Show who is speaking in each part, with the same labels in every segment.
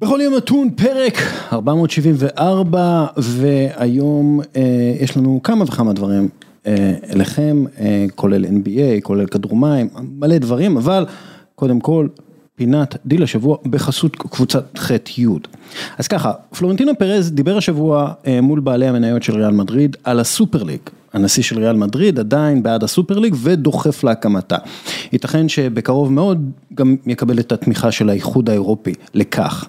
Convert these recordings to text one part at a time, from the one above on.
Speaker 1: בכל יום נתון פרק 474 והיום אה, יש לנו כמה וכמה דברים אה, אליכם, אה, כולל NBA, כולל כדור מים, מלא דברים, אבל קודם כל פינת דיל השבוע בחסות קבוצת ח'-י'. אז ככה, פלורנטינו פרז דיבר השבוע אה, מול בעלי המניות של ריאל מדריד על הסופר ליג. הנשיא של ריאל מדריד עדיין בעד הסופר ליג ודוחף להקמתה. ייתכן שבקרוב מאוד גם יקבל את התמיכה של האיחוד האירופי לכך.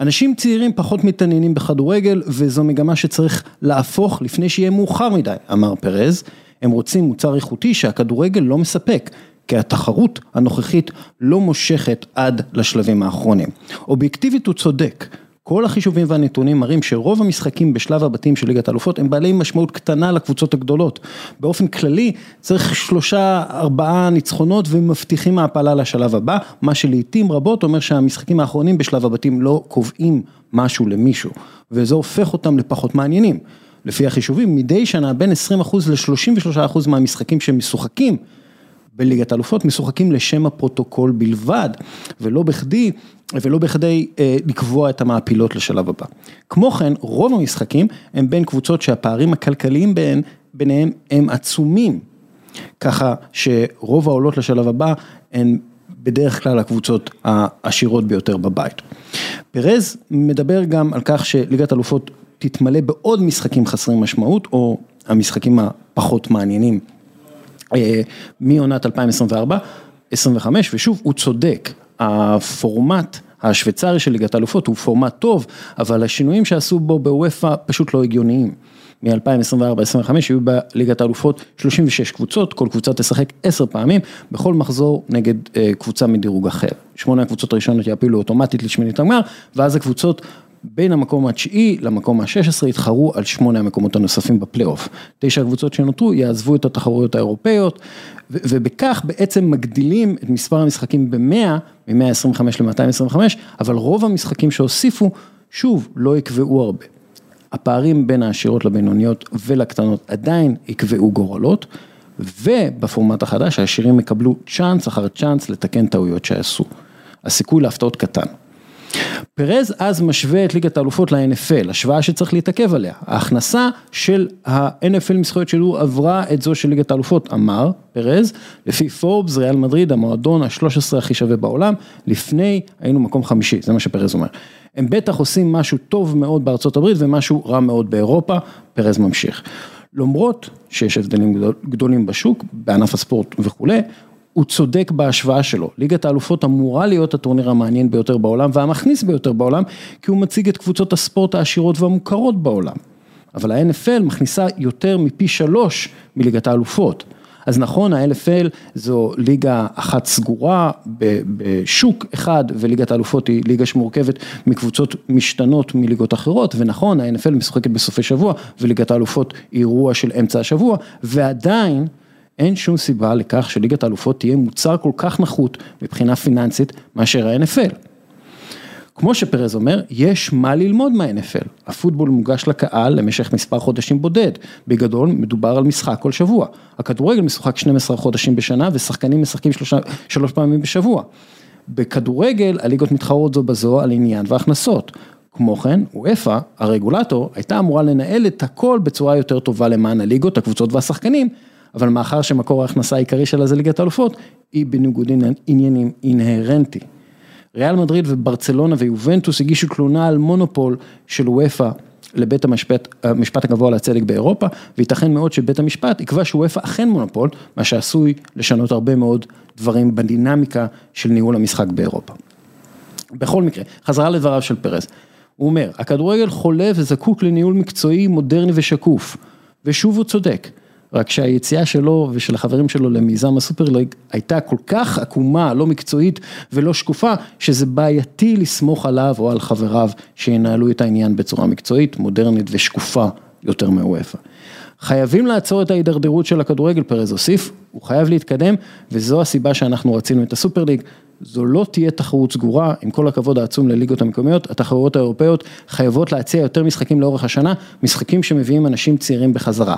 Speaker 1: אנשים צעירים פחות מתעניינים בכדורגל וזו מגמה שצריך להפוך לפני שיהיה מאוחר מדי, אמר פרז. הם רוצים מוצר איכותי שהכדורגל לא מספק, כי התחרות הנוכחית לא מושכת עד לשלבים האחרונים. אובייקטיבית הוא צודק. כל החישובים והנתונים מראים שרוב המשחקים בשלב הבתים של ליגת האלופות הם בעלי משמעות קטנה לקבוצות הגדולות. באופן כללי צריך שלושה ארבעה ניצחונות ומבטיחים העפלה לשלב הבא, מה שלעיתים רבות אומר שהמשחקים האחרונים בשלב הבתים לא קובעים משהו למישהו, וזה הופך אותם לפחות מעניינים. לפי החישובים מדי שנה בין 20% ל-33% מהמשחקים שמשוחקים בליגת האלופות משוחקים לשם הפרוטוקול בלבד, ולא בכדי, ולא בכדי אה, לקבוע את המעפילות לשלב הבא. כמו כן, רוב המשחקים הם בין קבוצות שהפערים הכלכליים בין, ביניהם הם עצומים, ככה שרוב העולות לשלב הבא הן בדרך כלל הקבוצות העשירות ביותר בבית. פרז מדבר גם על כך שליגת האלופות תתמלא בעוד משחקים חסרי משמעות, או המשחקים הפחות מעניינים מעונת 2024, 25 ושוב הוא צודק, הפורמט השוויצרי של ליגת האלופות הוא פורמט טוב, אבל השינויים שעשו בו בוופא פשוט לא הגיוניים. מ-2024-2025 יהיו בליגת האלופות 36 קבוצות, כל קבוצה תשחק 10 פעמים, בכל מחזור נגד אה, קבוצה מדירוג אחר. שמונה הקבוצות הראשונות יעפילו אוטומטית לשמינית הגמר, ואז הקבוצות בין המקום התשיעי למקום ה-16 יתחרו על שמונה המקומות הנוספים בפלייאוף. תשע הקבוצות שנותרו יעזבו את התחרויות האירופאיות, ובכך בעצם מגדילים את מספר המשחקים ב-100, מ-125 ל-225, אבל רוב המשחקים שהוסיפו, שוב, לא יקבעו הרבה. הפערים בין העשירות לבינוניות ולקטנות עדיין יקבעו גורלות, ובפורמט החדש העשירים יקבלו צ'אנס אחר צ'אנס לתקן טעויות שעשו. הסיכוי להפתעות קטן. פרז אז משווה את ליגת האלופות ל-NFL, השוואה שצריך להתעכב עליה. ההכנסה של ה-NFL מזכויות שלו עברה את זו של ליגת האלופות, אמר פרז, לפי פורבס, ריאל מדריד, המועדון ה-13 הכי שווה בעולם, לפני היינו מקום חמישי, זה מה שפרז אומר. הם בטח עושים משהו טוב מאוד בארצות הברית ומשהו רע מאוד באירופה, פרז ממשיך. למרות שיש הבדלים גדולים בשוק, בענף הספורט וכולי, הוא צודק בהשוואה שלו, ליגת האלופות אמורה להיות הטורניר המעניין ביותר בעולם והמכניס ביותר בעולם, כי הוא מציג את קבוצות הספורט העשירות והמוכרות בעולם. אבל ה-NFL מכניסה יותר מפי שלוש מליגת האלופות. אז נכון, ה-LFL זו ליגה אחת סגורה בשוק אחד, וליגת האלופות היא ליגה שמורכבת מקבוצות משתנות מליגות אחרות, ונכון, ה-NFL משחקת בסופי שבוע, וליגת האלופות היא אירוע של אמצע השבוע, ועדיין, אין שום סיבה לכך שליגת האלופות תהיה מוצר כל כך נחות מבחינה פיננסית מאשר ה-NFL. כמו שפרז אומר, יש מה ללמוד מה-NFL. הפוטבול מוגש לקהל למשך מספר חודשים בודד. בגדול, מדובר על משחק כל שבוע. הכדורגל משוחק 12 חודשים בשנה ושחקנים משחקים שלושה, שלוש פעמים בשבוע. בכדורגל, הליגות מתחרות זו בזו על עניין והכנסות. כמו כן, וופא, הרגולטור, הייתה אמורה לנהל את הכל בצורה יותר טובה למען הליגות, הקבוצות והשחקנים, אבל מאחר שמקור ההכנסה העיקרי שלה זה ליגת האלופות, היא בניגוד עניינים אינהרנטי. ריאל מדריד וברצלונה ויובנטוס הגישו תלונה על מונופול של וופא לבית המשפט, המשפט הגבוה לצדק באירופה, וייתכן מאוד שבית המשפט יקבע שוופא אכן מונופול, מה שעשוי לשנות הרבה מאוד דברים בדינמיקה של ניהול המשחק באירופה. בכל מקרה, חזרה לדבריו של פרס, הוא אומר, הכדורגל חולה וזקוק לניהול מקצועי, מודרני ושקוף, ושוב הוא צודק. רק שהיציאה שלו ושל החברים שלו למיזם הסופרליג הייתה כל כך עקומה, לא מקצועית ולא שקופה, שזה בעייתי לסמוך עליו או על חבריו שינהלו את העניין בצורה מקצועית, מודרנית ושקופה יותר מאוופא. חייבים לעצור את ההידרדרות של הכדורגל, פרז הוסיף, הוא חייב להתקדם, וזו הסיבה שאנחנו רצינו את הסופרליג. זו לא תהיה תחרות סגורה, עם כל הכבוד העצום לליגות המקומיות, התחרויות האירופאיות חייבות להציע יותר משחקים לאורך השנה, משחקים שמביאים אנשים צעירים בחזרה.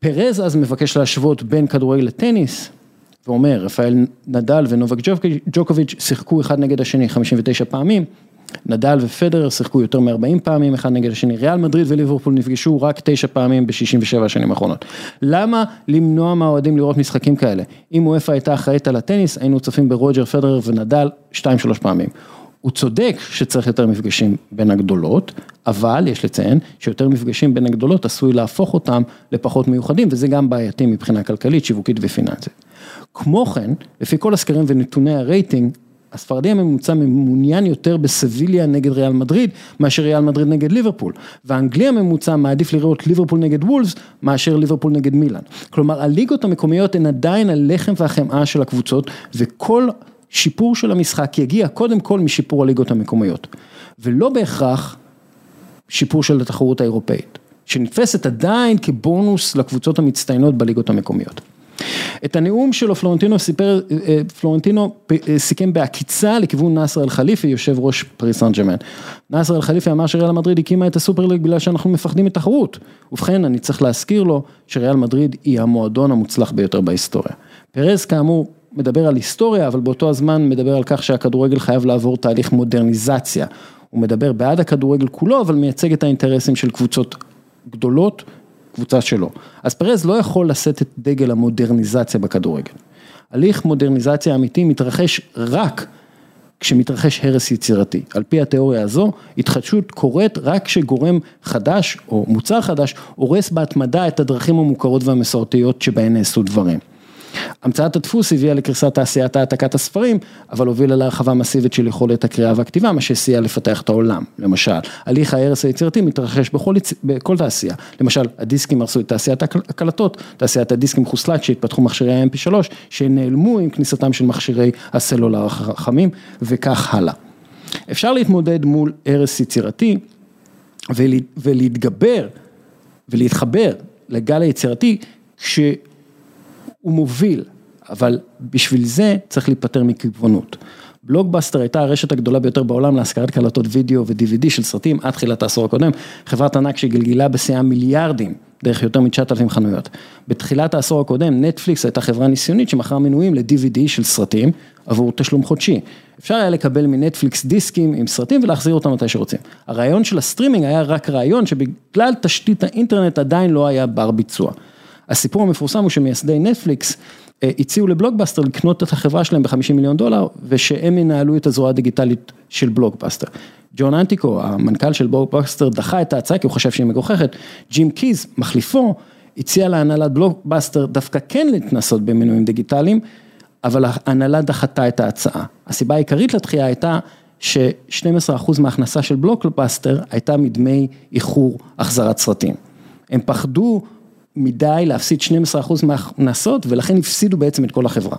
Speaker 1: פרז אז מבקש להשוות בין כדורגל לטניס, ואומר, רפאל נדל ונובק ג'וקוביץ' שיחקו אחד נגד השני 59 פעמים, נדל ופדרר שיחקו יותר מ-40 פעמים אחד נגד השני, ריאל מדריד וליברפול נפגשו רק תשע פעמים ב-67 השנים האחרונות. למה למנוע מהאוהדים לראות משחקים כאלה? אם וופא הייתה אחראית על הטניס, היינו צופים ברוג'ר פדרר ונדל 2-3 פעמים. הוא צודק שצריך יותר מפגשים בין הגדולות, אבל יש לציין שיותר מפגשים בין הגדולות עשוי להפוך אותם לפחות מיוחדים, וזה גם בעייתי מבחינה כלכלית, שיווקית ופיננסית. כמו כן, לפי כל הסקרים ונתוני הרייטינג, הספרדי הממוצע מעוניין יותר בסביליה נגד ריאל מדריד, מאשר ריאל מדריד נגד ליברפול. והאנגלי הממוצע מעדיף לראות ליברפול נגד וולפס, מאשר ליברפול נגד מילאן. כלומר, הליגות המקומיות הן עדיין הלחם והחמאה של הקבוצות, וכל שיפור של המשחק יגיע קודם כל משיפור הליגות המקומיות. ולא בהכרח שיפור של התחרות האירופאית, שנתפסת עדיין כבונוס לקבוצות המצטיינות בליגות המקומיות. את הנאום שלו פלורנטינו סיפר, אה, פלורנטינו אה, סיכם בעקיצה לכיוון נאסר אל חליפי, יושב ראש פריס סן ג'מאן. נאסר אל חליפי אמר שריאל מדריד הקימה את הסופר ליג בגלל שאנחנו מפחדים מתחרות. ובכן, אני צריך להזכיר לו שריאל מדריד היא המועדון המוצלח ביותר בהיסטוריה. פרז כאמור מדבר על היסטוריה, אבל באותו הזמן מדבר על כך שהכדורגל חייב לעבור תהליך מודרניזציה. הוא מדבר בעד הכדורגל כולו, אבל מייצג את האינטרסים של קבוצות גדולות קבוצה שלו. אז פרז לא יכול לשאת את דגל המודרניזציה בכדורגל. הליך מודרניזציה אמיתי מתרחש רק כשמתרחש הרס יצירתי. על פי התיאוריה הזו, התחדשות קורית רק כשגורם חדש או מוצר חדש הורס בהתמדה את הדרכים המוכרות והמסורתיות שבהן נעשו דברים. המצאת הדפוס הביאה לקריסת תעשיית העתקת הספרים, אבל הובילה להרחבה מסיבית של יכולת הקריאה והכתיבה, מה שסייע לפתח את העולם, למשל. הליך ההרס היצירתי מתרחש בכל, בכל תעשייה, למשל הדיסקים הרסו את תעשיית הקלטות, תעשיית הדיסקים חוסלה כשהתפתחו מכשירי ה-MP3, שנעלמו עם כניסתם של מכשירי הסלולר החכמים, וכך הלאה. אפשר להתמודד מול הרס יצירתי ולהתגבר ולהתחבר לגל היצירתי, כש... הוא מוביל, אבל בשביל זה צריך להיפטר מקיבעונות. בלוקבאסטר הייתה הרשת הגדולה ביותר בעולם להשכרת קלטות וידאו ו-DVD של סרטים עד תחילת העשור הקודם, חברת ענק שגלגלה בשיאה מיליארדים דרך יותר מ-9,000 חנויות. בתחילת העשור הקודם נטפליקס הייתה חברה ניסיונית שמכרה מנויים ל-DVD של סרטים עבור תשלום חודשי. אפשר היה לקבל מנטפליקס דיסקים עם סרטים ולהחזיר אותם מתי שרוצים. הרעיון של הסטרימינג היה רק רעיון שבגלל תשתית האינטרנט עדיין לא היה בר ביצוע. הסיפור המפורסם הוא שמייסדי נטפליקס אה, הציעו לבלוקבאסטר לקנות את החברה שלהם ב-50 מיליון דולר ושהם ינהלו את הזרוע הדיגיטלית של בלוקבאסטר. ג'ון אנטיקו, המנכ"ל של בלוקבאסטר, דחה את ההצעה כי הוא חשב שהיא מגוחכת. ג'ים קיז, מחליפו, הציע להנהלת בלוקבאסטר דווקא כן להתנסות במנויים דיגיטליים, אבל ההנהלה דחתה את ההצעה. הסיבה העיקרית לדחייה הייתה ש-12% מההכנסה של בלוקבאסטר הייתה מדמי איחור החזרת סרטים. הם פחדו מדי להפסיד 12% מההכנסות ולכן הפסידו בעצם את כל החברה.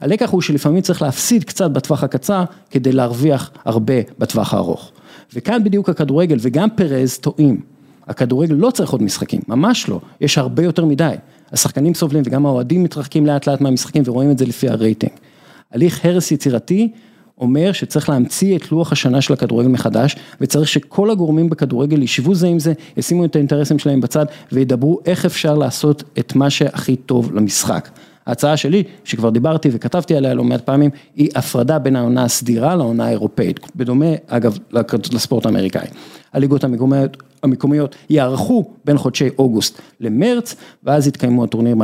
Speaker 1: הלקח הוא שלפעמים צריך להפסיד קצת בטווח הקצר כדי להרוויח הרבה בטווח הארוך. וכאן בדיוק הכדורגל וגם פרז טועים. הכדורגל לא צריך עוד משחקים, ממש לא, יש הרבה יותר מדי. השחקנים סובלים וגם האוהדים מתרחקים לאט לאט מהמשחקים ורואים את זה לפי הרייטינג. הליך הרס יצירתי אומר שצריך להמציא את לוח השנה של הכדורגל מחדש, וצריך שכל הגורמים בכדורגל ישבו זה עם זה, ישימו את האינטרסים שלהם בצד, וידברו איך אפשר לעשות את מה שהכי טוב למשחק. ההצעה שלי, שכבר דיברתי וכתבתי עליה לא מעט פעמים, היא הפרדה בין העונה הסדירה לעונה האירופאית, בדומה אגב לספורט האמריקאי. הליגות המקומיות, המקומיות יערכו בין חודשי אוגוסט למרץ, ואז יתקיימו הטורנירים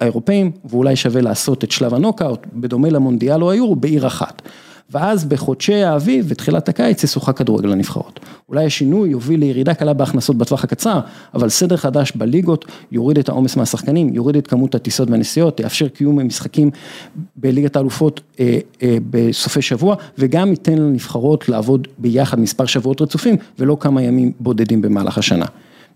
Speaker 1: האירופאים, ואולי שווה לעשות את שלב הנוקאוט, בדומה למונדיאל או היורו, בעיר אחת. ואז בחודשי האביב ותחילת הקיץ ישוחק כדורגל הנבחרות. אולי השינוי יוביל לירידה קלה בהכנסות בטווח הקצר, אבל סדר חדש בליגות יוריד את העומס מהשחקנים, יוריד את כמות הטיסות והנסיעות, יאפשר קיום משחקים בליגת האלופות אה, אה, בסופי שבוע, וגם ייתן לנבחרות לעבוד ביחד מספר שבועות רצופים, ולא כמה ימים בודדים במהלך השנה.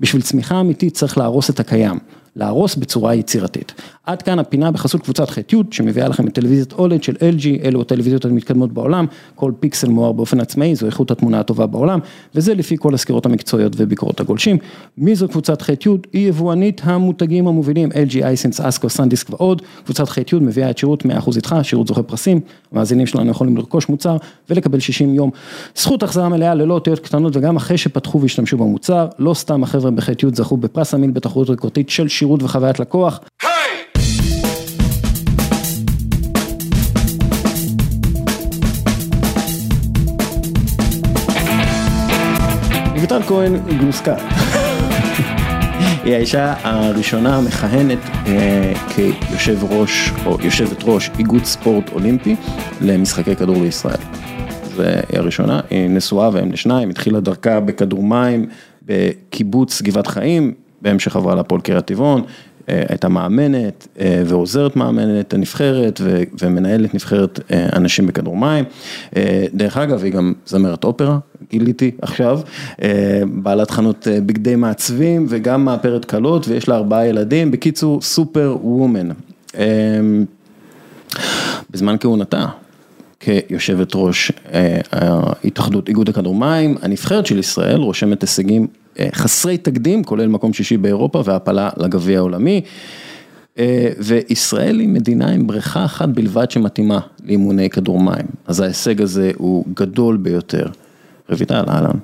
Speaker 1: בשביל צמיחה אמיתית צריך להרוס את הקיים. להרוס בצורה יצירתית. עד כאן הפינה בחסות קבוצת ח'-י' שמביאה לכם את טלוויזיית אולד של LG, אלו הטלוויזיות המתקדמות בעולם, כל פיקסל מואר באופן עצמאי, זו איכות התמונה הטובה בעולם, וזה לפי כל הסקירות המקצועיות וביקורות הגולשים. מי זו קבוצת ח'-י'? היא יבואנית המותגים המובילים, LG, אייסנס, אסקו, סנדיסק ועוד. קבוצת ח'-י' מביאה את שירות 100% איתך, שירות זוכה פרסים, המאזינים שלנו יכולים לרכוש מוצר ולקבל 60 יום. זכות החזרה מלאה ללא אותיות קטנות וגם אחרי שפתחו והשתמשו במוצר, לא סתם החבר'ה בח'-י' זכו בפרס המיל בתחרות ריקורדית של שירות וחוויית לקוח. רויטל כהן גלוסקה. היא האישה הראשונה המכהנת אה, כיושב ראש או יושבת ראש איגוד ספורט אולימפי למשחקי כדור לישראל. והיא הראשונה, היא נשואה והם לשניים, התחילה דרכה בכדור מים בקיבוץ גבעת חיים, בהמשך עברה להפועל קריית טבעון, הייתה מאמנת אה, ועוזרת מאמנת הנבחרת ומנהלת נבחרת אה, אנשים בכדור מים. דרך אגב, היא גם זמרת אופרה, גיליתי עכשיו, בעלת חנות בגדי מעצבים וגם מאפרת כלות ויש לה ארבעה ילדים, בקיצור סופר וומן. בזמן כהונתה. כיושבת ראש התאחדות איגוד הכדור מים, הנבחרת של ישראל רושמת הישגים חסרי תקדים, כולל מקום שישי באירופה והעפלה לגביע העולמי. אה, וישראל היא מדינה עם בריכה אחת בלבד שמתאימה לאימוני כדור מים, אז ההישג הזה הוא גדול ביותר. רויטל, אהלן.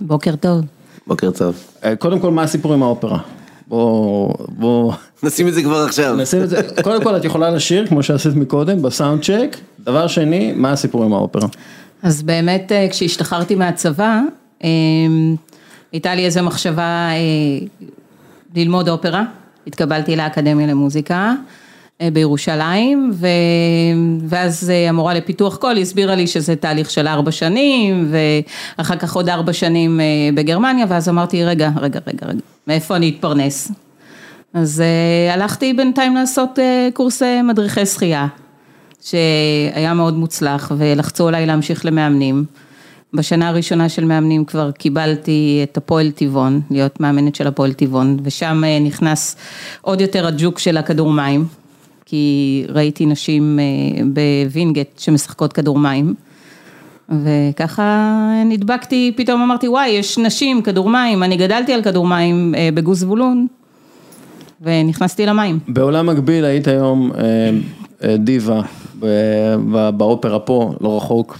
Speaker 2: בוקר טוב.
Speaker 3: בוקר טוב.
Speaker 1: אה, קודם כל, מה הסיפור עם האופרה? בוא, בוא...
Speaker 3: נשים את זה כבר עכשיו.
Speaker 1: נשים את זה, קודם כל את יכולה לשיר, כמו שעשית מקודם, בסאונד צ'ק. דבר שני, מה הסיפור עם האופרה?
Speaker 2: אז באמת, אה, כשהשתחררתי מהצבא, הייתה לי איזו מחשבה אה, ללמוד אופרה, התקבלתי לאקדמיה למוזיקה אה, בירושלים, ו... ואז אה, המורה לפיתוח קול הסבירה לי שזה תהליך של ארבע שנים, ואחר כך עוד ארבע שנים בגרמניה, ואז אמרתי, רגע, רגע, רגע, רגע, מאיפה אני אתפרנס? אז הלכתי בינתיים לעשות קורס מדריכי שחייה, שהיה מאוד מוצלח, ולחצו עליי להמשיך למאמנים. בשנה הראשונה של מאמנים כבר קיבלתי את הפועל טבעון, להיות מאמנת של הפועל טבעון, ושם אה, נכנס עוד יותר הג'וק של הכדור מים, כי ראיתי נשים אה, בווינגייט שמשחקות כדור מים, וככה נדבקתי, פתאום אמרתי וואי, יש נשים, כדור מים, אני גדלתי על כדור מים אה, בגוש זבולון, ונכנסתי למים.
Speaker 1: בעולם מקביל היית היום דיבה באופרה פה, לא רחוק.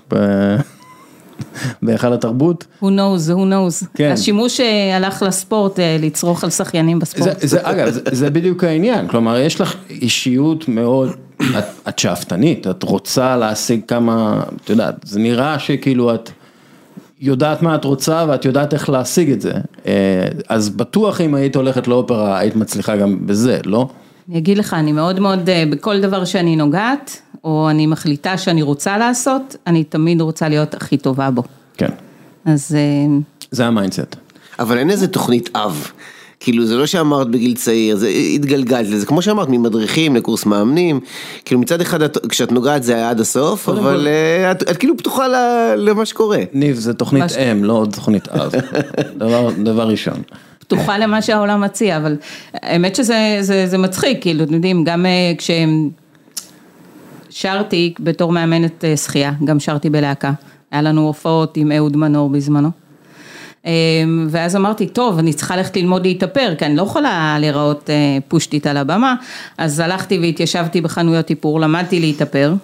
Speaker 1: בהיכל התרבות.
Speaker 2: Who knows, who knows. כן. השימוש אה, הלך לספורט, אה, לצרוך על שחיינים בספורט.
Speaker 1: זה, זה, אגב, זה, זה בדיוק העניין, כלומר יש לך אישיות מאוד, את, את שאפתנית, את רוצה להשיג כמה, את יודעת, זה נראה שכאילו את יודעת מה את רוצה ואת יודעת איך להשיג את זה, אה, אז בטוח אם היית הולכת לאופרה היית מצליחה גם בזה, לא?
Speaker 2: אני אגיד לך, אני מאוד מאוד, בכל דבר שאני נוגעת, או אני מחליטה שאני רוצה לעשות, אני תמיד רוצה להיות הכי טובה בו.
Speaker 1: כן.
Speaker 2: אז... אה,
Speaker 1: זה ה mindset.
Speaker 3: אבל אין איזה תוכנית אב. כאילו זה לא שאמרת בגיל צעיר, זה התגלגלת לזה, כמו שאמרת, ממדריכים לקורס מאמנים, כאילו מצד אחד את, כשאת נוגעת זה היה עד הסוף, אבל כל... אה, את, את כאילו פתוחה למה שקורה.
Speaker 1: ניב, זה תוכנית. אם, לא עוד תוכנית אב, דבר, דבר ראשון.
Speaker 2: פתוחה למה שהעולם מציע, אבל האמת שזה זה, זה מצחיק, כאילו, אתם יודעים, גם אה, כשהם... שרתי בתור מאמנת אה, שחייה, גם שרתי בלהקה. היה לנו הופעות עם אהוד מנור בזמנו. אמ, ואז אמרתי, טוב, אני צריכה ללכת ללמוד להתאפר, כי אני לא יכולה להיראות אה, פושטית על הבמה. אז הלכתי והתיישבתי בחנויות איפור, למדתי להתאפר,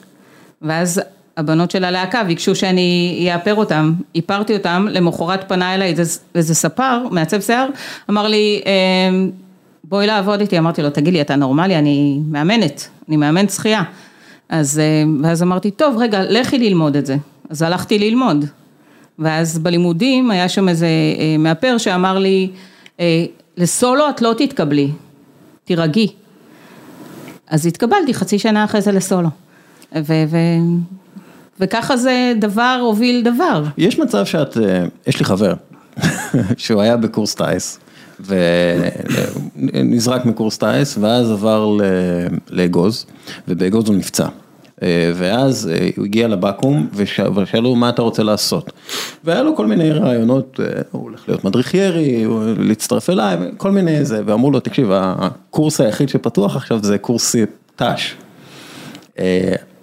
Speaker 2: ואז הבנות של הלהקה ביקשו שאני אאפר אותם, איפרתי אותם, למחרת פנה אליי איזה, ספר, מעצב שיער, אמר לי, אמ, בואי לעבוד איתי, אמרתי לו, תגיד לי, אתה נורמלי, אני מאמנת, אני מאמנת שחייה. אז, אה, ואז אמרתי, טוב, רגע, לכי ללמוד את זה. אז הלכתי ללמוד. ואז בלימודים היה שם איזה אה, מאפר שאמר לי, אה, לסולו את לא תתקבלי, תירגעי. אז התקבלתי חצי שנה אחרי זה לסולו. ו, ו, וככה זה דבר הוביל דבר.
Speaker 1: יש מצב שאת, יש לי חבר, שהוא היה בקורס טיס. ונזרק מקורס טיס ואז עבר לאגוז ובאגוז הוא נפצע. אה, ואז אה, הוא הגיע לבקו"ם ושאלו מה אתה רוצה לעשות. והיה לו כל מיני רעיונות, אה, הוא הולך להיות מדריך ירי, להצטרף אליי, כל מיני זה, ואמרו לו תקשיב הקורס היחיד שפתוח עכשיו זה קורס ת"ש.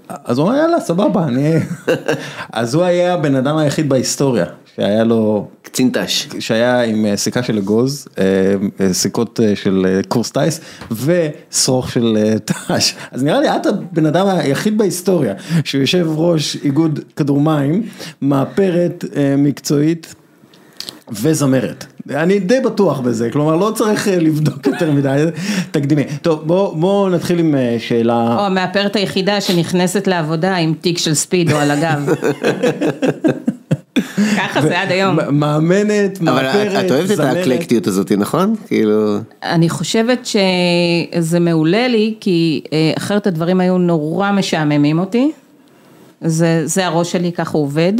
Speaker 1: אז הוא אמר יאללה סבבה, אני... אז הוא היה הבן אדם היחיד בהיסטוריה שהיה לו...
Speaker 3: קצין ת"ש.
Speaker 1: שהיה עם אה, סיכה של אגוז, אה, אה, סיכות של קורס טיס ושרוך של ת"ש. אז נראה לי את הבן אדם היחיד בהיסטוריה שהוא יושב ראש איגוד כדור מים, מאפרת מקצועית וזמרת. אני די בטוח בזה, כלומר לא צריך לבדוק יותר מדי תקדימי. טוב בוא, בוא נתחיל עם שאלה.
Speaker 2: או המאפרת היחידה שנכנסת לעבודה עם תיק של ספידו על הגב. ככה זה עד היום.
Speaker 1: מאמנת,
Speaker 3: אבל
Speaker 1: מאפרת,
Speaker 3: את אוהבת את
Speaker 1: זמרת.
Speaker 3: האקלקטיות הזאת, נכון? כאילו...
Speaker 2: אני חושבת שזה מעולה לי, כי אה, אחרת הדברים היו נורא משעממים אותי. זה, זה הראש שלי, ככה עובד.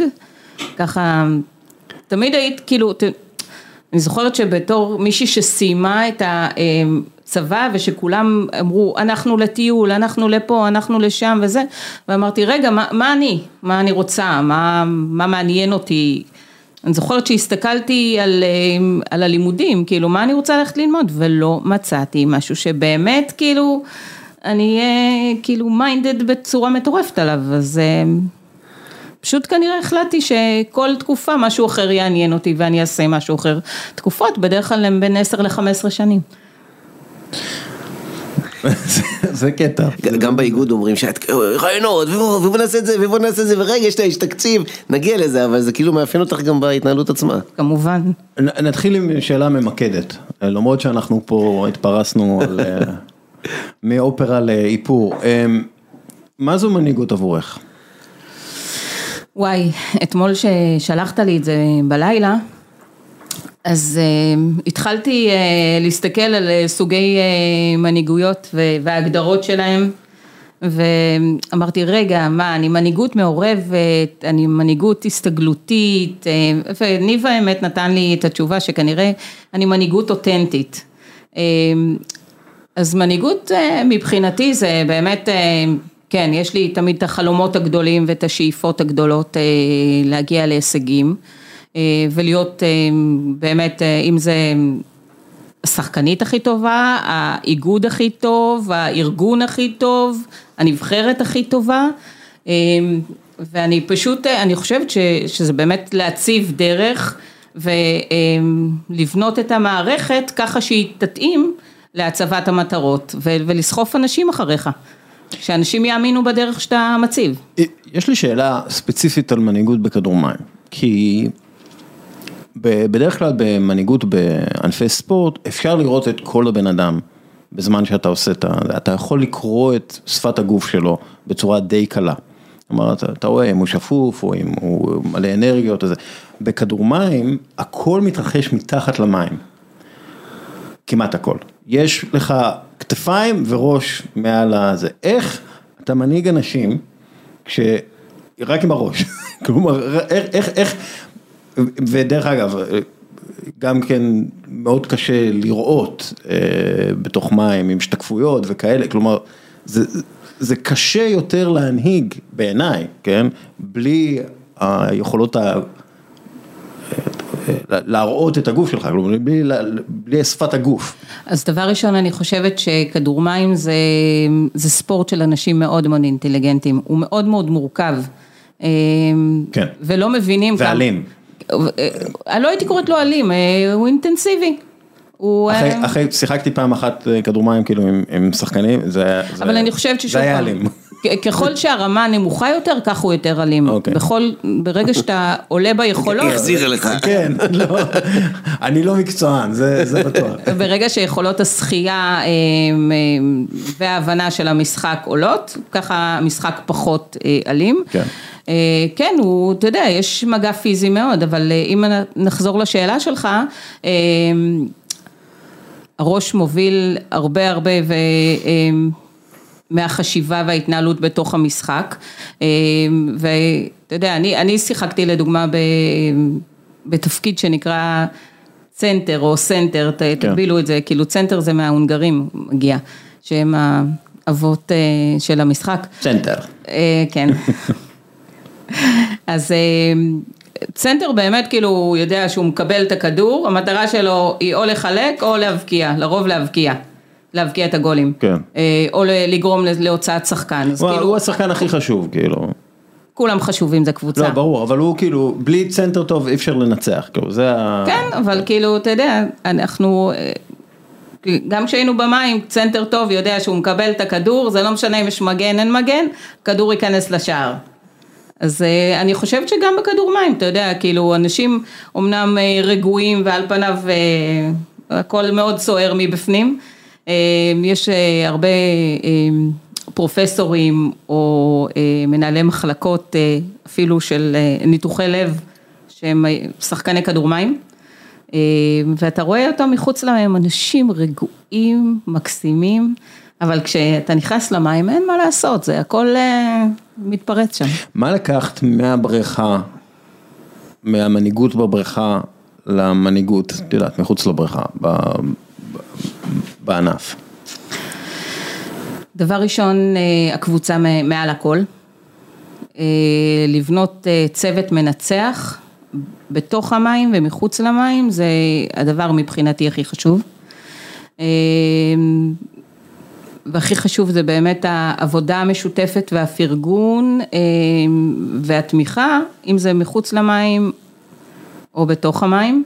Speaker 2: ככה, תמיד היית, כאילו, ת- אני זוכרת שבתור מישהי שסיימה את הצבא ושכולם אמרו, אנחנו לטיול, אנחנו לפה, אנחנו לשם וזה, ואמרתי, רגע, מה, מה אני? מה אני רוצה? מה, מה מעניין אותי? אני זוכרת שהסתכלתי על, אה, על הלימודים, כאילו, מה אני רוצה ללכת ללמוד? ולא מצאתי משהו שבאמת, כאילו, אני אהיה כאילו מיינדד בצורה מטורפת עליו, אז אה, פשוט כנראה החלטתי שכל תקופה משהו אחר יעניין אותי ואני אעשה משהו אחר. תקופות בדרך כלל הן בין 10 ל-15 שנים.
Speaker 1: זה- קטע.
Speaker 3: גם באיגוד אומרים שאת רעיונות, ובוא נעשה את זה, ובוא נעשה את זה, ורגע, יש תקציב, נגיע לזה, אבל זה כאילו מאפיין אותך גם בהתנהלות עצמה.
Speaker 2: כמובן.
Speaker 1: נתחיל עם שאלה ממקדת, למרות שאנחנו פה התפרסנו על, אה, מאופרה לאיפור. אה, מה זו מנהיגות עבורך?
Speaker 2: וואי, אתמול ששלחת לי את זה בלילה, אז uh, התחלתי uh, להסתכל על uh, סוגי uh, מנהיגויות ו- וההגדרות שלהם, ואמרתי, רגע, מה, אני מנהיגות מעורבת, אני מנהיגות הסתגלותית, uh, וניב האמת נתן לי את התשובה שכנראה אני מנהיגות אותנטית. Uh, אז מנהיגות אה, מבחינתי זה באמת, אה, כן, יש לי תמיד את החלומות הגדולים ואת השאיפות הגדולות אה, להגיע להישגים אה, ולהיות אה, באמת, אם זה השחקנית הכי טובה, האיגוד הכי טוב, הארגון הכי טוב, הנבחרת הכי טובה. ואני פשוט, אני חושבת ש, שזה באמת להציב דרך ולבנות את המערכת ככה שהיא תתאים להצבת המטרות ולסחוף אנשים אחריך. שאנשים יאמינו בדרך שאתה מציב.
Speaker 1: יש לי שאלה ספציפית על מנהיגות בכדור מים, כי בדרך כלל במנהיגות בענפי ספורט אפשר לראות את כל הבן אדם בזמן שאתה עושה את ה... אתה יכול לקרוא את שפת הגוף שלו בצורה די קלה. כלומר, אתה, אתה רואה אם הוא שפוף או אם הוא מלא אנרגיות וזה. בכדור מים הכל מתרחש מתחת למים. כמעט הכל. יש לך כתפיים וראש מעל הזה. איך אתה מנהיג אנשים כש... רק עם הראש. כלומר, איך, איך, איך, ודרך אגב, גם כן מאוד קשה לראות אה, בתוך מים עם השתקפויות וכאלה, כלומר, זה, זה קשה יותר להנהיג בעיניי, כן? בלי היכולות ה... להראות את הגוף שלך, בלי, בלי שפת הגוף.
Speaker 2: אז דבר ראשון, אני חושבת שכדור מים זה, זה ספורט של אנשים מאוד מאוד אינטליגנטים, הוא מאוד מאוד מורכב.
Speaker 1: כן.
Speaker 2: ולא מבינים...
Speaker 1: ואלים.
Speaker 2: כמה... אני לא הייתי קוראת לו אלים, הוא אינטנסיבי. הוא...
Speaker 1: אחרי, אחרי, שיחקתי פעם אחת כדור מים כאילו עם, עם שחקנים, זה,
Speaker 2: אבל
Speaker 1: זה,
Speaker 2: אני חושבת ששוב
Speaker 1: זה היה אלים.
Speaker 2: ככל שהרמה נמוכה יותר, כך הוא יותר אלים.
Speaker 1: אוקיי.
Speaker 2: בכל, ברגע שאתה עולה ביכולות,
Speaker 3: החזיר לך.
Speaker 1: כן, לא, אני לא מקצוען, זה, זה בטוח.
Speaker 2: ברגע שיכולות השחייה אה, וההבנה של המשחק עולות, ככה המשחק פחות אה, אלים.
Speaker 1: כן.
Speaker 2: אה, כן, הוא, אתה יודע, יש מגע פיזי מאוד, אבל אם נחזור לשאלה שלך, הראש מוביל הרבה הרבה ו... מהחשיבה וההתנהלות בתוך המשחק, ואתה יודע, אני, אני שיחקתי לדוגמה ב, בתפקיד שנקרא צנטר או סנטר,
Speaker 1: כן.
Speaker 2: תגבילו את זה, כאילו צנטר זה מההונגרים מגיע, שהם האבות של המשחק.
Speaker 1: צנטר.
Speaker 2: כן. אז צנטר באמת כאילו הוא יודע שהוא מקבל את הכדור, המטרה שלו היא או לחלק או להבקיע, לרוב להבקיע. להבקיע את הגולים,
Speaker 1: כן.
Speaker 2: או לגרום להוצאת שחקן,
Speaker 1: הוא,
Speaker 2: כאילו,
Speaker 1: הוא השחקן הכי חשוב, כאילו.
Speaker 2: כולם חשובים, זה קבוצה.
Speaker 1: לא, ברור, אבל הוא כאילו, בלי צנטר טוב אי אפשר לנצח, כאילו, זה ה...
Speaker 2: כן, אבל כאילו, אתה יודע, אנחנו, גם כשהיינו במים, צנטר טוב יודע שהוא מקבל את הכדור, זה לא משנה אם יש מגן, אין מגן, כדור ייכנס לשער. אז אני חושבת שגם בכדור מים, אתה יודע, כאילו, אנשים אומנם רגועים ועל פניו הכל מאוד סוער מבפנים. יש הרבה פרופסורים או מנהלי מחלקות אפילו של ניתוחי לב שהם שחקני כדור מים, ואתה רואה אותם מחוץ למים, אנשים רגועים, מקסימים, אבל כשאתה נכנס למים אין מה לעשות, זה הכל מתפרץ שם.
Speaker 1: מה לקחת מהבריכה, מהמנהיגות בבריכה למנהיגות, את יודעת, מחוץ לבריכה, בענף?
Speaker 2: דבר ראשון, הקבוצה מעל הכל, לבנות צוות מנצח בתוך המים ומחוץ למים, זה הדבר מבחינתי הכי חשוב. והכי חשוב זה באמת העבודה המשותפת והפרגון והתמיכה, אם זה מחוץ למים או בתוך המים,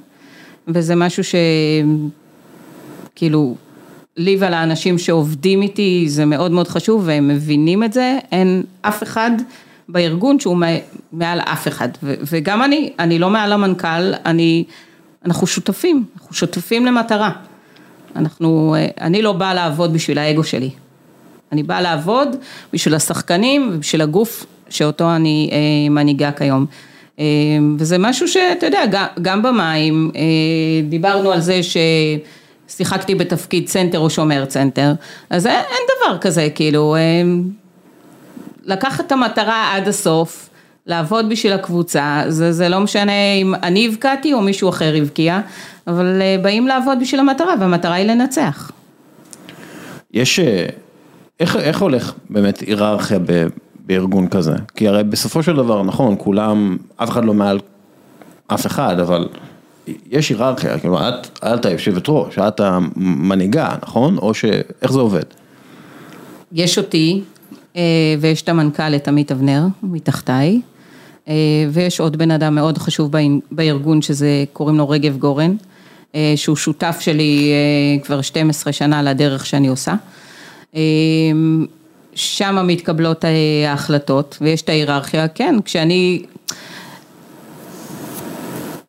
Speaker 2: וזה משהו שכאילו, לי ולאנשים שעובדים איתי זה מאוד מאוד חשוב והם מבינים את זה, אין אף אחד בארגון שהוא מעל אף אחד, וגם אני, אני לא מעל המנכ"ל, אני, אנחנו שותפים, אנחנו שותפים למטרה. אנחנו, אני לא באה לעבוד בשביל האגו שלי, אני באה לעבוד בשביל השחקנים ובשביל הגוף שאותו אני מנהיגה כיום. וזה משהו שאתה יודע, גם במים, דיברנו על זה ששיחקתי בתפקיד צנטר או שומר צנטר, אז אין דבר כזה, כאילו, לקחת את המטרה עד הסוף, לעבוד בשביל הקבוצה, זה, זה לא משנה אם אני הבקעתי או מישהו אחר הבקיע, אבל באים לעבוד בשביל המטרה, והמטרה היא לנצח.
Speaker 1: יש, איך, איך הולך באמת היררכיה בארגון כזה? כי הרי בסופו של דבר, נכון, כולם, אף אחד לא מעל אף אחד, אבל יש היררכיה, כאילו את, את היושבת ראש, את המנהיגה, נכון? או ש... איך זה עובד?
Speaker 2: יש אותי, ויש את המנכ"ל, את עמית אבנר, מתחתיי. ויש עוד בן אדם מאוד חשוב בארגון שזה קוראים לו רגב גורן, שהוא שותף שלי כבר 12 שנה לדרך שאני עושה. שם מתקבלות ההחלטות ויש את ההיררכיה, כן, כשאני,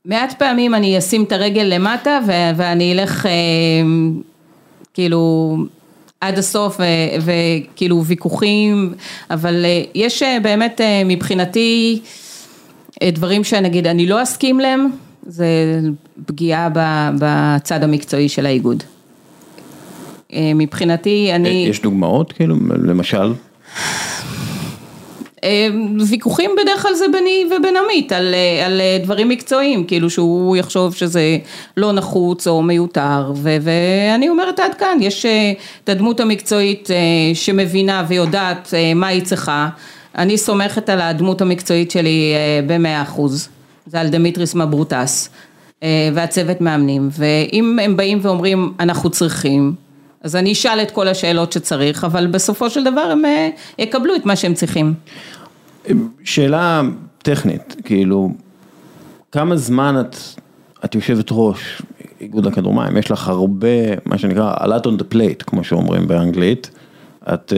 Speaker 2: מעט פעמים אני אשים את הרגל למטה ואני אלך כאילו עד הסוף וכאילו ויכוחים, אבל יש באמת מבחינתי דברים שנגיד אני לא אסכים להם, זה פגיעה בצד המקצועי של האיגוד. מבחינתי אני...
Speaker 1: יש דוגמאות כאילו, למשל?
Speaker 2: ויכוחים בדרך כלל זה ביני ובין עמית על דברים מקצועיים, כאילו שהוא יחשוב שזה לא נחוץ או מיותר, ואני אומרת עד כאן, יש את הדמות המקצועית שמבינה ויודעת מה היא צריכה, אני סומכת על הדמות המקצועית שלי במאה אחוז, זה על דמיטריס מברוטס והצוות מאמנים, ואם הם באים ואומרים אנחנו צריכים, אז אני אשאל את כל השאלות שצריך, אבל בסופו של דבר הם יקבלו את מה שהם צריכים.
Speaker 1: שאלה טכנית, כאילו, כמה זמן את, את יושבת ראש איגוד הכדורמים, יש לך הרבה, מה שנקרא, a lot on the plate, כמו שאומרים באנגלית, את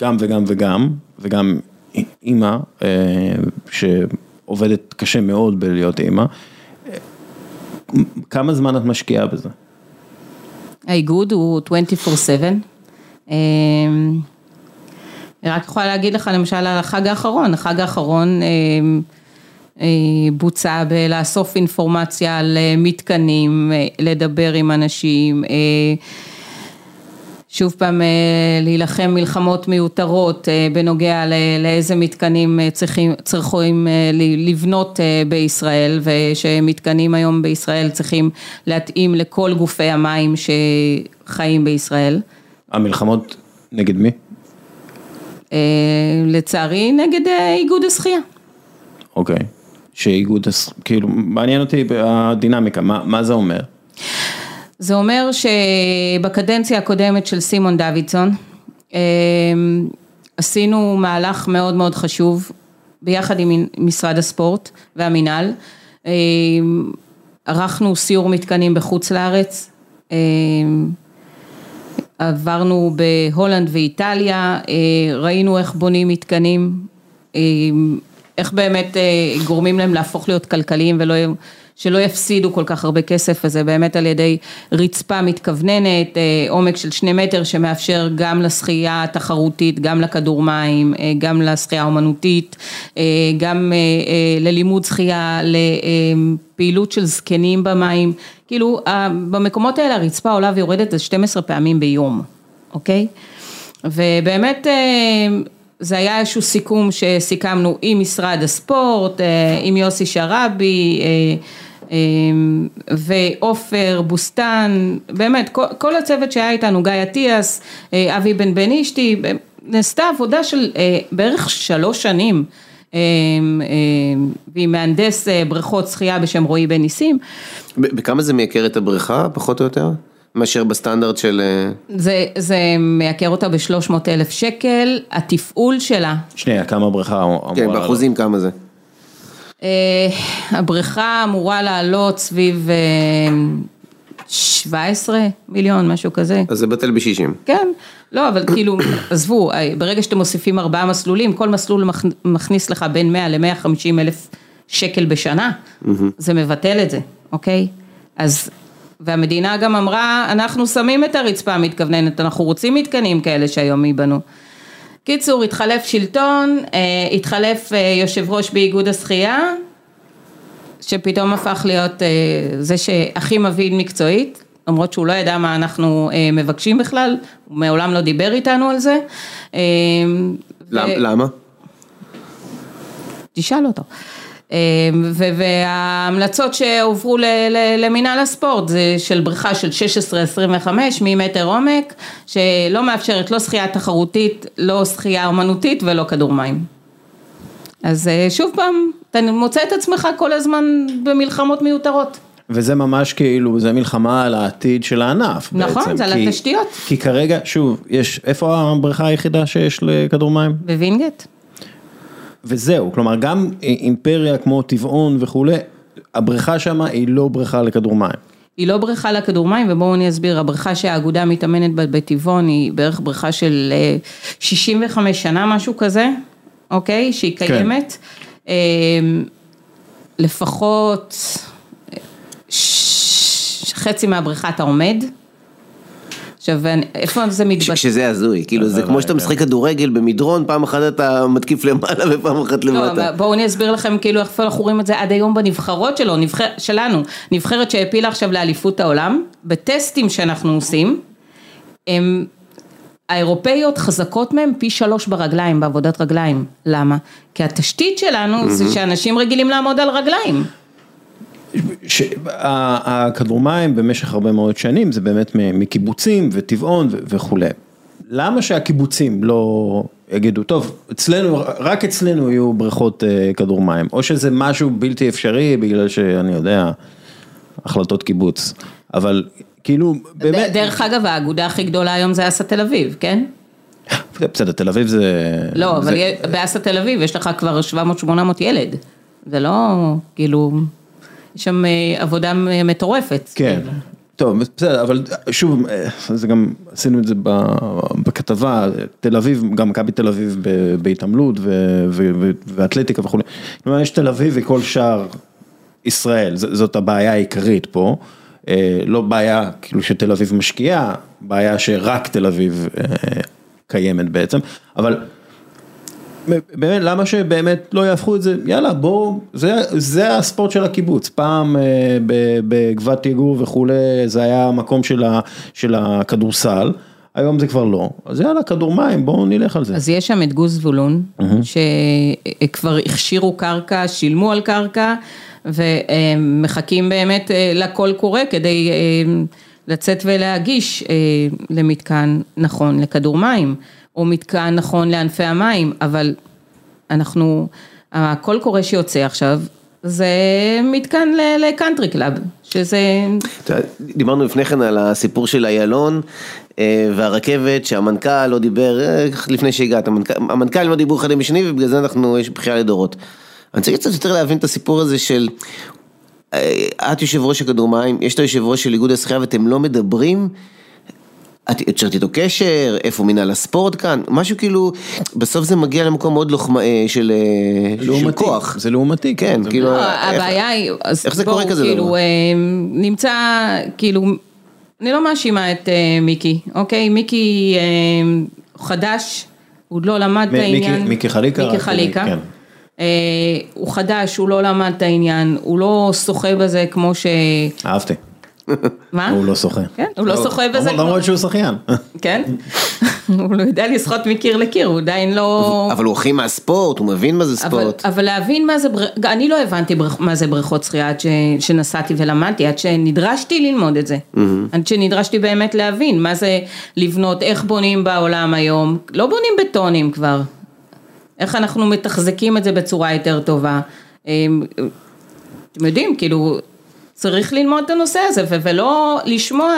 Speaker 1: גם וגם וגם, וגם אימא, שעובדת קשה מאוד בלהיות אימא, כמה זמן את משקיעה בזה?
Speaker 2: האיגוד הוא 24/7, אני רק יכולה להגיד לך למשל על החג האחרון, החג האחרון בוצע בלאסוף אינפורמציה על מתקנים, לדבר עם אנשים, שוב פעם להילחם מלחמות מיותרות בנוגע לאיזה מתקנים צריכים, צריכים לבנות בישראל ושמתקנים היום בישראל צריכים להתאים לכל גופי המים שחיים בישראל.
Speaker 1: המלחמות נגד מי?
Speaker 2: לצערי נגד איגוד השחייה.
Speaker 1: אוקיי, שאיגוד, כאילו מעניין אותי הדינמיקה, מה זה אומר?
Speaker 2: זה אומר שבקדנציה הקודמת של סימון דוידסון, עשינו מהלך מאוד מאוד חשוב ביחד עם משרד הספורט והמינהל, ערכנו סיור מתקנים בחוץ לארץ, עברנו בהולנד ואיטליה, ראינו איך בונים מתקנים, איך באמת אה, גורמים להם להפוך להיות כלכליים ולא, שלא יפסידו כל כך הרבה כסף, וזה באמת על ידי רצפה מתכווננת, אה, עומק של שני מטר שמאפשר גם לשחייה התחרותית, גם לכדור מים, אה, גם לשחייה האומנותית, אה, גם ללימוד שחייה, לפעילות של זקנים במים, כאילו במקומות האלה הרצפה עולה ויורדת 12 פעמים ביום, אוקיי? ובאמת זה היה איזשהו סיכום שסיכמנו עם משרד הספורט, עם יוסי שרעבי ועופר בוסתן, באמת כל, כל הצוות שהיה איתנו, גיא אטיאס, אבי בן בן אשתי, נעשתה עבודה של בערך שלוש שנים. והיא מהנדס בריכות שחייה בשם רועי בן ניסים.
Speaker 3: בכמה זה מייקר את הבריכה, פחות או יותר? מאשר בסטנדרט של...
Speaker 2: זה, זה מייקר אותה ב-300 אלף שקל, התפעול שלה.
Speaker 1: שנייה, כמה הבריכה אמורה
Speaker 3: כן, באחוזים כמה זה?
Speaker 2: הבריכה אמורה לעלות סביב 17 מיליון, משהו כזה.
Speaker 3: אז זה בטל בשישים.
Speaker 2: כן, לא, אבל כאילו, עזבו, ברגע שאתם מוסיפים ארבעה מסלולים, כל מסלול מכניס לך בין 100 ל-150 אלף שקל בשנה, זה מבטל את זה, אוקיי? אז... והמדינה גם אמרה, אנחנו שמים את הרצפה המתכווננת, אנחנו רוצים מתקנים כאלה שהיום ייבנו. קיצור, התחלף שלטון, התחלף יושב ראש באיגוד השחייה, שפתאום הפך להיות זה שהכי מבין מקצועית, למרות שהוא לא ידע מה אנחנו מבקשים בכלל, הוא מעולם לא דיבר איתנו על זה.
Speaker 3: למה?
Speaker 2: תשאל אותו. וההמלצות שהועברו למינהל הספורט זה של בריכה של 16-25 ממטר עומק, שלא מאפשרת לא שחייה תחרותית, לא שחייה אומנותית ולא כדור מים. אז שוב פעם, אתה מוצא את עצמך כל הזמן במלחמות מיותרות.
Speaker 1: וזה ממש כאילו, זה מלחמה על העתיד של הענף.
Speaker 2: נכון,
Speaker 1: בעצם,
Speaker 2: זה על
Speaker 1: כי-
Speaker 2: התשתיות.
Speaker 1: כי כרגע, שוב, יש, איפה הבריכה היחידה שיש לכדור מים?
Speaker 2: בווינגייט.
Speaker 1: וזהו, כלומר גם אימפריה כמו טבעון וכולי, הבריכה שם היא לא בריכה לכדור מים.
Speaker 2: היא לא בריכה לכדור מים, ובואו אני אסביר, הבריכה שהאגודה מתאמנת בה בטבעון היא בערך בריכה של אה, 65 שנה, משהו כזה, אוקיי? שהיא
Speaker 1: כן.
Speaker 2: קיימת. אה, לפחות אה, חצי מהבריכה אתה עומד. עכשיו, אני- איפה זה מתבטא?
Speaker 3: שזה הזוי, כאילו זה כמו שאתה משחק כדורגל במדרון, פעם אחת אתה מתקיף למעלה ופעם אחת
Speaker 2: לא,
Speaker 3: למטה.
Speaker 2: בואו אני אסביר לכם כאילו איפה אנחנו רואים את זה עד היום בנבחרות שלו, נבחר, שלנו, נבחרת שהעפילה עכשיו לאליפות העולם, בטסטים שאנחנו עושים, הם, האירופאיות חזקות מהם פי שלוש ברגליים, בעבודת רגליים, למה? כי התשתית שלנו זה שאנשים רגילים לעמוד על רגליים.
Speaker 1: הכדור מים במשך הרבה מאוד שנים זה באמת מקיבוצים וטבעון וכולי. למה שהקיבוצים לא יגידו, טוב, אצלנו, רק אצלנו יהיו בריכות אה, כדור מים, או שזה משהו בלתי אפשרי בגלל שאני יודע, החלטות קיבוץ, אבל כאילו, באמת,
Speaker 2: דרך אגב, האגודה הכי גדולה היום זה אסא תל אביב, כן?
Speaker 1: בסדר, תל אביב זה...
Speaker 2: לא, אבל באסא תל אביב יש לך כבר 700-800 ילד, זה לא, כאילו, שם אה, עבודה מטורפת.
Speaker 1: כן, טוב, בסדר, אבל שוב, אה, זה גם, עשינו את זה בכתבה, תל אביב, גם מכבי תל אביב ב- בהתעמלות ו- ו- ו- ואתלטיקה וכולי. כלומר, יש תל אביב וכל שאר ישראל, זאת הבעיה העיקרית פה. אה, לא בעיה כאילו שתל אביב משקיעה, בעיה שרק תל אביב אה, קיימת בעצם, אבל באמת, למה שבאמת לא יהפכו את זה, יאללה בואו, זה, זה הספורט של הקיבוץ, פעם אה, בגבת יגור וכולי, זה היה המקום של, ה, של הכדורסל, היום זה כבר לא, אז יאללה כדור מים, בואו נלך על זה.
Speaker 2: אז יש שם את גוש זבולון, שכבר הכשירו קרקע, שילמו על קרקע, ומחכים באמת אה, לקול קורא כדי אה, לצאת ולהגיש למתקן נכון לכדור מים, או מתקן נכון לענפי המים, אבל אנחנו, הקול קורא שיוצא עכשיו, זה מתקן לקאנטרי קלאב, שזה...
Speaker 3: דיברנו לפני כן על הסיפור של איילון אה, והרכבת שהמנכ"ל לא דיבר, אה, לפני שהגעת, המנכ"ל- המנכ"לים לא דיברו אחד עם השני ובגלל זה אנחנו, יש בכייה לדורות. אני רוצה קצת יותר להבין את הסיפור הזה של, אה, את יושב ראש הכדור מים, יש את היושב ראש של איגוד השחייה ואתם לא מדברים, את יוצרת איתו קשר, איפה מינהל הספורט כאן, משהו כאילו, בסוף זה מגיע למקום מאוד לוחמה, אה, של, אה, של כוח.
Speaker 1: זה לעומתי,
Speaker 3: כן,
Speaker 1: זה-
Speaker 3: כאילו,
Speaker 2: לא,
Speaker 3: איך-
Speaker 2: הבעיה היא,
Speaker 3: איך זה קורה כזה
Speaker 2: כאילו,
Speaker 3: דבר?
Speaker 2: אה, נמצא, כאילו, אני לא מאשימה את אה, מיקי, אוקיי? מיקי אה, חדש, הוא עוד לא למד את העניין.
Speaker 1: מיקי- מיקי חליקה,
Speaker 2: מיקי חליקה.
Speaker 1: כן.
Speaker 2: הוא חדש, הוא לא למד את העניין, הוא לא שוחה בזה כמו ש...
Speaker 1: אהבתי,
Speaker 2: מה?
Speaker 1: הוא לא שוחה.
Speaker 2: כן, הוא לא שוחה בזה
Speaker 1: למרות- שהוא שחיין.
Speaker 2: כן? הוא לא יודע לשחות מקיר לקיר, הוא עדיין לא...
Speaker 3: אבל הוא הכי מהספורט, הוא מבין מה זה ספורט.
Speaker 2: אבל להבין מה זה. אני לא הבנתי. מה זה בריכות שחייה עד. שנסעתי ולמדתי, עד שנדרשתי ללמוד את זה. עד שנדרשתי באמת להבין מה זה לבנות, איך בונים בעולם היום, לא בונים בטונים כבר. איך אנחנו מתחזקים את זה בצורה יותר טובה. אמ, אתם יודעים, כאילו, צריך ללמוד את הנושא הזה ו- ולא לשמוע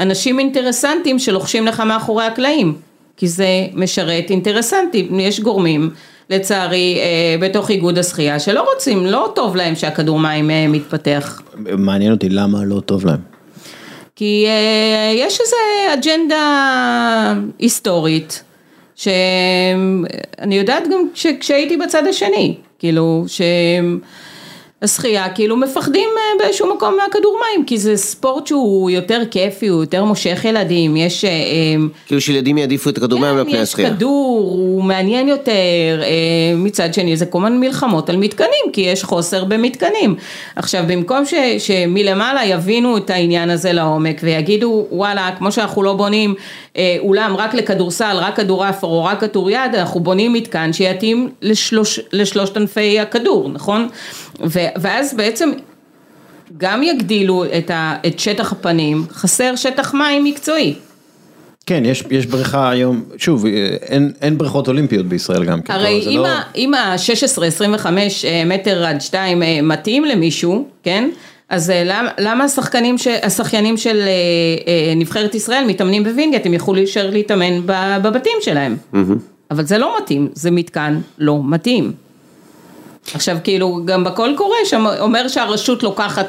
Speaker 2: לאנשים אינטרסנטים שלוחשים לך מאחורי הקלעים, כי זה משרת אינטרסנטים, יש גורמים, לצערי, אה, בתוך איגוד השחייה שלא רוצים, לא טוב להם שהכדור מים אה, מתפתח.
Speaker 1: מעניין אותי למה לא טוב להם.
Speaker 2: כי אה, יש איזו אג'נדה היסטורית, שאני יודעת גם כש, כשהייתי בצד השני, כאילו, שהשחייה, כאילו מפחדים באיזשהו מקום מהכדור מים, כי זה ספורט שהוא יותר כיפי, הוא יותר מושך ילדים, יש... אה, אה,
Speaker 3: כאילו שילדים יעדיפו את הכדור מים על פני
Speaker 2: כן, יש
Speaker 3: השחייה.
Speaker 2: כדור, הוא מעניין יותר, אה, מצד שני זה כל הזמן מלחמות על מתקנים, כי יש חוסר במתקנים. עכשיו במקום ש, שמלמעלה יבינו את העניין הזה לעומק ויגידו וואלה, כמו שאנחנו לא בונים אולם רק לכדורסל, רק כדורעף או רק כדוריד, אנחנו בונים מתקן שיתאים לשלוש, לשלושת ענפי הכדור, נכון? ו, ואז בעצם גם יגדילו את, ה, את שטח הפנים, חסר שטח מים מקצועי.
Speaker 1: כן, יש, יש בריכה היום, שוב, אין, אין בריכות אולימפיות בישראל גם. כן,
Speaker 2: הרי אם
Speaker 1: לא-
Speaker 2: אם ה-16-25 מטר עד 2 מתאים למישהו, כן? אז אה, למה- למה השחקנים, ש- השחיינים של אה, אה, נבחרת ישראל מתאמנים בווינגייט, הם יכלו להישאר להתאמן בבתים שלהם. אבל זה לא מתאים, זה מתקן לא מתאים. עכשיו כאילו גם בקול קורא שם אומר שהרשות לוקחת,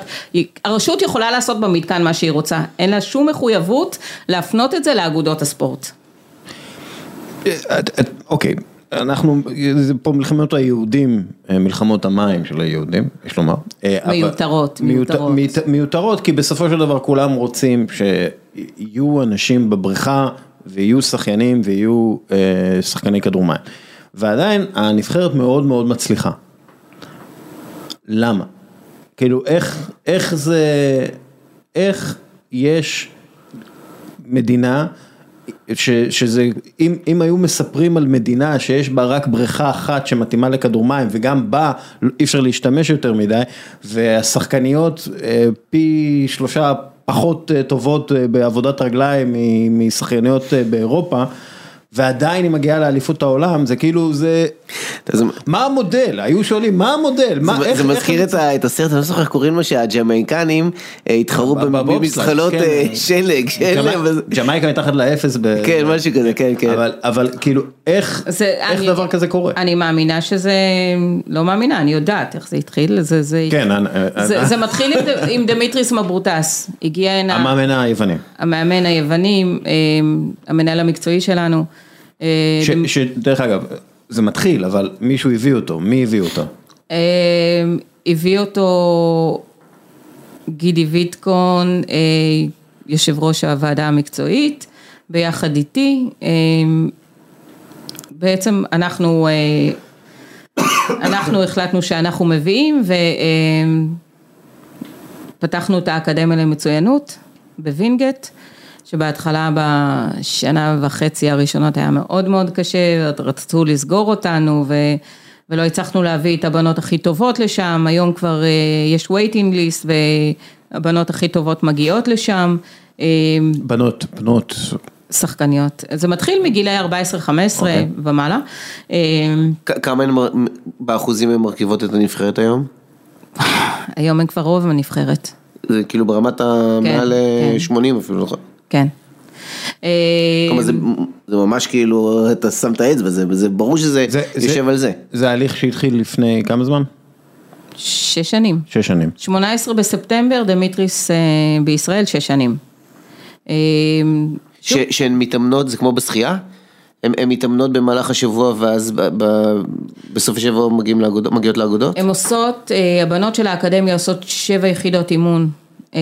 Speaker 2: הרשות יכולה לעשות במתקן מה שהיא רוצה, אין לה שום מחויבות להפנות את זה לאגודות הספורט.
Speaker 1: את- את- אוקיי, אנחנו, זה פה מלחמות היהודים, אה, מלחמות המים של היהודים, יש לומר. אה,
Speaker 2: מיותרות,
Speaker 1: מיותר-
Speaker 2: מיותרות.
Speaker 1: מיותרות, כי בסופו של דבר כולם רוצים שיהיו אנשים בבריכה ויהיו שחיינים ויהיו אה, שחקני כדור מים. ועדיין הנבחרת מאוד מאוד מצליחה. למה? כאילו איך, איך זה, איך יש מדינה ש, שזה, אם, אם היו מספרים על מדינה שיש בה רק בריכה אחת שמתאימה לכדור מים וגם בה אי אפשר להשתמש יותר מדי והשחקניות אה, פי שלושה פחות אה, טובות אה, בעבודת רגליים מ- משחייניות אה, באירופה ועדיין היא מגיעה לאליפות העולם זה כאילו זה, מה המודל? היו שואלים מה המודל?
Speaker 3: זה- מזכיר את הסרט, אני לא זוכר איך קוראים לו, שהג'מייקנים אה, התחרו במזחלות
Speaker 1: כן.
Speaker 3: אה, שלג, להם... וזה-
Speaker 1: ג'מייקה מתחת לאפס, ב-
Speaker 3: כן, משהו כזה, כן, כן.
Speaker 1: אבל, אבל כאילו איך, דבר כזה קורה?
Speaker 2: אני מאמינה שזה, לא מאמינה, אני יודעת איך זה התחיל, זה, זה,
Speaker 1: כן,
Speaker 2: זה, זה מתחיל עם, דמיטריס מברוטס, הגיע הנה,
Speaker 1: המאמן היווני,
Speaker 2: המאמן היווני, אה, המנהל המקצועי שלנו, אה,
Speaker 1: שדרך אגב, זה מתחיל, אבל מישהו הביא אותו, מי הביא אותו?
Speaker 2: אה, הביא אותו גידי ויטקון, אה, יושב ראש הוועדה המקצועית, ביחד איתי, אה, בעצם אנחנו, אה, אנחנו החלטנו שאנחנו מביאים ופתחנו את האקדמיה למצוינות בווינגייט, שבהתחלה בשנה וחצי הראשונות היה מאוד מאוד קשה, רצו לסגור אותנו ו... ולא הצלחנו להביא את הבנות הכי טובות לשם, היום כבר אה, יש waiting list והבנות הכי טובות מגיעות לשם, אה,
Speaker 1: בנות, בנות,
Speaker 2: שחקניות, זה מתחיל מגילאי 14-15
Speaker 1: אוקיי.
Speaker 2: ומעלה. אה,
Speaker 3: כ- כמה הן מר- באחוזים הן מרכיבות את הנבחרת היום?
Speaker 2: היום הן כבר רוב הנבחרת,
Speaker 3: זה כאילו ברמת המעל
Speaker 2: כן.
Speaker 3: 80 אפילו, נכון?
Speaker 2: כן. אה,
Speaker 3: כלומר זה זה ממש כאילו, אתה שם את האצבע, זה זה ברור שזה
Speaker 1: זה-
Speaker 3: יושב על זה.
Speaker 1: זה הליך שהתחיל לפני כמה זמן?
Speaker 2: שש שנים.
Speaker 1: שש שנים.
Speaker 2: 18 בספטמבר, דמיטריס אה, בישראל, שש שנים. אה,
Speaker 3: ש, שהן מתאמנות, זה כמו בשחייה? הן מתאמנות במהלך השבוע ואז ב, ב, בסוף השבוע מגיעים לאגודות, מגיעות לאגודות?
Speaker 2: הן עושות, אה, הבנות של האקדמיה עושות שבע יחידות אימון אה,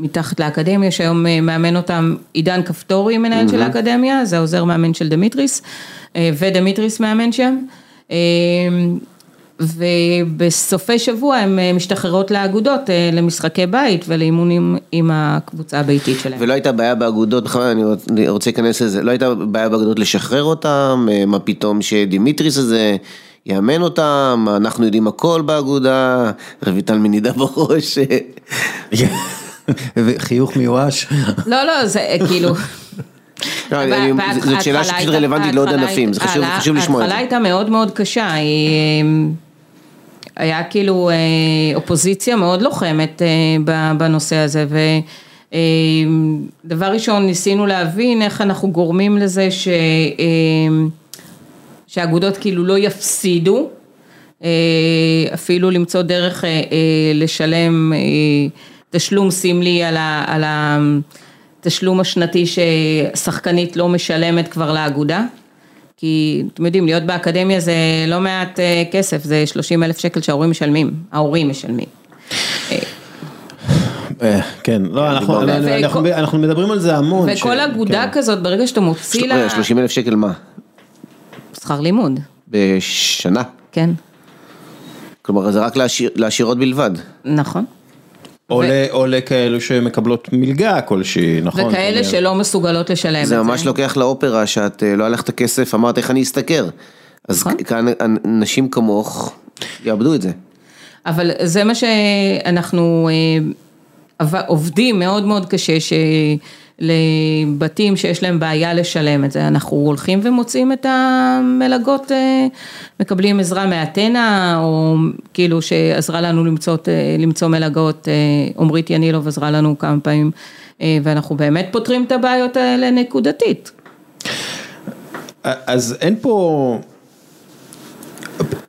Speaker 2: מתחת לאקדמיה, שהיום אה, מאמן אותם עידן כפתורי, מנהל של האקדמיה, זה העוזר מאמן של דמיטריס, אה, ודמיטריס מאמן שם. אה, ובסופי שבוע הן משתחררות לאגודות, למשחקי בית ולאימונים עם הקבוצה הביתית שלהן.
Speaker 3: ולא הייתה בעיה באגודות, בכלל אני רוצ- אני רוצה להיכנס לזה, לא הייתה בעיה באגודות לשחרר אותם, מה פתאום שדימיטריס הזה יאמן אותם, אנחנו יודעים הכל באגודה, רויטל מנידה בראש.
Speaker 1: וחיוך מיואש.
Speaker 2: לא, לא, זה כאילו...
Speaker 3: לא, זאת שאלה
Speaker 2: ההתחלה
Speaker 3: שפשוט רלוונטית לעוד
Speaker 2: ההתחלה
Speaker 3: ענפים, זה חשוב- לשמוע את
Speaker 2: ההתחלה
Speaker 3: זה.
Speaker 2: הייתה מאוד מאוד קשה. אה, היה כאילו אה, אופוזיציה מאוד לוחמת אה, בנושא הזה, ודבר ראשון ניסינו להבין איך אנחנו גורמים לזה ש... אה, שהאגודות כאילו לא יפסידו, אה, אפילו למצוא דרך לשלם תשלום סמלי על ה- על התשלום השנתי ששחקנית לא משלמת כבר לאגודה. כי אתם יודעים, להיות באקדמיה זה לא מעט אה, כסף, זה 30 אלף שקל שההורים משלמים, ההורים משלמים.
Speaker 1: אה, כן, לא, אנחנו-
Speaker 3: דיברנו.
Speaker 1: אנחנו- מדברים על זה המון.
Speaker 2: וכל אגודה
Speaker 1: כן.
Speaker 2: כזאת, ברגע שאתה מוציא לה
Speaker 3: 30 אלף שקל מה?
Speaker 2: שכר לימוד,
Speaker 3: בשנה.
Speaker 2: כן,
Speaker 3: כלומר זה רק לעשיר- לעשירות בלבד.
Speaker 2: נכון.
Speaker 1: או ל- או לכאלו שמקבלות מלגה כלשהי, נכון?
Speaker 2: וכאלה. שלא מסוגלות לשלם את זה.
Speaker 3: זה ממש לוקח לאופרה שאת אה, לא הלכת כסף, אמרת איך אני אשתכר. אז
Speaker 2: נכון.
Speaker 3: כאן נשים כמוך יאבדו את זה.
Speaker 2: אבל זה מה שאנחנו אה, עובדים מאוד מאוד קשה, שלבתים שיש להם בעיה לשלם את זה, אנחנו הולכים ומוצאים את המלגות, אה, מקבלים עזרה מאתנה, או כאילו שעזרה לנו למצוא, אה, למצוא מלגות, אה, עמרית ינילוב עזרה לנו כמה פעמים, ואנחנו באמת פותרים את הבעיות האלה נקודתית.
Speaker 1: אז אין פה...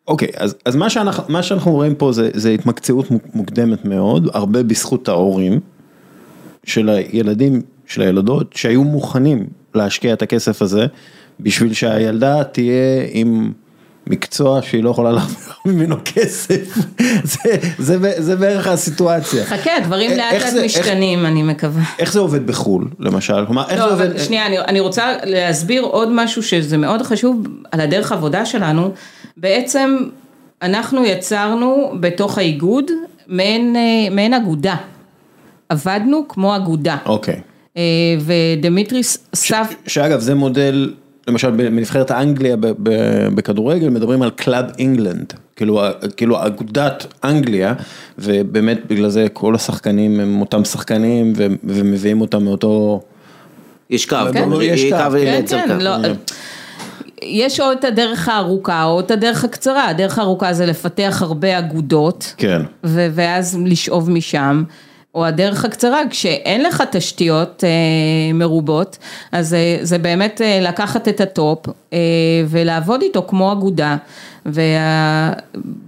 Speaker 1: אוקיי, אז, אז מה, שאנחנו, מה שאנחנו רואים פה זה, זה התמקצעות מוקדמת מאוד, הרבה בזכות ההורים של הילדים, של הילדות, שהיו מוכנים להשקיע את הכסף הזה, בשביל שהילדה תהיה עם מקצוע שהיא לא יכולה להרוויח ממנו כסף, זה, זה, זה בערך הסיטואציה.
Speaker 2: חכה, הדברים
Speaker 1: איך
Speaker 2: לאט לאט
Speaker 1: זה- איך-
Speaker 2: משתנים, אני מקווה.
Speaker 1: איך זה עובד בחו"ל, למשל? כלומר, איך
Speaker 2: לא,
Speaker 1: זה עובד?
Speaker 2: שנייה, אני, אני רוצה להסביר עוד משהו שזה מאוד חשוב על הדרך עבודה שלנו. בעצם אנחנו יצרנו בתוך האיגוד מעין, אה, מעין אגודה. עבדנו כמו אגודה.
Speaker 1: אוקיי.
Speaker 2: אה, ודמיטריס סף...
Speaker 1: שאגב זה מודל, למשל בנבחרת האנגליה בכדורגל מדברים על Club England, כאילו, כאילו אגודת אנגליה, ובאמת בגלל זה כל השחקנים הם אותם שחקנים ו- ומביאים אותם מאותו,
Speaker 3: יש קו,
Speaker 1: יש קו.
Speaker 2: כן, כן. לא, יש או את הדרך הארוכה או את הדרך הקצרה, הדרך הארוכה זה לפתח הרבה אגודות.
Speaker 1: כן.
Speaker 2: ואז לשאוב משם, או הדרך הקצרה, כשאין לך תשתיות אה, מרובות, אז אה, זה באמת אה, לקחת את ה top אה, ולעבוד איתו כמו אגודה,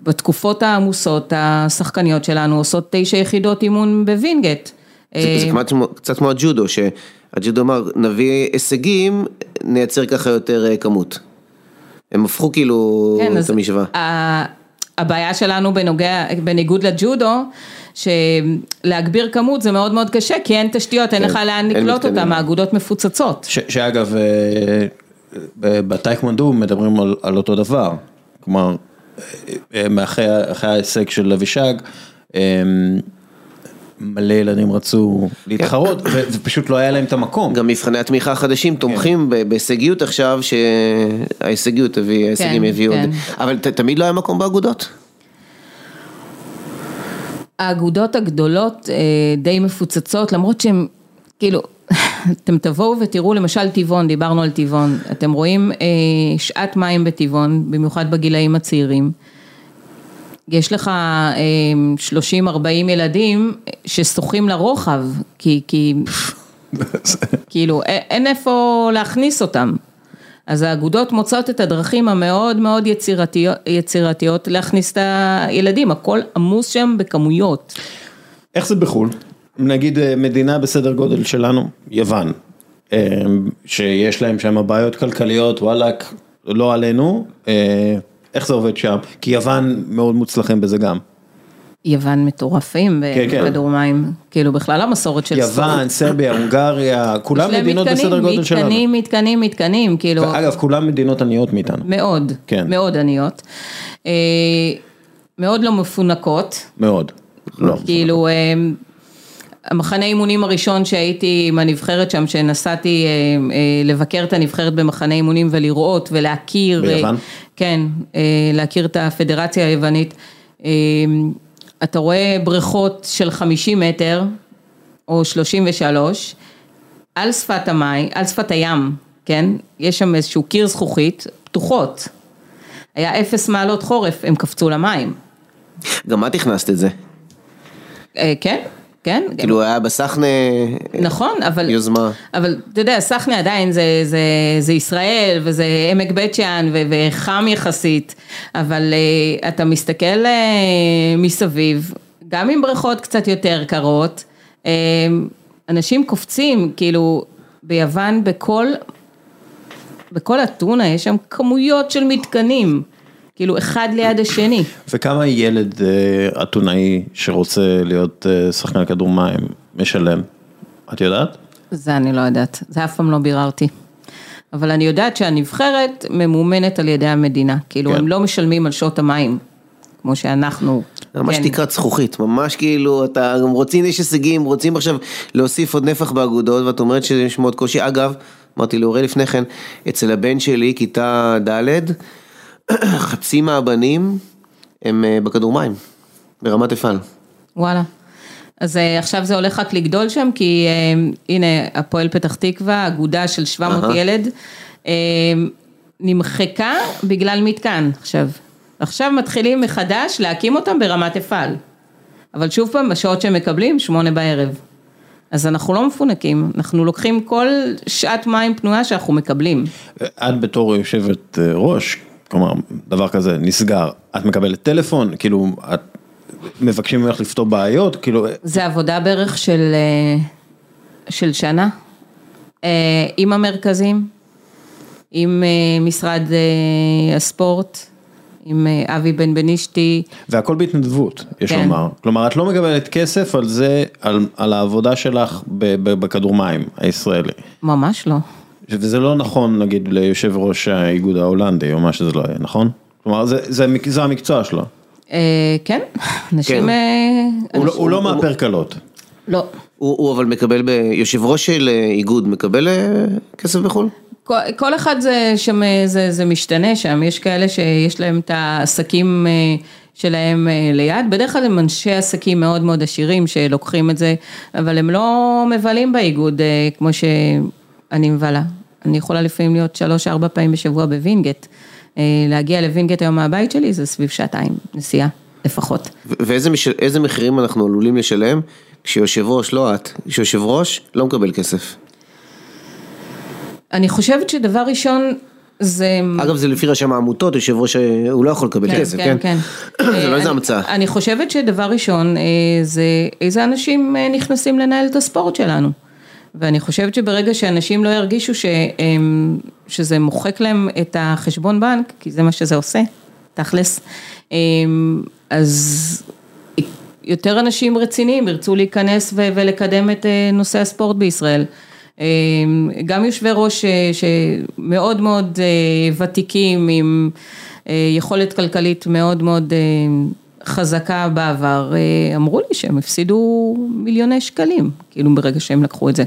Speaker 2: ובתקופות העמוסות השחקניות שלנו עושות תשע יחידות אימון בווינגייט.
Speaker 3: זה זה כמעט כמו- קצת כמו הג'ודו, שהג'ודו אמר נביא הישגים, נייצר ככה יותר אה, כמות. הם הפכו כאילו
Speaker 2: כן,
Speaker 3: את המשוואה.
Speaker 2: הבעיה שלנו בנוגע, בניגוד לג'ודו, שלהגביר כמות זה מאוד מאוד קשה, כי אין תשתיות, אין
Speaker 3: כן,
Speaker 2: לך לאן לקלוט. אותם, האגודות מפוצצות.
Speaker 1: ש, שאגב, אה, ב- בטייקמונדו מדברים על, על אותו דבר, כלומר, אה, אה, אחרי, אחרי ההישג של אבישג, אה, מלא ילדים רצו להתחרות, ו- ופשוט לא היה להם את המקום.
Speaker 3: גם מבחני התמיכה החדשים תומכים ב- בהישגיות עכשיו, שההישגיות הביא, ההישגים
Speaker 2: כן,
Speaker 3: הביאו,
Speaker 2: כן.
Speaker 3: אבל ת- תמיד לא היה מקום באגודות.
Speaker 2: האגודות הגדולות אה, די מפוצצות, למרות שהן, כאילו, אתם תבואו ותראו למשל טבעון, דיברנו על טבעון, אתם רואים אה, שעת מים בטבעון, במיוחד בגילאים הצעירים. יש לך אה, 30-40 ילדים ששוחים לרוחב, כי, כי כאילו אין איפה להכניס אותם. אז האגודות מוצאות את הדרכים המאוד מאוד יצירתיות, יצירתיות להכניס את הילדים, הכל עמוס שם בכמויות.
Speaker 1: איך זה בחו"ל? נגיד אה, מדינה בסדר גודל שלנו, יוון. אה, שיש להם שם בעיות כלכליות, וואלאק, לא עלינו, אה, איך זה עובד שם? כי יוון מאוד מוצלחים בזה גם.
Speaker 2: יוון מטורפים
Speaker 1: כן, כן.
Speaker 2: בכדור מים, כאילו בכלל המסורת של ספורט.
Speaker 1: יוון, סרביה, הונגריה, כולם מדינות
Speaker 2: מתקנים,
Speaker 1: בסדר גודל שלנו.
Speaker 2: מתקנים, מתקנים, מתקנים, כאילו,
Speaker 1: ואגב, כולם מדינות עניות מאיתנו,
Speaker 2: מאוד,
Speaker 1: כן.
Speaker 2: מאוד עניות. אה, מאוד לא מפונקות,
Speaker 1: מאוד. לא.
Speaker 2: כאילו, אה, המחנה אימונים הראשון שהייתי עם הנבחרת שם, שנסעתי אה, לבקר את הנבחרת במחנה אימונים ולראות ולהכיר.
Speaker 1: ביוון?
Speaker 2: כן, להכיר את הפדרציה היוונית. אתה רואה בריכות של 50 מטר, או 33, על שפת המים, על שפת הים, כן? יש שם איזשהו קיר זכוכית, פתוחות. היה אפס מעלות חורף, הם קפצו למים.
Speaker 3: גם את הכנסת את זה.
Speaker 2: אה, כן, כן.
Speaker 3: כאילו היה בסחנה
Speaker 2: נכון, אבל...
Speaker 3: יוזמה.
Speaker 2: אבל אתה יודע, סחנה עדיין זה, זה, זה ישראל וזה עמק בית שאן ו- וחם יחסית, אבל uh, אתה מסתכל uh, מסביב, גם עם בריכות קצת יותר קרות, uh, אנשים קופצים, כאילו ביוון בכל, בכל אתונה יש שם כמויות של מתקנים, כאילו אחד ליד השני.
Speaker 1: וכמה ילד אה, אתונאי שרוצה להיות אה, שחקן כדור מים משלם? את יודעת?
Speaker 2: זה אני לא יודעת, זה אף פעם לא ביררתי. אבל אני יודעת שהנבחרת ממומנת על ידי המדינה, כאילו
Speaker 1: כן.
Speaker 2: הם לא משלמים על שעות המים, כמו שאנחנו.
Speaker 3: ממש
Speaker 2: כן.
Speaker 3: תקרת זכוכית, ממש כאילו, אתה גם רוצים, יש הישגים, רוצים עכשיו להוסיף עוד נפח באגודות, ואת אומרת שיש מאוד קושי. אגב, אמרתי לאורי לפני כן, אצל הבן שלי, כיתה ד', חצי מהבנים הם אה, בכדור מים, ברמת אפעל.
Speaker 2: וואלה. אז אה, עכשיו זה הולך רק לגדול שם, כי אה, הנה, הפועל פתח תקווה, אגודה של 700
Speaker 3: אהה.
Speaker 2: ילד, נמחקה בגלל מתקן עכשיו. עכשיו מתחילים מחדש להקים אותם ברמת אפעל. אבל שוב פעם, בשעות שהם מקבלים, שמונה בערב. אז אנחנו לא מפונקים, אנחנו לוקחים כל שעת מים פנויה שאנחנו מקבלים.
Speaker 1: את בתור יושבת ראש, כלומר, דבר כזה נסגר, את מקבלת טלפון, כאילו, את מבקשים ממך לפתור בעיות, כאילו,
Speaker 2: זה עבודה בערך של, אה, של שנה, אה, עם המרכזים, עם אה, משרד הספורט, עם אבי בן בנישתי,
Speaker 1: והכל בהתנדבות, יש
Speaker 2: כן.
Speaker 1: לומר. כלומר, את לא מקבלת כסף על זה, על, על העבודה שלך בכדור מים הישראלי.
Speaker 2: ממש לא.
Speaker 1: וזה לא נכון, נגיד, ליושב ראש האיגוד ההולנדי, או מה שזה לא יהיה, נכון? כלומר, זה, זה, זה המקצוע שלו.
Speaker 2: אה, כן, אנשים...
Speaker 3: כן.
Speaker 2: אה,
Speaker 1: הוא, לא,
Speaker 2: אנשים-
Speaker 1: הוא לא מאפר קלות.
Speaker 2: לא.
Speaker 3: הוא, הוא אבל מקבל, ב... יושב ראש של אה, איגוד מקבל כסף בחו"ל?
Speaker 2: כל, אחד זה, שם, זה, זה משתנה שם, יש כאלה שיש להם את העסקים שלהם ליד, בדרך כלל הם אנשי עסקים מאוד מאוד עשירים שלוקחים את זה, אבל הם לא מבלים באיגוד כמו שאני מבלה. אני יכולה לפעמים להיות שלוש-ארבע פעמים בשבוע בווינגייט. אה, להגיע לווינגייט היום מהבית שלי זה סביב שעתיים נסיעה לפחות.
Speaker 3: ואיזה מש... איזה מחירים אנחנו עלולים לשלם כשיושב ראש, לא את, כשיושב ראש לא מקבל כסף.
Speaker 2: אני חושבת שדבר ראשון זה...
Speaker 3: אגב זה לפי רשם העמותות, יושב ראש אה, הוא לא יכול לקבל כסף, כן?
Speaker 2: כן.
Speaker 3: זה לא איזה
Speaker 2: אני-
Speaker 3: המצאה.
Speaker 2: אני חושבת שדבר ראשון, אה, זה איזה אנשים אה, נכנסים לנהל את הספורט שלנו. ואני חושבת שברגע שאנשים לא ירגישו שהם, שזה מוחק להם את החשבון בנק, כי זה מה שזה עושה, תכלס, אה, אז יותר אנשים רציניים ירצו להיכנס ו- ולקדם את אה, נושא הספורט בישראל. אה, גם יושבי ראש אה, שמאוד מאוד אה, ותיקים עם יכולת כלכלית מאוד מאוד חזקה בעבר, אה, אמרו לי שהם הפסידו מיליוני שקלים, כאילו ברגע שהם לקחו את זה.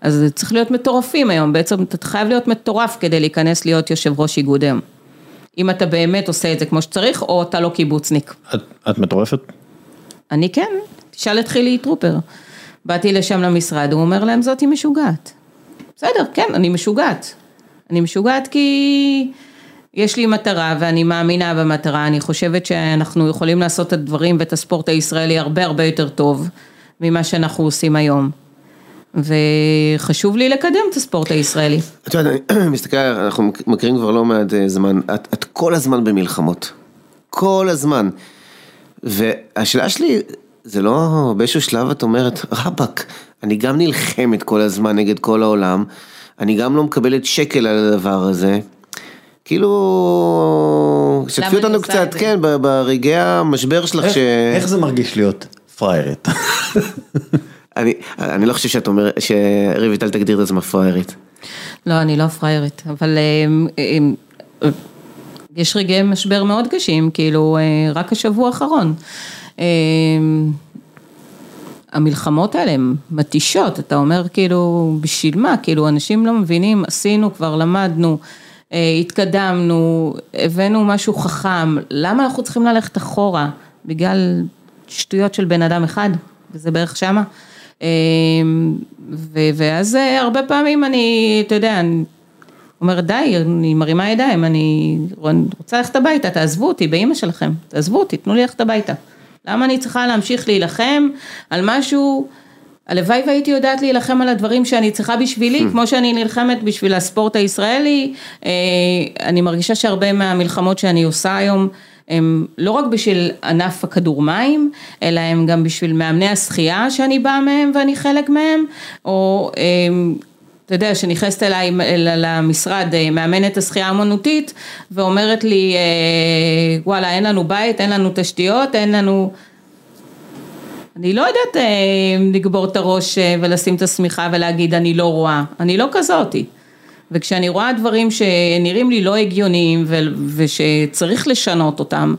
Speaker 2: אז זה צריך להיות מטורפים היום, בעצם אתה חייב להיות מטורף כדי להיכנס להיות יושב ראש איגוד היום. אם אתה באמת עושה את זה כמו שצריך, או אתה לא קיבוצניק.
Speaker 1: את, את מטורפת?
Speaker 2: אני כן, תשאל את חילי טרופר. באתי לשם למשרד, הוא אומר להם זאתי משוגעת. בסדר, כן, אני משוגעת. אני משוגעת כי יש לי מטרה ואני מאמינה במטרה, אני חושבת שאנחנו יכולים לעשות את הדברים ואת הספורט הישראלי הרבה הרבה יותר טוב ממה שאנחנו עושים היום. וחשוב לי לקדם את הספורט הישראלי.
Speaker 3: את יודעת, אני מסתכל, אנחנו מכירים כבר לא מעט אה, זמן, את, את כל הזמן במלחמות. כל הזמן. והשאלה שלי, זה לא באיזשהו שלב את אומרת, רבאק, אני גם נלחמת כל הזמן נגד כל העולם, אני גם לא מקבלת שקל על הדבר הזה. כאילו, שתפי אותנו קצת? כן, ברגעי המשבר שלך,
Speaker 1: איך-
Speaker 3: ש...
Speaker 1: איך זה מרגיש להיות פריירית?
Speaker 3: אני, אני לא חושב שאת אומרת, שרויטל תגדיר את עצמה פראיירית.
Speaker 2: לא, אני לא פריירית, אבל אמ, אמ, יש רגעי משבר מאוד קשים, כאילו, אה, רק השבוע האחרון. המלחמות האלה הן מתישות, אתה אומר כאילו, בשביל מה? כאילו, אנשים לא מבינים, עשינו, כבר למדנו, אה, התקדמנו, הבאנו משהו חכם, למה אנחנו צריכים ללכת אחורה? בגלל שטויות של בן אדם אחד, וזה בערך שמה. אמ, ו- ואז אה, הרבה פעמים אני, אתה יודע, אני אומרת די, אני מרימה ידיים, אני רוצה ללכת הביתה, תעזבו אותי באימא שלכם, תעזבו אותי, תנו לי ללכת הביתה. למה אני צריכה להמשיך להילחם על משהו, הלוואי והייתי יודעת להילחם על הדברים שאני צריכה בשבילי, כמו שאני נלחמת בשביל הספורט הישראלי, אה, אני מרגישה שהרבה מהמלחמות שאני עושה היום, הם לא רק בשביל ענף הכדורמים, אלא הם גם בשביל מאמני השחייה שאני באה מהם ואני חלק מהם, או הם, אתה יודע, שנכנסת אליי אל- למשרד אה, מאמנת השחייה האמנותית ואומרת לי, אה, וואלה, אין לנו בית, אין לנו תשתיות, אין לנו... אני לא יודעת אה, לגבור את הראש אה, ולשים את השמיכה ולהגיד אני לא רואה, אני לא כזאתי. וכשאני רואה דברים שנראים לי לא הגיוניים ו- ושצריך לשנות אותם,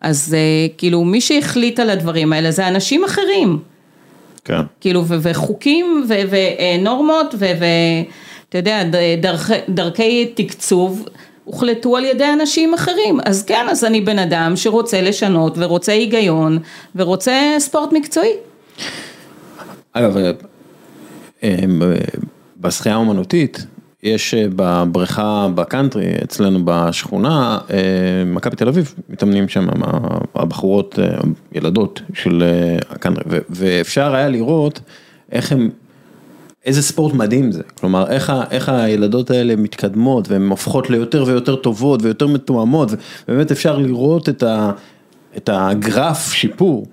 Speaker 2: אז אה, כאילו מי שהחליט על הדברים האלה זה אנשים אחרים.
Speaker 1: כן.
Speaker 2: כאילו, ו- וחוקים ו- ונורמות ואתה יודע, דרכי, דרכי תקצוב הוחלטו על ידי אנשים אחרים. אז כן, אז אני בן אדם שרוצה לשנות ורוצה היגיון ורוצה ספורט מקצועי.
Speaker 1: אגב, אה, אה, בשחייה האומנותית, יש אה, בבריכה בקאנטרי, אצלנו בשכונה, מכבי תל אביב, מתאמנים שם הבחורות, ילדות של הקאנטרי, ואפשר היה לראות איך הם, איזה ספורט מדהים זה, כלומר איך, איך הילדות האלה מתקדמות והן הופכות ליותר ויותר טובות ויותר מתואמות, ובאמת אפשר לראות את, ה, את הגרף שיפור.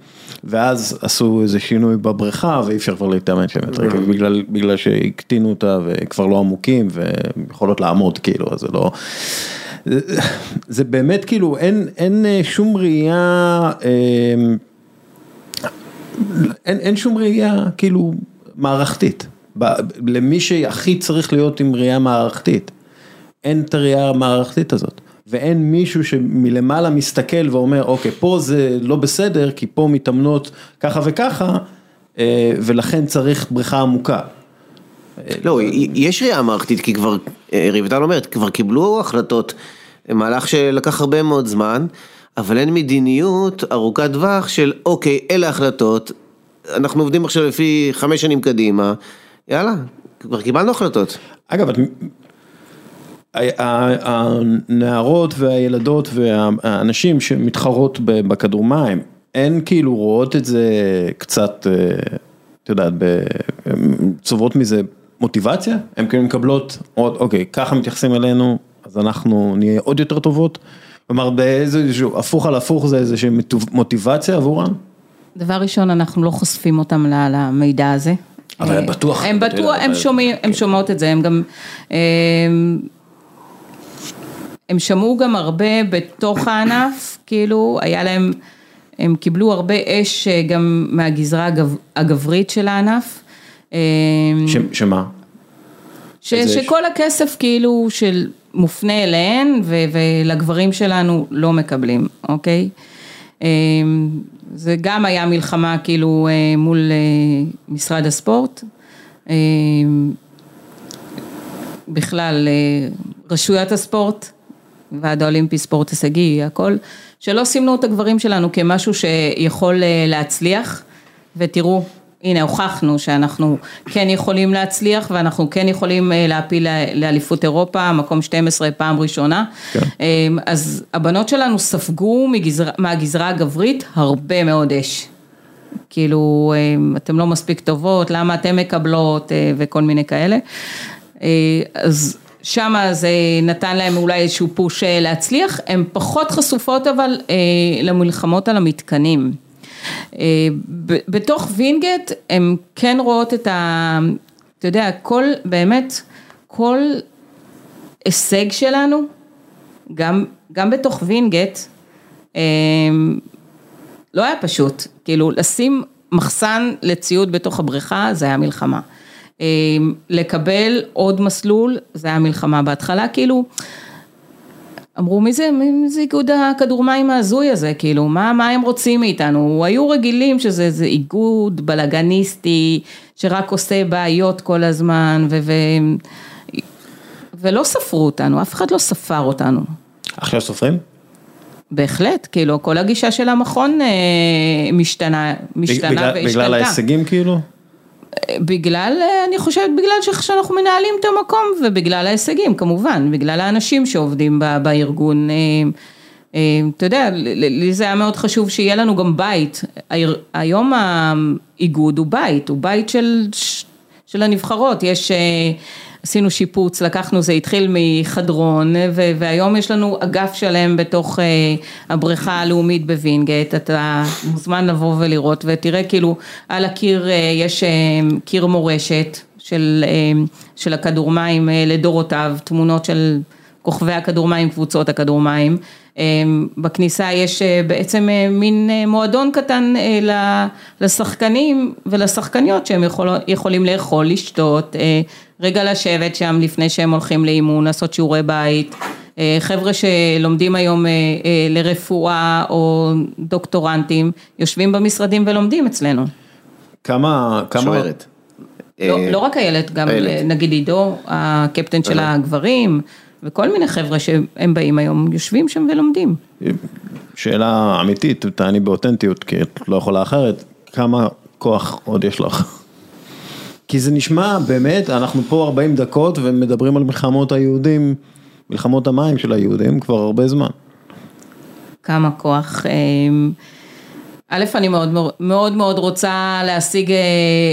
Speaker 1: ואז עשו איזה שינוי בבריכה ואי אפשר כבר להתאמן שם יותר, כאילו, בגלל, בגלל שהקטינו אותה וכבר לא עמוקים ויכולות לעמוד כאילו, אז זה לא... זה- זה באמת כאילו, אין, אין אה, שום ראייה, אה, אין, אין שום ראייה כאילו מערכתית, למי שהכי צריך להיות עם ראייה מערכתית, אין את הראייה המערכתית הזאת, ואין מישהו שמלמעלה מסתכל ואומר אוקיי פה זה לא בסדר כי פה מתאמנות ככה וככה אה, ולכן צריך בריכה עמוקה.
Speaker 3: לא, יש ראייה מערכתית, כי כבר, אה, רויטל אומרת, כבר קיבלו החלטות, מהלך שלקח הרבה מאוד זמן, אבל אין מדיניות ארוכת טווח של אוקיי, אלה ההחלטות, אנחנו עובדים עכשיו לפי חמש שנים קדימה, יאללה, כבר קיבלנו החלטות.
Speaker 1: אגב, הנערות והילדות והאנשים שמתחרות ב- בכדורמים, הן כאילו רואות את זה קצת, אה, את יודעת, צוברות מזה מוטיבציה, הן כאילו מקבלות עוד, אוקיי, ככה מתייחסים אלינו, אז אנחנו נהיה עוד יותר טובות. כלומר, באיזשהו הפוך על הפוך זה איזושהי מוטיבציה עבורן.
Speaker 2: דבר ראשון, אנחנו לא חושפים אותם למידע הזה.
Speaker 1: אבל בטוח,
Speaker 2: הם
Speaker 1: אתה יודע,
Speaker 2: בטוח, הם שומעים, הם שומעות את זה, הם גם, הם שמעו גם הרבה בתוך הענף, כאילו, היה להם, הם קיבלו הרבה אש אה, גם מהגזרה הגב- הגברית של הענף. אה,
Speaker 1: ש- שמה?
Speaker 2: ש, שכל הכסף כאילו של מופנה אליהן ו, ולגברים שלנו לא מקבלים, אוקיי? אמ, זה גם היה מלחמה כאילו אה, מול אה, משרד הספורט. אמ, בכלל, אה, רשויות הספורט, ועד האולימפי ספורט הישגי, הכל, שלא סימנו את הגברים שלנו כמשהו שיכול להצליח, ותראו, הנה הוכחנו שאנחנו כן יכולים להצליח ואנחנו כן יכולים אה, להפיל לאליפות אירופה, מקום 12 פעם ראשונה.
Speaker 1: כן.
Speaker 2: אמ, אז הבנות שלנו ספגו מגזרה, מהגזרה הגברית הרבה מאוד אש. כאילו, אמ, אתן לא מספיק טובות, למה אתן מקבלות אה, וכל מיני כאלה. אה, אז שמה זה נתן להם אולי איזשהו פוש להצליח, הן פחות חשופות אבל למלחמות על המתקנים. אה, בתוך וינגייט הן כן רואות את ה... אתה יודע, כל, באמת, כל הישג שלנו, גם, גם בתוך וינגייט, אה, לא היה פשוט, כאילו לשים מחסן לציוד בתוך הבריכה זה היה מלחמה. אה, לקבל עוד מסלול זה היה מלחמה בהתחלה, כאילו אמרו מי זה, מי זה איגוד הכדור מים ההזוי הזה, כאילו מה, מה הם רוצים מאיתנו, היו רגילים שזה איגוד בלאגניסטי שרק עושה בעיות כל הזמן ו, ו, ולא ספרו אותנו, אף אחד לא ספר אותנו.
Speaker 1: עכשיו סופרים?
Speaker 2: בהחלט, כאילו כל הגישה של המכון אה, משתנה, משתנה
Speaker 1: בגלל,
Speaker 2: והשתנתה.
Speaker 1: בגלל ההישגים כאילו?
Speaker 2: בגלל, אה, אני חושבת, בגלל שאנחנו מנהלים את המקום ובגלל ההישגים כמובן, בגלל האנשים שעובדים בארגון. אה, אה, אתה יודע, לי זה היה מאוד חשוב שיהיה לנו גם בית. היום האיגוד הוא בית, הוא בית של, של הנבחרות. יש, עשינו שיפוץ, לקחנו, זה התחיל מחדרון, ו- והיום יש לנו אגף שלם בתוך אה, הבריכה הלאומית בווינגייט, אתה מוזמן לבוא ולראות, ותראה כאילו על הקיר אה, יש אה, קיר מורשת של, אה, של הכדור מים אה, לדורותיו, תמונות של כוכבי הכדור מים, קבוצות הכדור מים. אה, בכניסה יש אה, בעצם אה, מין אה, מועדון קטן לשחקנים ולשחקניות שהם יכול, יכולים לאכול, לשתות, רגע לשבת שם לפני שהם הולכים לאימון, לעשות שיעורי בית. חבר'ה שלומדים היום אה, אה, לרפואה או דוקטורנטים, יושבים במשרדים ולומדים אצלנו.
Speaker 1: כמה, כמה,
Speaker 3: שוערת.
Speaker 2: לא, לא רק איילת, גם
Speaker 3: איילת.
Speaker 2: נגיד עידו, הקפטן של. הגברים, וכל מיני חבר'ה שהם באים היום, יושבים שם ולומדים.
Speaker 1: שאלה אמיתית, תעני באותנטיות, כי את לא יכולה אחרת, כמה כוח עוד יש לך? כי זה נשמע באמת, אנחנו פה 40 דקות ומדברים על מלחמות היהודים, מלחמות המים של היהודים כבר הרבה זמן.
Speaker 2: כמה כוח. אה, א', אני מאוד מאוד מאוד רוצה להשיג אה,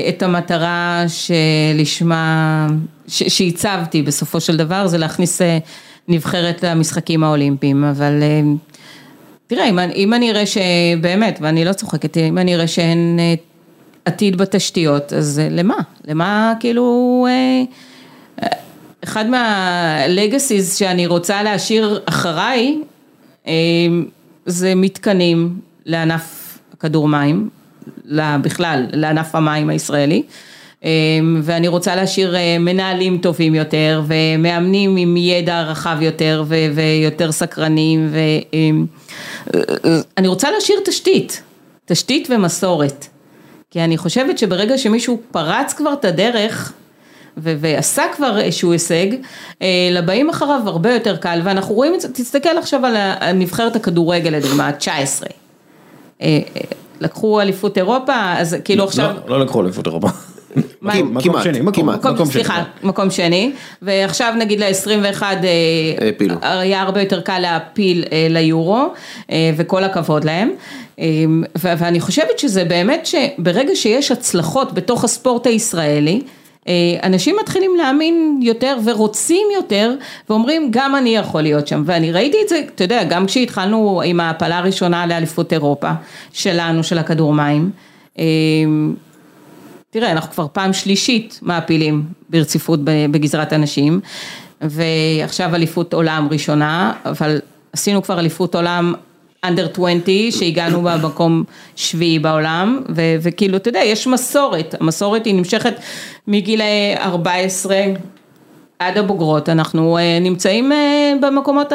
Speaker 2: את המטרה שלשמה, שהצבתי בסופו של דבר, זה להכניס אה, נבחרת למשחקים האולימפיים, אבל אה, תראה, אם, אם אני אראה שבאמת, ואני לא צוחקת, אם אני אראה שאין עתיד בתשתיות, אז למה? למה כאילו... אחד מהלגסיז שאני רוצה להשאיר אחריי, זה מתקנים לענף הכדור מים, בכלל, לענף המים הישראלי. אה, ואני רוצה להשאיר אה, מנהלים טובים יותר ומאמנים עם ידע רחב יותר ו- ויותר סקרנים ואני רוצה להשאיר תשתית, תשתית ומסורת. כי אני חושבת שברגע שמישהו פרץ כבר את הדרך ו- ועשה כבר איזשהו הישג, אה, לבאים אחריו הרבה יותר קל, ואנחנו רואים את זה, תסתכל עכשיו על נבחרת הכדורגל לדוגמה, 19. אה, אה, לקחו אליפות אירופה, אז כאילו עכשיו...
Speaker 1: לא, לא לקחו אליפות אירופה. מקום שני, מקום, שני.
Speaker 2: סליחה, מקום שני, ועכשיו נגיד ל-21
Speaker 3: העפילו.
Speaker 2: היה הרבה יותר קל להפיל אה, ליורו, אה, וכל הכבוד להם. אה, ואני חושבת שזה באמת שברגע שיש הצלחות בתוך הספורט הישראלי, אה, אנשים מתחילים להאמין יותר ורוצים יותר ואומרים גם אני יכול להיות שם. ואני ראיתי את זה, אתה יודע, גם כשהתחלנו עם ההעפלה הראשונה לאליפות אירופה שלנו, של הכדור מים, אה, תראה, אנחנו כבר פעם שלישית מעפילים ברציפות בגזרת הנשים, ועכשיו אליפות עולם ראשונה, אבל עשינו כבר אליפות עולם אנדר 20, שהגענו במקום שביעי בעולם, ו- וכאילו, אתה יודע, יש מסורת, המסורת היא נמשכת מגיל 14 עד הבוגרות, אנחנו אה, נמצאים אה, במקומות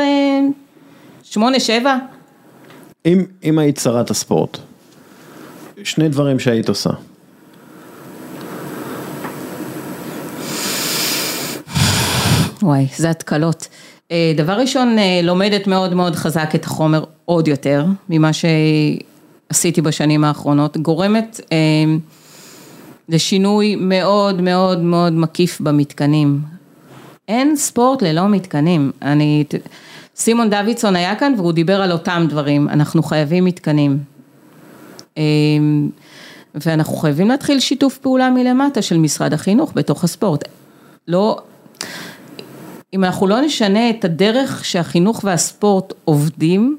Speaker 2: 8-7.
Speaker 1: אם, אם היית שרת הספורט, שני דברים שהיית עושה.
Speaker 2: וואי, זה התקלות. אה, דבר ראשון, אה, לומדת מאוד מאוד חזק את החומר עוד יותר ממה שעשיתי בשנים האחרונות, גורמת אה, לשינוי מאוד מאוד מאוד מקיף במתקנים. אין ספורט ללא מתקנים. אני, סימון דוידסון היה כאן והוא דיבר על אותם דברים, אנחנו חייבים מתקנים. ואנחנו חייבים להתחיל שיתוף פעולה מלמטה של משרד החינוך בתוך הספורט. לא, אם אנחנו לא נשנה את הדרך שהחינוך והספורט עובדים,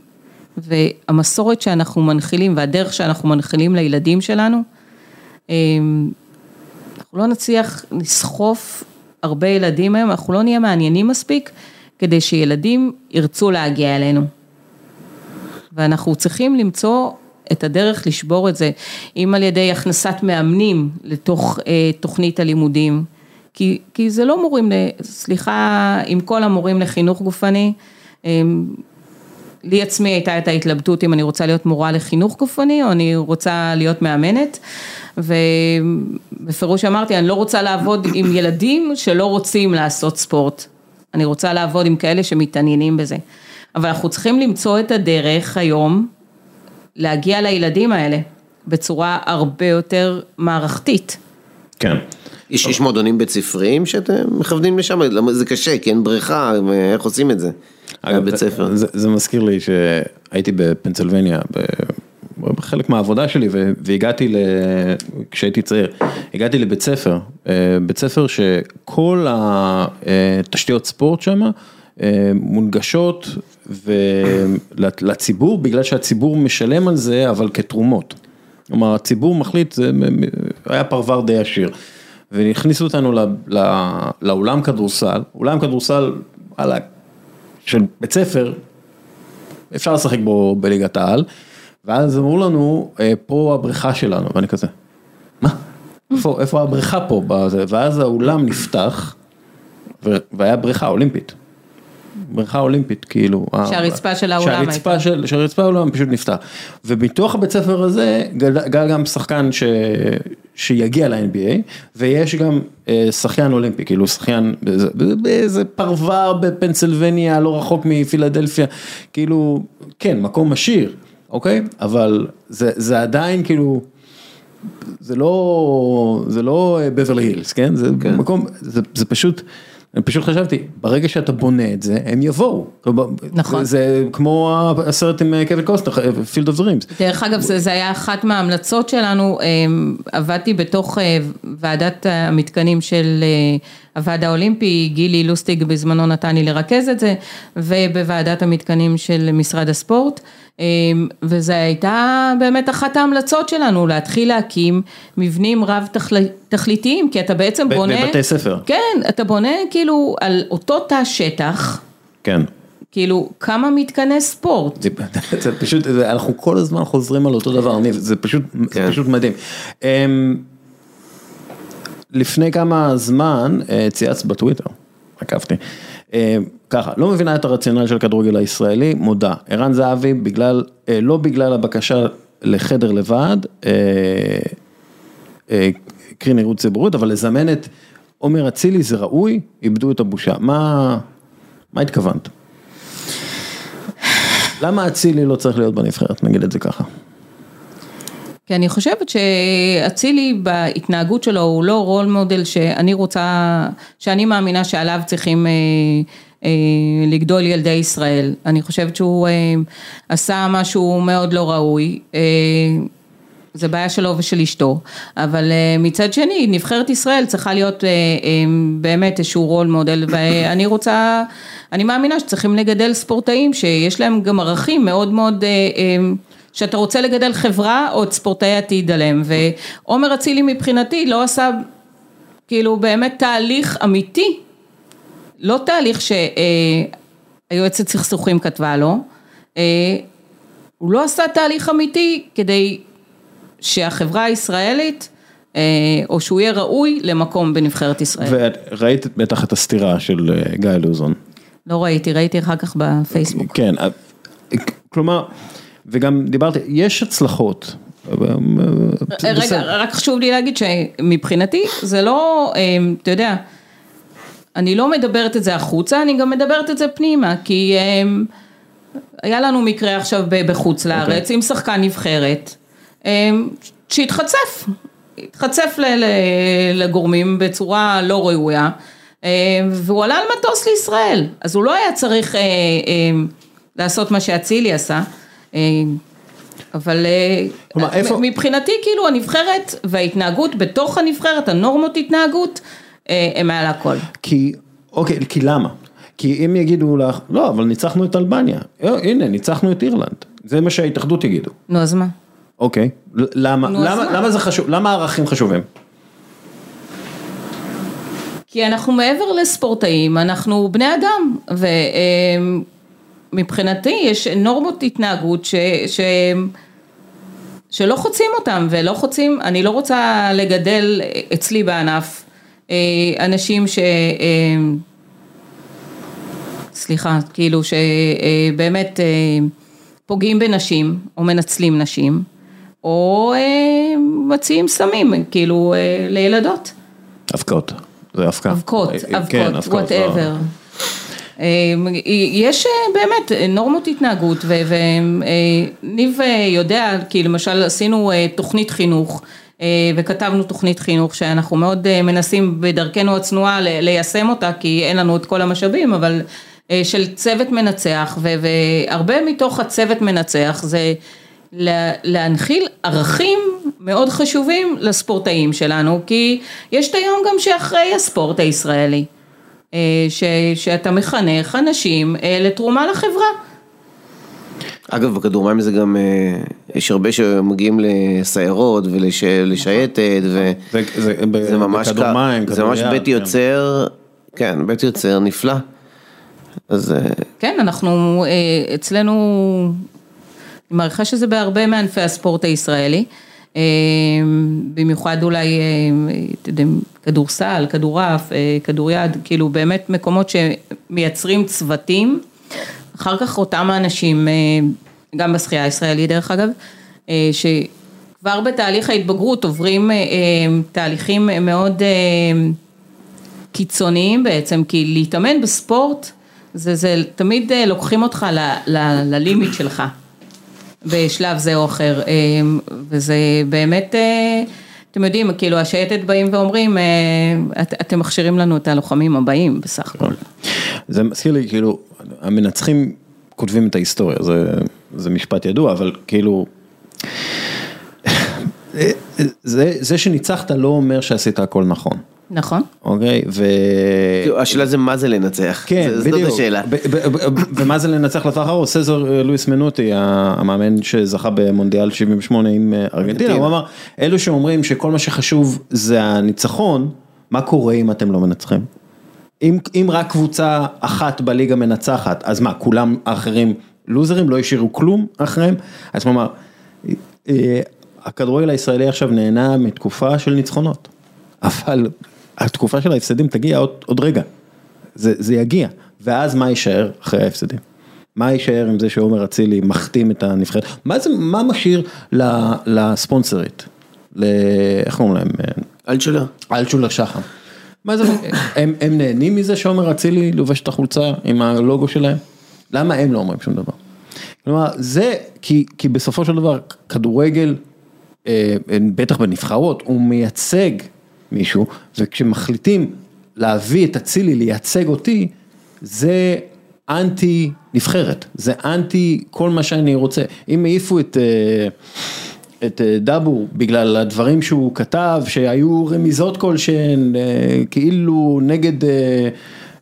Speaker 2: והמסורת שאנחנו מנחילים והדרך שאנחנו מנחילים לילדים שלנו, אנחנו לא נצליח לסחוף הרבה ילדים היום, אנחנו לא נהיה מעניינים מספיק כדי שילדים ירצו להגיע אלינו. ואנחנו צריכים למצוא את הדרך לשבור את זה, אם על ידי הכנסת מאמנים לתוך אה, תוכנית הלימודים, כי, כי זה לא מורים, סליחה, עם כל המורים לחינוך גופני, אה, לי עצמי הייתה את ההתלבטות אם אני רוצה להיות מורה לחינוך גופני או אני רוצה להיות מאמנת ובפירוש אמרתי אני לא רוצה לעבוד עם ילדים שלא רוצים לעשות ספורט, אני רוצה לעבוד עם כאלה שמתעניינים בזה, אבל אנחנו צריכים למצוא את הדרך היום להגיע לילדים האלה בצורה הרבה יותר מערכתית.
Speaker 1: כן.
Speaker 3: יש, יש מועדונים בית ספריים שאתם מכוונים לשם, זה קשה, כי אין בריכה, איך עושים את זה?
Speaker 1: אגב,
Speaker 3: בית ספר.
Speaker 1: זה, זה מזכיר לי שהייתי בפנסילבניה, בחלק מהעבודה שלי, והגעתי, ל... כשהייתי צעיר, הגעתי לבית ספר, אה, בית ספר שכל התשתיות ספורט שם אה, מונגשות לציבור, בגלל שהציבור משלם על זה, אבל כתרומות. כלומר, הציבור מחליט, זה היה פרבר די עשיר. והכניסו אותנו לאולם כדורסל, אולם כדורסל, וואלה, של בית ספר, אפשר לשחק בו בליגת העל, ואז אמרו לנו, אה, פה הבריכה שלנו, ואני כזה, מה? איפה, איפה הבריכה פה? ואז האולם נפתח, והיה בריכה אולימפית. בריכה אולימפית, כאילו.
Speaker 2: שהרצפה של האולם
Speaker 1: הייתה. שהרצפה של, שהרצפה האולם פשוט נפתח. ובתוך הבית ספר הזה גל גם שחקן ש, שיגיע ל-NBA, ויש גם אה, שחיין אולימפי, כאילו שחיין באיזה, באיזה פרבר בפנסילבניה, לא רחוק מפילדלפיה, כאילו, כן, מקום עשיר, אוקיי? אבל זה, זה עדיין כאילו... זה לא, זה לא בבוורלי הילס, כן? זה כן. מקום, זה, זה פשוט, פשוט חשבתי, ברגע שאתה בונה את זה, הם יבואו.
Speaker 2: נכון.
Speaker 1: זה כמו הסרט עם אה, קווין קוסטנר, Field of Dreams.
Speaker 2: דרך אגב, זה, זה היה אחת מההמלצות שלנו, אמ, עבדתי בתוך אה, ועדת המתקנים של אה, הוועד האולימפי, גילי לוסטיג בזמנו נתן לי לרכז את זה, ובוועדת המתקנים של משרד הספורט. אמ, וזו הייתה באמת אחת ההמלצות שלנו, להתחיל להקים מבנים רב תכליתיים, כי אתה בעצם בונה...
Speaker 1: בבתי ספר.
Speaker 2: כן, אתה בונה כאילו על אותו תא שטח.
Speaker 1: כן.
Speaker 2: כאילו, כמה מתקני ספורט.
Speaker 1: זה, זה פשוט, זה, אנחנו כל הזמן חוזרים על אותו דבר, ניב, זה פשוט, כן. זה פשוט מדהים. Um, לפני כמה זמן אה, צייצת בטוויטר, עקבתי. אה, ככה, לא מבינה את הרציונל של הכדורגל הישראלי, מודה, ערן זהבי בגלל, אה, לא בגלל הבקשה לחדר לבד, קרי נראות ציבורית, אבל לזמן את עומר אצילי זה ראוי, איבדו את הבושה. מה, מה התכוונת? למה אצילי לא צריך להיות בנבחרת, נגיד את זה ככה.
Speaker 2: כי אני חושבת שאצילי בהתנהגות שלו הוא לא רול מודל שאני רוצה, שאני מאמינה שעליו צריכים אה, אה, לגדול ילדי ישראל. אני חושבת שהוא אה, עשה משהו מאוד לא ראוי. אה, זה בעיה שלו ושל אשתו, אבל אה, מצד שני נבחרת ישראל צריכה להיות אה, אה, באמת איזשהו רול מודל ואני רוצה, אני מאמינה שצריכים לגדל ספורטאים שיש להם גם ערכים מאוד מאוד שאתה רוצה לגדל חברה או את ספורטאי עתיד עליהם ועומר אצילי מבחינתי לא עשה כאילו באמת תהליך אמיתי, לא תהליך שהיועצת סכסוכים כתבה לו, הוא לא עשה תהליך אמיתי כדי שהחברה הישראלית או שהוא יהיה ראוי למקום בנבחרת ישראל.
Speaker 1: וראית בטח את הסתירה של גיא לוזון.
Speaker 2: לא ראיתי, ראיתי אחר כך בפייסבוק.
Speaker 1: כן, כלומר וגם דיברתי, יש הצלחות.
Speaker 2: רגע, רק חשוב לי להגיד שמבחינתי זה לא, אתה יודע, אני לא מדברת את זה החוצה, אני גם מדברת את זה פנימה, כי אמ, היה לנו מקרה עכשיו בחוץ לארץ okay. אוקיי. עם שחקן נבחרת, אמ, שהתחצף, התחצף לגורמים בצורה לא ראויה, והוא עלה על מטוס לישראל, אז הוא לא היה צריך לעשות מה שאצילי עשה. אה, אבל אה, איפה... מבחינתי כאילו הנבחרת וההתנהגות בתוך הנבחרת, הנורמות התנהגות, אה, הם מעל הכל.
Speaker 1: כי, אוקיי, כי למה? כי אם יגידו לך, לא, אבל ניצחנו את אלבניה, הנה, ניצחנו את אירלנד, זה מה שההתאחדות יגידו.
Speaker 2: נו, אז מה?
Speaker 1: אוקיי, למה, למה, למה זה חשוב, למה הערכים חשובים?
Speaker 2: כי אנחנו מעבר לספורטאים, אנחנו בני אדם, ומבחינתי יש נורמות התנהגות ש... ש... שלא חוצים אותם ולא חוצים, אני לא רוצה לגדל אצלי בענף אה, אנשים ש... אה, סליחה, כאילו שבאמת אה, פוגעים בנשים או מנצלים נשים או מציעים סמים, כאילו לילדות.
Speaker 1: אבקות, זה אבקה.
Speaker 2: אבקות, אבקות, וואטאבר. יש באמת נורמות התנהגות וניב יודע, כי למשל עשינו תוכנית חינוך וכתבנו תוכנית חינוך שאנחנו מאוד מנסים בדרכנו הצנועה ליישם אותה כי אין לנו את כל המשאבים אבל של צוות מנצח והרבה מתוך הצוות מנצח זה להנחיל ערכים מאוד חשובים לספורטאים שלנו כי יש את היום גם שאחרי הספורט הישראלי ש, שאתה מחנך אנשים לתרומה לחברה.
Speaker 3: אגב בכדורמים זה גם, יש הרבה שמגיעים לסיירות ולשייטת וזה ממש, זה ממש בית יוצר, כן, בית יוצר נפלא. אז...
Speaker 2: כן, אנחנו אצלנו, אני מעריכה שזה בהרבה מענפי הספורט הישראלי. במיוחד אולי, אתה יודע, כדורסל, כדורעף, כדוריד, כאילו באמת מקומות שמייצרים צוותים, אחר כך אותם האנשים, גם בשחייה הישראלית דרך אגב, שכבר בתהליך ההתבגרות עוברים תהליכים מאוד קיצוניים בעצם, כי להתאמן בספורט, זה, זה תמיד לוקחים אותך ללימיט שלך. בשלב זה או אחר, וזה באמת, אתם יודעים, כאילו השייטת באים ואומרים, את, אתם מכשירים לנו את הלוחמים הבאים בסך הכל.
Speaker 1: זה מזכיר לי, כאילו, המנצחים כותבים את ההיסטוריה, זה, זה משפט ידוע, אבל כאילו, זה, זה שניצחת לא אומר שעשית הכל נכון.
Speaker 2: נכון.
Speaker 1: אוקיי, ו...
Speaker 3: השאלה זה מה זה לנצח.
Speaker 1: כן, בדיוק.
Speaker 3: זאת השאלה.
Speaker 1: ומה זה לנצח לטווח ארוך? סזר לואיס מנוטי, המאמן שזכה במונדיאל 78 עם ארגנטינה, הוא אמר, אלו שאומרים שכל מה שחשוב זה הניצחון, מה קורה אם אתם לא מנצחים? אם, אם רק קבוצה אחת בליגה מנצחת, אז מה, כולם האחרים לוזרים, לא השאירו כלום אחריהם? אז כלומר, הכדורגל הישראלי עכשיו נהנה מתקופה של ניצחונות, אבל התקופה של ההפסדים תגיע עוד, עוד רגע, זה, זה יגיע, ואז מה יישאר אחרי ההפסדים? מה יישאר עם זה שעומר אצילי מחתים את הנבחרת? מה זה, מה משאיר לספונסרית? איך קוראים להם?
Speaker 3: אלטשולר.
Speaker 1: אלטשולר שחם. מה זה, הם, הם נהנים מזה שעומר אצילי לובש את החולצה עם הלוגו שלהם? למה הם לא אומרים שום דבר? כלומר, זה כי, כי בסופו של דבר כדורגל, בטח בנבחרות, הוא מייצג מישהו, וכשמחליטים להביא את אצילי לייצג אותי, זה אנטי נבחרת, זה אנטי כל מה שאני רוצה. אם העיפו את, את דאבור בגלל הדברים שהוא כתב, שהיו רמיזות כלשהן, כאילו נגד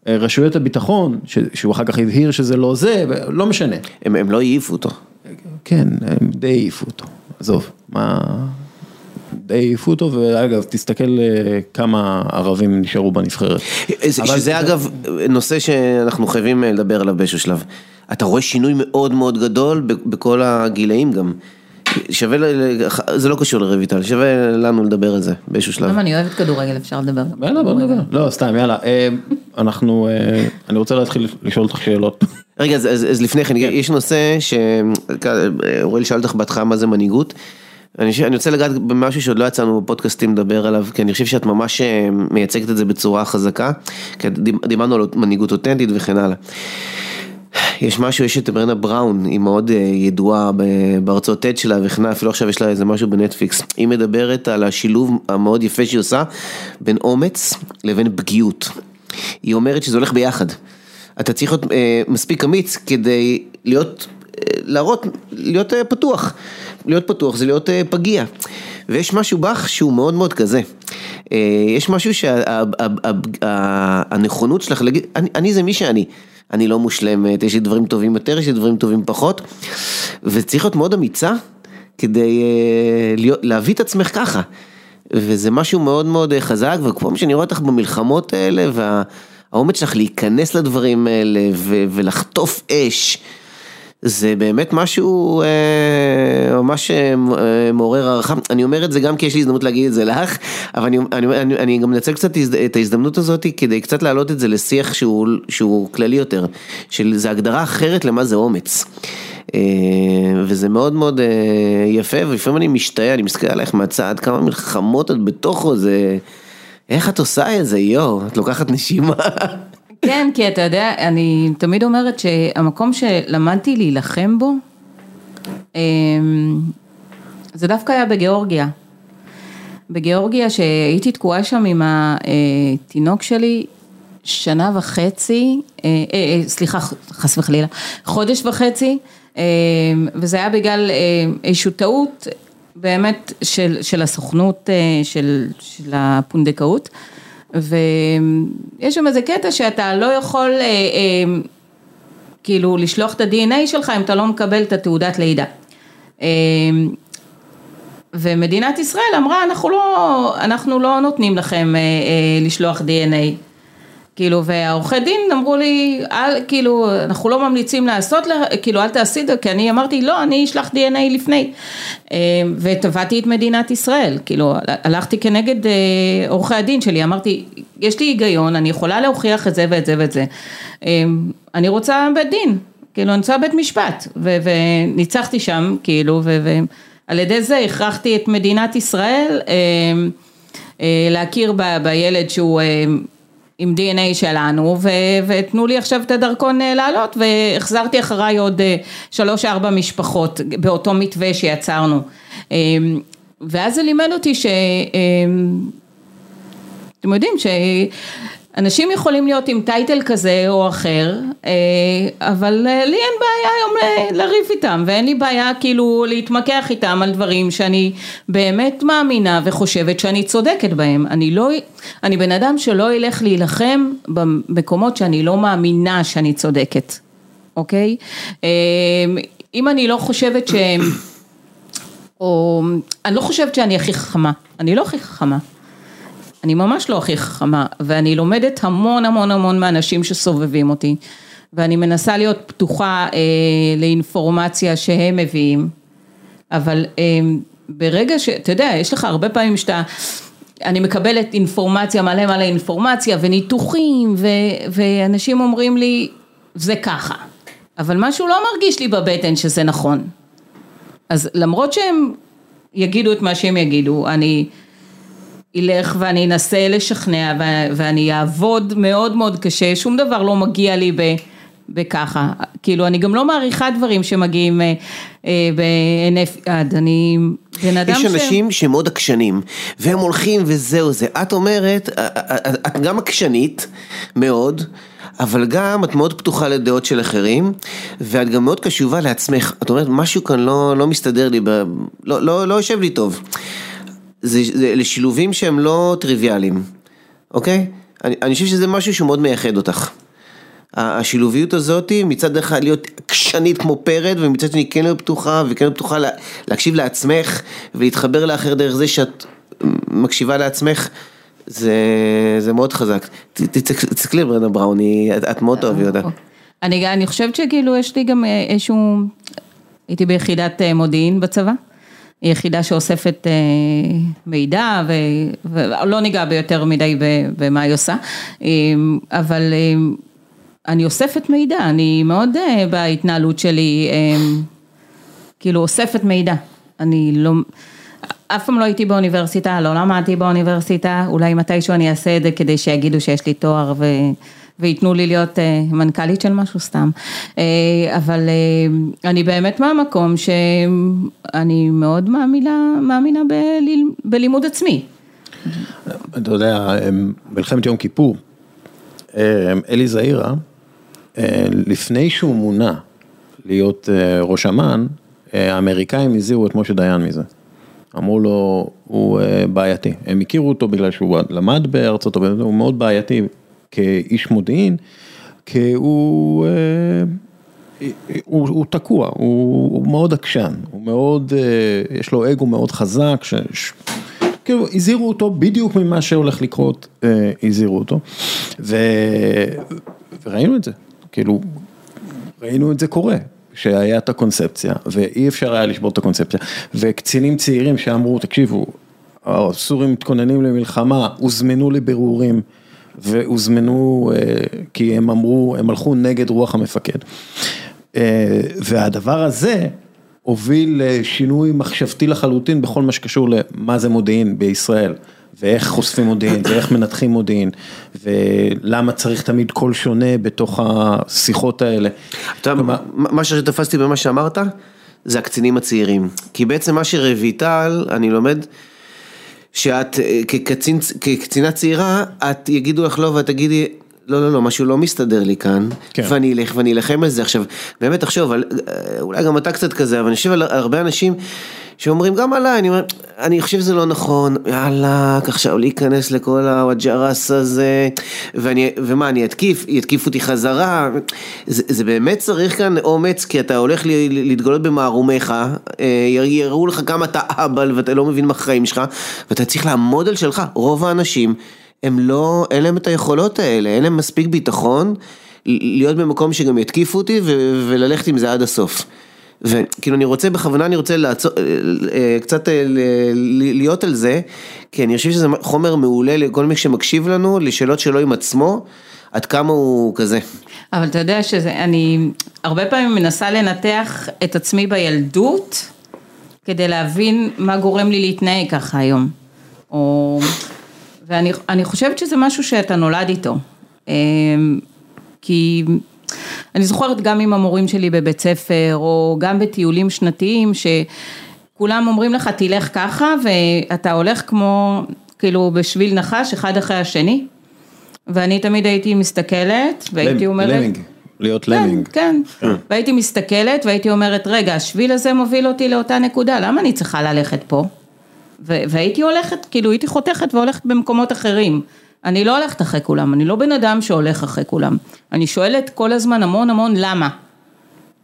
Speaker 1: רשויות הביטחון, שהוא אחר כך הבהיר שזה לא זה, לא משנה.
Speaker 3: הם, הם לא העיפו אותו.
Speaker 1: כן, הם די העיפו אותו, עזוב, מה... העיפו אותו, ואגב, תסתכל כמה ערבים נשארו בנבחרת.
Speaker 3: שזה אגב נושא שאנחנו חייבים לדבר עליו באיזשהו שלב. אתה רואה שינוי מאוד מאוד גדול בכל הגילאים גם. שווה, זה לא קשור לרויטל, שווה לנו לדבר על זה באיזשהו שלב.
Speaker 2: למה אני אוהבת כדורגל, אפשר לדבר.
Speaker 1: יאללה, בוא נדבר. לא, סתם, יאללה. אנחנו, אני רוצה להתחיל לשאול אותך שאלות.
Speaker 3: רגע, אז לפני כן, יש נושא שאוראל שאל אותך בהתחלה מה זה מנהיגות. אני רוצה לגעת במשהו שעוד לא יצאנו בפודקאסטים לדבר עליו, כי אני חושב שאת ממש מייצגת את זה בצורה חזקה, כי דיברנו על מנהיגות אותנטית וכן הלאה. יש משהו, יש את ברנה בראון, היא מאוד ידועה בהרצאות TED שלה וכן הלאה, אפילו עכשיו יש לה איזה משהו בנטפליקס, היא מדברת על השילוב המאוד יפה שהיא עושה בין אומץ לבין פגיעות. היא אומרת שזה הולך ביחד. אתה צריך להיות מספיק אמיץ כדי להיות, להראות, להיות פתוח. להיות פתוח זה להיות פגיע. ויש משהו בך שהוא מאוד מאוד כזה. יש משהו שהנכונות שלך להגיד, אני זה מי שאני. אני לא מושלמת, יש לי דברים טובים יותר, יש לי דברים טובים פחות. וצריך להיות מאוד אמיצה כדי להביא את עצמך ככה. וזה משהו מאוד מאוד חזק, וכל פעם שאני רואה אותך במלחמות האלה, והאומץ שלך להיכנס לדברים האלה ו- ולחטוף אש. זה באמת משהו אה, ממש אה, מעורר הערכה, אני אומר את זה גם כי יש לי הזדמנות להגיד את זה לך, אבל אני, אני, אני, אני גם מנצל קצת את ההזדמנות הזאת כדי קצת להעלות את זה לשיח שהוא, שהוא כללי יותר, של זה הגדרה אחרת למה זה אומץ. אה, וזה מאוד מאוד יפה, ולפעמים אני משתאה, אני מסתכל עלייך מהצד, כמה מלחמות את בתוכו, זה... איך את עושה את זה, יואו, את לוקחת נשימה.
Speaker 2: כן, כי אתה יודע, אני תמיד אומרת שהמקום שלמדתי להילחם בו, אמ, זה דווקא היה בגיאורגיה. בגיאורגיה שהייתי תקועה שם עם התינוק שלי שנה וחצי, אה, אה, אה, סליחה, חס וחלילה, חודש וחצי, וזה היה בגלל איזושהי טעות באמת של, של הסוכנות של, של הפונדקאות. ויש שם איזה קטע שאתה לא יכול אה, אה, כאילו לשלוח את ה-DNA שלך אם אתה לא מקבל את התעודת לידה. אה, ומדינת ישראל אמרה אנחנו לא, אנחנו לא נותנים לכם אה, אה, לשלוח DNA. כאילו, והעורכי דין אמרו לי, אל, כאילו, אנחנו לא ממליצים לעשות, כאילו, אל תעשי את זה, כי אני אמרתי, לא, אני אשלח DNA לפני. אה, ותבעתי את מדינת ישראל, כאילו, הלכתי כנגד אה, עורכי הדין שלי, אמרתי, יש לי היגיון, אני יכולה להוכיח את זה ואת זה ואת זה. אה, אני רוצה בית דין, כאילו, אני רוצה בית משפט, וניצחתי שם, כאילו, ועל ידי זה הכרחתי את מדינת ישראל להכיר בילד שהוא... עם DNA שלנו, ותנו לי עכשיו את הדרכון אה, לעלות, והחזרתי אחריי עוד אה, שלוש ארבע משפחות באותו מתווה שיצרנו. אה, ואז זה לימד אותי ש... אתם יודעים ש... אנשים יכולים להיות עם טייטל כזה או אחר, אה, אבל אה, לי אין בעיה היום לריב איתם, ואין לי בעיה כאילו להתמקח איתם על דברים שאני באמת מאמינה וחושבת שאני צודקת בהם. אני לא, אני בן אדם שלא ילך להילחם במקומות שאני לא מאמינה שאני צודקת, אוקיי? אה, אם אני לא חושבת שהם, או אני לא חושבת שאני הכי חכמה, אני לא הכי חכמה. אני ממש לא הכי חכמה, ואני לומדת המון המון המון מהאנשים שסובבים אותי, ואני מנסה להיות פתוחה אה, לאינפורמציה שהם מביאים, אבל אה, ברגע ש... אתה יודע, יש לך הרבה פעמים שאתה... אני מקבלת אינפורמציה, מלא מלא אינפורמציה וניתוחים, ו, ואנשים אומרים לי, זה ככה, אבל משהו לא מרגיש לי בבטן שזה נכון. אז למרות שהם יגידו את מה שהם יגידו, אני... אלך ואני אנסה לשכנע ואני אעבוד מאוד מאוד קשה, שום דבר לא מגיע לי ב... בככה, כאילו אני גם לא מעריכה דברים שמגיעים אה, אה, בהינף יד, אני בן אדם
Speaker 3: ש... יש אנשים שהם מאוד עקשנים, והם הולכים וזהו זה, את אומרת, אה, את גם עקשנית מאוד, אבל גם את מאוד פתוחה לדעות של אחרים, ואת גם מאוד קשובה לעצמך, את אומרת משהו כאן לא, לא מסתדר לי, ב... לא, לא, לא יושב לי טוב. זה, זה לשילובים שהם לא טריוויאליים, אוקיי? אני, אני חושב שזה משהו שהוא מאוד מייחד אותך. השילוביות הזאת מצד אחד להיות עקשנית כמו פרד ומצד שני כן להיות פתוחה וכן להיות פתוחה לה, להקשיב לעצמך ולהתחבר לאחר דרך זה שאת מקשיבה לעצמך זה, זה מאוד חזק. תסתכלי על ברנדה בראון, את, את מאוד אוהבי אותה.
Speaker 2: אני, אני חושבת שכאילו יש לי גם אה, איזשהו, הייתי ביחידת אה, מודיעין בצבא. יחידה שאוספת אה, מידע ולא ניגע ביותר מדי במה היא עושה, אה, אבל אה, אני אוספת מידע, אני מאוד בהתנהלות שלי, כאילו אוספת מידע, אני לא, אף פעם לא הייתי באוניברסיטה, לא למדתי באוניברסיטה, אולי מתישהו אני אעשה את זה כדי שיגידו שיש לי תואר ו... וייתנו לי להיות אה, מנכ"לית של משהו סתם, אה, אבל אה, אני באמת מהמקום שאני מאוד מאמינה, מאמינה בלימוד עצמי.
Speaker 1: אתה יודע, מלחמת יום כיפור, אלי זעירה, לפני שהוא מונה להיות ראש אמ"ן, האמריקאים הזהירו את משה דיין מזה. אמרו לו, הוא בעייתי. הם הכירו אותו בגלל שהוא למד בארצות הברית, הוא מאוד בעייתי כאיש מודיעין, כי הוא, אה, הוא, הוא תקוע, הוא, הוא מאוד עקשן, הוא מאוד, אה, יש לו אגו מאוד חזק, ש, ש, כאילו הזהירו אותו בדיוק ממה שהולך לקרות, אה, הזהירו אותו, ו... וראינו את זה, כאילו, ראינו את זה קורה. שהיה את הקונספציה, ואי אפשר היה לשבור את הקונספציה, וקצינים צעירים שאמרו, תקשיבו, הסורים מתכוננים למלחמה, הוזמנו לבירורים, והוזמנו, אה, כי הם אמרו, הם הלכו נגד רוח המפקד. אה, והדבר הזה הוביל לשינוי מחשבתי לחלוטין בכל מה שקשור למה זה מודיעין בישראל. ואיך חושפים מודיעין, ואיך מנתחים מודיעין, ולמה צריך תמיד קול שונה בתוך השיחות האלה.
Speaker 3: אתה,
Speaker 1: כלומר,
Speaker 3: מה שתפסתי במה שאמרת, זה הקצינים הצעירים. כי בעצם מה שרויטל, אני לומד, שאת אה, כקצינה צעירה, את יגידו לך לא ואת תגידי, לא, לא, לא, משהו לא מסתדר לי כאן,
Speaker 1: כן.
Speaker 3: ואני אלך ואני אלחם על זה עכשיו, באמת תחשוב, אה, אולי גם אתה קצת כזה, אבל אני חושב על הרבה אנשים שאומרים גם עליי, אני אומר, אני חושב שזה לא נכון, יאללה, עכשיו להיכנס לכל הוואג'רס הזה, ואני, ומה, אני אתקיף, יתקיפו אותי חזרה, זה, זה באמת צריך כאן אומץ, כי אתה הולך ל- ל- להתגלות במערומיך, אה, יראו לך כמה אתה אהבל ואתה לא מבין מה החיים שלך, ואתה צריך לעמוד על שלך, רוב האנשים, הם לא, אין להם את היכולות האלה, אין להם מספיק ביטחון להיות במקום שגם יתקיפו אותי ו- וללכת עם זה עד הסוף. וכאילו אני רוצה, בכוונה אני רוצה לעצור, אה, אה, קצת אה, להיות על זה, כי אני חושב שזה חומר מעולה לכל מי שמקשיב לנו, לשאלות שלו עם עצמו, עד כמה הוא כזה.
Speaker 2: אבל אתה יודע שזה, אני הרבה פעמים מנסה לנתח את עצמי בילדות, כדי להבין מה גורם לי להתנהג ככה היום. או... ואני אני חושבת שזה משהו שאתה נולד איתו. אמ, כי אני זוכרת גם עם המורים שלי בבית ספר, או גם בטיולים שנתיים, שכולם אומרים לך תלך ככה, ואתה הולך כמו, כאילו בשביל נחש, אחד אחרי השני. ואני תמיד הייתי מסתכלת, והייתי אומרת...
Speaker 1: למינג, להיות
Speaker 2: כן,
Speaker 1: למינג.
Speaker 2: כן, והייתי מסתכלת והייתי אומרת, רגע, השביל הזה מוביל אותי לאותה נקודה, למה אני צריכה ללכת פה? ו- והייתי הולכת, כאילו הייתי חותכת והולכת במקומות אחרים. אני לא הולכת אחרי כולם, אני לא בן אדם שהולך אחרי כולם. אני שואלת כל הזמן המון המון למה.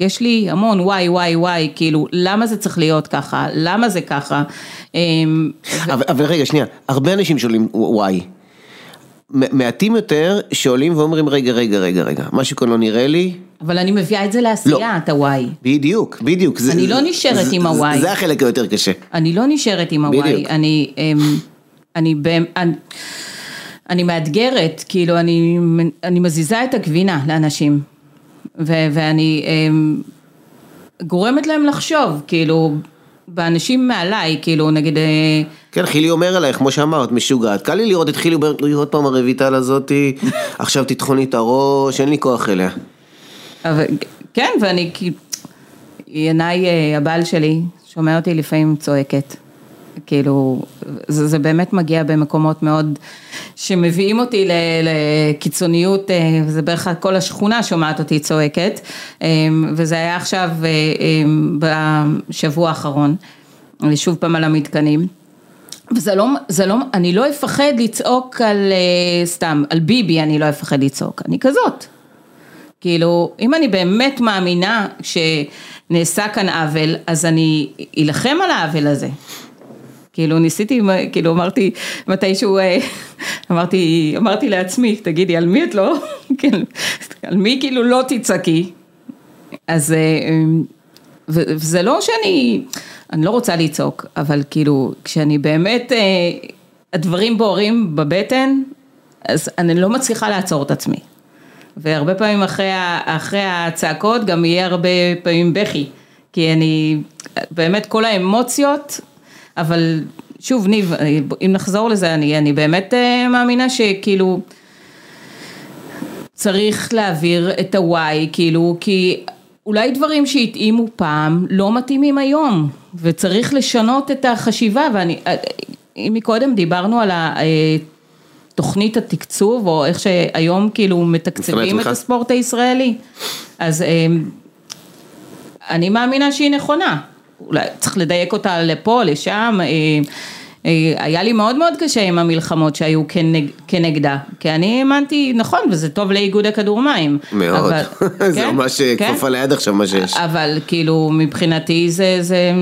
Speaker 2: יש לי המון וואי וואי וואי, כאילו, למה זה צריך להיות ככה? למה זה ככה? אמ,
Speaker 3: אבל, אבל רגע, שנייה, הרבה אנשים שואלים וואי. מעטים יותר שעולים ואומרים רגע, רגע, רגע, רגע, משהו כאן לא נראה לי.
Speaker 2: אבל אני מביאה את זה לעשייה, את הוואי.
Speaker 3: בדיוק, בדיוק. זה-
Speaker 2: אני לא נשארת
Speaker 3: זה-
Speaker 2: עם הוואי.
Speaker 3: זה החלק היותר קשה.
Speaker 2: אני לא נשארת עם הוואי. אני, אמ, אני, אני, אני, אני מאתגרת, כאילו אני, אני מזיזה את הגבינה לאנשים, ו, ואני אמ, גורמת להם לחשוב, כאילו, באנשים מעליי, כאילו נגיד, אה,
Speaker 3: כן, חילי אומר עלייך, כמו שאמרת, משוגעת. קל לי לראות את חילי אומר, "אוי, עוד פעם הרויטל הזאתי, עכשיו תטחון לי את הראש, אין לי כוח אליה.
Speaker 2: אבל, כן, ואני כאילו, ינאי אה, הבעל שלי, שומע אותי לפעמים צועקת. כאילו, זה, זה באמת מגיע במקומות מאוד, שמביאים אותי לקיצוניות, אה, זה בערך כל השכונה שומעת אותי צועקת, אה, וזה היה עכשיו אה, בשבוע האחרון, שוב פעם על המתקנים. וזה לא, זה לא, אני לא אפחד לצעוק על, סתם, על ביבי אני לא אפחד לצעוק, אני כזאת. כאילו, אם אני באמת מאמינה שנעשה כאן עוול, אז אני אלחם על העוול הזה. כאילו ניסיתי, כאילו אמרתי, מתישהו, אה, אמרתי, אמרתי לעצמי, תגידי, על מי את לא, כן, על מי כאילו לא תצעקי? אז אה, ו- וזה לא שאני, אני לא רוצה לצעוק, אבל כאילו, כשאני באמת, אה, הדברים בוערים בבטן, אז אני לא מצליחה לעצור את עצמי. והרבה פעמים אחרי, אחרי הצעקות גם יהיה הרבה פעמים בכי, כי אני, באמת כל האמוציות, אבל שוב ניב, אם נחזור לזה, אני, אני באמת אה, מאמינה שכאילו צריך להעביר את הוואי, כאילו, כי אולי דברים שהתאימו פעם לא מתאימים היום, וצריך לשנות את החשיבה, ואני, אה, אם מקודם דיברנו על ה... אה, תוכנית התקצוב, או איך שהיום כאילו מתקצבים את. הספורט הישראלי. אז אה, אני מאמינה שהיא נכונה. אולי צריך לדייק אותה לפה, לשם. אה, אה, היה לי מאוד מאוד קשה עם המלחמות שהיו כנג, כנגדה, כי אני האמנתי, נכון, וזה טוב לאיגוד הכדור מים.
Speaker 3: מאוד.
Speaker 2: אבל-
Speaker 3: זה
Speaker 2: כן,
Speaker 3: ממש
Speaker 2: כן.
Speaker 3: כפוף על היד עכשיו מה שיש.
Speaker 2: אבל כאילו מבחינתי זה, זה,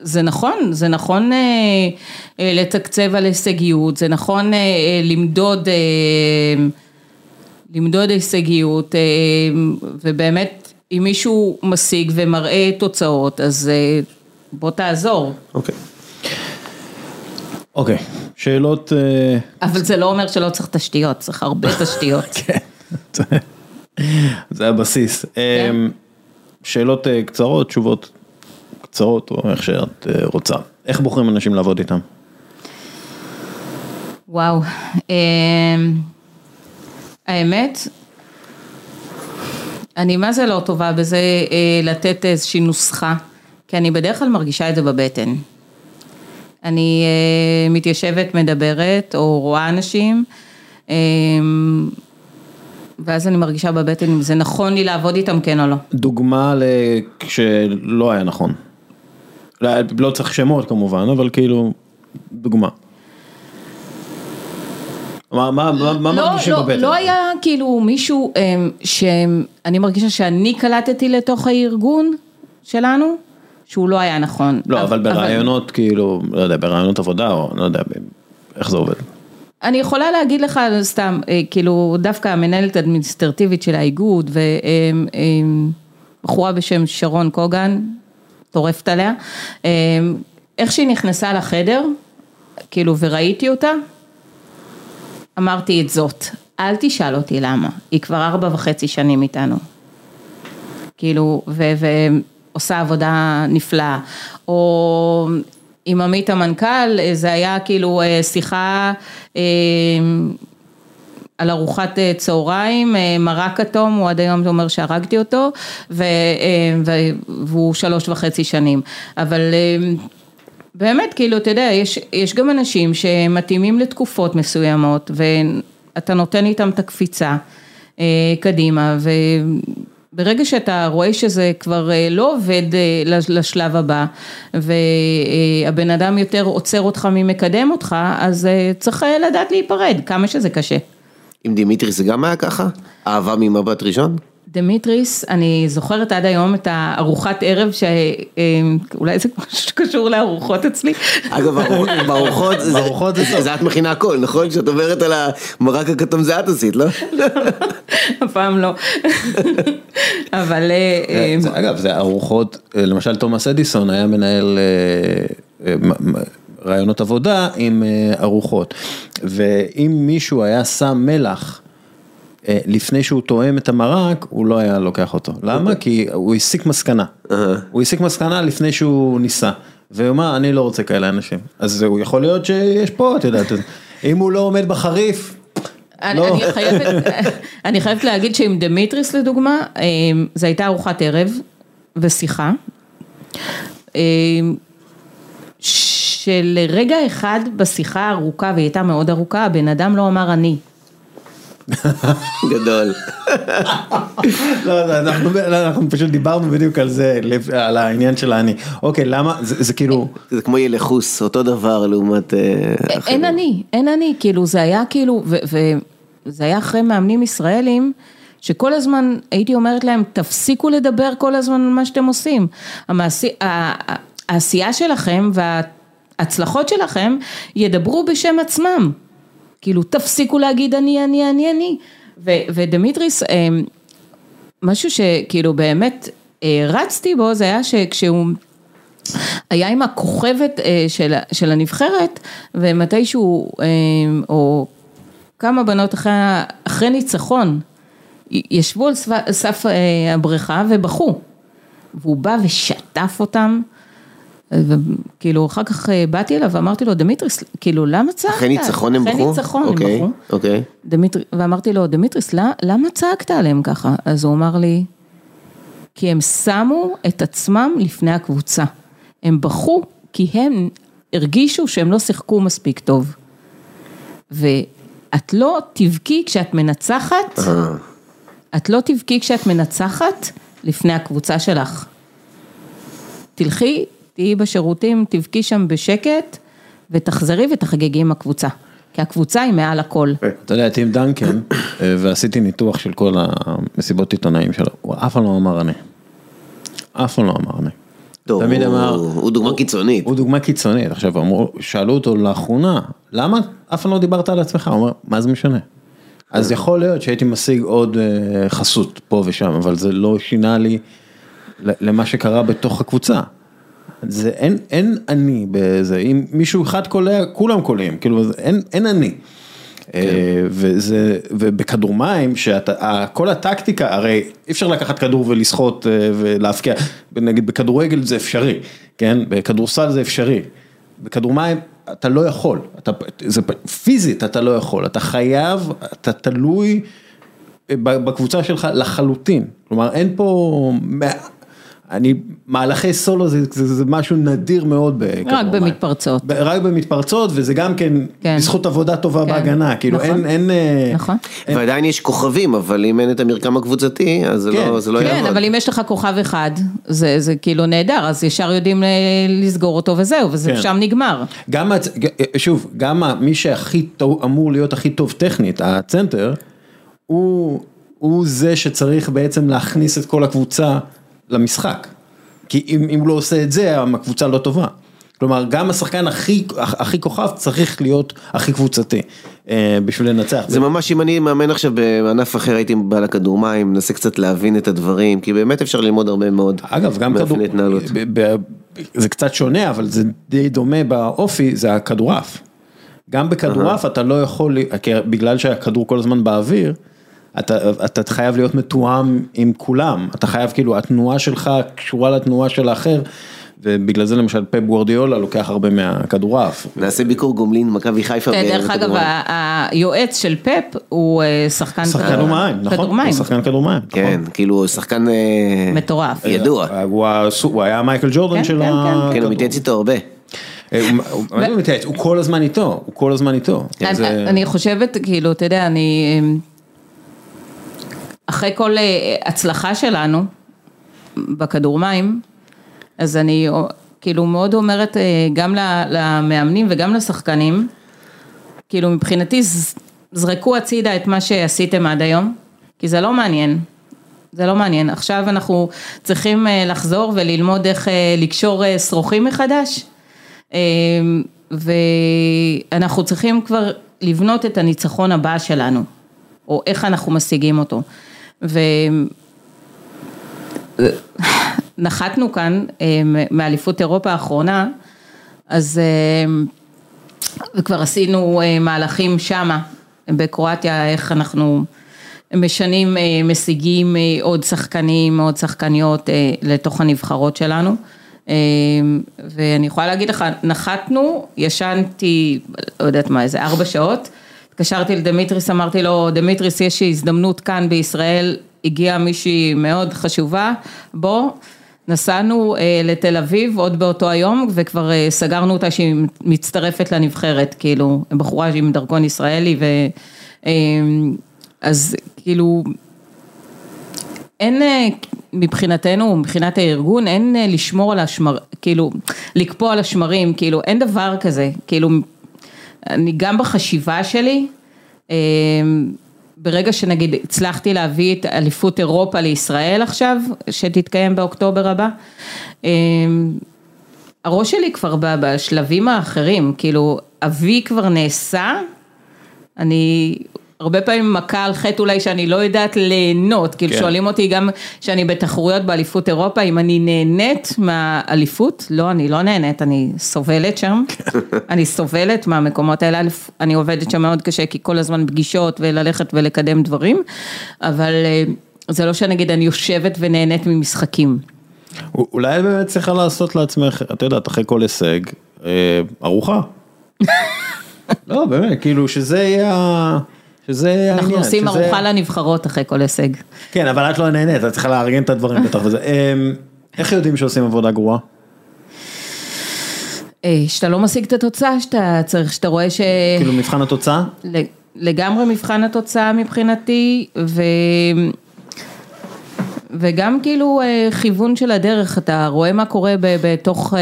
Speaker 2: זה נכון, זה נכון אה, אה, לתקצב על הישגיות, זה נכון אה, אה, למדוד, אה, למדוד הישגיות, אה, ובאמת, אם מישהו משיג ומראה תוצאות, אז אה, בוא תעזור.
Speaker 3: אוקיי.
Speaker 1: אוקיי, שאלות, אה,
Speaker 2: אבל זה לא אומר שלא צריך תשתיות, צריך הרבה תשתיות.
Speaker 1: כן, זה- הבסיס. אה, שאלות אה, קצרות, תשובות קצרות, או איך שאת רוצה. איך בוחרים אנשים לעבוד איתם?
Speaker 2: וואו, אמ, האמת, אני מה זה לא טובה בזה אה, לתת איזושהי נוסחה, כי אני בדרך כלל מרגישה את זה בבטן. אני אה, מתיישבת, מדברת, או רואה אנשים, אמ, ואז אני מרגישה בבטן אם זה נכון לי לעבוד איתם כן או לא.
Speaker 1: דוגמה כשלא היה נכון. לא, לא צריך שמות כמובן, אבל כאילו, דוגמה. מה, מה, מה, מה
Speaker 2: לא,
Speaker 1: מרגישים
Speaker 2: לא,
Speaker 1: בבטן?
Speaker 2: לא היה כאילו מישהו אמ, שאני מרגישה שאני קלטתי לתוך הארגון שלנו, שהוא לא היה נכון.
Speaker 1: לא, אבל ברעיונות כאילו, לא יודע, ברעיונות עבודה, או לא יודע, איך זה עובד.
Speaker 2: אני יכולה להגיד לך סתם, אה, כאילו דווקא המנהלת האדמיניסטרטיבית של האיגוד ובחורה בשם שרון קוגן, טורפת עליה, אמ, איך שהיא נכנסה לחדר, כאילו וראיתי אותה, אמרתי את זאת, אל תשאל אותי למה, היא כבר ארבע וחצי שנים איתנו. כאילו, ועושה עבודה נפלאה. או עם עמית המנכ"ל, זה היה כאילו אה, שיחה אה, על ארוחת אה, צהריים, אה, מרק כתום, הוא עד היום אומר שהרגתי אותו, ו- אה, והוא שלוש וחצי שנים. אבל אה, באמת, כאילו, אתה יודע, יש, יש גם אנשים שמתאימים לתקופות מסוימות, ואתה נותן איתם את הקפיצה אה, קדימה, וברגע שאתה רואה שזה כבר אה, לא עובד אה, לש- לשלב הבא, והבן אדם יותר עוצר אותך ממקדם אותך, אז אה, צריך אה, לדעת להיפרד, כמה שזה קשה.
Speaker 3: עם דימיטרי זה גם היה ככה? אהבה ממבט ראשון?
Speaker 2: דמיטריס, אני זוכרת עד היום את הארוחת ערב, שאולי זה משהו שקשור לארוחות אצלי.
Speaker 3: אגב, בארוחות- בארוחות, זה- את מכינה הכל, נכון? כשאת עוברת על המרק הכתום זה את עשית, לא?
Speaker 2: אף פעם לא. אבל אה, אה,
Speaker 1: זה- אגב, זה ארוחות, אה, למשל תומאס אדיסון היה מנהל רעיונות עבודה עם ארוחות, ואם מישהו היה שם מלח לפני שהוא תואם את המרק, הוא לא היה לוקח אותו. למה? כי הוא הסיק מסקנה. הוא הסיק מסקנה לפני שהוא ניסה. והוא אמר, אני לא רוצה כאלה אנשים. אז הוא יכול להיות שיש פה, את יודעת, אם הוא לא עומד בחריף,
Speaker 2: אני,
Speaker 1: לא.
Speaker 2: אני, חייבת, אני חייבת להגיד שעם דמיטריס לדוגמה, אה, זו הייתה ארוחת ערב ושיחה, אה, שלרגע אחד בשיחה הארוכה, והיא הייתה מאוד ארוכה, הבן אדם לא אמר אני.
Speaker 3: גדול.
Speaker 1: לא, לא, אנחנו, לא, אנחנו פשוט דיברנו בדיוק על זה, על העניין של האני. אוקיי, למה, זה, זה כאילו,
Speaker 3: זה כמו ילחוס, אותו דבר לעומת... אה,
Speaker 2: אין. אני, אין אני, כאילו זה היה כאילו, וזה היה אחרי מאמנים ישראלים, שכל הזמן הייתי אומרת להם, תפסיקו לדבר כל הזמן על מה שאתם עושים. המעשי, העשייה שלכם וההצלחות שלכם ידברו בשם עצמם. כאילו, תפסיקו להגיד אני, אני, אני, אני. ודמיטריס, אה, משהו שכאילו באמת אה, רצתי בו, זה היה שכשהוא... היה עם הכוכבת אה, של, של הנבחרת, ומתישהו, אה, או כמה בנות אחרי, אחרי ניצחון, ישבו על סף אה, הבריכה ובכו. והוא בא ושטף אותם, וכאילו אחר כך אה, באתי אליו ואמרתי לו, דמיטריס, כאילו למה צעקת?
Speaker 3: אחרי ניצחון הם בכו?
Speaker 2: אחרי ניצחון הם
Speaker 3: אוקיי,
Speaker 2: בכו.
Speaker 3: אוקיי.
Speaker 2: דמיטר... ואמרתי לו, דמיטריס, למה, צעקת עליהם ככה? אז הוא אמר לי, כי הם שמו את עצמם לפני הקבוצה. הם בכו כי הם הרגישו שהם לא שיחקו מספיק טוב. ואת לא תבכי כשאת מנצחת, את לא תבכי כשאת מנצחת לפני הקבוצה שלך. תלכי, תהיי בשירותים, תבכי שם בשקט, ותחזרי ותחגגי עם הקבוצה. כי הקבוצה היא מעל הכל.
Speaker 1: אתה יודע, טים דנקן, אה, ועשיתי ניתוח של כל המסיבות עיתונאים שלו, הוא אף פעם לא אמר אני. אף פעם לא אמר אני.
Speaker 3: טוב,
Speaker 1: תמיד
Speaker 3: הוא-
Speaker 1: אמר,
Speaker 3: הוא דוגמה קיצונית.
Speaker 1: הוא דוגמה קיצונית, עכשיו אמרו, שאלו אותו לאחרונה, למה אף פעם לא דיברת על עצמך? הוא אומר, מה זה משנה? אז יכול להיות שהייתי משיג עוד אה, חסות פה ושם, אבל זה לא שינה לי למה שקרה בתוך הקבוצה. זה אין, אין אני בזה, אם מישהו אחד קולע, כולם קולעים, כאילו אין, אין אני. אה, וזה, ובכדור מים, שאתה, כל הטקטיקה, הרי אי אפשר לקחת כדור ולסחוט אה, ולהפקיע, נגיד בכדורגל זה אפשרי, כן, בכדורסל זה אפשרי, בכדור מים אתה לא יכול, אתה, זה, פיזית אתה לא יכול, אתה חייב, אתה תלוי בקבוצה שלך לחלוטין, כלומר אין פה, אני, מהלכי סולו זה, זה, זה משהו נדיר מאוד
Speaker 2: רק
Speaker 1: מים.
Speaker 2: במתפרצות.
Speaker 1: ב- רק במתפרצות וזה גם כן,
Speaker 2: כן.
Speaker 1: בזכות עבודה טובה
Speaker 2: כן.
Speaker 1: בהגנה, כאילו
Speaker 2: נכון.
Speaker 1: אין, אין, אה,
Speaker 2: נכון.
Speaker 3: ועדיין יש כוכבים, אבל אם אין את המרקם הקבוצתי, אז זה
Speaker 1: כן,
Speaker 3: לא- זה לא
Speaker 1: כן,
Speaker 3: יעבוד.
Speaker 2: כן, אבל אם יש לך כוכב אחד, זה, זה כאילו נהדר, אז ישר יודעים אה, לסגור אותו וזהו, וזה
Speaker 1: כן.
Speaker 2: שם נגמר.
Speaker 1: גם, הצ- ג- שוב, גם מי שהכי טוב, אמור להיות הכי טוב טכנית, הצנטר, הוא, הוא זה שצריך בעצם להכניס את כל הקבוצה למשחק. כי אם, אם הוא לא עושה את זה, הקבוצה לא טובה. כלומר, גם השחקן הכי, הכי כוכב צריך להיות הכי קבוצתי, אה, בשביל לנצח.
Speaker 3: זה ממש אם אני מאמן עכשיו בענף אחר הייתי בא לכדור מים, מנסה קצת להבין את הדברים, כי באמת אפשר ללמוד הרבה מאוד.
Speaker 1: אגב, גם כדור,
Speaker 3: התנהלות.
Speaker 1: ב- ב- זה קצת שונה, אבל זה די דומה באופי, זה הכדורעף. גם בכדורעף אתה לא יכול, בגלל שהכדור כל הזמן באוויר, אתה, אתה חייב להיות מתואם עם כולם, אתה חייב כאילו, התנועה שלך קשורה לתנועה של האחר, ובגלל זה למשל פפ גוורדיולה לוקח הרבה מהכדורעף.
Speaker 3: נעשה ביקור גומלין, מכבי חיפה.
Speaker 2: כן, דרך אגב, היועץ של פפ הוא אה, שחקן
Speaker 1: שחקן
Speaker 2: כדור-
Speaker 1: כדור מים, נכון? הוא שחקן כדור מים.
Speaker 3: כן, כאילו שחקן אה,
Speaker 2: מטורף.
Speaker 3: ידוע.
Speaker 1: נכון. הוא, הוא היה מייקל ג'ורדן
Speaker 2: כן,
Speaker 1: של
Speaker 2: כן,
Speaker 1: ה...
Speaker 3: כן, הוא מתייעץ איתו הרבה.
Speaker 1: אה, הוא- הוא- הוא? הוא כל הזמן איתו, הוא כל הזמן איתו.
Speaker 2: אני- חושבת, כאילו, אתה יודע, אני... אחרי כל אה, הצלחה שלנו בכדור מים, אז אני אה, כאילו מאוד אומרת אה, גם למאמנים וגם לשחקנים, כאילו מבחינתי זרקו הצידה את מה שעשיתם עד היום, כי זה לא מעניין. זה לא מעניין, עכשיו אנחנו צריכים לחזור וללמוד איך לקשור שרוכים מחדש. ואנחנו צריכים כבר לבנות את הניצחון הבא שלנו, או איך אנחנו משיגים אותו. ונחתנו כאן אה, מאליפות אירופה האחרונה, אז אה, וכבר עשינו אה, מהלכים שמה, בקרואטיה, איך אנחנו משנים, משיגים עוד שחקנים, עוד שחקניות לתוך הנבחרות שלנו. ואני יכולה להגיד לך, נחתנו, ישנתי, לא יודעת מה, איזה ארבע שעות, התקשרתי לדמיטריס, אמרתי לו, דמיטריס, יש הזדמנות כאן בישראל, הגיעה מישהי מאוד חשובה, בוא. נסענו אה, לתל אביב עוד באותו היום וכבר אה, סגרנו אותה שהיא מצטרפת לנבחרת, כאילו, בחורה עם דרכון ישראלי ו... אה, אז כאילו, אין אה, מבחינתנו, מבחינת הארגון, אין אה, לשמור על השמר, כאילו, לקפוא על השמרים, כאילו, אין דבר כזה, כאילו, אני גם בחשיבה שלי, אה, ברגע שנגיד הצלחתי להביא את אליפות אירופה לישראל עכשיו, שתתקיים באוקטובר הבא, אה, הראש שלי כבר ב- בשלבים האחרים, כאילו, אבי כבר נעשה, אני הרבה פעמים מכה על חטא אולי שאני לא יודעת ליהנות, כאילו
Speaker 1: כן.
Speaker 2: שואלים אותי גם שאני בתחרויות באליפות אירופה, אם אני נהנית מהאליפות, לא, אני לא נהנית, אני סובלת שם, אני סובלת מהמקומות האלה, אני עובדת שם מאוד קשה, כי כל הזמן פגישות וללכת ולקדם דברים, אבל אה, זה לא שנגיד אני יושבת ונהנית ממשחקים.
Speaker 1: אולי באמת צריכה לעשות לעצמך, את יודעת, אחרי כל הישג, אה, ארוחה. לא, באמת, כאילו שזה יהיה, ה- שזה העניין.
Speaker 2: אנחנו עושים
Speaker 1: שזה-
Speaker 2: ארוחה לנבחרות אחרי כל הישג.
Speaker 1: כן, אבל את לא נהנית, את צריכה לארגן את הדברים בטח וזה. אה, איך יודעים שעושים עבודה גרועה?
Speaker 2: אה, שאתה לא משיג את התוצאה שאתה צריך, שאתה רואה ש...
Speaker 1: כאילו מבחן התוצאה?
Speaker 2: לגמרי מבחן התוצאה מבחינתי, ו... וגם כאילו אה, כיוון של הדרך, אתה רואה מה קורה בתוך, אה,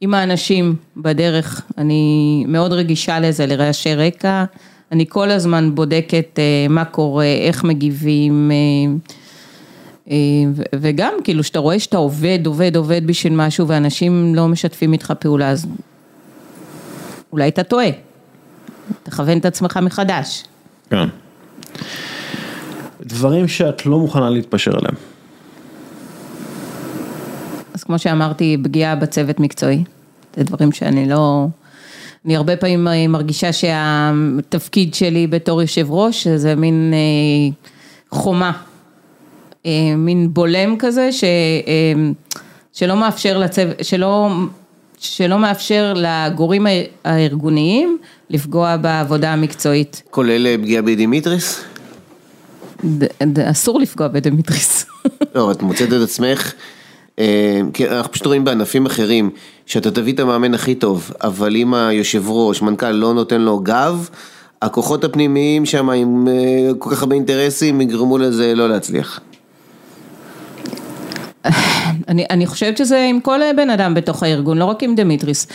Speaker 2: עם האנשים בדרך, אני מאוד רגישה לזה, לרעשי רקע, אני כל הזמן בודקת אה, מה קורה, איך מגיבים, אה, אה, וגם כאילו שאתה רואה שאתה עובד, עובד, עובד בשביל משהו ואנשים לא משתפים איתך פעולה, אז אולי אתה טועה, תכוון את עצמך מחדש.
Speaker 1: כן. דברים שאת לא מוכנה להתפשר עליהם.
Speaker 2: אז כמו שאמרתי, פגיעה בצוות מקצועי, זה דברים שאני לא... אני הרבה פעמים אה, מרגישה שהתפקיד שלי בתור יושב ראש זה מין אה, חומה, אה, מין בולם כזה ש, שלא מאפשר לצוות, שלא, שלא מאפשר לגורמים הארגוניים לפגוע בעבודה המקצועית.
Speaker 3: כולל פגיעה בדימיטריס?
Speaker 2: ד, ד, אסור לפגוע בדמיטריס.
Speaker 3: לא, את מוצאת את עצמך כי אנחנו פשוט רואים בענפים אחרים, שאתה תביא את המאמן הכי טוב, אבל אם היושב ראש, מנכ"ל לא נותן לו גב, הכוחות הפנימיים שם עם אה, כל כך הרבה אינטרסים יגרמו לזה לא להצליח.
Speaker 2: אני, אני חושבת שזה עם כל בן אדם בתוך הארגון, לא רק עם דמיטריס.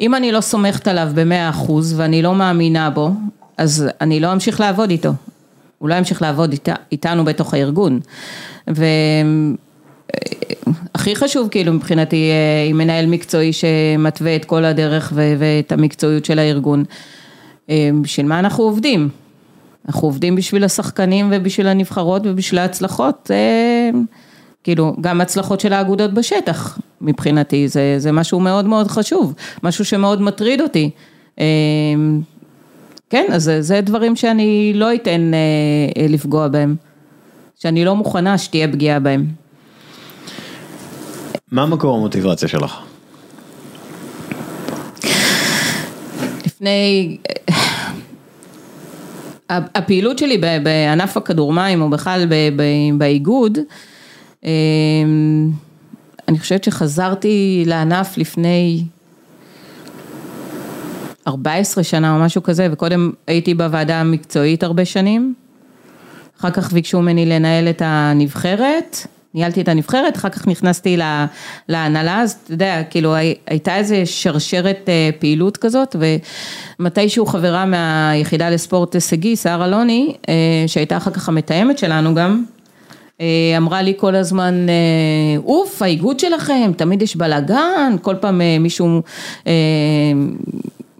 Speaker 2: אם אני לא סומכת עליו במאה אחוז ואני לא מאמינה בו, אז אני לא אמשיך לעבוד איתו. הוא לא ימשיך לעבוד אית, איתנו בתוך הארגון. ו... הכי חשוב כאילו מבחינתי אה, עם מנהל מקצועי שמתווה את כל הדרך ואת המקצועיות של הארגון. אה, בשביל מה אנחנו עובדים? אנחנו עובדים בשביל השחקנים ובשביל הנבחרות ובשביל ההצלחות, כאילו גם הצלחות של האגודות בשטח מבחינתי, זה, זה משהו מאוד מאוד חשוב, משהו שמאוד מטריד אותי. אה, כן, אז זה דברים שאני לא אתן לפגוע בהם, שאני לא מוכנה שתהיה פגיעה בהם.
Speaker 1: מה מקור המוטיבציה שלך?
Speaker 2: לפני, הפעילות שלי בענף הכדורמים או בכלל באיגוד, אמ, אני חושבת שחזרתי לענף לפני 14 שנה או משהו כזה, וקודם הייתי בוועדה המקצועית הרבה שנים, אחר כך ביקשו ממני לנהל את הנבחרת. ניהלתי את הנבחרת, אחר כך נכנסתי להנהלה, אז אתה יודע, כאילו הייתה איזה שרשרת אה, פעילות כזאת, ומתישהו חברה מהיחידה לספורט הישגי, שרה אלוני, אה, שהייתה אחר כך המתאמת שלנו גם, אה, אמרה לי כל הזמן, אוף, האיגוד שלכם, תמיד יש בלאגן, כל פעם מישהו,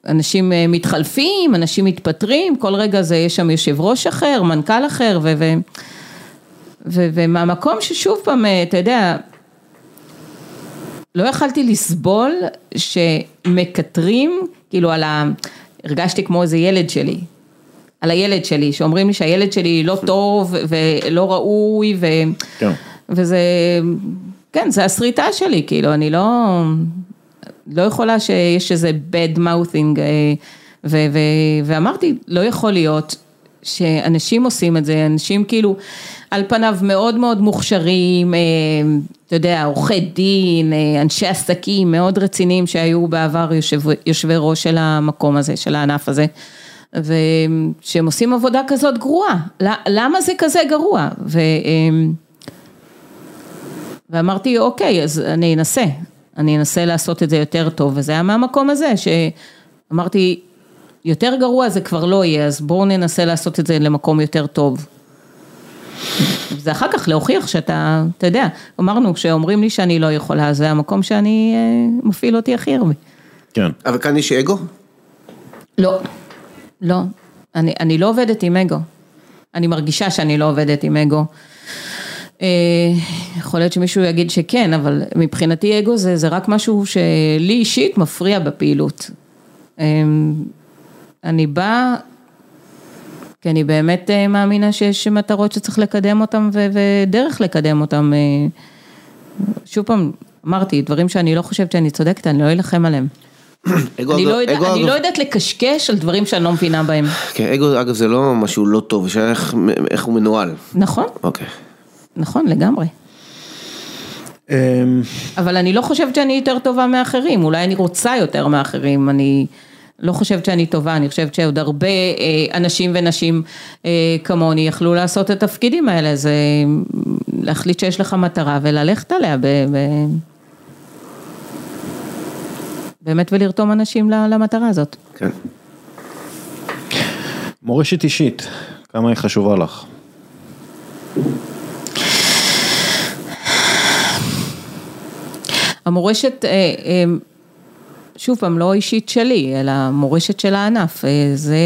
Speaker 2: אנשים מתחלפים, אנשים מתפטרים, כל רגע זה, יש שם יושב ראש אחר, מנכ"ל אחר, ו... ומהמקום ששוב פעם, אה, אתה יודע, לא יכלתי לסבול שמקטרים, כאילו על ה... הרגשתי כמו איזה ילד שלי, על הילד שלי, שאומרים לי שהילד שלי לא טוב ולא ראוי, ו... כן. וזה, כן, זה הסריטה שלי, כאילו, אני לא, לא יכולה שיש איזה bad mouthing, אה, ו... ו... ואמרתי, לא יכול להיות שאנשים עושים את זה, אנשים כאילו על פניו מאוד מאוד מוכשרים, אה, אתה יודע, עורכי דין, אה, אנשי עסקים מאוד רציניים שהיו בעבר יושב, יושבי ראש של המקום הזה, של הענף הזה. ושהם עושים עבודה כזאת גרועה, למה זה כזה גרוע? ו... אה, ואמרתי אוקיי אז אני אנסה, אני אנסה לעשות את זה יותר טוב וזה היה מהמקום הזה שאמרתי יותר גרוע זה כבר לא יהיה אז בואו ננסה לעשות את זה למקום יותר טוב. זה אחר כך להוכיח שאתה, אתה יודע, אמרנו שאומרים לי שאני לא יכולה, זה המקום שאני, אה, מפעיל אותי הכי הרבה.
Speaker 3: כן. אבל כאן יש אגו?
Speaker 2: לא, לא, אני, אני לא עובדת עם אגו, אני מרגישה שאני לא עובדת עם אגו. אה, יכול להיות שמישהו יגיד שכן, אבל מבחינתי אגו זה, זה רק משהו שלי אישית מפריע בפעילות. אה, אני באה כי אני באמת אה, מאמינה שיש מטרות שצריך לקדם אותן ודרך לקדם אותן. אה, שוב פעם, אמרתי, דברים שאני לא חושבת שאני צודקת, אני לא אלחם עליהם. אגו, אני, לא יודע, אגו, אני אגו... לא יודעת לקשקש על דברים שאני לא מבינה בהם.
Speaker 3: כן, אגו אגב זה לא משהו לא טוב, השאלה איך, איך הוא מנוהל.
Speaker 2: נכון.
Speaker 3: אוקיי.
Speaker 2: נכון, לגמרי. אמ, אבל אני לא חושבת שאני יותר טובה מאחרים, אולי אני רוצה יותר מאחרים, אני... לא חושבת שאני טובה, אני חושבת שעוד הרבה אה, אנשים ונשים אה, כמוני יכלו לעשות את התפקידים האלה, זה אה, להחליט שיש לך מטרה וללכת עליה ב... ב... באמת ולרתום אנשים למטרה הזאת.
Speaker 3: כן.
Speaker 1: מורשת אישית, כמה היא חשובה לך?
Speaker 2: המורשת שוב פעם, לא אישית שלי, אלא מורשת של הענף, אה, זה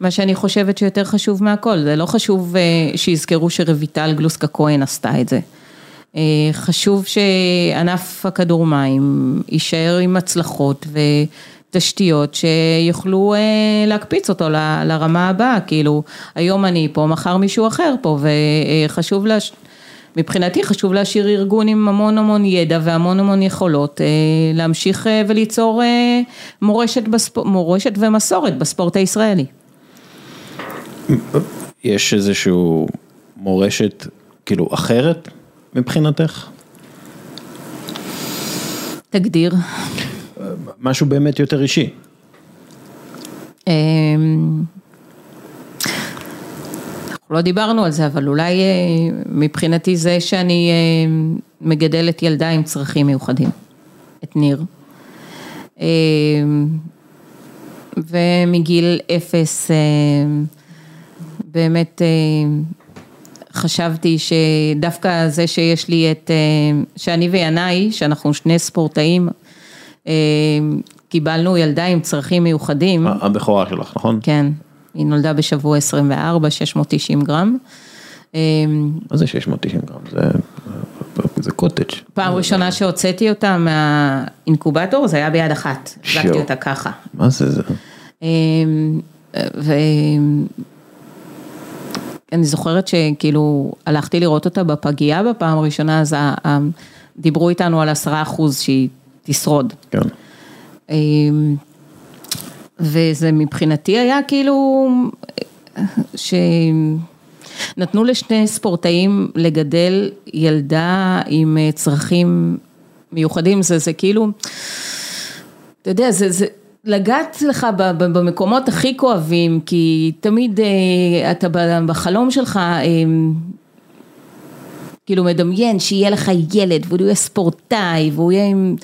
Speaker 2: מה שאני חושבת שיותר חשוב מהכל, זה לא חשוב שיזכרו שרויטל גלוסקה כהן עשתה את זה. חשוב שענף הכדור מים יישאר עם הצלחות ותשתיות שיוכלו להקפיץ אותו לרמה הבאה, כאילו היום אני פה, מחר מישהו אחר פה וחשוב לה... מבחינתי חשוב להשאיר ארגון עם המון המון ידע והמון המון יכולות, אה, להמשיך אה, וליצור אה, מורשת, בספ... מורשת ומסורת בספורט הישראלי.
Speaker 1: יש איזשהו מורשת כאילו אחרת מבחינתך?
Speaker 2: תגדיר.
Speaker 1: משהו באמת יותר אישי.
Speaker 2: לא דיברנו על זה, אבל אולי אה, מבחינתי זה שאני אה, מגדלת ילדה עם צרכים מיוחדים, את ניר. אה, ומגיל אפס באמת חשבתי שדווקא זה שיש לי את, שאני וינאי, שאנחנו שני ספורטאים, קיבלנו ילדה עם צרכים מיוחדים.
Speaker 1: הבכורה שלך, נכון?
Speaker 2: כן. היא נולדה בשבוע 24, 690 גרם.
Speaker 1: מה זה 690 גרם? זה, זה קוטג'.
Speaker 2: פעם ראשונה שהוצאתי אותה מהאינקובטור זה היה ביד אחת, החזקתי אותה ככה.
Speaker 1: מה זה זה?
Speaker 2: אמ, ואני זוכרת שכאילו הלכתי לראות אותה בפגייה בפעם הראשונה, אז דיברו איתנו על עשרה אחוז שהיא תשרוד.
Speaker 1: כן.
Speaker 2: וזה מבחינתי היה כאילו, שנתנו לשני ספורטאים לגדל ילדה עם צרכים מיוחדים, זה, זה כאילו, אתה יודע, זה, זה לגעת לך במקומות הכי כואבים, כי תמיד אה, אתה בחלום שלך, אה, כאילו מדמיין שיהיה לך ילד והוא יהיה ספורטאי והוא יהיה עם...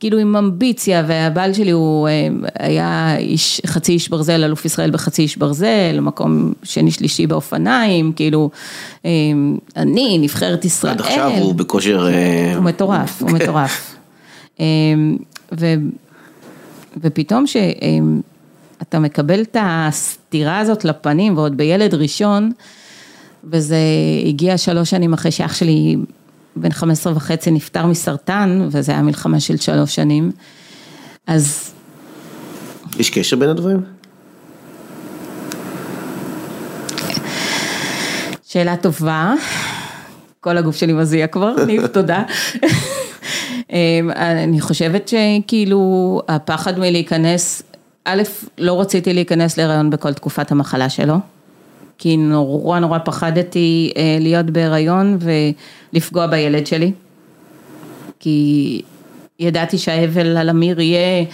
Speaker 2: כאילו עם אמביציה, והבעל שלי הוא אה, היה איש, חצי איש ברזל, אלוף ישראל בחצי איש ברזל, מקום שני שלישי באופניים, כאילו, אה, אני, נבחרת ישראל.
Speaker 3: עד עכשיו הוא בכושר...
Speaker 2: אה, הוא מטורף, הוא מטורף. ו, ופתאום שאתה מקבל את הסתירה הזאת לפנים, ועוד בילד ראשון, וזה הגיע שלוש שנים אחרי שאח שלי בן 15 וחצי נפטר מסרטן, וזה היה מלחמה של שלוש שנים, אז...
Speaker 3: יש קשר בין הדברים?
Speaker 2: שאלה טובה, כל הגוף שלי מזיע כבר, ניב, תודה. אמ, אני חושבת שכאילו הפחד מלהיכנס, א', לא רציתי להיכנס להיריון בכל תקופת המחלה שלו. כי נורא נורא פחדתי אה, להיות בהיריון ולפגוע בילד שלי. כי ידעתי שהאבל על אמיר יהיה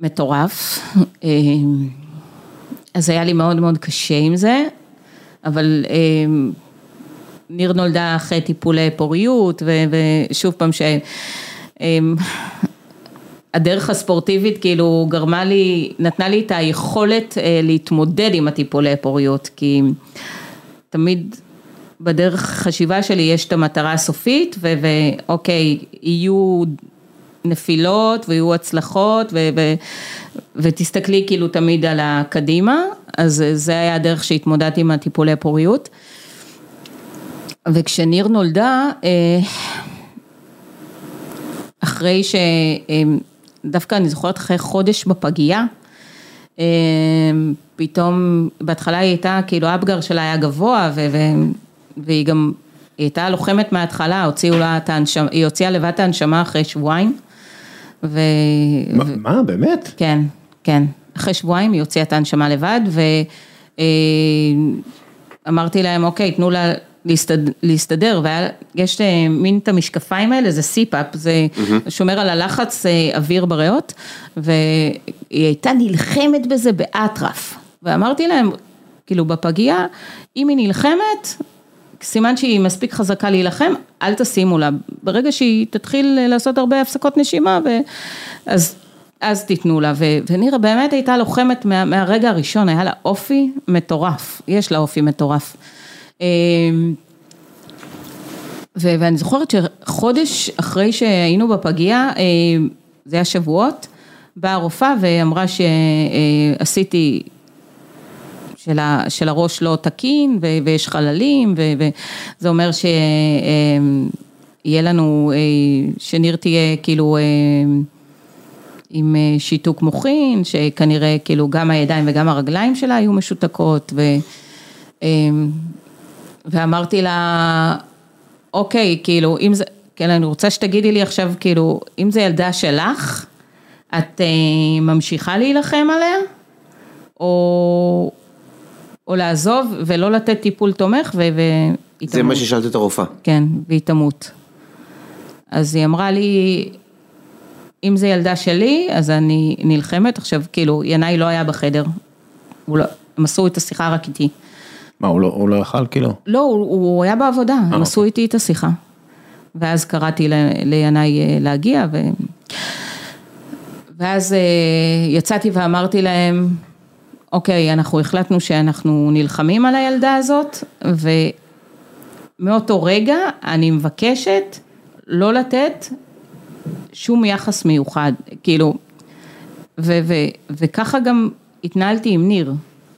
Speaker 2: מטורף. אה, אז היה לי מאוד מאוד קשה עם זה, אבל אה, ניר נולדה אחרי טיפולי פוריות, ושוב פעם ש... הדרך הספורטיבית כאילו גרמה לי, נתנה לי את היכולת אה, להתמודד עם הטיפולי פוריות, כי תמיד בדרך חשיבה שלי יש את המטרה הסופית, ואוקיי, יהיו נפילות ויהיו הצלחות, ותסתכלי כאילו תמיד על הקדימה, אז זה היה הדרך שהתמודדתי עם הטיפולי פוריות. וכשניר נולדה, אה, אחרי ש... דווקא אני זוכרת אחרי חודש בפגייה, אמ, פתאום, בהתחלה היא הייתה, כאילו אבגר שלה היה גבוה, ו- ו- והיא גם, היא הייתה לוחמת מההתחלה, הוציאו לה את ההנשמה, היא הוציאה לבד את ההנשמה אחרי שבועיים. ו...
Speaker 1: מה, ו... מה, באמת?
Speaker 2: כן, כן. אחרי שבועיים היא הוציאה את ההנשמה לבד, ואמרתי אה, להם, אוקיי, תנו לה להסתד, להסתדר, ויש אה, מין את המשקפיים האלה, זה סיפאפ, זה mm-hmm. שומר על הלחץ אה, אוויר בריאות, והיא הייתה נלחמת בזה באטרף, ואמרתי להם, כאילו בפגייה, אם היא נלחמת, סימן שהיא מספיק חזקה להילחם, אל תשימו לה, ברגע שהיא תתחיל לעשות הרבה הפסקות נשימה, ו... אז, אז תיתנו לה, ו... ונירה באמת הייתה לוחמת מה... מהרגע הראשון, היה לה אופי מטורף, יש לה אופי מטורף. אמ, ו- ואני זוכרת שחודש אחרי שהיינו בפגייה, אה, זה היה שבועות, באה הרופאה ואמרה שעשיתי, של, ה- של הראש לא תקין ו- ויש חללים, ו- וזה אומר שיהיה לנו, אה, שניר תהיה כאילו אה, עם אה, שיתוק מוחין, שכנראה כאילו גם הידיים וגם הרגליים שלה היו משותקות, ו... ואמרתי לה, אוקיי, כאילו, אם זה, כן, אני רוצה שתגידי לי עכשיו, כאילו, אם זה ילדה שלך, את אה, ממשיכה להילחם עליה? או, או לעזוב ולא לתת טיפול תומך ו... והיא
Speaker 3: זה
Speaker 2: תמות.
Speaker 3: מה ששאלת את הרופאה.
Speaker 2: כן, והיא תמות. אז היא אמרה לי, אם זה ילדה שלי, אז אני נלחמת. עכשיו, כאילו, ינאי לא היה בחדר. הוא לא, הם עשו את השיחה רק איתי.
Speaker 1: מה, הוא לא, הוא לא יכל כאילו?
Speaker 2: לא, הוא, הוא היה בעבודה, הם
Speaker 1: אוקיי.
Speaker 2: עשו איתי את השיחה. ואז קראתי לינאי אה, להגיע, ו... ואז אה, יצאתי ואמרתי להם, אוקיי, אנחנו החלטנו שאנחנו נלחמים על הילדה הזאת, ומאותו רגע אני מבקשת לא לתת שום יחס מיוחד, כאילו, ו- ו- וככה גם התנהלתי עם ניר,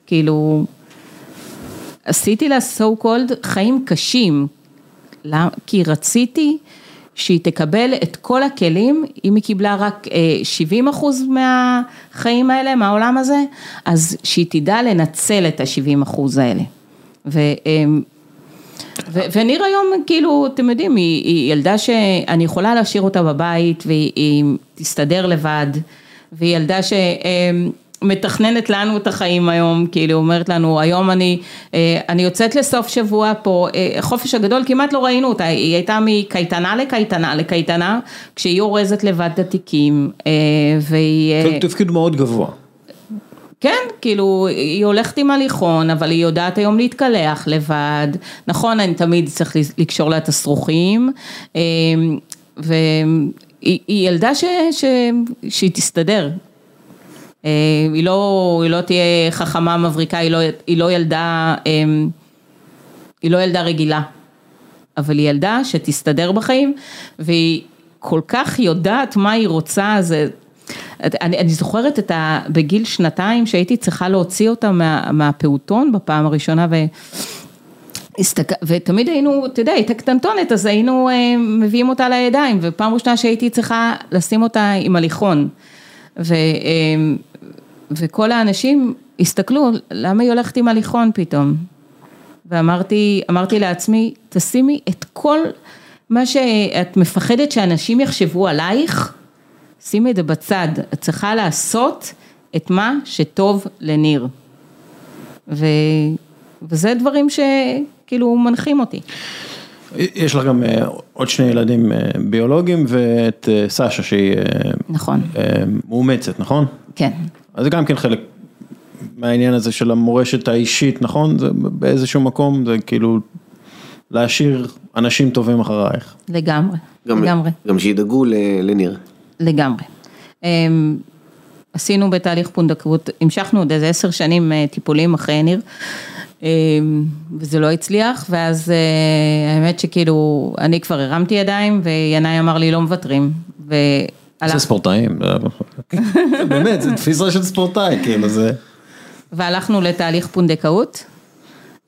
Speaker 2: כאילו, עשיתי לה so called חיים קשים? כי רציתי שהיא תקבל את כל הכלים, אם היא קיבלה רק 70 אחוז מהחיים האלה, מהעולם הזה, אז שהיא תדע לנצל את ה-70 אחוז האלה. ו, אמ, ו, וניר היום, כאילו, אתם יודעים, היא, היא ילדה שאני יכולה להשאיר אותה בבית והיא היא תסתדר לבד, והיא ילדה ש... מתכננת לנו את החיים היום, כאילו אומרת לנו, היום אני, אה, אני יוצאת לסוף שבוע פה, אה, חופש הגדול כמעט לא ראינו אותה, היא הייתה מקייטנה לקייטנה לקייטנה, כשהיא אורזת לבד את התיקים, אה, והיא...
Speaker 1: תפקיד מאוד גבוה.
Speaker 2: כן, כאילו, היא הולכת עם הליכון, אבל היא יודעת היום להתקלח לבד. נכון, אני תמיד צריך לקשור לה את השרוכים, והיא היא ילדה ש, ש, שהיא תסתדר. אה, היא לא, היא לא תהיה חכמה מבריקה, היא לא, היא לא ילדה, אה, היא לא ילדה רגילה, אבל היא ילדה שתסתדר בחיים, והיא כל כך יודעת מה היא רוצה, זה... אני, אני זוכרת את ה... בגיל שנתיים שהייתי צריכה להוציא אותה מה, מהפעוטון בפעם הראשונה ו... הסתק... ותמיד היינו, אתה יודע, הייתה קטנטונת, אז היינו אה, מביאים אותה לידיים, ופעם ראשונה שהייתי צריכה לשים אותה עם הליכון. ו, אה, וכל האנשים הסתכלו, למה היא הולכת עם הליכון פתאום? ואמרתי, אמרתי לעצמי, תשימי את כל מה שאת מפחדת שאנשים יחשבו עלייך, שימי את זה בצד, את צריכה לעשות את מה שטוב לניר. ו... וזה דברים שכאילו מנחים אותי.
Speaker 1: יש לך גם אה, עוד שני ילדים אה, ביולוגיים ואת אה, סשה שהיא
Speaker 2: נכון,
Speaker 1: מאומצת, נכון?
Speaker 2: כן.
Speaker 1: אז זה גם כן חלק מהעניין הזה של המורשת האישית, נכון? זה באיזשהו מקום, זה כאילו להשאיר אנשים טובים אחרייך.
Speaker 2: לגמרי,
Speaker 3: גם,
Speaker 2: לגמרי,
Speaker 3: גם שידאגו לניר.
Speaker 2: לגמרי. אמ, עשינו בתהליך פונדקאות, המשכנו עוד איזה עשר שנים אה, טיפולים אחרי ניר, אמ, וזה לא הצליח, ואז אה, האמת שכאילו, אני כבר הרמתי ידיים, וינאי אמר לי לא מוותרים,
Speaker 1: זה ספורטאים, זה באמת, זה תפיסה של ספורטאי, כאילו זה...
Speaker 2: והלכנו לתהליך פונדקאות,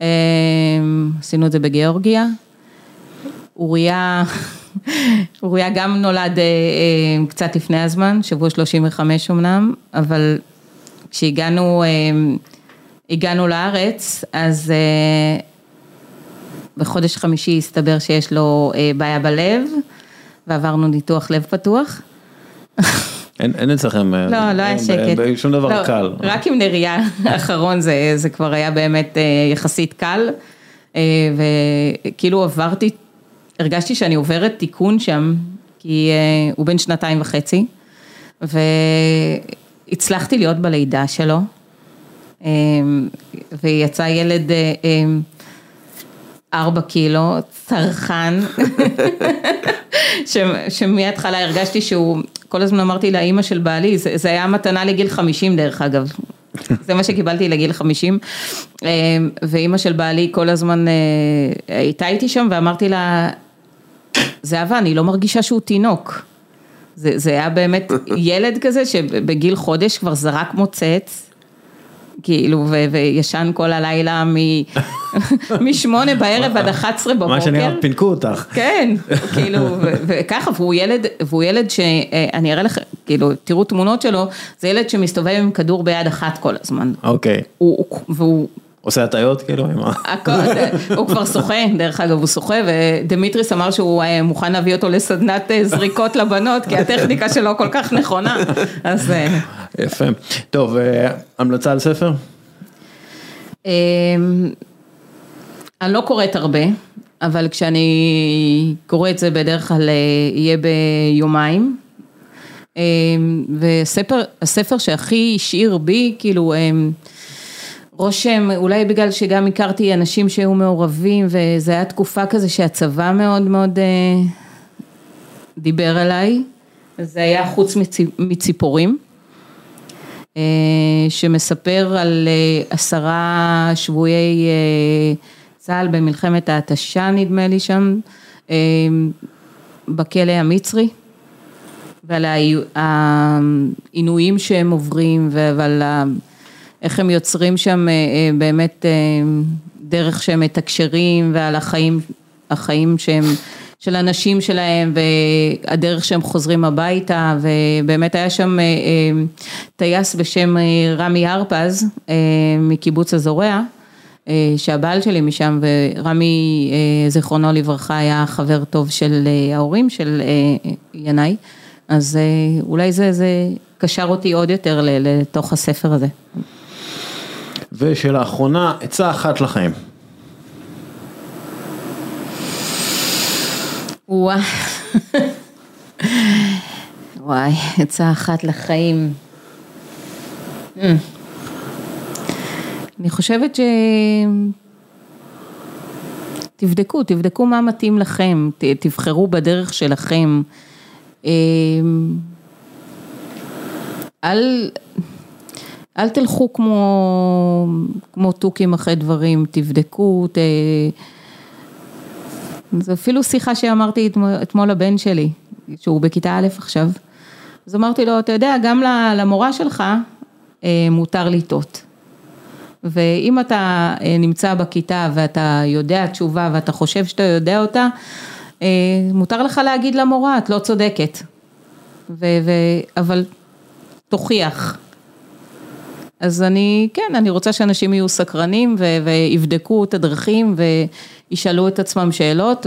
Speaker 2: אמ, עשינו את זה בגיאורגיה, אוריה, אוריה גם נולד אה, אה, קצת לפני הזמן, שבוע 35 אמנם, אבל כשהגענו אה, הגענו לארץ, אז אה, בחודש חמישי הסתבר שיש לו אה, בעיה בלב, ועברנו ניתוח לב פתוח.
Speaker 1: אין אצלכם, אה,
Speaker 2: לא, לא היה שקט.
Speaker 1: שום דבר
Speaker 2: לא,
Speaker 1: קל.
Speaker 2: רק עם נריה האחרון זה, זה כבר היה באמת אה, יחסית קל, אה, וכאילו עברתי, הרגשתי שאני עוברת תיקון שם, כי הוא בן שנתיים וחצי, והצלחתי להיות בלידה שלו, ויצא ילד ארבע קילו, צרכן, ש- שמההתחלה הרגשתי שהוא, כל הזמן אמרתי לאימא של בעלי, זה, זה היה מתנה לגיל 50 דרך אגב, זה מה שקיבלתי לגיל 50, אה, ואימא של בעלי כל הזמן אה, הייתה איתי שם ואמרתי לה, זהבה, אני לא מרגישה שהוא תינוק. זה, זה היה באמת ילד כזה שבגיל חודש כבר זרק מוצץ. כאילו, ו- וישן כל הלילה משמונה בערב עד 11 בבוקר.
Speaker 1: מה שנראה, פינקו אותך.
Speaker 2: כן, כאילו, וככה, והוא ילד, והוא ילד שאני אראה לך, כאילו, תראו תמונות שלו, זה ילד שמסתובב עם כדור ביד אחת כל הזמן.
Speaker 1: אוקיי.
Speaker 2: הוא, והוא...
Speaker 1: עושה הטעיות כאילו?
Speaker 2: הכל, הוא כבר שוחה, דרך אגב הוא שוחה ודמיטריס אמר שהוא מוכן להביא אותו לסדנת זריקות לבנות כי הטכניקה שלו כל כך נכונה, אז...
Speaker 1: יפה. טוב, המלצה על ספר?
Speaker 2: אני לא קוראת הרבה, אבל כשאני קוראת זה בדרך כלל יהיה ביומיים. והספר שהכי השאיר בי, כאילו... רושם, אולי בגלל שגם הכרתי אנשים שהיו מעורבים וזה היה תקופה כזה שהצבא מאוד מאוד דיבר עליי, זה היה חוץ מציפורים, שמספר על עשרה שבויי צה"ל במלחמת ההתשה נדמה לי שם, בכלא המצרי. ועל העינויים שהם עוברים ועל איך הם יוצרים שם באמת דרך שהם מתקשרים ועל החיים, החיים שהם, של הנשים שלהם והדרך שהם חוזרים הביתה ובאמת היה שם טייס בשם רמי הרפז מקיבוץ הזורע שהבעל שלי משם ורמי זיכרונו לברכה היה חבר טוב של ההורים של ינאי אז אולי זה, זה קשר אותי עוד יותר לתוך הספר הזה.
Speaker 1: ושאלה אחרונה, עצה אחת לחיים.
Speaker 2: וואי, וואי, עצה אחת לחיים. אני חושבת ש... תבדקו, תבדקו מה מתאים לכם, תבחרו בדרך שלכם. אל... אל תלכו כמו, כמו תוכים אחרי דברים, תבדקו, ת... זו אפילו שיחה שאמרתי אתמול, אתמול לבן שלי, שהוא בכיתה א' עכשיו, אז אמרתי לו, אתה יודע, גם למורה שלך מותר לטעות. ואם אתה נמצא בכיתה ואתה יודע תשובה ואתה חושב שאתה יודע אותה, מותר לך להגיד למורה, את לא צודקת. ו... ו... אבל תוכיח. אז אני, כן, אני רוצה שאנשים יהיו סקרנים ויבדקו את הדרכים וישאלו את עצמם שאלות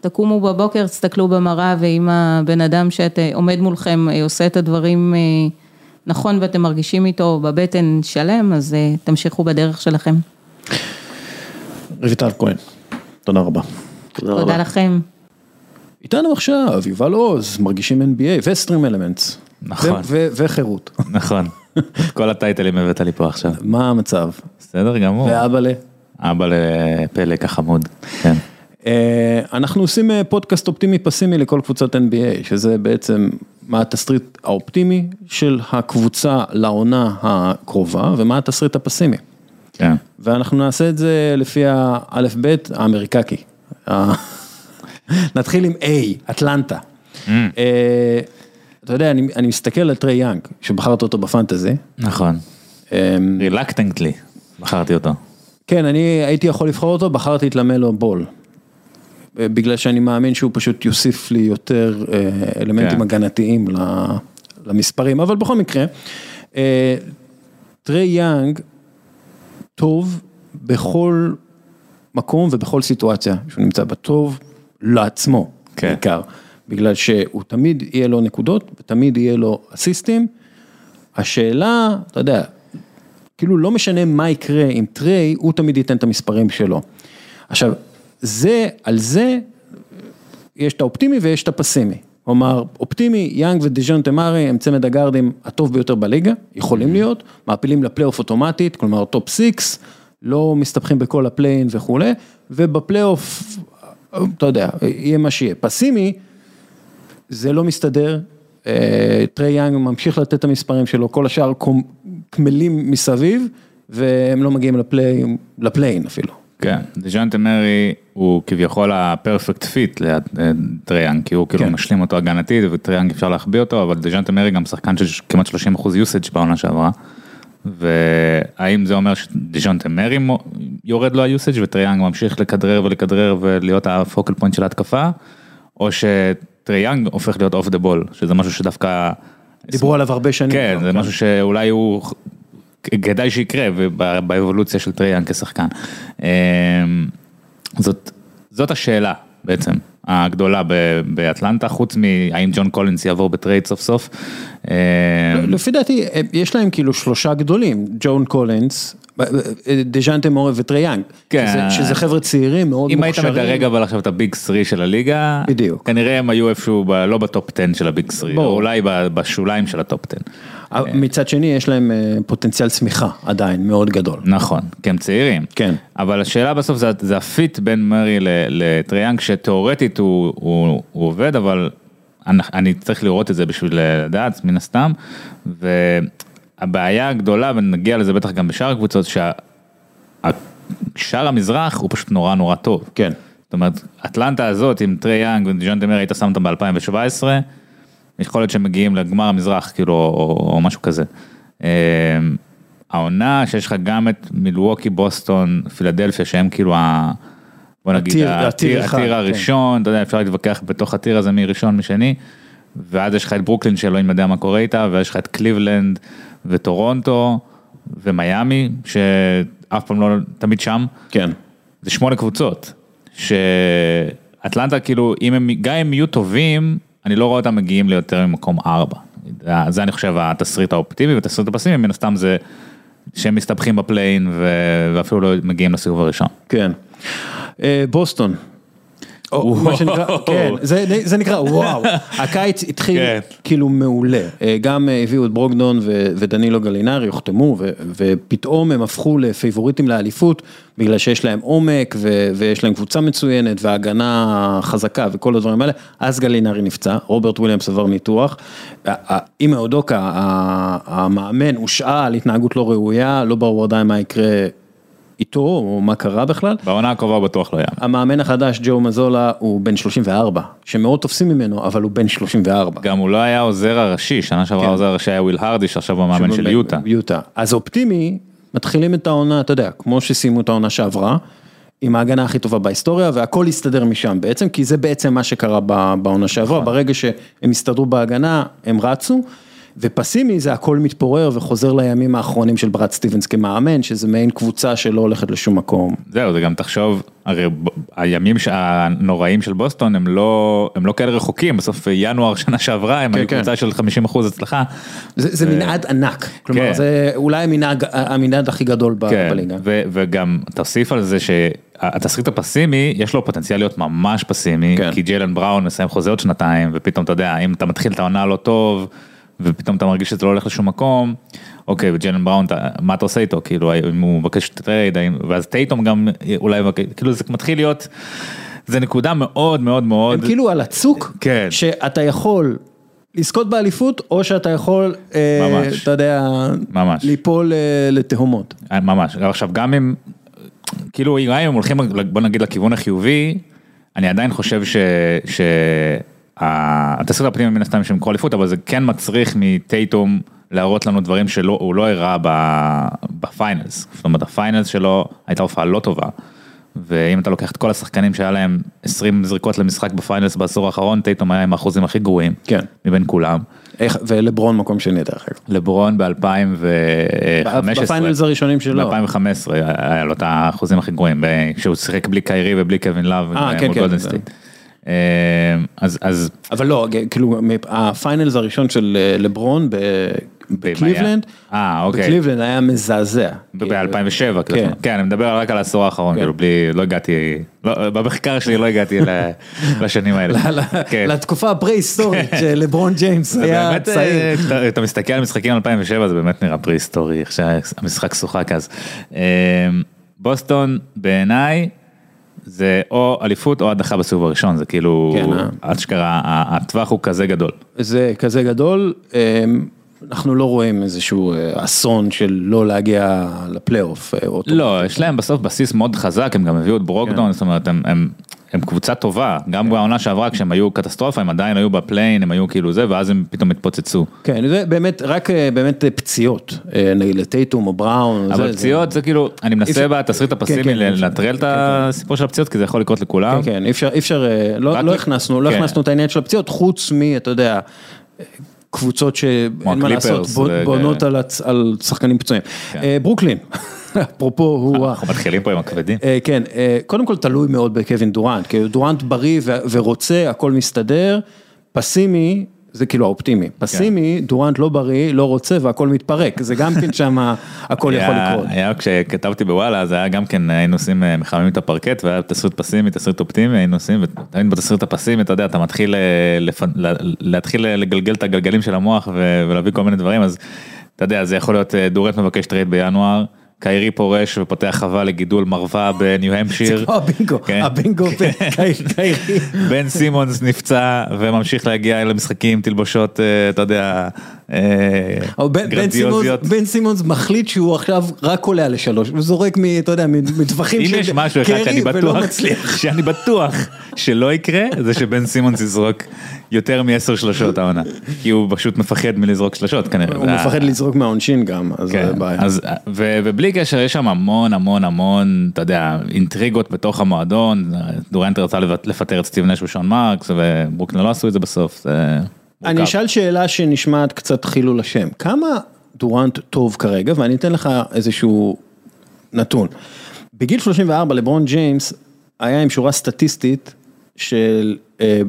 Speaker 2: ותקומו בבוקר, תסתכלו במראה ואם הבן אדם שעומד מולכם עושה את הדברים נכון ואתם מרגישים איתו בבטן שלם, אז תמשיכו בדרך שלכם.
Speaker 1: רויטל כהן, תודה רבה.
Speaker 2: תודה, תודה לכם.
Speaker 1: איתנו עכשיו יובל עוז, מרגישים NBA וסטרים אלמנטס.
Speaker 4: נכון.
Speaker 1: וחירות.
Speaker 4: נכון. כל הטייטלים הבאת לי פה עכשיו.
Speaker 1: מה המצב?
Speaker 4: בסדר גמור.
Speaker 1: ואבא ל?
Speaker 4: אבא לפלג החמוד, כן.
Speaker 1: אנחנו עושים פודקאסט אופטימי פסימי לכל קבוצת NBA, שזה בעצם מה התסריט האופטימי של הקבוצה לעונה הקרובה, ומה התסריט הפסימי.
Speaker 4: כן.
Speaker 1: ואנחנו נעשה את זה לפי האלף בית האמריקאי. נתחיל עם A, אטלנטה. אתה יודע, אני, אני מסתכל על טרי יאנג, שבחרת אותו ב fantasy.
Speaker 4: נכון. reluctantly, בחרתי אותו.
Speaker 1: כן, אני הייתי יכול לבחור אותו, בחרתי את למלו בול. בגלל שאני מאמין שהוא פשוט יוסיף לי יותר אלמנטים כן. הגנתיים למספרים, אבל בכל מקרה, טרי יאנג טוב בכל מקום ובכל סיטואציה שהוא נמצא בה, טוב לעצמו, כן. בעיקר. בגלל שהוא תמיד יהיה לו נקודות ותמיד יהיה לו אסיסטים. השאלה, אתה יודע, כאילו לא משנה מה יקרה עם טריי, הוא תמיד ייתן את המספרים שלו. עכשיו, זה, על זה, יש את האופטימי ויש את הפסימי. כלומר, אופטימי, יאנג ודז'אנטה מרי הם צמד הגארדים הטוב ביותר בליגה, יכולים להיות, מעפילים לפלייאוף אוטומטית, כלומר top six, לא מסתבכים בכל ה play-in וכולי, ובפלייאוף, אתה יודע, יהיה מה שיהיה. פסימי, זה לא מסתדר, טרי יאנג ממשיך לתת את המספרים שלו, כל השאר קמלים מסביב, והם לא מגיעים ל play-in אפילו.
Speaker 4: כן, דז'אנטה מרי הוא כביכול ה perfect fit לטרי יאנג, כי הוא כאילו
Speaker 1: כן.
Speaker 4: משלים אותו הגנתית וטרי יאנג אפשר להחביא אותו, אבל דז'אנטה מרי גם שחקן של כמעט 30 אחוז usage בעונה שעברה. והאם זה אומר שדז'אנטה מרי יורד לו ה usage וטרי יאנג ממשיך לכדרר ולכדרר ולהיות ה focal point של ההתקפה, או שטרי יאנג הופך להיות off the ball, שזה משהו שדווקא...
Speaker 1: דיברו עליו הרבה שנים.
Speaker 4: כן, זה משהו שאולי הוא, כדאי שיקרה באבולוציה של טרי יאנג כשחקן. אמ, זאת, זאת השאלה בעצם, הגדולה באטלנטה, חוץ מהאם ג'ון קולינס יעבור בטרייד סוף סוף. אמ,
Speaker 1: לפי דעתי, אה, יש להם כאילו שלושה גדולים, ג'ון קולינס, אה, דז'אנטה מרי וטרי יאנג.
Speaker 4: כן.
Speaker 1: שזה- שזה חבר'ה צעירים, מאוד
Speaker 4: מאוד
Speaker 1: מוכשרים.
Speaker 4: מדרג אבל עכשיו את ה big 3 של הליגה,
Speaker 1: בדיוק.
Speaker 4: כנראה הם היו איפשהו, ב, לא ב top 10 של ה big 3,
Speaker 1: ברור.
Speaker 4: או אולי בשוליים של ה top 10.
Speaker 1: אה, מצד שני, יש להם אה, פוטנציאל צמיחה עדיין מאוד גדול.
Speaker 4: נכון, כי הם צעירים.
Speaker 1: כן.
Speaker 4: אבל השאלה בסוף זה, זה ה fit בין מרי לטרי יאנג, שתאורטית הוא, הוא, הוא עובד, אבל אני, אני צריך לראות את זה בשביל לדעת, מן הסתם. והבעיה הגדולה, ונגיע לזה בטח גם בשאר הקבוצות, ששאר המזרח הוא פשוט נורא נורא טוב.
Speaker 1: כן.
Speaker 4: זאת אומרת, אטלנטה הזאת עם טרי יאנג ודז'אנטה מרי היית שם אותם ב-2017, יכול להיות שהם מגיעים לגמר המזרח, כאילו, או, או משהו כזה. אה, העונה שיש לך גם את מילווקי, בוסטון, פילדלפיה, שהם כאילו ה... בוא נגיד,
Speaker 1: הטיר-
Speaker 4: הטיר,
Speaker 1: הטיר כן.
Speaker 4: הראשון, אתה יודע, אפשר להתווכח בתוך הטיר הזה מי ראשון, מי שני, ואז יש לך את ברוקלין שאלוהים יודע מה קורה איתה, ויש לך את קליבלנד וטורונטו ומיאמי, שאף פעם לא, תמיד שם.
Speaker 1: כן.
Speaker 4: זה שמונה קבוצות, שאטלנטה כאילו, אם הם, גם אם יהיו טובים, אני לא רואה אותם מגיעים ליותר ממקום ארבע. זה, אני חושב התסריט האופטימי, והתסריט הפסימי מן הסתם זה שהם מסתבכים בפליין ואפילו לא מגיעים לסיבוב הראשון.
Speaker 1: כן. אה, בוסטון. או מה שנקרא, כן, זה, זה נקרא וואו, הקיץ התחיל
Speaker 4: כן.
Speaker 1: כאילו מעולה, אה, גם אה, הביאו את ברוקדון ו- ודנילו גלינרי, הוחתמו ו- ופתאום הם הפכו לפייבוריטים לאליפות בגלל שיש להם עומק ו- ויש להם קבוצה מצוינת והגנה חזקה וכל הדברים האלה, אז גלינארי נפצע, רוברט וויליאמס עבר ניתוח, אימא אודוקה, המאמן הושעה על התנהגות לא ראויה, לא ברור עדיין מה יקרה איתו או מה קרה בכלל.
Speaker 4: בעונה הקרובה הוא בטוח לא יאמן.
Speaker 1: המאמן החדש, ג'ו מזולה, הוא בן 34, שמאוד תופסים ממנו, אבל הוא בן 34.
Speaker 4: גם הוא לא היה העוזר הראשי, שנה שעברה
Speaker 1: כן.
Speaker 4: העוזר הראשי היה וויל הרדי, שעכשיו הוא המאמן של יוטה.
Speaker 1: יוטה. אז אופטימי, מתחילים את העונה, אתה יודע, כמו שסיימו את העונה שעברה, עם ההגנה הכי טובה בהיסטוריה, והכל יסתדר משם בעצם, כי זה בעצם מה שקרה בעונה שעברה,
Speaker 4: נכון.
Speaker 1: ברגע שהם הסתדרו בהגנה, הם רצו. ופסימי זה הכל מתפורר וחוזר לימים האחרונים של ברד סטיבנס כמאמן, שזה מעין קבוצה שלא הולכת לשום מקום.
Speaker 4: זהו, זה גם תחשוב, הרי ב- הימים ש- הנוראים של בוסטון הם לא, הם לא כאלה רחוקים, בסוף ינואר שנה שעברה הם
Speaker 1: כן,
Speaker 4: היו
Speaker 1: כן.
Speaker 4: קבוצה של 50 אחוז הצלחה.
Speaker 1: זה, זה מנעד ענק, כלומר
Speaker 4: כן.
Speaker 1: זה אולי המנהג, המנעד הכי גדול
Speaker 4: כן,
Speaker 1: בליגה.
Speaker 4: ו- וגם תוסיף על זה שהתסריט הפסימי, יש לו פוטנציאל להיות ממש פסימי,
Speaker 1: כן.
Speaker 4: כי ג'יילן בראון מסיים חוזה עוד שנתיים, ופתאום אתה יודע, אם אתה מתחיל את העונה לא טוב, ופתאום אתה מרגיש שזה לא הולך לשום מקום, אוקיי, וג'יילן בראון, מה אתה עושה איתו, כאילו, אם הוא מבקש טרייד, האם- ואז טייטום גם אולי, מבקש- כאילו זה מתחיל להיות, זה נקודה מאוד מאוד מאוד,
Speaker 1: הם כאילו על הצוק,
Speaker 4: כן.
Speaker 1: שאתה יכול לזכות באליפות, או שאתה יכול, אה,
Speaker 4: ממש.
Speaker 1: אתה יודע,
Speaker 4: ממש.
Speaker 1: ליפול אה, לתהומות.
Speaker 4: אה, ממש, עכשיו גם אם, כאילו אם הם הולכים בוא נגיד לכיוון החיובי, אני עדיין חושב ש... ש... התסריט האופטימי מן הסתם שהם יקחו אליפות, אבל זה כן מצריך מטייטום להראות לנו דברים שהוא לא הראה ב Finals, זאת אומרת ה Finals שלו הייתה הופעה לא טובה. ואם אתה לוקח את כל השחקנים שהיה להם 20 זריקות למשחק ב Finals בעשור האחרון, טייטום היה עם האחוזים הכי גרועים,
Speaker 1: כן.
Speaker 4: מבין כולם.
Speaker 1: איך, ולברון מקום שני דרך אגב.
Speaker 4: לברון ב-2015.
Speaker 1: ב finals הראשונים שלו.
Speaker 4: ב-2015 היה לו את האחוזים הכי גרועים, כשהוא שיחק בלי קיירי ובלי קווין לאב
Speaker 1: אה, כן, כן,
Speaker 4: אה, אז, אז
Speaker 1: אבל לא, כאילו, ה finals הראשון של אה, לברון בקליבלנד,
Speaker 4: אה, אוקיי.
Speaker 1: בקליבלנד היה מזעזע.
Speaker 4: ב-2007,
Speaker 1: כן.
Speaker 4: כן, אני מדבר רק על העשור האחרון, כאילו בלי, לא הגעתי, לא, במחקר שלי לא הגעתי לשנים האלה. כן.
Speaker 1: לתקופה הפרה-היסטורית שלברון ג'יימס היה
Speaker 4: באמת,
Speaker 1: צעיר.
Speaker 4: אתה מסתכל על משחקים 2007 זה באמת נראה פרה-היסטורי, איך שהמשחק שוחק אז. בוסטון בעיניי זה או אליפות או הדחה בסיבוב הראשון, זה כאילו,
Speaker 1: כן, אה.
Speaker 4: אשכרה, ה- הטווח הוא כזה גדול.
Speaker 1: זה כזה גדול, אמ, אנחנו לא רואים איזשהו אה, אסון של לא להגיע לפלייאוף. אה.
Speaker 4: לא, יש להם בסוף בסיס מאוד חזק, הם גם הביאו את ברוקדון, זאת אומרת, הם, הם, קבוצה טובה, גם בעונה שעברה כשהם היו קטסטרופה, הם עדיין היו בפליין, הם היו כאילו זה, ואז הם פתאום התפוצצו.
Speaker 1: כן, זה באמת, רק אה, באמת אה, פציעות, אה, נגיד לטייטום או בראון.
Speaker 4: אבל
Speaker 1: זה-
Speaker 4: פציעות זה כאילו, אני מנסה בתסריט
Speaker 1: כן,
Speaker 4: הפסימי
Speaker 1: כן, אפשר.
Speaker 4: לנטרל את
Speaker 1: כן,
Speaker 4: הסיפור של הפציעות, כי זה יכול לקרות לכולם.
Speaker 1: כן, כן, אי אפשר, אי אפשר, לא, לא לא
Speaker 4: כן.
Speaker 1: הכנסנו את העניין של הפציעות, חוץ מ, אתה יודע, קבוצות שאין מה לעשות,
Speaker 4: ו-
Speaker 1: בונות על, שחקנים פצועים.
Speaker 4: כן.
Speaker 1: אה, ברוקלין, אפרופו הוא...
Speaker 4: אנחנו מתחילים פה עם הכבדים.
Speaker 1: אה, כן, אה, קודם כל תלוי מאוד בקווין דורנט, כי דורנט בריא ורוצה, הכל מסתדר, פסימי, זה כאילו האופטימי, פסימי, דורנט לא בריא, לא רוצה והכל מתפרק, זה גם כן שם הכל יכול לקרות.
Speaker 4: היה כשכתבתי בוואלה, אז היה גם כן, היינו עושים, אה, מחממים את הפרקט, והיה תסריט פסימי, תסריט אופטימי, היינו עושים, ותמיד בתסריט הפסימי, אתה יודע, אתה מתחיל אה, לפ- להתחיל לגלגל את הגלגלים של המוח ו- ולהביא כל מיני דברים, אז אתה יודע, זה יכול להיות אה, דורנט מבקש trade בינואר, קיירי פורש ופותח חווה לגידול מרווה בניו המפשיר.
Speaker 1: זה כמו הבינגו,
Speaker 4: כן.
Speaker 1: הבינגו בקיירי.
Speaker 4: בן סימונס נפצע וממשיך להגיע למשחקים, תלבושות, אה, אתה יודע, אה, גרנדיוזיות.
Speaker 1: בן סימונס מחליט שהוא עכשיו רק קולע לשלוש, הוא זורק מ... אתה יודע, מטווחים
Speaker 4: אם
Speaker 1: של
Speaker 4: יש משהו אחד
Speaker 1: קרי
Speaker 4: שאני
Speaker 1: ולא
Speaker 4: בטוח,
Speaker 1: מצליח.
Speaker 4: שאני בטוח שלא יקרה, זה שבן סימונס יזרוק יותר מעשר שלושות העונה. כי הוא פשוט מפחד מלזרוק שלושות כנראה.
Speaker 1: הוא מפחד לזרוק מהעונשין גם, אז
Speaker 4: כן,
Speaker 1: זה בעיה.
Speaker 4: ובלי קשר יש שם המון המון המון, אתה יודע, אינטריגות בתוך המועדון, דורנט רצה לפטר את סטיב נש ושון מרקס, וברוקלין לא עשו את זה בסוף, זה
Speaker 1: אני. אשאל שאלה שנשמעת קצת חילול השם, כמה דורנט טוב כרגע, ואני אתן לך איזשהו נתון. בגיל 34 לברון ג'יימס היה עם שורה סטטיסטית של, אה,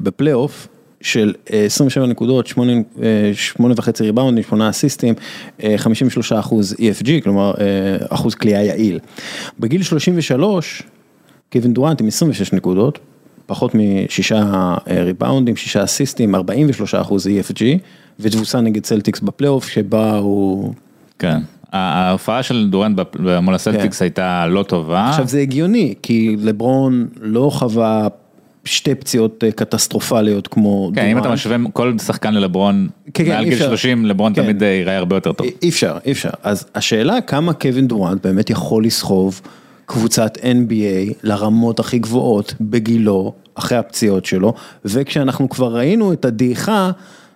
Speaker 1: בפלייאוף, של אה, 27 נקודות, 8, אה, 8 וחצי ריבאונדים, 8 אסיסטים, אה, 53 אחוז EFG, כלומר אה, אחוז כליאה יעיל. בגיל 33, קווין דורנט עם 26 נקודות, פחות משישה אה, ריבאונדים, שישה אסיסטים, 43 אחוז EFG, ותבוסה נגד צלטיקס בפלייאוף, שבה הוא...
Speaker 4: כן. ההופעה של דורנט מול הסלטיקס הייתה לא טובה.
Speaker 1: כן. עכשיו זה הגיוני, כי לברון לא חווה שתי פציעות אה, קטסטרופליות כמו
Speaker 4: כן, אם אתה
Speaker 1: דורנט.
Speaker 4: משווה כל שחקן ללברון,
Speaker 1: כן, כן,
Speaker 4: מעל גיל
Speaker 1: אפשר.
Speaker 4: 30, לברון
Speaker 1: כן.
Speaker 4: תמיד אה, ייראה הרבה יותר טוב.
Speaker 1: אי אפשר, אי אפשר. אז השאלה כמה קווין דורנט באמת יכול לסחוב קבוצת NBA לרמות הכי גבוהות בגילו, אחרי הפציעות שלו, וכשאנחנו כבר ראינו את הדעיכה,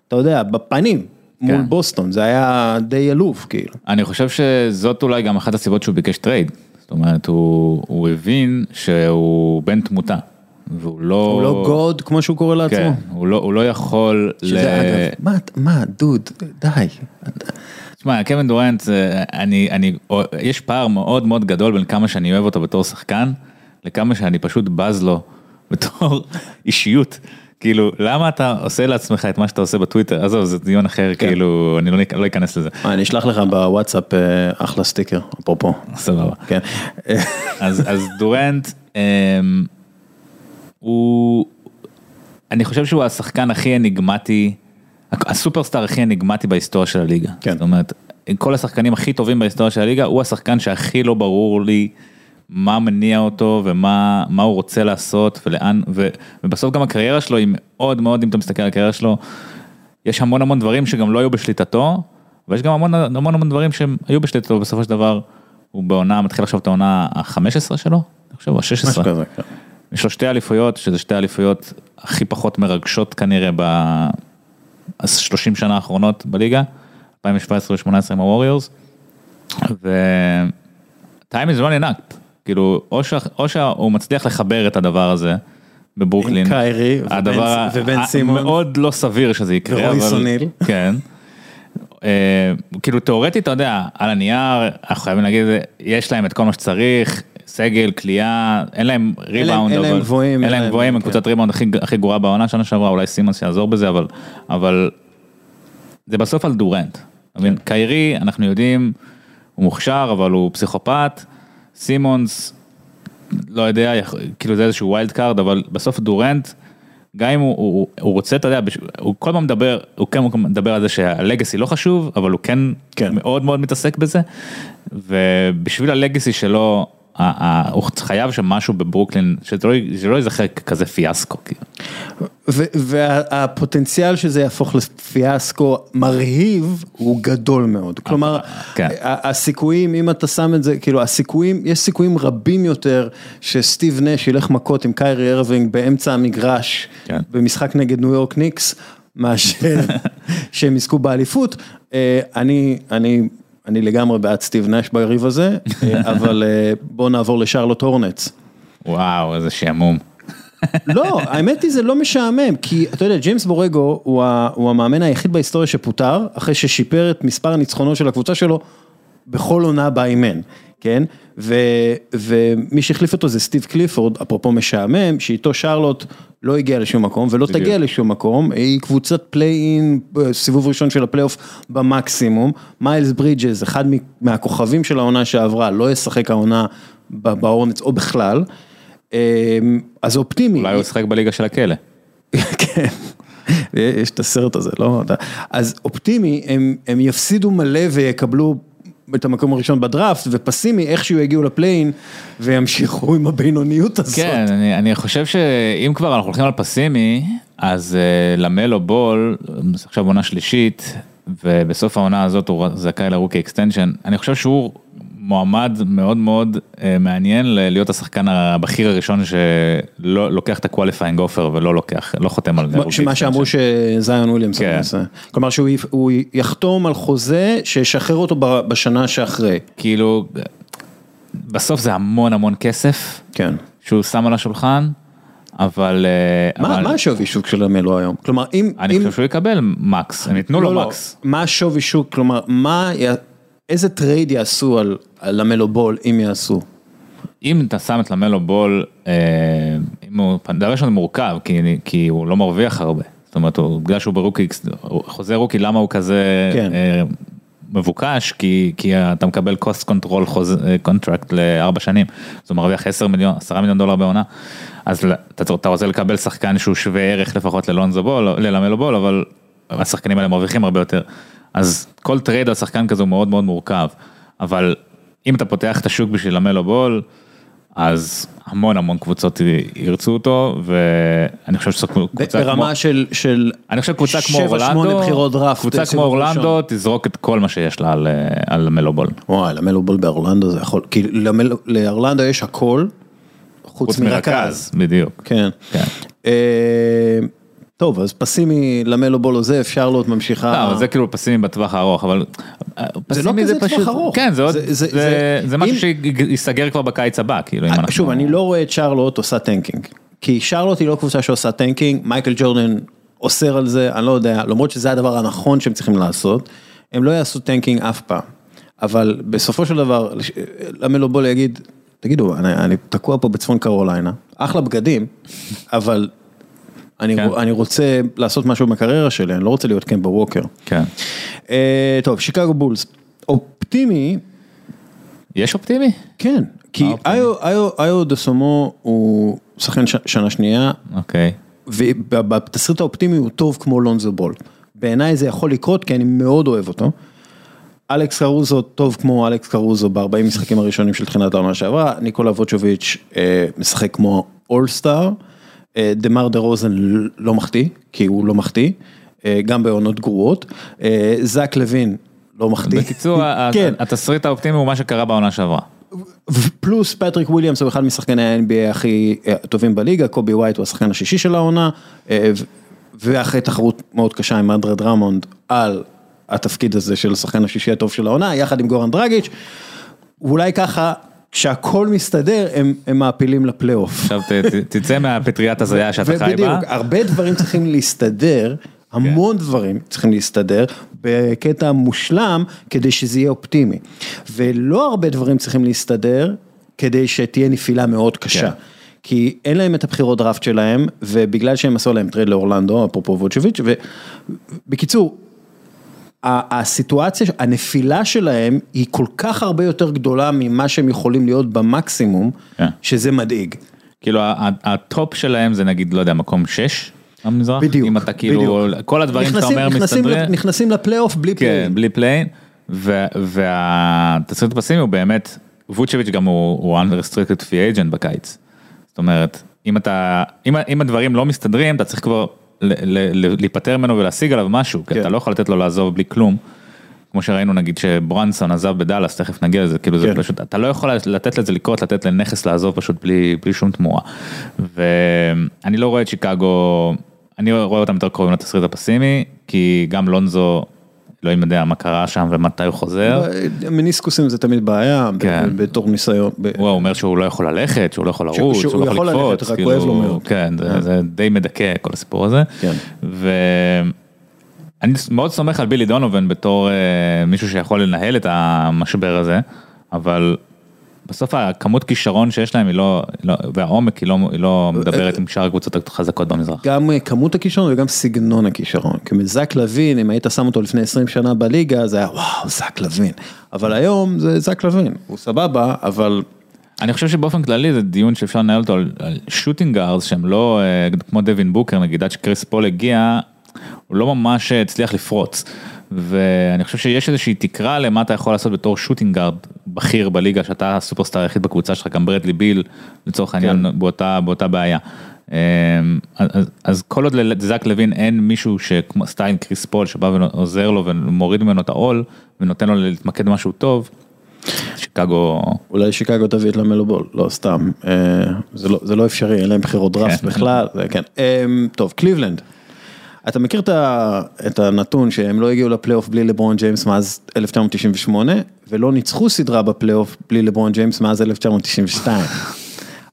Speaker 1: אתה יודע, בפנים, מול
Speaker 4: כן.
Speaker 1: בוסטון, זה היה די עלוב, כאילו.
Speaker 4: אני חושב שזאת אולי גם אחת הסיבות שהוא ביקש trade. זאת אומרת, הוא, הוא הבין שהוא בן תמותה. והוא לא...
Speaker 1: הוא לא god, כמו שהוא קורא לעצמו.
Speaker 4: כן, הוא לא, הוא לא יכול...
Speaker 1: שזה אגב, מה, מה, דוד, די.
Speaker 4: תשמע, קווין דורנט, זה- אני, אני, יש פער מאוד מאוד גדול בין כמה שאני אוהב אותו בתור שחקן, לכמה שאני פשוט בז לו בתור אישיות. כאילו, למה אתה עושה לעצמך את מה שאתה עושה בטוויטר? עזוב, זה דיון אחר,
Speaker 1: כן.
Speaker 4: כאילו, אני לא, לא אכנס לזה.
Speaker 1: אה, אני אשלח לך בוואטסאפ אה, אחלה סטיקר, אפרופו.
Speaker 4: סבבה.
Speaker 1: כן. אה,
Speaker 4: אז, אז דורנט, אמ, הוא, אני חושב שהוא השחקן הכי אניגמטי, הסופרסטאר הכי אניגמטי בהיסטוריה של הליגה.
Speaker 1: כן.
Speaker 4: זאת אומרת, כל השחקנים הכי טובים בהיסטוריה של הליגה, הוא השחקן שהכי לא ברור לי מה מניע אותו ומה מה הוא רוצה לעשות ולאן, ו, ובסוף גם הקריירה שלו היא מאוד מאוד, אם אתה מסתכל על הקריירה שלו, יש המון המון דברים שגם לא היו בשליטתו, ויש גם המון המון המון דברים שהם היו בשליטתו, בסופו של דבר הוא בעונה, מתחיל עכשיו את העונה ה-15 שלו, אני חושב, או ה-16.
Speaker 1: משהו כזה, כן.
Speaker 4: יש לו שתי אליפויות, שזה שתי אליפויות הכי פחות מרגשות כנראה ב-30 שנה האחרונות בליגה, 2017 ו-2018 עם הווריורס, ו-time is running up, כאילו, או, ש... או שהוא מצליח לחבר את הדבר הזה בברוקלין,
Speaker 1: עם קיירי
Speaker 4: הדבר
Speaker 1: ובן סימונס.
Speaker 4: מאוד לא סביר שזה יקרה,
Speaker 1: ורויס
Speaker 4: אבל,
Speaker 1: אוניל.
Speaker 4: כן. אה, כאילו תאורטית, אתה יודע, על הנייר, אנחנו חייבים להגיד, יש להם את כל מה שצריך, סגל, קליעה, אין להם ריבאונד,
Speaker 1: אין להם גבוהים,
Speaker 4: אין להם גבוהים, הם
Speaker 1: כן.
Speaker 4: קבוצת ריבאונד הכי- גרועה בעונה שנה שעברה, אולי סימונס יעזור בזה, אבל, אבל זה בסוף על דורנט. מבין? קיירי, אנחנו יודעים, הוא מוכשר, אבל הוא פסיכופת, סימונס, לא יודע, כאילו זה איזשהו wild card, אבל בסוף דורנט, גם אם הוא, הוא, הוא רוצה, אתה יודע, הוא כל הזמן מדבר, הוא כן מדבר על זה שה legacy לא חשוב, אבל הוא כן,
Speaker 1: כן.
Speaker 4: מאוד מאוד מתעסק בזה, ובשביל ה legacy שלו, חייב שמשהו בברוקלין, שזה לא- שזה לא ייזכר כזה פיאסקו. כאילו.
Speaker 1: והפוטנציאל שזה יהפוך לפיאסקו מרהיב הוא גדול מאוד. כלומר,
Speaker 4: כן.
Speaker 1: ה- הסיכויים, אם אתה שם את זה, כאילו הסיכויים, יש סיכויים רבים יותר שסטיב נש ילך מכות עם קיירי ארווינג באמצע המגרש,
Speaker 4: כן.
Speaker 1: במשחק נגד ניו יורק ניקס, מאשר שהם יזכו באליפות. אה, אני, אני, אני לגמרי בעד סטיב נש בריב הזה, אה, אבל אה, בואו נעבור לשרלוט הורנץ.
Speaker 4: וואו, איזה שעמום.
Speaker 1: לא, האמת היא זה לא משעמם, כי אתה יודע, ג'יימס בורגו הוא, ה, הוא המאמן היחיד בהיסטוריה שפוטר, אחרי ששיפר את מספר הניצחונות של הקבוצה שלו בכל עונה בה אימן, כן? ו, ומי שהחליף אותו זה סטיב קליפורד, אפרופו משעמם, שאיתו שרלוט לא הגיע לשום מקום ולא. תגיע לשום מקום, היא קבוצת play-in, סיבוב ראשון של הפלייאוף במקסימום, מיילס ברידג'ס, אחד מהכוכבים של העונה שעברה, לא ישחק העונה בהורנץ או בכלל. אמ, אז אופטימי.
Speaker 4: אולי הוא ישחק בליגה של הכלא.
Speaker 1: כן, יש את הסרט הזה, לא? אז אופטימי, הם, הם יפסידו מלא ויקבלו את המקום הראשון בדראפט, ופסימי איכשהו יגיעו לפליין וימשיכו עם הבינוניות הזאת.
Speaker 4: כן, אני, אני חושב שאם כבר אנחנו הולכים על פסימי, אז uh, למלו בול, עכשיו עונה שלישית, ובסוף העונה הזאת הוא זכאי ל rookie extension, אני חושב שהוא מועמד מאוד מאוד uh, מעניין להיות השחקן הבכיר הראשון שלא לוקח את ה qualifying offer ולא לוקח, לא חותם על rookie
Speaker 1: שמה שאמרו שזיון וויליאמס
Speaker 4: כן.
Speaker 1: עושה. כלומר שהוא יחתום על חוזה שישחרר אותו בשנה שאחרי.
Speaker 4: כאילו, בסוף זה המון המון כסף
Speaker 1: כן.
Speaker 4: שהוא שם על השולחן, אבל... אה,
Speaker 1: מה
Speaker 4: אבל
Speaker 1: מה השווי שוק של המלו היום? כלומר אם...
Speaker 4: אני
Speaker 1: אם-
Speaker 4: חושב שהוא יקבל max, הם ייתנו לו
Speaker 1: לא, לא,
Speaker 4: max.
Speaker 1: מה השווי שוק, כלומר, מה, איזה trade יעשו על, על המלו בול, אם יעשו?
Speaker 4: אם אתה שם את למלו בול, אה, אם הוא, דבר ראשון מורכב, כי, כי הוא לא מרוויח הרבה. זאת אומרת, הוא, בגלל שהוא ב rookie, חוזה rookie, למה הוא כזה
Speaker 1: כן.
Speaker 4: אה, מבוקש? כי, כי אתה מקבל cost control contract לארבע שנים, אז הוא מרוויח 10 מיליון, 10 מיליון דולר בעונה. אז אתה, אתה רוצה לקבל שחקן שהוא שווה ערך לפחות ללונזו בול, ללמלו בול, אבל השחקנים האלה מרוויחים הרבה יותר. אז כל trade על שחקן כזה הוא מאוד מאוד מורכב. אבל אם אתה פותח את השוק בשביל למלו בול, אז המון המון קבוצות ירצו אותו, ואני חושב שזו קבוצה כמו...
Speaker 1: ברמה של, של
Speaker 4: אני חושב קבוצה כמו
Speaker 1: שבע, שמונה
Speaker 4: אורלנדו,
Speaker 1: בחירות דראפט,
Speaker 4: קבוצה כמו אורלנדו. תזרוק את כל מה שיש לה על, אה, על מלובול.
Speaker 1: וואי, למלו בול באורלנדו זה יכול, כי למל, לאורלנדו יש הכל, חוץ
Speaker 4: חוץ
Speaker 1: מרכז.
Speaker 4: מרכז, בדיוק.
Speaker 1: כן.
Speaker 4: כן.
Speaker 1: אה, טוב, אז פסימי למלו בול עוזב, שרלוט ממשיכה.
Speaker 4: לא, זה כאילו פסימי בטווח הארוך, אבל אה,
Speaker 1: זה לא כזה טווח ארוך.
Speaker 4: כן, זה
Speaker 1: זה- זה-
Speaker 4: זה-
Speaker 1: זה-
Speaker 4: זה משהו שיסגר כבר בקיץ הבא, כאילו, אם אנחנו...
Speaker 1: שוב, אני לא רואה את שרלוט עושה tanking. כי שרלוט היא לא קבוצה שעושה tanking, מייקל ג'ורדן אוסר על זה, אני לא יודע, למרות שזה הדבר הנכון שהם צריכים לעשות, הם לא יעשו טנקינג אף פעם. אבל בסופו של דבר, LaMelo Ball יגיד, תגידו, אני, אני תקוע פה בצפון קרוליינה, אחלה בגדים, אבל אני,
Speaker 4: כן.
Speaker 1: אני רוצה לעשות משהו בקריירה שלי, אני לא רוצה להיות קמבה ווקר.
Speaker 4: כן.
Speaker 1: אה, טוב, שיקגו בולס, אופטימי,
Speaker 4: יש אופטימי?
Speaker 1: כן, כי
Speaker 4: אוקיי.
Speaker 1: איו, דה סומו הוא שחקן ש- שנה שנייה,
Speaker 4: אוקיי.
Speaker 1: ובתסריט האופטימי הוא טוב כמו לונזו בול. בעיניי זה יכול לקרות כי אני מאוד אוהב אותו. אלכס קרוזו טוב כמו אלכס קרוזו ב-40 משחקים הראשונים של תחילת העונה שעברה, ניקולה ווצ'וביץ' אה, משחק כמו אולסטאר, אה, דה מר דה רוזן לא מחטיא, כי הוא לא מחטיא, אה, גם בעונות גרועות, אה, זק לוין לא מחטיא.
Speaker 4: בקיצור,
Speaker 1: כן.
Speaker 4: התסריט האופטימי הוא מה שקרה בעונה שעברה.
Speaker 1: פלוס פטריק וויליאמס הוא אחד משחקני ה-NBA הכי אה, טובים בליגה, קובי ווייט הוא השחקן השישי של העונה, אה, ואחרי תחרות מאוד קשה עם אנדרה דראמונד על התפקיד הזה של השחקן השישי הטוב של העונה, יחד עם גורן דרגיץ', ואולי ככה, כשהכל מסתדר, הם, הם מעפילים לפלייאוף.
Speaker 4: עכשיו תצא מהפטריית הזיה שאתה חי בה.
Speaker 1: ובדיוק, הרבה דברים צריכים להסתדר, המון דברים צריכים להסתדר בקטע מושלם כדי שזה יהיה אופטימי. ולא הרבה דברים צריכים להסתדר כדי שתהיה נפילה מאוד קשה.
Speaker 4: כן.
Speaker 1: כי אין להם את הבחירות דראפט שלהם, ובגלל שהם עשו להם טרייד לאורלנדו, אפרופו ווצ'ביץ', ובקיצור, הסיטואציה, הנפילה שלהם היא כל כך הרבה יותר גדולה ממה שהם יכולים להיות במקסימום,
Speaker 4: כן.
Speaker 1: שזה מדאיג.
Speaker 4: כאילו הטופ שלהם זה נגיד, לא יודע, מקום 6 במזרח?
Speaker 1: בדיוק,
Speaker 4: אם אתה כאילו,
Speaker 1: בדיוק.
Speaker 4: כל הדברים שאתה אומר מסתדרים.
Speaker 1: נכנסים לפלייאוף בלי
Speaker 4: כן,
Speaker 1: play-in.
Speaker 4: בלי play-in, והתסריט הפסימי הוא באמת ווצ'ביץ' גם הוא, unrestricted free agent בקיץ. זאת אומרת, אם אתה, אם, אם הדברים לא מסתדרים, אתה צריך כבר להיפטר ממנו ולהשיג עליו משהו, כי
Speaker 1: כן.
Speaker 4: אתה לא יכול לתת לו לעזוב בלי כלום. כמו שראינו נגיד שברונסון עזב בדאלאס, תכף נגיע לזה, כאילו זה
Speaker 1: כן.
Speaker 4: פשוט, אתה לא יכול לתת לזה לקרות, לתת לנכס לעזוב פשוט בלי, בלי שום תמורה. ואני לא רואה את שיקגו, אני רואה אותם יותר קרובים לתסריט הפסימי, כי גם לונזו, אלוהים יודע מה קרה שם ומתי הוא חוזר.
Speaker 1: מניסקוסים זה תמיד בעיה,
Speaker 4: כן.
Speaker 1: בתור ניסיון. ב-
Speaker 4: הוא אומר שהוא לא יכול ללכת, שהוא לא יכול לרוץ,
Speaker 1: שהוא
Speaker 4: שהוא לא יכול לקפוץ,
Speaker 1: רק כואב לו מאוד.
Speaker 4: כן, זה- זה די מדכא כל הסיפור הזה.
Speaker 1: כן.
Speaker 4: ואני מאוד סומך על בילי דונובן בתור אה, מישהו שיכול לנהל את המשבר הזה, אבל בסוף הכמות כישרון שיש להם היא לא, לא- והעומק היא לא, היא לא מדברת עם שאר הקבוצות החזקות במזרח.
Speaker 1: גם אה, כמות הכישרון וגם סגנון הכישרון. כי זק לוין, אם היית שם אותו לפני 20 שנה בליגה, זה היה וואו, זק לוין. אבל היום זה זק לוין, הוא סבבה, אבל
Speaker 4: אני חושב שבאופן כללי זה דיון שאפשר לנהל אותו על, על shooting guards שהם לא אה, כמו דווין בוקר נגיד עד שקריס פול הגיע, הוא לא ממש אה, הצליח לפרוץ. ואני חושב שיש איזושהי תקרה למה אתה יכול לעשות בתור shooting guard בכיר בליגה שאתה הסופרסטאר היחיד בקבוצה שלך גם ברדלי ביל לצורך העניין באותה, באותה בעיה. אה, אז, אז כל עוד לזק לוין אין מישהו שכמו סטייל קריס פול שבא ועוזר לו ומוריד ממנו את העול ונותן לו להתמקד במשהו טוב. שיקגו
Speaker 1: אולי שיקגו תביא את למלו בול, לא סתם, אה, זה לא, זה לא אפשרי, אין להם בחירות דראפט
Speaker 4: כן.
Speaker 1: בכלל, כן. טוב, קליבלנד, אתה מכיר את, הנתון שהם לא הגיעו לפלייאוף בלי לברון ג'יימס מאז 1998, ולא ניצחו סדרה בפלייאוף בלי לברון ג'יימס מאז 1992.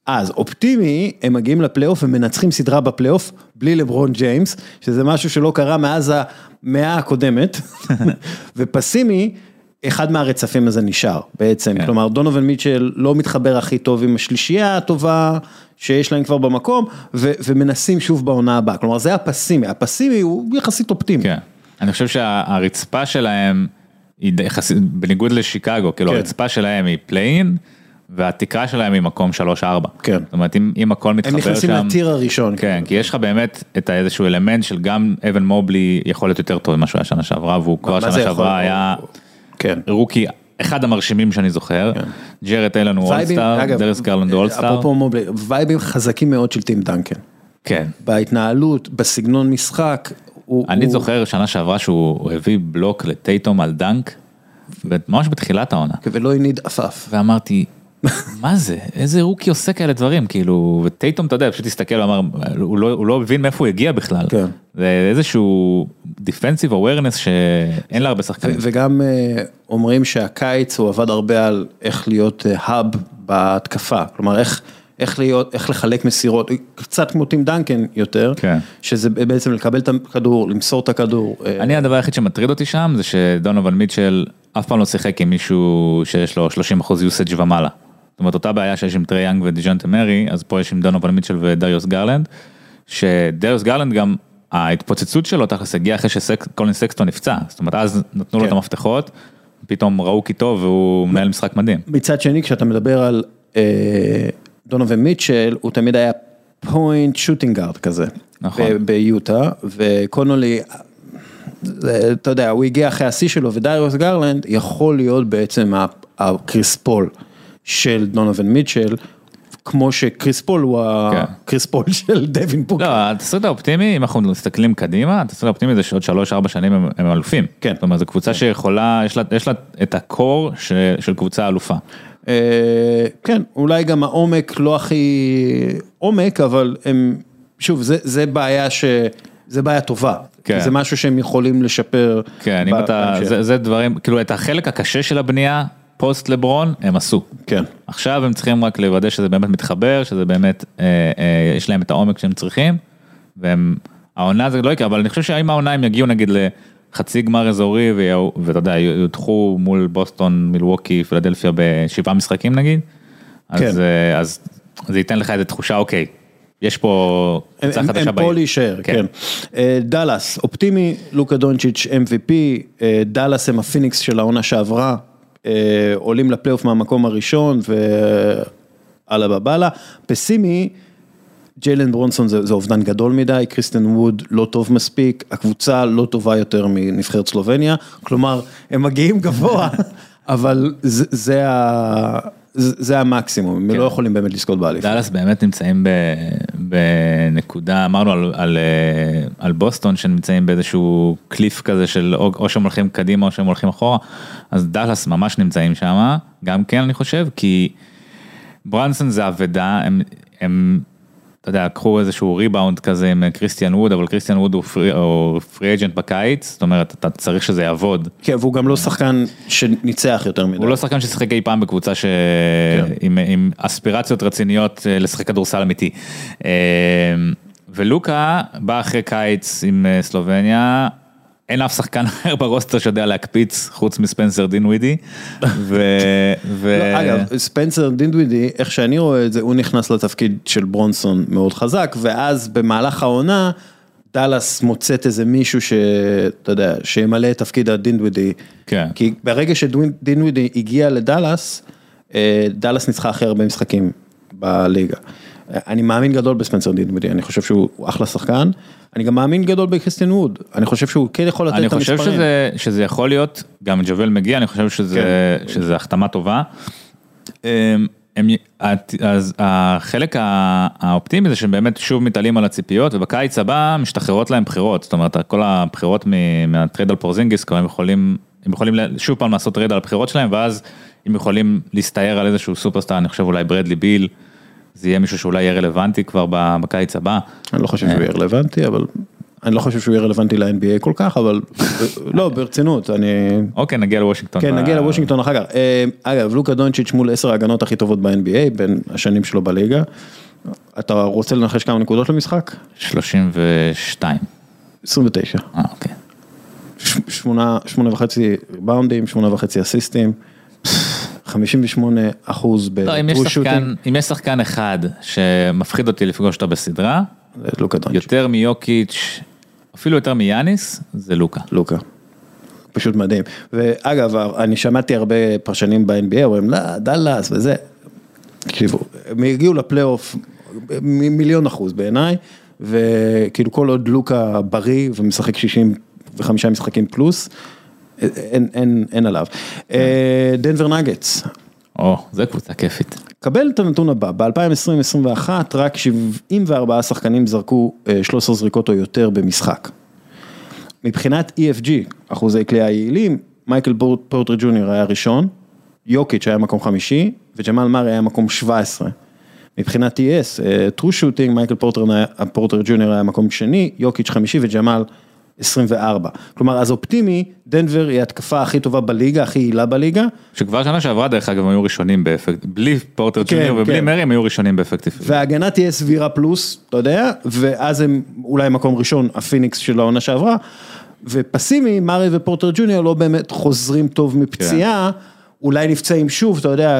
Speaker 1: אז אופטימי, הם מגיעים לפלייאוף ומנצחים סדרה בפלייאוף בלי לברון ג'יימס, שזה משהו שלא קרה מאז המאה הקודמת, ופסימי, אחד מהרצפים הזה נשאר בעצם,
Speaker 4: כן.
Speaker 1: כלומר דונובן מיטשל לא מתחבר הכי טוב עם השלישייה הטובה שיש להם כבר במקום, ו- ומנסים שוב בעונה הבאה, כלומר זה הפסימי, הפסימי הוא יחסית אופטימי.
Speaker 4: כן, אני חושב שהרצפה שלהם היא יחסית, בניגוד לשיקגו, כאילו
Speaker 1: כן.
Speaker 4: הרצפה שלהם היא play-in, והתקרה שלהם היא מקום 3-4.
Speaker 1: כן.
Speaker 4: זאת אומרת, אם, אם הכל מתחבר
Speaker 1: הם
Speaker 4: שם...
Speaker 1: נכנסים ל tier הראשון.
Speaker 4: כן, כי יש לך באמת את האיזשהו אלמנט של גם אוון מובלי יכול להיות יותר טוב ממה שהוא היה שנה שעברה, והוא כבר שנה? שעברה היה
Speaker 1: כן.
Speaker 4: rookie, אחד המרשימים שאני זוכר, ג'רד אלן הוא אולסטאר, דריוס גרלנד הוא אולסטאר,
Speaker 1: אפרופו מובלי, וייבים חזקים מאוד של טים דנקן.
Speaker 4: כן.
Speaker 1: בהתנהלות, בסגנון משחק. הוא,
Speaker 4: אני
Speaker 1: הוא,
Speaker 4: זוכר שנה שעברה שהוא הביא בלוק לטייטום על דנק, ממש בתחילת העונה.
Speaker 1: ולא הניד עפעף.
Speaker 4: ואמרתי, מה זה, איזה רוקי עושה כאלה דברים, כאילו, וטייטום, אתה יודע, פשוט הסתכל ואמר, הוא לא, הוא לא הבין מאיפה הוא הגיע בכלל.
Speaker 1: כן.
Speaker 4: זה איזשהו defensive awareness שאין לה הרבה שחקנים.
Speaker 1: וגם אה, אומרים שהקיץ הוא עבד הרבה על איך להיות האב בהתקפה, כלומר איך, איך להיות, איך לחלק מסירות, קצת כמו טים דנקן יותר,
Speaker 4: כן.
Speaker 1: שזה בעצם לקבל את הכדור, למסור את הכדור. אה,
Speaker 4: אני הדבר היחיד שמטריד אותי שם זה שדונובן מיטשל אף פעם לא שיחק עם מישהו שיש לו 30% usage ומעלה. זאת אומרת אותה בעיה שיש עם טרי יאנג ודג'ונטה מארי, אז פה יש עם דונובן מיטשל ודריוס גרלנד, שדריוס גרלנד גם ההתפוצצות שלו תכלס הגיעה אחרי שקולין סקסטון נפצע, זאת אומרת אז נתנו לו
Speaker 1: כן.
Speaker 4: את המפתחות, פתאום ראו כי טוב והוא מנהל משחק מדהים.
Speaker 1: מצד שני, כשאתה מדבר על אה, דונובן מיטשל, הוא תמיד היה point shooting guard כזה,
Speaker 4: נכון.
Speaker 1: ביוטה, וקונולי, אתה יודע, הוא הגיע אחרי השיא שלו, ודריוס גרלנד יכול להיות בעצם ה- הקריס פול של דונובן מיטשל, כמו שקריס פול הוא
Speaker 4: כן.
Speaker 1: הקריס פול של דווין בוקר.
Speaker 4: לא, התסריט האופטימי, אם אנחנו מסתכלים קדימה, התסריט האופטימי זה שעוד 3-4 שנים הם, הם אלופים.
Speaker 1: כן.
Speaker 4: זאת אומרת, זו קבוצה שיכולה, יש לה, יש לה את הקור של קבוצה אלופה.
Speaker 1: אה, כן, אולי גם העומק לא הכי עומק, אבל הם, שוב, זה, זה בעיה ש... זה בעיה טובה,
Speaker 4: כן.
Speaker 1: זה משהו שהם יכולים לשפר.
Speaker 4: כן, אם אתה. זה, זה דברים, כאילו את החלק הקשה של הבנייה, פוסט לברון, הם עשו.
Speaker 1: כן.
Speaker 4: עכשיו הם צריכים רק לוודא שזה באמת מתחבר, שזה באמת, אה, אה, יש להם את העומק שהם צריכים, והם, העונה זה לא יקרה, אבל אני חושב שאם העונה הם יגיעו נגיד לחצי גמר אזורי, ואתה יודע, יודחו מול בוסטון, מילווקי, פילדלפיה בשבעה משחקים נגיד, אז,
Speaker 1: כן.
Speaker 4: אה, אז זה ייתן לך איזה תחושה, אוקיי, יש פה קבוצה
Speaker 1: הם,
Speaker 4: חדשה
Speaker 1: הם פה
Speaker 4: בעיר.
Speaker 1: להישאר, כן. אה, דאלאס, אופטימי, לוקה דונצ'יץ' MVP, אה, דאלאס הם הפיניקס של העונה שעברה, עולים לפלייאוף מהמקום הראשון ואללה בבאללה. פסימי, ג'יילן ברונסון זה, זה אובדן גדול מדי, קריסטן ווד לא טוב מספיק, הקבוצה לא טובה יותר מנבחרת סלובניה, כלומר, הם מגיעים גבוה, אבל זה, זה, ה, זה, המקסימום, הם
Speaker 4: כן.
Speaker 1: לא יכולים באמת לזכות באליפות.
Speaker 4: דאלאס באמת נמצאים ב, בנקודה, אמרנו על, על, אה, על בוסטון שנמצאים באיזשהו קליף כזה של או, שהם הולכים קדימה או שהם הולכים אחורה, אז דאלאס ממש נמצאים שם, גם כן אני חושב, כי ברונסון זה אבדה, הם, אתה יודע, קחו איזשהו ריבאונד כזה עם קריסטיאן ווד, אבל קריסטיאן ווד הוא free, הוא free agent בקיץ, זאת אומרת, אתה צריך שזה יעבוד.
Speaker 1: כן, והוא גם לא שחקן שניצח יותר מדי.
Speaker 4: הוא לא שחקן ששיחק אי פעם בקבוצה ש...
Speaker 1: כן.
Speaker 4: עם, עם אספירציות רציניות אה, לשחק כדורסל אמיתי. אה, ולוקה בא אחרי קיץ עם אה, סלובניה, אין אף שחקן אחר ברוסטר שיודע להקפיץ חוץ מספנסר דינווידי. ו... ו...
Speaker 1: לא, אגב, ספנסר דינווידי, איך שאני רואה את זה, הוא נכנס לתפקיד של ברונסון מאוד חזק, ואז במהלך העונה, דאלאס מוצאת איזה מישהו שאתה יודע, שימלא את תפקיד הדינווידי.
Speaker 4: כן.
Speaker 1: כי ברגע שדינווידי הגיע לדאלאס, אה, דאלאס ניצחה הכי הרבה משחקים בליגה. אני מאמין גדול בספנסר דינווידי, אני חושב שהוא הוא אחלה שחקן, אני גם מאמין גדול בקריסטיאן ווד, אני חושב שהוא כן יכול לתת
Speaker 4: אני
Speaker 1: את המספרים.
Speaker 4: חושב שזה, שזה יכול להיות, גם ג'אווייל מגי, אני חושב שזה,
Speaker 1: כן.
Speaker 4: שזה החתמה טובה. אמ, הם, אז החלק האופטימי זה שהם באמת שוב מתעלים על הציפיות ובקיץ הבא משתחררות להם בחירות, זאת אומרת כל הבחירות מה trade על פורזינגיס, כבר הם יכולים, הם יכולים שוב פעם לעשות trade על הבחירות שלהם ואז הם יכולים להסתער על איזשהו superstar, אני חושב אולי ברדלי ביל, זה יהיה מישהו שאולי יהיה רלוונטי כבר בקיץ הבא.
Speaker 1: אני לא חושב שהוא יהיה רלוונטי, אבל אני לא חושב שהוא יהיה רלוונטי ל-NBA כל כך, אבל לא, ברצינות, אני...
Speaker 4: אוקיי, נגיע לוושינגטון.
Speaker 1: כן, נגיע לוושינגטון אחר כך. אה, אגב, לוקה דונצ'יץ' מול עשר ההגנות הכי טובות ב-NBA, בין השנים שלו בליגה. אתה רוצה לנחש כמה נקודות למשחק?
Speaker 4: 32.
Speaker 1: 29.
Speaker 4: אה, אוקיי.
Speaker 1: שמונה, שמונה וחצי באונדים, שמונה וחצי אסיסטים. 58 אחוז בטרו שוטינג.
Speaker 4: אם יש שחקן אחד שמפחיד אותי לפגוש אותו בסדרה,
Speaker 1: זה לוקה דונצ'יץ'.
Speaker 4: יותר מיוקיץ', אפילו יותר מיאניס, זה לוקה.
Speaker 1: לוקה. פשוט מדהים. ואגב, אני שמעתי הרבה פרשנים ב-NBA אומרים, לא, דאלאס וזה. תקשיבו, הם הגיעו לפלייאוף מ- מיליון אחוז בעיניי, וכאילו כל עוד לוקה בריא ומשחק 65 משחקים פלוס, אין, אין, אין עליו. אה, דנבר נגטס,
Speaker 4: או, זה קבוצה כיפית.
Speaker 1: קבל את הנתון הבא, ב-2020-2021 רק 74 שחקנים זרקו אה, 13 זריקות או יותר במשחק. מבחינת EFG, אחוזי כליאה יעילים, מייקל בור- פורטר ג'וניור היה ראשון, יוקיץ' היה מקום חמישי, וג'מאל מארי היה מקום 17. מבחינת TS, אה, טרו שוטינג, מייקל פורטר, פורטר ג'וניור היה מקום שני, יוקיץ' חמישי וג'מאל 24. כלומר, אז אופטימי, דנבר היא התקפה הכי טובה בליגה, הכי יעילה בליגה,
Speaker 4: שכבר שנה שעברה דרך אגב הם היו ראשונים באפקט, בלי פורטר
Speaker 1: כן,
Speaker 4: ג'וניור ובלי
Speaker 1: כן.
Speaker 4: מרי הם היו ראשונים באפקטיב.
Speaker 1: וההגנה תהיה סבירה פלוס, אתה יודע, ואז הם אולי מקום ראשון, הפיניקס של העונה שעברה, ופסימי, מארי ופורטר ג'וניור לא באמת חוזרים טוב מפציעה, אולי נפצעים שוב, אתה יודע,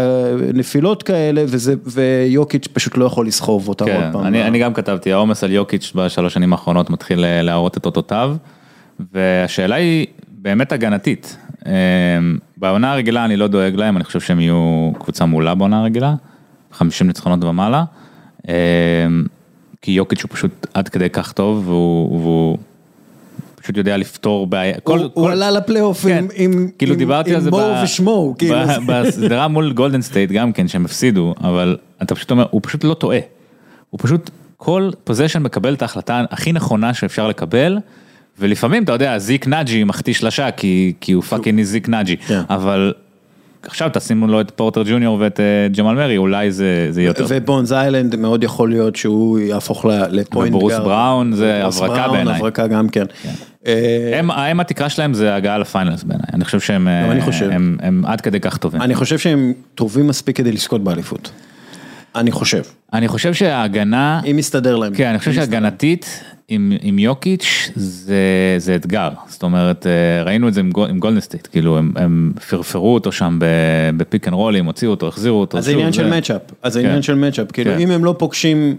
Speaker 1: נפילות כאלה, וזה, ויוקיץ' פשוט לא יכול לסחוב אותם עוד
Speaker 4: כן,
Speaker 1: פעם.
Speaker 4: אני, אני גם כתבתי, העומס על יוקיץ' בשלוש שנים האחרונות מתחיל אה, להראות את אותותיו, והשאלה היא באמת הגנתית. אה, בעונה הרגילה אני לא דואג להם, אני חושב שהם יהיו קבוצה מעולה בעונה הרגילה, 50 ניצחונות ומעלה, אה, כי יוקיץ' הוא פשוט עד כדי כך טוב, והוא, והוא פשוט יודע לפתור בעיה. כל-
Speaker 1: הוא,
Speaker 4: כל-
Speaker 1: הוא עלה לפלייאוף
Speaker 4: כן,
Speaker 1: עם,
Speaker 4: כאילו
Speaker 1: עם,
Speaker 4: דיברתי
Speaker 1: עם מו
Speaker 4: ב-
Speaker 1: ושמו, כאילו.
Speaker 4: בסדרה מול גולדן סטייט גם כן שהם הפסידו אבל אתה פשוט אומר הוא פשוט לא טועה. הוא פשוט כל position מקבל את ההחלטה הכי נכונה שאפשר לקבל. ולפעמים אתה יודע זיק נאג'י מחטיא שלשה כי כי הוא fucking זיק נאג'י
Speaker 1: כן.
Speaker 4: אבל. עכשיו תשימו לו את פורטר ג'וניור ואת אה, ג'מאל מרי אולי זה זה יהיה יותר.
Speaker 1: ובונז היילנד מאוד יכול להיות שהוא יהפוך ל point
Speaker 4: וברוס
Speaker 1: guard.
Speaker 4: בראון זה
Speaker 1: ברוס
Speaker 4: הברקה
Speaker 1: בראון,
Speaker 4: בעיניי.
Speaker 1: הברקה גם כן. אה,
Speaker 4: הם הם התקרה שלהם זה הגעה ל finals בעיניי אני חושב שהם
Speaker 1: אני
Speaker 4: אה,
Speaker 1: חושב.
Speaker 4: הם- הם עד כדי כך טובים.
Speaker 1: אני חושב שהם טובים מספיק כדי לזכות באליפות. אני חושב,
Speaker 4: אני חושב שההגנה,
Speaker 1: אם יסתדר להם.
Speaker 4: כן, אני חושב. שהגנתית עם, עם יוקיץ' זה, זה אתגר, זאת אומרת, אה, ראינו את זה עם, גול- עם גולדן סטייט, כאילו הם, הם פרפרו אותו שם ב pick and roll ים, הוציאו אותו, החזירו אותו.
Speaker 1: אז זה עניין של matchup, אז זה
Speaker 4: כן.
Speaker 1: עניין של matchup, כאילו
Speaker 4: כן.
Speaker 1: אם הם לא פוגשים,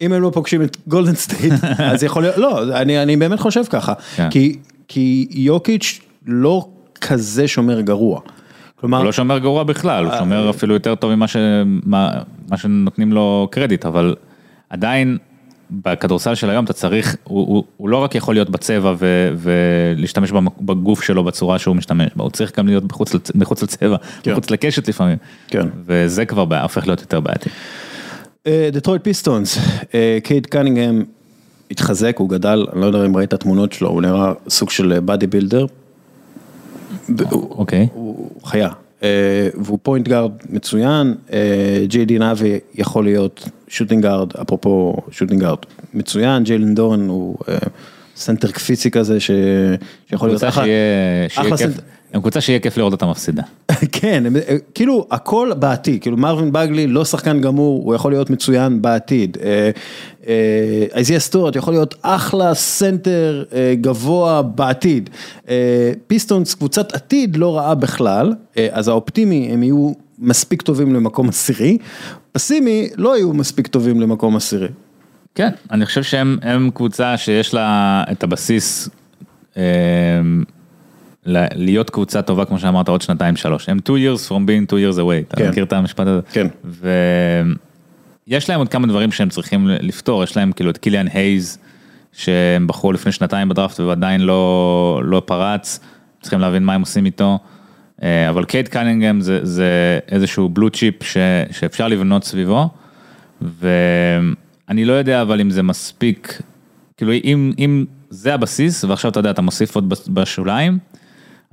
Speaker 1: אם הם לא פוגשים את גולדן סטייט, אז יכול להיות, לא, אני אני באמת חושב ככה,
Speaker 4: כן.
Speaker 1: כי- כי יוקיץ' לא כזה שומר גרוע. כלומר,
Speaker 4: הוא לא שומר גרוע בכלל, הוא
Speaker 1: אה,
Speaker 4: שומר אפילו יותר טוב ממה ש, מה, מה שנותנים לו קרדיט, אבל עדיין בכדורסל של היום אתה צריך, הוא, הוא, הוא לא רק יכול להיות בצבע ו, ולהשתמש בגוף שלו בצורה שהוא משתמש בה, הוא צריך גם להיות מחוץ, לצ- מחוץ לצבע,
Speaker 1: כן.
Speaker 4: מחוץ לקשת לפעמים.
Speaker 1: כן.
Speaker 4: וזה כבר בעיה, הופך להיות יותר בעייתי.
Speaker 1: דטרויט פיסטונס, קייד קנינגהם התחזק, הוא גדל, אני לא יודע אם ראית תמונות שלו, הוא נראה סוג של bodybuilder.
Speaker 4: אוקיי.
Speaker 1: הוא חיה, אה, והוא point guard מצוין, אה, ג'יידן אייבי יכול להיות shooting guard, אפרופו shooting guard מצוין, ג'יילן דורן הוא אה, סנטר קפיצי כזה ש- שיכול להיות אחלה,
Speaker 4: שיהיה, שיהיה
Speaker 1: אחלה
Speaker 4: כיף,
Speaker 1: סנט-
Speaker 4: הם קבוצה שיהיה כיף לראות אותה מפסידה.
Speaker 1: כן, הם- אה, כאילו הכל בעתיד, כאילו מרווין בגלי לא שחקן גמור, הוא יכול להיות מצוין בעתיד. אה, אה, איזיה סטיוארט יכול להיות אחלה סנטר גבוה בעתיד. פיסטונס קבוצת עתיד לא רעה בכלל, אז האופטימי הם יהיו מספיק טובים למקום עשירי, פסימי לא יהיו מספיק טובים למקום עשירי.
Speaker 4: כן, אני חושב שהם הם קבוצה שיש לה את הבסיס להיות קבוצה טובה כמו שאמרת עוד שנתיים שלוש. הם two years from being two years away, אתה
Speaker 1: כן.
Speaker 4: מכיר את המשפט הזה?
Speaker 1: כן.
Speaker 4: ויש להם עוד כמה דברים שהם צריכים לפתור, יש להם כאילו את קיליאן הייז, שהם בחרו לפני שנתיים בדראפט ועדיין לא, לא פרץ, צריכים להבין מה הם עושים איתו. אה, אבל קייד קנינגהם זה, זה איזשהו blue chip ש, שאפשר לבנות סביבו, ואני לא יודע אבל אם זה מספיק, כאילו אם, אם זה הבסיס ועכשיו אתה יודע אתה מוסיף עוד בש- בשוליים,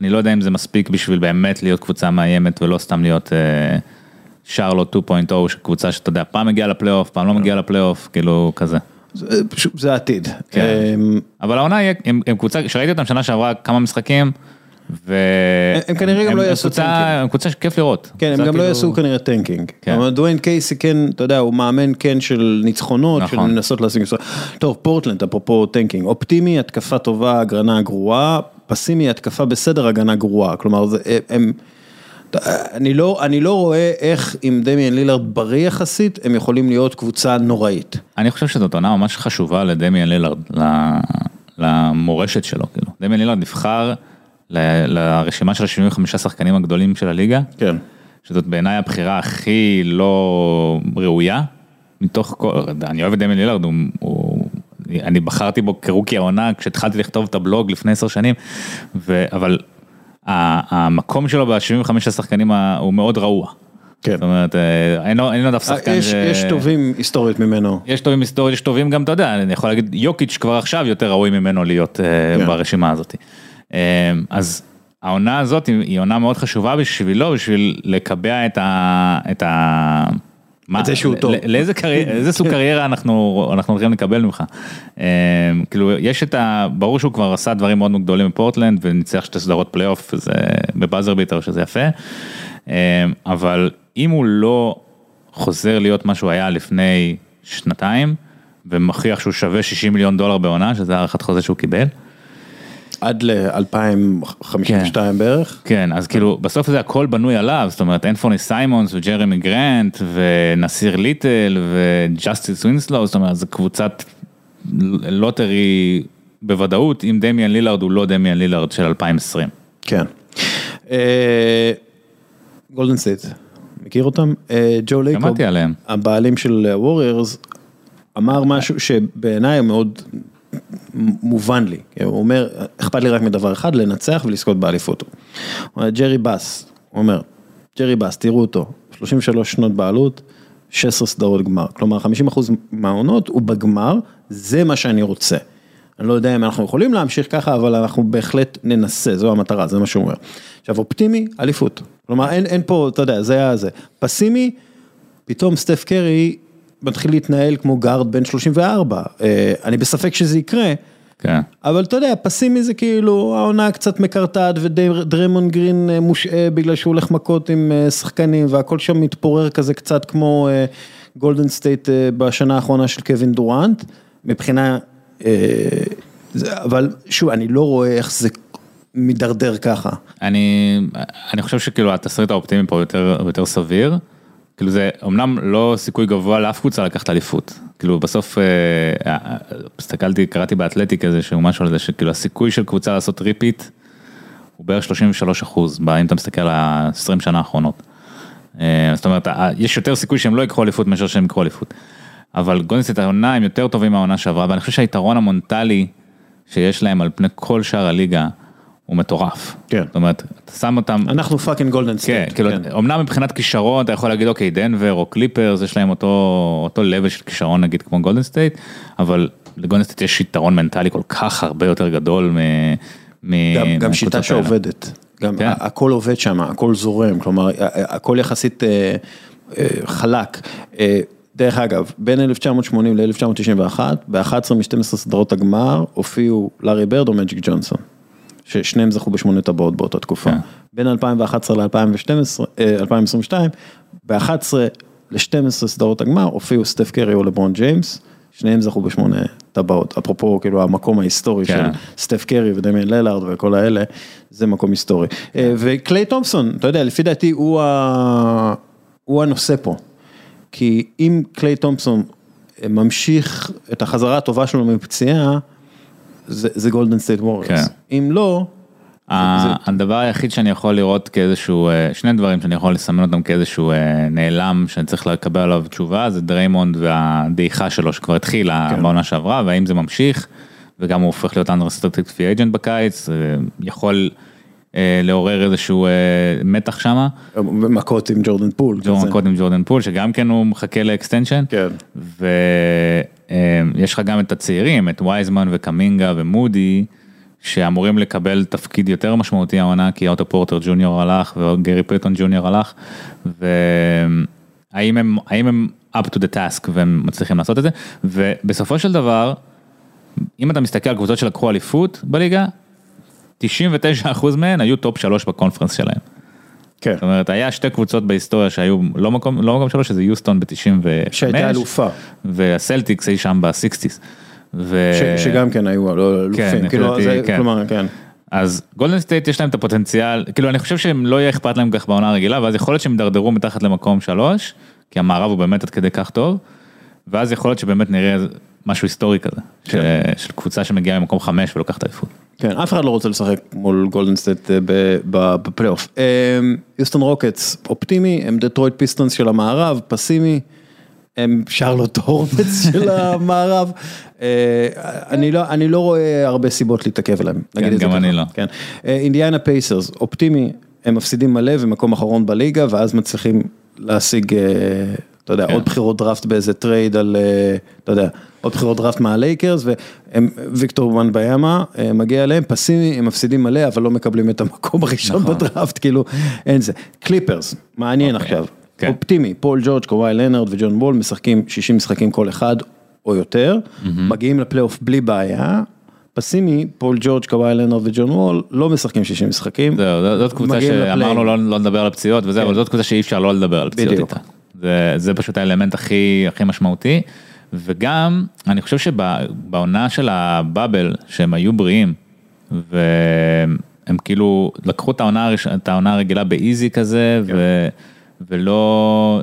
Speaker 4: אני לא יודע אם זה מספיק בשביל באמת להיות קבוצה מאיימת ולא סתם להיות אה, שרלוט 2.0, קבוצה שאתה יודע פעם מגיעה לפלייאוף, פעם לא מגיעה לפלייאוף, כאילו כזה.
Speaker 1: זה פשוט, זה העתיד.
Speaker 4: כן.
Speaker 1: אה,
Speaker 4: אבל העונה הם, הם קבוצה, שראיתי אותם שנה שעברה כמה משחקים, ו...
Speaker 1: הם כנראה גם לא
Speaker 4: הם
Speaker 1: יעשו
Speaker 4: קבוצה-
Speaker 1: טנקים.
Speaker 4: הם קבוצה שכיף לראות.
Speaker 1: כן, הם גם לא
Speaker 4: כאילו-
Speaker 1: יעשו כנראה tanking.
Speaker 4: כן.
Speaker 1: אבל דוויין קייסי כן, אתה יודע, הוא מאמן כן של ניצחונות, של
Speaker 4: נכון.
Speaker 1: לנסות להשיג... טוב, פורטלנד, אפרופו tanking, אופטימי, התקפה טובה, הגנה גרועה, פסימי, התקפה בסדר, הגנה גרועה. כלומר, זה- הם... אני לא, אני לא רואה איך עם דמיאן לילארד בריא יחסית, הם יכולים להיות קבוצה נוראית.
Speaker 4: אני חושב שזאת עונה ממש חשובה לדמיאן לילארד, למורשת שלו, כאילו. דמיאן לילארד נבחר ל- לרשימה של ה-75 השחקנים הגדולים של הליגה,
Speaker 1: כן.
Speaker 4: שזאת בעיניי הבחירה הכי לא ראויה, מתוך כל, אני אוהב את דמיאן לילארד, הוא, הוא, אני בחרתי בו כרוקי העונה כשהתחלתי לכתוב את הבלוג לפני עשר שנים, ו, אבל ה- המקום שלו ב-75 השחקנים הוא מאוד רעוע.
Speaker 1: כן.
Speaker 4: זאת אומרת, אה, אין אין לו אף שחקן
Speaker 1: יש,
Speaker 4: ש...
Speaker 1: יש טובים היסטורית ממנו.
Speaker 4: יש טובים היסטוריים, יש טובים גם, אתה יודע, אני יכול להגיד, יוקיץ' כבר עכשיו יותר ראוי ממנו להיות אה,
Speaker 1: כן.
Speaker 4: ברשימה הזאת. אה, אז העונה הזאת היא עונה מאוד חשובה בשבילו, בשביל לקבע את ה... את ה... מה-
Speaker 1: את זה שהוא טוב.
Speaker 4: לאיזה קריירה, איזה סוג קריירה אנחנו, אנחנו הולכים לקבל ממך. אה, כאילו, יש את ה... ברור שהוא כבר עשה דברים מאוד מאוד גדולים בפורטלנד וניצח שתי סדרות פלייאוף, זה ב buzzer beater שזה יפה. אה, אבל אם הוא לא חוזר להיות מה שהוא היה לפני שנתיים, ומוכיח שהוא שווה 60 מיליון דולר בעונה, שזה הערכת חוזה שהוא קיבל.
Speaker 1: עד ל-2052 בערך.
Speaker 4: כן, אז כאילו, בסוף זה הכל בנוי עליו, זאת אומרת, אנפוני סיימונס וג'רמי גרנט ונסיר ליטל וג'סטיס ווינסלו, זאת אומרת, זו קבוצת lottery בוודאות, אם דמיאן לילארד הוא לא דמיאן לילארד של 2020.
Speaker 1: כן. גולדן סטייט, מכיר אותם? אה, ג'ו לייקוב,
Speaker 4: שמעתי עליהם.
Speaker 1: הבעלים של ווריורס, אמר משהו שבעיניי מאוד מובן לי. הוא אומר, אכפת לי רק מדבר אחד, לנצח ולזכות באליפות. ג'רי באס, הוא אומר, ג'רי באס, תראו אותו, 33 שנות בעלות, 16 סדרות גמר. כלומר, 50% מהעונות הוא בגמר, זה מה שאני רוצה. אני לא יודע אם אנחנו יכולים להמשיך ככה, אבל אנחנו בהחלט ננסה, זו המטרה, זה מה שהוא אומר. עכשיו, אופטימי, אליפות. כלומר, אין, אין פה, אתה יודע, זה היה זה. פסימי, פתאום סטף קרי מתחיל להתנהל כמו גארד בן 34. אה, אני בספק שזה יקרה,
Speaker 4: כן.
Speaker 1: אבל אתה יודע, פסימי זה כאילו העונה קצת מקרטעת ודרמון גרין אה, מושעה בגלל שהוא הולך מכות עם אה, שחקנים והכל שם מתפורר כזה קצת כמו גולדן סטייט בשנה האחרונה של קווין דורנט, מבחינה, אבל שוב, אני לא רואה איך זה מידרדר ככה.
Speaker 4: אני, אני חושב שכאילו התסריט האופטימי פה יותר, יותר סביר. כאילו זה אמנם לא סיכוי גבוה לאף קבוצה לקחת אליפות. כאילו בסוף אה, אה, הסתכלתי, קראתי באתלטיק איזה שהוא משהו על זה שכאילו הסיכוי של קבוצה לעשות repeat הוא בערך 33 אחוז, אם אתה מסתכל על ה-20 שנה האחרונות. אה, זאת אומרת, יש יותר סיכוי שהם לא ייקחו אליפות מאשר שהם ייקחו אליפות. אבל גולדנסטייט העונה הם יותר טובים מהעונה שעברה, ואני חושב שהיתרון המנטלי שיש להם על פני כל שאר הליגה הוא מטורף.
Speaker 1: כן.
Speaker 4: זאת אומרת, אתה שם אותם,
Speaker 1: אנחנו fucking גולדן
Speaker 4: כן,
Speaker 1: סטייט.
Speaker 4: כאילו, אמנם מבחינת כישרון אתה יכול להגיד אוקיי דנבר או קליפרס יש להם אותו אותו level של כישרון נגיד כמו גולדן סטייט, אבל לגולדן סטייט יש יתרון מנטלי כל כך הרבה יותר גדול מ... מ-
Speaker 1: גם, גם שיטה. שעובדת, גם
Speaker 4: כן.
Speaker 1: הכל עובד שם, הכל זורם, כלומר הכל יחסית אה, אה, חלק. אה, דרך אגב, בין 1980 ל-1991, ב-11 מ-12 סדרות הגמר הופיעו לארי ברד או מג'יק ג'ונסון, ששניהם זכו בשמונה טבעות באותה תקופה.
Speaker 4: כן.
Speaker 1: בין 2011 ל-2012, 2022, ב-11 ל-12 סדרות הגמר הופיעו סטף קרי או לברון ג'יימס, שניהם זכו בשמונה טבעות, אפרופו כאילו המקום ההיסטורי
Speaker 4: כן.
Speaker 1: של סטף קרי ודמיין ללארד וכל האלה, זה מקום היסטורי. אה, וקליי תומפסון, אתה יודע, לפי דעתי הוא, ה... הוא הנושא פה. כי אם קליי תומפסון ממשיך את החזרה הטובה שלו מפציעה, זה, זה גולדן סטייט ווריורס. אם לא,
Speaker 4: ה- הדבר היחיד שאני יכול לראות כאיזשהו, אה, שני דברים שאני יכול לסמן אותם כאיזשהו אה, נעלם שאני צריך לקבל עליו תשובה, זה דריימונד והדעיכה שלו שכבר התחילה
Speaker 1: כן.
Speaker 4: בעונה שעברה, והאם זה ממשיך, וגם הוא הופך להיות unrestricted free agent בקיץ, אה, יכול לעורר איזשהו אה, מתח שמה,
Speaker 1: מכות עם ג'ורדן פול.
Speaker 4: קוד עם ג'ורדן פול, שגם כן הוא מחכה ל extension.
Speaker 1: כן.
Speaker 4: ויש לך גם את הצעירים, את וייזמן וקמינגה ומודי, שאמורים לקבל תפקיד יותר משמעותי העונה, כי אוטו פורטר ג'וניור הלך וגרי פייטון ג'וניור הלך, והאם הם, האם הם up to the task והם מצליחים לעשות את זה, ובסופו של דבר, אם אתה מסתכל על קבוצות שלקחו אליפות בליגה, 99% מהן היו top 3 ב conference שלהם.
Speaker 1: כן.
Speaker 4: זאת אומרת, היה שתי קבוצות בהיסטוריה שהיו לא מקום, לא מקום שלוש, שזה יוסטון ב-95.
Speaker 1: שהייתה אלופה.
Speaker 4: והסלטיקס אי שם ב sixties. ו...
Speaker 1: ש, שגם כן היו לא, אלופים,
Speaker 4: כן,
Speaker 1: כאילו, זה,
Speaker 4: כן.
Speaker 1: כלומר, כן.
Speaker 4: אז גולדן סטייט יש להם את הפוטנציאל, כאילו אני חושב שהם לא יהיה אכפת להם כך בעונה הרגילה, ואז יכול להיות שהם ידרדרו מתחת למקום שלוש, כי המערב הוא באמת עד כדי כך טוב, ואז יכול להיות שבאמת נראה משהו היסטורי כזה, ש... של קבוצה שמגיעה ממקום חמש ולוקחת אליפות.
Speaker 1: כן, אף אחד לא רוצה לשחק מול גולדן סטייט אה, בפלייאוף. אה, יוסטון רוקטס אופטימי, הם דטרויט פיסטונס של המערב, פסימי, הם שרלוט הורנץ של המערב. אה, אני לא, אני לא רואה הרבה סיבות להתעכב עליהם. נגיד את זה
Speaker 4: גם
Speaker 1: ככה.
Speaker 4: אני לא.
Speaker 1: כן. אינדיאנה פייסרס, אופטימי, הם מפסידים מלא ומקום אחרון בליגה, ואז מצליחים להשיג, אתה יודע,
Speaker 4: כן.
Speaker 1: עוד בחירות דראפט באיזה trade על, אתה יודע, עוד בחירות דראפט מהלייקרס, והם, ויקטור וומבניאמה, אה, מגיע אליהם, פסימי, הם מפסידים מלא, אבל לא מקבלים את המקום הראשון
Speaker 4: נכון.
Speaker 1: בדראפט, כאילו, אין זה. קליפרס, מעניין
Speaker 4: אוקיי.
Speaker 1: עכשיו.
Speaker 4: כן.
Speaker 1: אופטימי, פול ג'ורג', קוואי לנארד וג'ון וול משחקים 60 משחקים כל אחד או יותר, מגיעים לפלייאוף בלי בעיה. פסימי, פול ג'ורג', קוואי לנארד וג'ון וול לא משחקים 60 משחקים.
Speaker 4: זהו, זאת- קבוצה שאמרנו. לא, לא לדבר על הפציעות וזה,
Speaker 1: כן.
Speaker 4: אבל זאת קבוצה שאי אפשר לא לדבר על פציעות. איתה. זה, זה פשוט האלמנט הכי, הכי משמעותי. וגם, אני חושב שבעונה של ה bubble, שהם היו בריאים, והם כאילו לקחו את העונה, הראש- את העונה הרגילה ב easy כזה,
Speaker 1: כן.
Speaker 4: ו, ולא...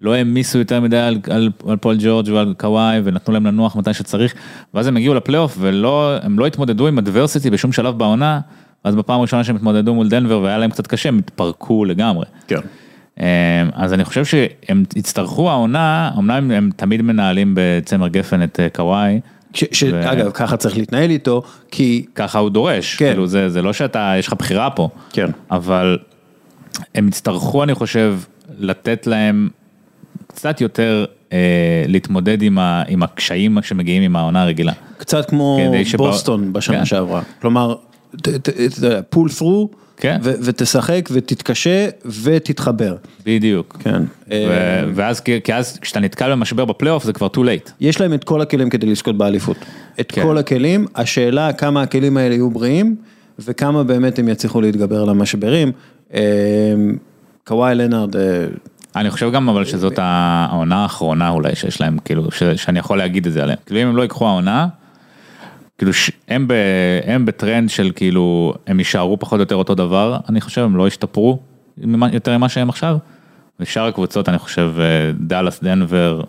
Speaker 4: לא העמיסו יותר מדי על, על, על פול ג'ורג' ועל קוואי ונתנו להם לנוח מתי שצריך ואז הם הגיעו לפלייאוף ולא הם לא התמודדו עם אדברסיטי בשום שלב בעונה אז בפעם הראשונה שהם התמודדו מול דנבר והיה להם קצת קשה הם התפרקו לגמרי.
Speaker 1: כן.
Speaker 4: אמ, אז אני חושב שהם יצטרכו העונה אמנם הם תמיד מנהלים בצמר גפן את אה, קוואי
Speaker 1: שאגב, ככה צריך להתנהל איתו, כי,
Speaker 4: ככה הוא דורש
Speaker 1: כן.
Speaker 4: כאילו זה זה לא שאתה יש לך בחירה פה
Speaker 1: כן.
Speaker 4: אבל הם יצטרכו אני חושב לתת להם קצת יותר אה, להתמודד עם, ה, עם הקשיים שמגיעים עם העונה הרגילה.
Speaker 1: קצת כמו
Speaker 4: כדי שבא-
Speaker 1: בוסטון בשנה
Speaker 4: כן.
Speaker 1: שעברה. כלומר, פול through,
Speaker 4: כן.
Speaker 1: ו- ותשחק ותתקשה ותתחבר.
Speaker 4: בדיוק.
Speaker 1: כן.
Speaker 4: ו- ואז כי אז כשאתה נתקל במשבר בפלייאוף זה כבר too late.
Speaker 1: יש להם את כל הכלים כדי לזכות באליפות. את
Speaker 4: כן.
Speaker 1: כל הכלים, השאלה כמה הכלים האלה יהיו בריאים, וכמה באמת הם יצליחו להתגבר על המשברים. אה, קוואי לנארד, אה,
Speaker 4: אני חושב גם אבל שזאת העונה האחרונה אולי שיש להם כאילו ש, שאני יכול להגיד את זה עליהם. כאילו אם הם לא ייקחו העונה, כאילו הם, ב, הם בטרנד של כאילו הם יישארו פחות או יותר אותו דבר אני חושב הם לא ישתפרו ממה- יותר ממה שהם עכשיו. ושאר הקבוצות אני חושב אה, דאלאס דנבר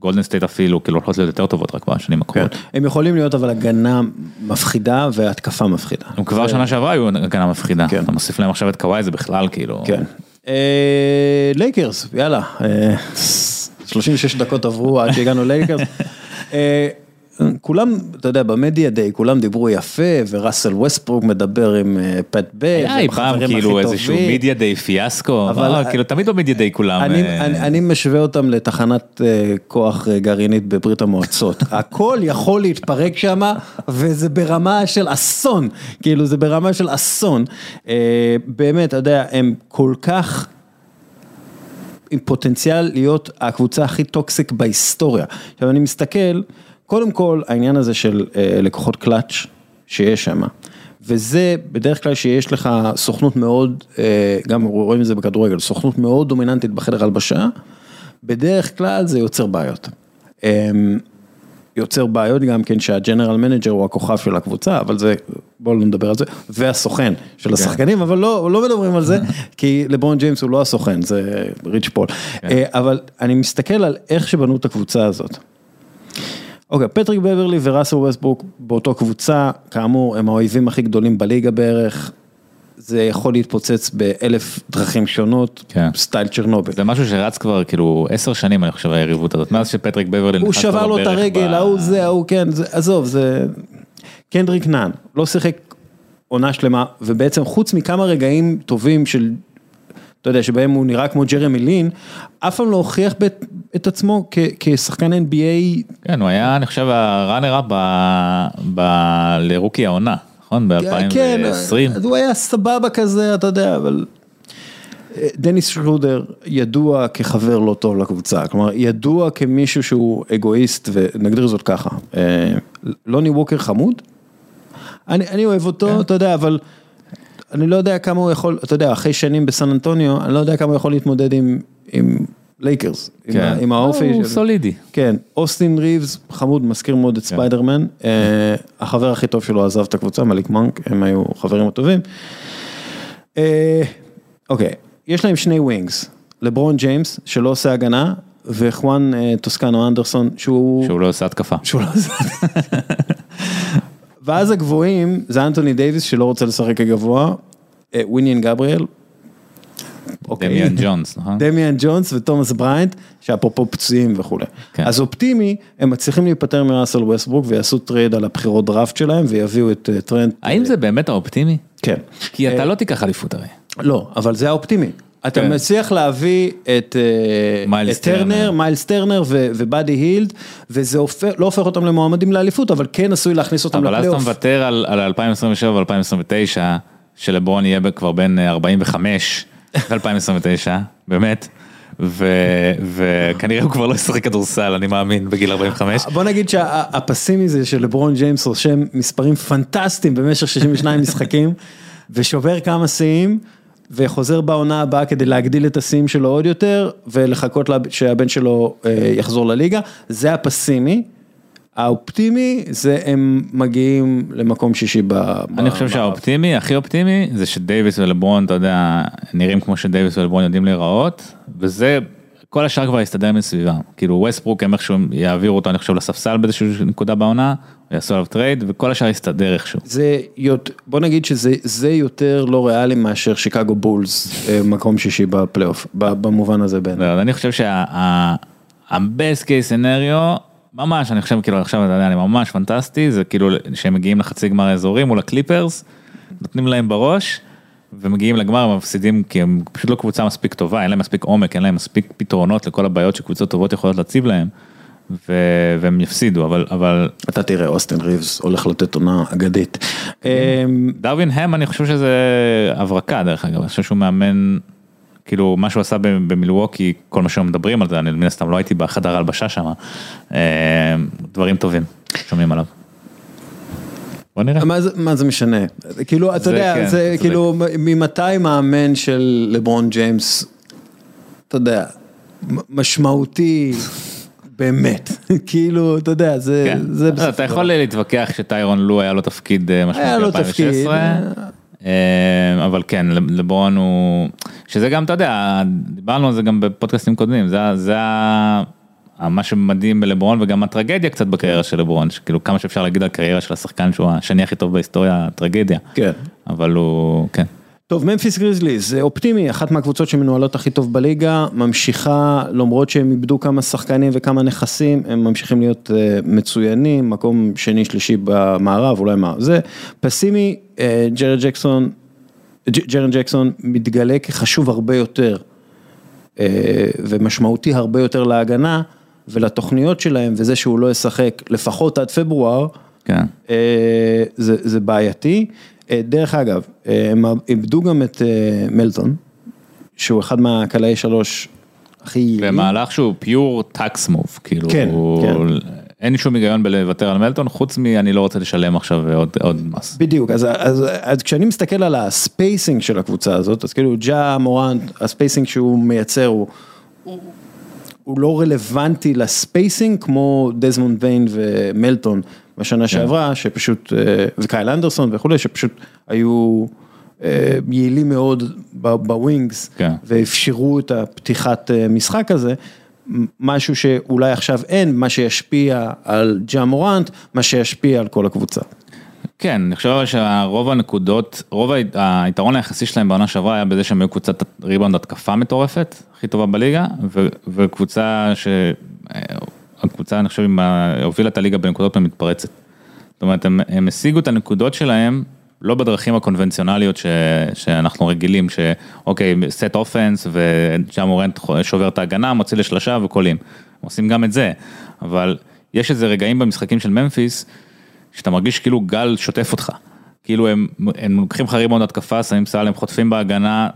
Speaker 4: גולדן סטייט אפילו כאילו הולכות להיות יותר טובות רק בשנים
Speaker 1: כן.
Speaker 4: הקרובות.
Speaker 1: הם יכולים להיות אבל הגנה מפחידה והתקפה מפחידה.
Speaker 4: הם כבר שנה שעברה היו הגנה מפחידה.
Speaker 1: כן.
Speaker 4: אתה מוסיף להם עכשיו את קוואי זה בכלל כאילו.
Speaker 1: כן. אה, לייקרס, יאללה. אה, 36 דקות עברו עד שהגענו לייקרס. כולם, אתה יודע, ב media day, כולם דיברו יפה, וראסל ווסטברוק מדבר עם אה, פט בב,
Speaker 4: היה אי פעם כאילו איזשהו media day פיאסקו,
Speaker 1: אבל-
Speaker 4: אבל כאילו תמיד ב media day כולם.
Speaker 1: אני,
Speaker 4: אה,
Speaker 1: אני, אני משווה אותם לתחנת אה, כוח אה, גרעינית בברית המועצות. הכל יכול להתפרק שם, וזה ברמה של אסון. כאילו, זה ברמה של אסון. אה, באמת, אתה יודע, הם כל כך... עם פוטנציאל להיות הקבוצה הכי toxic בהיסטוריה. עכשיו אני מסתכל, קודם כל העניין הזה של אה, לקוחות קלאץ' שיש שם, וזה בדרך כלל שיש לך סוכנות מאוד, אה, גם רואים את זה בכדורגל, סוכנות מאוד דומיננטית בחדר הלבשה, בדרך כלל זה יוצר בעיות. אה, יוצר בעיות גם כן שה general manager הוא הכוכב של הקבוצה, אבל זה, בואו לא נדבר על זה, והסוכן של השחקנים, אבל לא, לא מדברים על זה, כי לברון ג'יימס הוא לא הסוכן, זה ריץ' פול. אה, אבל אני מסתכל על איך שבנו את הקבוצה הזאת. אוקיי, פטריק בברלי וראסל ווסטברוק באותו קבוצה, כאמור, הם האויבים הכי גדולים בליגה בערך. זה יכול להתפוצץ באלף דרכים שונות,
Speaker 4: כן.
Speaker 1: סטייל צ'רנוביל.
Speaker 4: זה משהו שרץ כבר כאילו עשר שנים אני חושב היריבות הזאת, מאז שפטריק בברלי
Speaker 1: הוא שבר לו את הרגל,
Speaker 4: ב-
Speaker 1: ההוא זה, ההוא כן, זה- עזוב, זה... קנדריק נאן, לא שיחק עונה שלמה, ובעצם חוץ מכמה רגעים טובים של, אתה יודע, שבהם הוא נראה כמו ג'רמי לין, אף פעם לא הוכיח ב- את עצמו כ- כשחקן NBA,
Speaker 4: כן, הוא היה אני חושב ה runner up ל rookie העונה, נכון?
Speaker 1: כן,
Speaker 4: ב-2020.
Speaker 1: אז הוא היה סבבה כזה, אתה יודע, אבל... דניס שרודר ידוע כחבר לא טוב לקבוצה, כלומר ידוע כמישהו שהוא אגואיסט ונגדיר זאת ככה. אה, לוני ווקר חמוד, אני, אני אוהב אותו, אתה יודע, אבל אני לא יודע כמה הוא יכול, אתה יודע, אחרי שנים בסן אנטוניו, אני לא יודע כמה הוא יכול להתמודד עם, עם לייקרס, עם, ה- עם האופי.
Speaker 4: הוא
Speaker 1: של-
Speaker 4: סולידי.
Speaker 1: כן, אוסטין ריבס, חמוד, מזכיר מאוד את ספיידרמן, אה, החבר הכי טוב שלו עזב את הקבוצה, מליק מונק, הם היו חברים הטובים. אה, אוקיי, יש להם שני wings, לברון ג'יימס, שלא עושה הגנה, וחואן אה, טוסקנו אנדרסון, שהוא...
Speaker 4: שהוא לא עושה התקפה.
Speaker 1: שהוא לא עושה... ואז הגבוהים, זה אנטוני דייוויס שלא רוצה לשחק כגבוה, אה, ווניין גבריאל. אוקיי.
Speaker 4: דמיאן ג'ונס, נכון?
Speaker 1: דמיאן ג'ונס ותומאס בריינט, שאפרופו פצועים וכולי.
Speaker 4: כן.
Speaker 1: אז אופטימי, הם מצליחים להיפטר מראסל ווסטברוק ויעשו trade על הבחירות דראפט שלהם ויביאו את אה, טרנט.
Speaker 4: האם זה באמת האופטימי?
Speaker 1: כן.
Speaker 4: כי אתה לא תיקח אליפות הרי.
Speaker 1: לא, אבל זה האופטימי. אתה
Speaker 4: כן.
Speaker 1: מצליח להביא את אה, את טרנר. מיילס טרנר ו- ובאדי הילד, וזה הופך, לא הופך אותם למועמדים לאליפות, אבל כן עשוי להכניס אותם
Speaker 4: אבל אז אתה
Speaker 1: לפלייאוף.
Speaker 4: מוותר על על 2027 ו-2029, שלברון יהיה כבר בין אה, 45 ב-2029, באמת. ו- וכנראה הוא כבר לא ישחק כדורסל, אני מאמין, בגיל 45.
Speaker 1: בוא נגיד שהפסימי זה שלברון ג'יימס רושם מספרים פנטסטיים במשך 62 משחקים, ושובר כמה שיאים, וחוזר בעונה הבאה כדי להגדיל את השיאים שלו עוד יותר, ולחכות לה- שהבן שלו אה, יחזור לליגה, זה הפסימי. האופטימי זה הם מגיעים למקום שישי ב...
Speaker 4: אני חושב שהאופטימי, הכי אופטימי, זה שדייוויס ולברון, אתה יודע, נראים כמו שדייוויס ולברון יודעים להיראות, וזה, כל השאר כבר יסתדר מסביבם. כאילו ווסטברוק הם איכשהו יעבירו אותו, אני חושב, לספסל באיזושהי נקודה בעונה, יעשו עליו trade, וכל השאר יסתדר איכשהו.
Speaker 1: זה, יות- בוא נגיד שזה זה יותר לא ריאלי מאשר שיקגו בולס, אה, מקום שישי בפלייאוף, במובן הזה בין.
Speaker 4: לא, אני חושב שה-best case scenario, ממש, אני חושב, כאילו, עכשיו, אתה יודע, אני ממש פנטסטי, זה כאילו שהם מגיעים לחצי גמר האזורי מול הקליפרס, נותנים להם בראש, ומגיעים לגמר, הם מפסידים, כי הם פשוט לא קבוצה מספיק טובה, אין להם מספיק עומק, אין להם מספיק פתרונות לכל הבעיות שקבוצות טובות יכולות להציב להם, ו- והם יפסידו, אבל, אבל
Speaker 1: אתה תראה, אוסטין ריבס הולך לתת עונה אגדית. אה,
Speaker 4: דרווין הם, אני חושב שזה הברקה, דרך אגב, אני חושב שהוא מאמן, כאילו, מה שהוא עשה במילווקי, כל מה שהם מדברים על זה, אני מן הסתם לא הייתי בחדר הלבשה שם, אה, דברים טובים, שומעים עליו. בוא נראה.
Speaker 1: מה זה, מה זה משנה? כאילו, אתה
Speaker 4: זה
Speaker 1: יודע,
Speaker 4: כן,
Speaker 1: זה
Speaker 4: אתה
Speaker 1: כאילו, ממתי מאמן של לברון ג'יימס, אתה יודע, משמעותי באמת, כאילו, אתה יודע, זה,
Speaker 4: כן.
Speaker 1: זה
Speaker 4: אתה
Speaker 1: בסופו
Speaker 4: יכול להתווכח שטיירון לו היה לו תפיד אה, משמעותי
Speaker 1: היה לו
Speaker 4: ב-2016,
Speaker 1: תפקיד.
Speaker 4: אה, אבל כן, לברון הוא, שזה גם, אתה יודע, דיברנו על זה גם בפודקאסטים קודמים, זה, זה מה שמדהים בלברון וגם הטרגדיה קצת בקריירה של לברון, שכאילו כמה שאפשר להגיד על קריירה של השחקן שהוא השני הכי טוב בהיסטוריה, טרגדיה,
Speaker 1: כן.
Speaker 4: אבל הוא, כן.
Speaker 1: טוב, ממפיס גריזליז, זה אופטימי, אחת מהקבוצות שמנוהלות הכי טוב בליגה, ממשיכה, למרות שהם איבדו כמה שחקנים וכמה נכסים, הם ממשיכים להיות uh, מצוינים, מקום שני, שלישי במערב, אולי מה, זה. פסימי, uh, ג'רד ג'קסון, ג'רן ג'קסון מתגלה כחשוב הרבה יותר, uh, ומשמעותי הרבה יותר להגנה, ולתוכניות שלהם, וזה שהוא לא ישחק לפחות עד פברואר,
Speaker 4: כן.
Speaker 1: uh, זה, זה בעייתי. אה, דרך אגב, אה, הם איבדו גם את אה, מלטון, שהוא אחד מהקלעי שלוש הכי.
Speaker 4: במהלך שהוא פיור טקס מוב, כאילו,
Speaker 1: כן,
Speaker 4: הוא-
Speaker 1: כן.
Speaker 4: אין לי שום היגיון בלוותר על מלטון, חוץ מ"אני לא רוצה לשלם עכשיו עוד, עוד מס.
Speaker 1: בדיוק, אז, אז, אז כשאני מסתכל על ה spacing של הקבוצה הזאת, אז כאילו ג'ה מורנט, ה spacing שהוא מייצר הוא, הוא, הוא לא רלוונטי ל spacing כמו דזמונד ביין ומלטון בשנה שעברה, שפשוט, אה, וקייל אנדרסון וכולי, שפשוט היו אה, יעילים מאוד ב wings,
Speaker 4: כן.
Speaker 1: ואפשרו את הפתיחת אה, משחק הזה. משהו שאולי עכשיו אין, מה שישפיע על ג'ה מורנט, מה שישפיע על כל הקבוצה.
Speaker 4: כן, אני חושב שרוב הנקודות, רוב היתרון היחסי שלהם בעונה שעברה היה בזה שהם היו קבוצת ריבאונד התקפה מטורפת, הכי טובה בליגה, ו- וקבוצה ש... הקבוצה אני חושב הובילה את הליגה בנקודות במתפרצת. זאת אומרת, הם, הם השיגו את הנקודות שלהם לא בדרכים הקונבנציונליות ש, שאנחנו רגילים, שאוקיי, סט אופנס וג'ה מורנט שובר את ההגנה, מוציא לשלושה וקולים. עושים גם את זה, אבל יש איזה רגעים במשחקים של ממפיס, שאתה מרגיש כאילו גל שוטף אותך. כאילו הם, הם לוקחים לך ריבאונד התקפה, שמים סל, הם חוטפים בהגנה,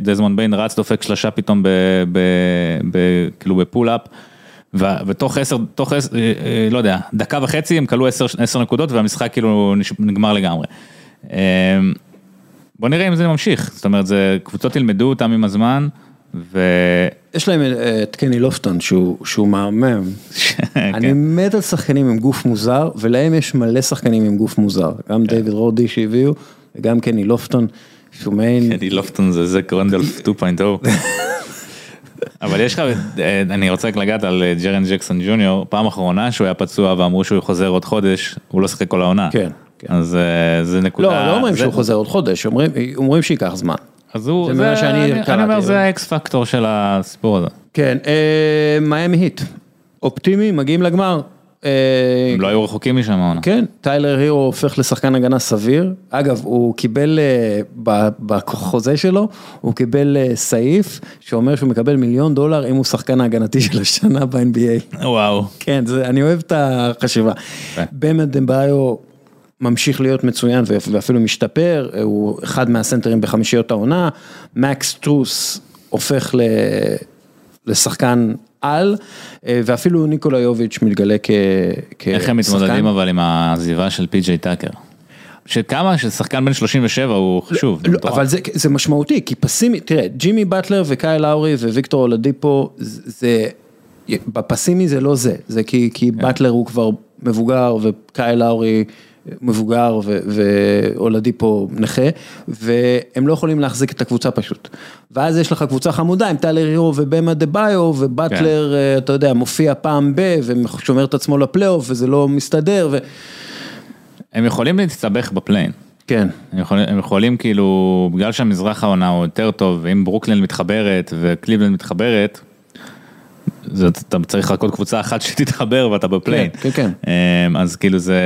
Speaker 4: דזמונד ביין רץ, דופק שלושה פתאום ב, ב, ב, כאילו ב pull-up, ו- ותוך עשר, תוך עשר, אה, אה, לא יודע, דקה וחצי הם קלעו עשר, עשר נקודות והמשחק כאילו נגמר לגמרי. אה, בוא נראה אם זה ממשיך, זאת אומרת, זה, קבוצות ילמדו אותם עם הזמן, ו...
Speaker 1: יש להם אה, את קני לופטון שהוא, שהוא מהמם. אני
Speaker 4: כן.
Speaker 1: מת על שחקנים עם גוף מוזר, ולהם יש מלא שחקנים עם גוף מוזר. גם
Speaker 4: כן.
Speaker 1: דיוויד רודי שהביאו, וגם קני לופטון, שהוא מעין...
Speaker 4: קני לופטון זה זה גרונדלף 2.0. אבל יש לך, אה, אני רוצה רק לגעת על אה, ג'רן ג'קסון ג'וניור, פעם אחרונה שהוא היה פצוע ואמרו שהוא חוזר עוד חודש, הוא לא שיחק כל העונה.
Speaker 1: כן, כן.
Speaker 4: אז זה נקודה.
Speaker 1: לא, לא אומרים
Speaker 4: זה-
Speaker 1: שהוא חוזר עוד חודש, אומרים, אומרים שייקח זמן.
Speaker 4: אז הוא,
Speaker 1: זה
Speaker 4: זה,
Speaker 1: שאני
Speaker 4: אני, אני. אומר זה האקס פקטור של הסיפור הזה.
Speaker 1: כן, אה, מיאמי היט, אופטימי, מגיעים לגמר. אה,
Speaker 4: הם לא היו רחוקים משם העונה.
Speaker 1: כן, טיילר הירו הופך לשחקן הגנה סביר. אגב, הוא קיבל אה, בחוזה שלו, הוא קיבל סעיף שאומר שהוא מקבל מיליון דולר אם הוא שחקן ההגנתי של השנה ב-NBA.
Speaker 4: וואו.
Speaker 1: כן, זה, אני אוהב את החשיבה. באמת דמבריו ממשיך להיות מצוין ואפילו משתפר, הוא אחד מהסנטרים בחמישיות העונה, מקס טרוס הופך ל... לשחקן על, אה, ואפילו ניקולה יוביץ' מתגלה כ...
Speaker 4: איך הם מתמודדים אבל עם העזיבה של פי.ג'יי טאקר? שכמה, ששחקן בן 37 הוא חשוב. זה
Speaker 1: לא,
Speaker 4: מטורף.
Speaker 1: אבל זה, זה משמעותי, כי פסימי, תראה, ג'ימי באטלר וקייל לאורי וויקטור אולדיפו, זה, בפסימי זה לא זה, זה כי, כי באטלר הוא כבר מבוגר וקייל לאורי מבוגר ו- ואולדיפו נכה, והם לא יכולים להחזיק את הקבוצה פשוט. ואז יש לך קבוצה חמודה עם טיילר הירו ובאם אדבאיו, ובאטלר, אה, אתה יודע, מופיע פעם ב, ושומר את עצמו לפלייאוף, וזה לא מסתדר, ו...
Speaker 4: הם יכולים להסתבך ב play-in.
Speaker 1: כן.
Speaker 4: הם יכולים, הם יכולים כאילו, בגלל שהמזרח העונה הוא יותר טוב, ואם ברוקלין מתחברת וקליבלנד מתחברת, זה, אתה צריך רק עוד קבוצה אחת שתתחבר ואתה בפליין.
Speaker 1: כן, כן,
Speaker 4: אמ, אז כאילו זה,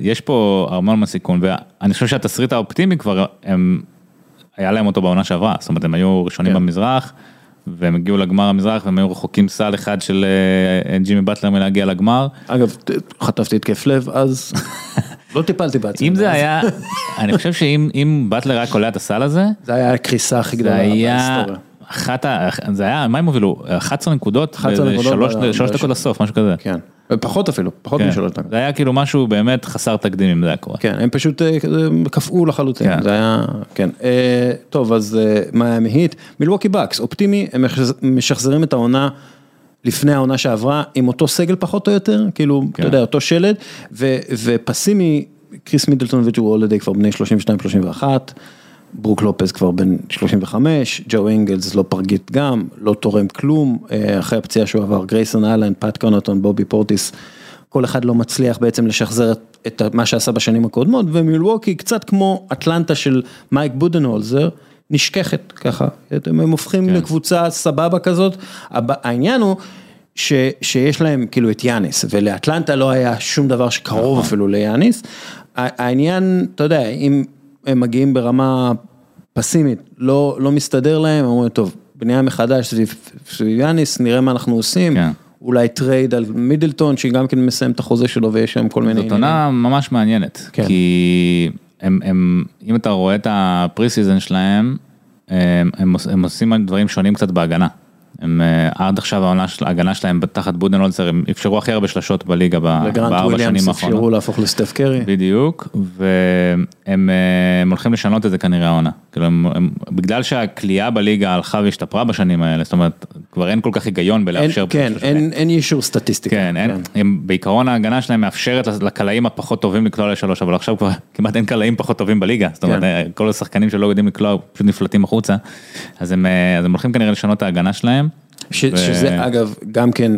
Speaker 4: יש פה המון המון סיכון, ואני חושב שהתסריט האופטימי כבר, הם, היה להם אותו בעונה שעברה, זאת אומרת הם היו ראשונים
Speaker 1: כן.
Speaker 4: במזרח, והם הגיעו לגמר המזרח, והם היו רחוקים סל אחד של אה, ג'ימי באטלר מלהגיע לגמר.
Speaker 1: אגב, חטפתי התקף לב, אז לא טיפלתי בעצמי.
Speaker 4: אם זה
Speaker 1: אז
Speaker 4: היה, אני חושב שאם אם באטלר היה קולע את הסל הזה,
Speaker 1: זה היה הקריסה הכי גדולה בהיסטוריה.
Speaker 4: אחת ה... זה היה, מה הם הובילו? 11 נקודות?
Speaker 1: 11 נקודות
Speaker 4: שלוש דקות לסוף, משהו כזה.
Speaker 1: כן, פחות אפילו, פחות
Speaker 4: כן.
Speaker 1: משלוש דקות.
Speaker 4: זה היה כאילו משהו באמת חסר תקדים אם זה היה קורה.
Speaker 1: כן, הם פשוט אה, קפאו לחלוטין,
Speaker 4: כן.
Speaker 1: זה היה, כן. אה, טוב, אז אה, מיאמי היט, מילווקי בקס, אופטימי, הם משחז- משחזרים את העונה לפני העונה שעברה, עם אותו סגל פחות או יותר, כאילו,
Speaker 4: כן.
Speaker 1: אתה יודע, אותו שלד, ו- ופסימי, קריס מידלטון וג'ו הולדיי כבר בני 32-31, ברוק לופז כבר בן 35, ג'ו אינגלס לא פרגית גם, לא תורם כלום, אה, אחרי הפציעה שהוא עבר, גרייסון אלן, פאט קונוטון, בובי פורטיס, כל אחד לא מצליח בעצם לשחזר את את מה שעשה בשנים הקודמות, ומילווקי קצת כמו אטלנטה של מייק בודנהולזר, נשכחת ככה, הם הופכים
Speaker 4: כן.
Speaker 1: לקבוצה סבבה כזאת, העניין הוא ש, שיש להם כאילו את יאניס, ולאטלנטה לא היה שום דבר שקרוב אפילו ליאניס, העניין, אתה יודע, אם הם מגיעים ברמה פסימית, לא, לא מסתדר להם, הם אומרים, טוב, בנייה מחדש סביב יאניס, נראה מה אנחנו עושים.
Speaker 4: כן.
Speaker 1: אולי trade על מידלטון, שגם כן מסיים את החוזה שלו ויש שם כל מיני
Speaker 4: זאת עונה ממש מעניינת,
Speaker 1: כן.
Speaker 4: כי הם, הם, אם אתה רואה את ה preseason שלהם, הם, הם, הם עושים דברים שונים קצת בהגנה. הם אה, עד עכשיו העונה של ההגנה שלהם תחת בודנהולזר, הם אפשרו הכי הרבה שלשות בליגה ב-
Speaker 1: וגרנט
Speaker 4: בארבע
Speaker 1: וויליאמס
Speaker 4: שנים
Speaker 1: אפשרו
Speaker 4: האחרונות.
Speaker 1: להפוך לסטף קרי.
Speaker 4: בדיוק, והם אה, הולכים לשנות את זה כנראה העונה. כאילו, בגלל שהכלייה בליגה הלכה והשתפרה בשנים האלה, זאת אומרת, כבר אין כל כך היגיון
Speaker 1: אין,
Speaker 4: בלאפשר...
Speaker 1: כן, אין, אין אישור סטטיסטיקה.
Speaker 4: כן, אין, הם, בעיקרון ההגנה שלהם מאפשרת לקלעים הפחות טובים לקלוע לשלוש, אבל עכשיו כבר כמעט אין קלעים פחות טובים בליגה, זאת אומרת,
Speaker 1: כן.
Speaker 4: כל השחקנים שלא יודעים לקלוע פשוט נפלטים החוצה, אז הם, אה, אז הם הולכים כנראה לשנות את ההגנה שלהם.
Speaker 1: ש,
Speaker 4: ו-
Speaker 1: שזה אגב גם כן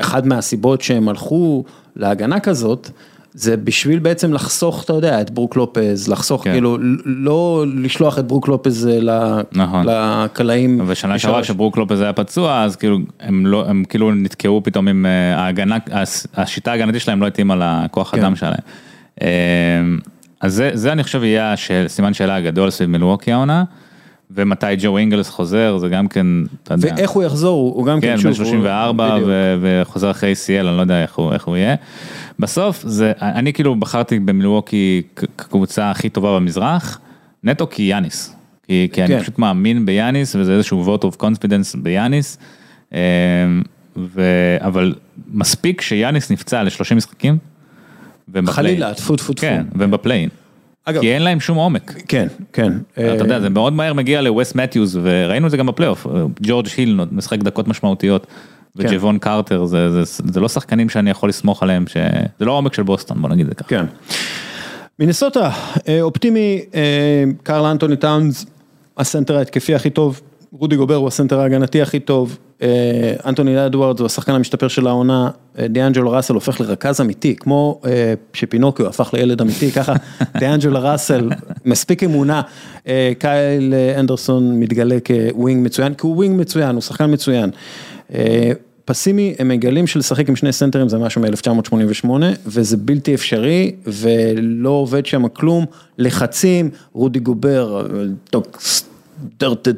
Speaker 1: אחד מהסיבות שהם הלכו להגנה כזאת. זה בשביל בעצם לחסוך, אתה יודע, את ברוק לופז, לחסוך,
Speaker 4: כן.
Speaker 1: כאילו, לא לשלוח את ברוק לופז אה,
Speaker 4: נכון.
Speaker 1: לקלעים.
Speaker 4: ושנה. שעברה שברוק לופז היה פצוע, אז כאילו, הם לא, הם כאילו נתקעו פתאום עם אה, ההגנה, השיטה ההגנתית שלהם לא התאימה לכוח
Speaker 1: כן.
Speaker 4: אדם שלהם. אה, אז זה, זה אני חושב יהיה סימן שאלה הגדול סביב מילווקי העונה, ומתי ג'ו אינגלס חוזר, זה גם כן, אתה יודע.
Speaker 1: ואיך הוא יחזור, הוא גם כן,
Speaker 4: כן,
Speaker 1: שוב,
Speaker 4: בן
Speaker 1: הוא-
Speaker 4: 34
Speaker 1: בדיוק.
Speaker 4: ו- וחוזר אחרי ACL, אני לא יודע איך הוא, איך הוא יהיה. בסוף, זה, אני כאילו בחרתי במילווקי כקבוצה הכי טובה במזרח, נטו כי יאניס. כי, כי
Speaker 1: כן.
Speaker 4: אני פשוט מאמין ביאניס, וזה איזשהו vote of confidence ביאניס. אמ, ו... אבל מספיק שיאניס נפצע ל-30 משחקים.
Speaker 1: חלילה, טפו טפו טפו.
Speaker 4: כן, והם בפליין.
Speaker 1: אגב-
Speaker 4: כי אין להם שום עומק.
Speaker 1: כן, כן.
Speaker 4: אתה יודע, זה מאוד מהר מגיע לווס מתיוס, וראינו את זה גם בפלייאוף, ג'ורג' היל משחק דקות משמעותיות,
Speaker 1: כן.
Speaker 4: וג'בון קרטר, זה, זה, זה לא שחקנים שאני יכול לסמוך עליהם, ש... זה לא העומק של בוסטון, בוא נגיד את זה ככה.
Speaker 1: כן. מינסוטה, אה, אופטימי, אה, קרל אנטוני טאונס, הסנטר ההתקפי הכי טוב, רודי גובר הוא הסנטר ההגנתי הכי טוב, אה, אנטוני אדוארדס הוא השחקן המשתפר של העונה, אה, דיאנג'לו ראסל הופך לרכז אמיתי, כמו אה, שפינוקיו הפך לילד אמיתי, ככה. דיאנג'לו ראסל, מספיק אמונה, קייל אנדרסון מתגלה כ wing מצוין, כי הוא wing מצוין, הוא שחקן מצוין. פסימי, הם מגלים שלשחק עם שני סנטרים זה משהו מ-1988, וזה בלתי אפשרי, ולא עובד שם כלום, לחצים, רודי גובר, דרטד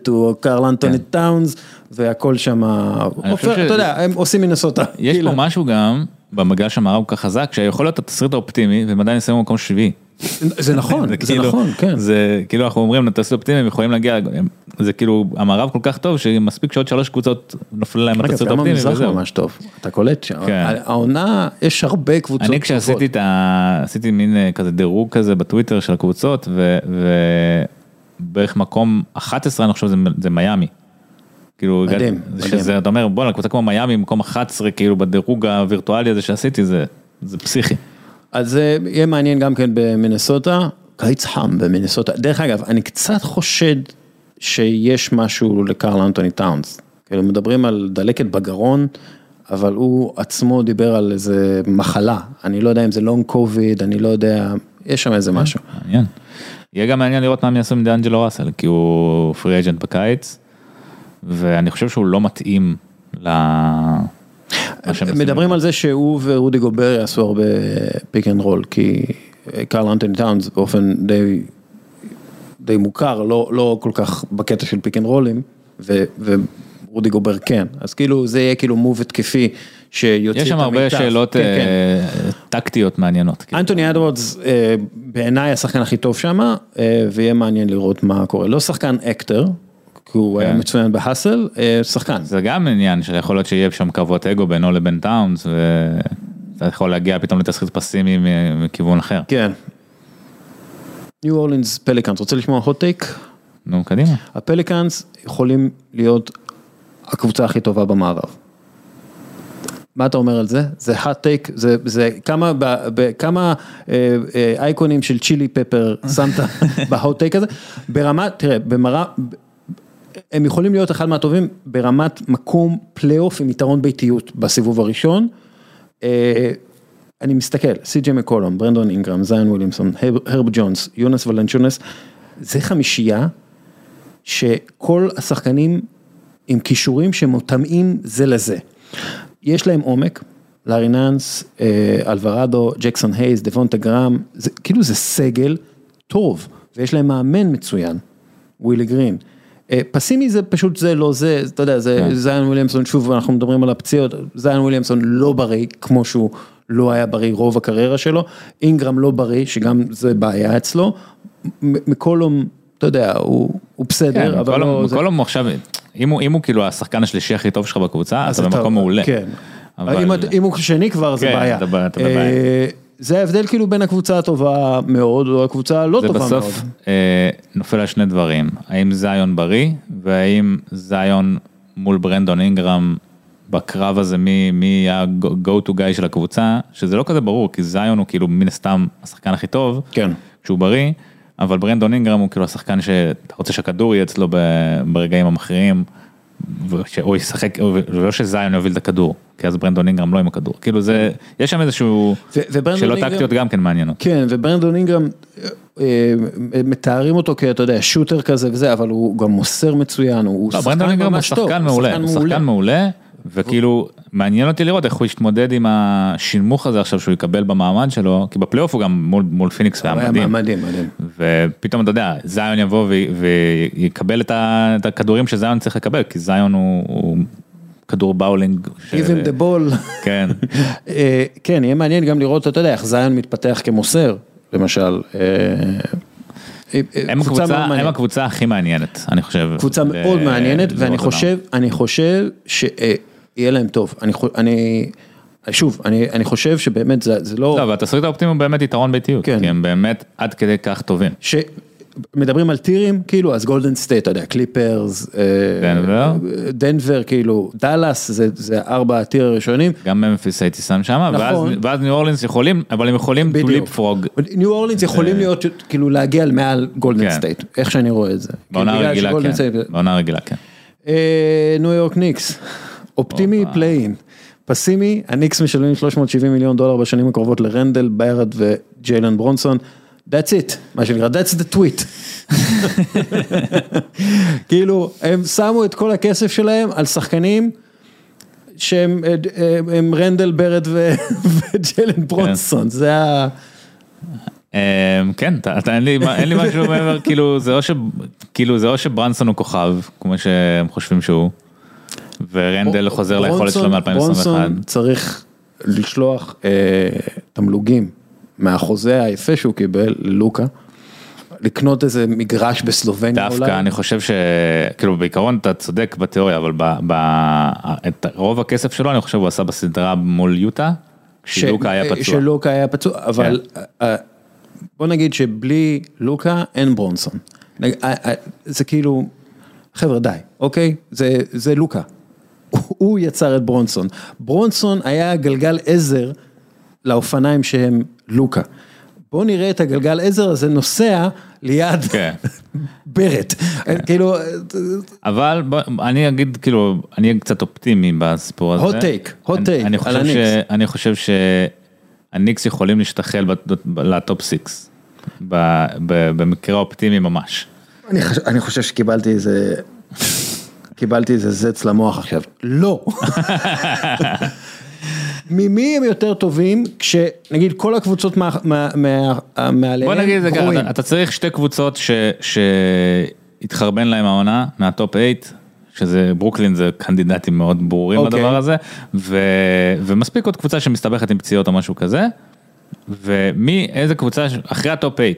Speaker 1: טו קרל אנטוני טאונס, והכל שם, אתה יודע, הם עושים מינסוטה.
Speaker 4: יש
Speaker 1: כאילו.
Speaker 4: פה משהו גם, במגל שהמערב כל כך חזק, שיכול להיות התסריט האופטימי, והם עדיין יסיימו במקום שביעי.
Speaker 1: זה נכון, זה
Speaker 4: כאילו-
Speaker 1: נכון, כן.
Speaker 4: זה כאילו אנחנו אומרים, התסריט האופטימי, הם יכולים להגיע, זה כאילו, המערב כל כך טוב, שמספיק שעוד שלוש קבוצות נופלו להם התסריט
Speaker 1: גם
Speaker 4: האופטימי,
Speaker 1: המזרח
Speaker 4: וזהו.
Speaker 1: ממש טוב, אתה קולט שם,
Speaker 4: כן.
Speaker 1: העונה, יש הרבה קבוצות
Speaker 4: אני. כשעשיתי את ה... עשיתי מין אה, כזה דירוג כזה בטוויטר של הקבוצות ובערך מקום 11 אני חושב זה, זה מיאמי. כאילו,
Speaker 1: מדהים, מדהים.
Speaker 4: שזה, אתה אומר בואנה קבוצה כמו מיאמי מקום 11 כאילו בדירוג הווירטואלי הזה שעשיתי זה, זה פסיכי.
Speaker 1: אז זה יהיה מעניין גם כן במינסוטה, קיץ חם במינסוטה. דרך אגב, אני קצת חושד שיש משהו לקרל אנטוני טאונס. כאילו מדברים על דלקת בגרון, אבל הוא עצמו דיבר על איזה מחלה. אני לא יודע אם זה לונג קוביד, אני לא יודע, יש שם איזה משהו.
Speaker 4: מעניין. יהיה גם מעניין לראות מה הם יעשו עם דיאנג'לו ראסל כי הוא free agent בקיץ ואני חושב שהוא לא מתאים ל...
Speaker 1: מדברים על זה שהוא ורודי גובר יעשו הרבה pick and roll, כי קרל אנטוני טאונס באופן די, די מוכר, לא, לא כל כך בקטע של pick and roll ים, ו, ורודי גובר כן, אז כאילו זה יהיה כאילו move התקפי שיוציא את המיטב.
Speaker 4: יש שם הרבה שאלות
Speaker 1: כן, כן.
Speaker 4: אה, טקטיות מעניינות. כאילו.
Speaker 1: אנטוני אדוארדס אה, בעיניי השחקן הכי טוב שם, אה, ויהיה מעניין לראות מה קורה. לא שחקן אקטר, כי הוא היה
Speaker 4: כן.
Speaker 1: מצוין ב Hustle, שחקן.
Speaker 4: זה גם עניין שיכול להיות שיהיה שם קרבות אגו בינו לבין טאונס ואתה יכול להגיע פתאום לתסריט פסימי מכיוון אחר.
Speaker 1: כן. ניו אורלינס פליקאנס, רוצה לשמוע hot take?
Speaker 4: נו קדימה.
Speaker 1: הפליקאנס יכולים להיות הקבוצה הכי טובה במערב. מה אתה אומר על זה? זה hot take, זה, זה כמה, ב, ב, כמה אה, אה, אייקונים של chili pepper שמת ב hot take הזה, ברמה, תראה, במראה, הם יכולים להיות אחד מהטובים ברמת מקום פלייאוף עם יתרון ביתיות בסיבוב הראשון. אה, אני מסתכל, סי.ג'י מקולום, ברנדון אינגרם, זיין וויליאמסון, הרב- הרב ג'ונס, יונאס ולנצ'ונאס, זה חמישייה שכל השחקנים עם כישורים שמותאמים זה לזה. יש להם עומק, לארי נאנס, אה, אלוורדו, ג'קסון הייז, דבונטה גרם, זה, כאילו זה סגל טוב, ויש להם מאמן מצוין, ווילי גרין. אה, פסימי זה פשוט זה לא זה, אתה יודע, זה
Speaker 4: כן.
Speaker 1: זיין וויליאמסון, שוב אנחנו מדברים על הפציעות, זיין וויליאמסון לא בריא, כמו שהוא לא היה בריא רוב הקריירה שלו, אינגרם לא בריא, שגם זה בעיה אצלו, מקולום, אתה יודע, הוא, הוא בסדר,
Speaker 4: כן,
Speaker 1: אבל לא... זה-
Speaker 4: מקולום עכשיו, אם הוא אם הוא כאילו השחקן השלישי הכי טוב שלך בקבוצה,
Speaker 1: אז
Speaker 4: אתה במקום מעולה.
Speaker 1: כן.
Speaker 4: אבל-
Speaker 1: אם אם הוא שני כבר זה
Speaker 4: כן,
Speaker 1: בעיה.
Speaker 4: אתה אתה
Speaker 1: אה,
Speaker 4: בבעיה.
Speaker 1: זה ההבדל כאילו בין הקבוצה הטובה מאוד או הקבוצה הלא
Speaker 4: זה
Speaker 1: טובה מאוד.
Speaker 4: בסוף אה, נופל על שני דברים, האם זיון בריא, והאם זיון מול ברנדון אינגרם בקרב הזה מי מי ה-go to guy של הקבוצה, שזה לא כזה ברור, כי זיון הוא כאילו מן הסתם השחקן הכי טוב,
Speaker 1: כן.
Speaker 4: כשהוא בריא, אבל ברנדון אינגרם הוא כאילו השחקן שאתה רוצה שהכדור יהיה אצלו ברגעים המכריעים, ושהוא ישחק, ולא שזיון יוביל את הכדור, כי אז ברנדון אינגרם לא עם הכדור, כאילו זה, יש שם איזשהו, שאלות
Speaker 1: אינגרם-
Speaker 4: טקטיות גם כן מעניינות.
Speaker 1: כן, וברנדון אינגרם, אה, אה, מתארים אותו כאתה יודע, שוטר כזה וזה, אבל הוא גם מוסר מצוין, הוא
Speaker 4: לא, ברנדון
Speaker 1: שחקן
Speaker 4: אינגרם הוא
Speaker 1: ממש טוב.
Speaker 4: שחקן
Speaker 1: הוא
Speaker 4: מעולה, הוא שחקן מעולה, וכאילו מעניין אותי לראות איך הוא יתמודד עם השינמוך הזה עכשיו שהוא יקבל במעמד שלו, כי בפלייאוף הוא גם מול, מול פיניקס היה מדהים,
Speaker 1: מדהים, מדהים.
Speaker 4: ופתאום אתה יודע, זיון יבוא ו- ויקבל את ה- את הכדורים שזיון צריך לקבל, כי זיון הוא, הוא כדור באולינג,
Speaker 1: Give him the ball.
Speaker 4: כן,
Speaker 1: אה, כן, יהיה מעניין גם לראות, אתה יודע, איך זיון מתפתח כמוסר, למשל. אה, אה,
Speaker 4: הם
Speaker 1: קבוצה
Speaker 4: הקבוצה, הם. הקבוצה הכי מעניינת, אני חושב.
Speaker 1: קבוצה מאוד מעניינת, ואני. חושב, אני חושב שיהיה להם טוב. אני, אני, שוב, אני, אני חושב שבאמת זה, זה לא,
Speaker 4: לא, והתסריט האופטימי הוא באמת יתרון ביתיות,
Speaker 1: כן.
Speaker 4: כי הם באמת עד כדי כך טובים.
Speaker 1: שמדברים על tier ים, כאילו, אז גולדן סטייט, אתה יודע, קליפרס, אה,
Speaker 4: דנבר.
Speaker 1: דנבר, כאילו, דאלאס, זה, זה ארבע ה tier הראשונים.
Speaker 4: גם ממפיס הייתי שם שם, ואז,
Speaker 1: נכון.
Speaker 4: ואז ניו אורלינס יכולים, אבל הם יכולים to
Speaker 1: בדיוק.
Speaker 4: leapfrog.
Speaker 1: ניו אורלינס יכולים להיות, כאילו, להגיע מעל גולדן
Speaker 4: כן.
Speaker 1: סטייט, איך שאני רואה את זה.
Speaker 4: בעונה רגילה כן,
Speaker 1: סטייט-
Speaker 4: בעונה רגילה כן.
Speaker 1: אה, ניו יורק ניקס, אופטימי plain, פסימי, הניקס משלמים 370 מיליון דולר בשנים הקרובות לרנדל, בארט וג'יילן ברונסון, that's it, מה שנקרא, that's the tweet. כאילו, הם שמו את כל הכסף שלהם על שחקנים שהם אה, אה, הם רנדל, ברד ו- וג'יילן ברונסון, זה ה...
Speaker 4: אמ, כן, אתה- אתה- אין לי אין לי משהו מעבר, כאילו זה או ש- כאילו זה או שברנסון הוא כוכב, כמו שהם חושבים שהוא, ורנדל חוזר ליכולת שלו
Speaker 1: ברונסון-
Speaker 4: מ-2021.
Speaker 1: ברונסון צריך לשלוח אה, תמלוגים מהחוזה היפה שהוא קיבל ללוקה, לקנות איזה מגרש בסלובניה אולי.
Speaker 4: דווקא אני חושב שכאילו בעיקרון אתה צודק בתיאוריה אבל ב, ב, את רוב הכסף שלו אני חושב הוא עשה בסדרה מול יוטה כשלוקה היה פצוע. כן.
Speaker 1: שלוקה היה פצוע, אבל אה, בוא נגיד שבלי לוקה אין ברונסון. אה, אה, זה כאילו, חבר'ה די, אוקיי? זה, זה לוקה. הוא- יצר את ברונסון. ברונסון היה גלגל עזר לאופניים שהם לוקה. בואו נראה את הגלגל עזר הזה נוסע ליד
Speaker 4: כן.
Speaker 1: בארט. כאילו,
Speaker 4: אבל אני אגיד כאילו אני אהיה קצת אופטימי בסיפור הזה.
Speaker 1: Hot take, hot
Speaker 4: אני-
Speaker 1: take
Speaker 4: אני
Speaker 1: על
Speaker 4: חושב
Speaker 1: הניקס.
Speaker 4: ש- אני חושב שהניקס יכולים להשתחל ב- ב- ל top six. ב- ב- במקרה אופטימי ממש.
Speaker 1: אני חושב שקיבלתי איזה, קיבלתי איזה זץ למוח עכשיו. לא. ממי הם יותר טובים כשנגיד כל הקבוצות מה, מה, מה, מעליהם
Speaker 4: בוא נגיד את זה ככה. אתה- צריך שתי קבוצות שהתחרבן להם העונה מה top 8, שזה ברוקלין זה קנדידטים מאוד ברורים
Speaker 1: אוקיי.
Speaker 4: לדבר הזה, ו- ומספיק עוד קבוצה שמסתבכת עם פציעות או משהו כזה, ומי, איזה קבוצה, אחרי ה top 8,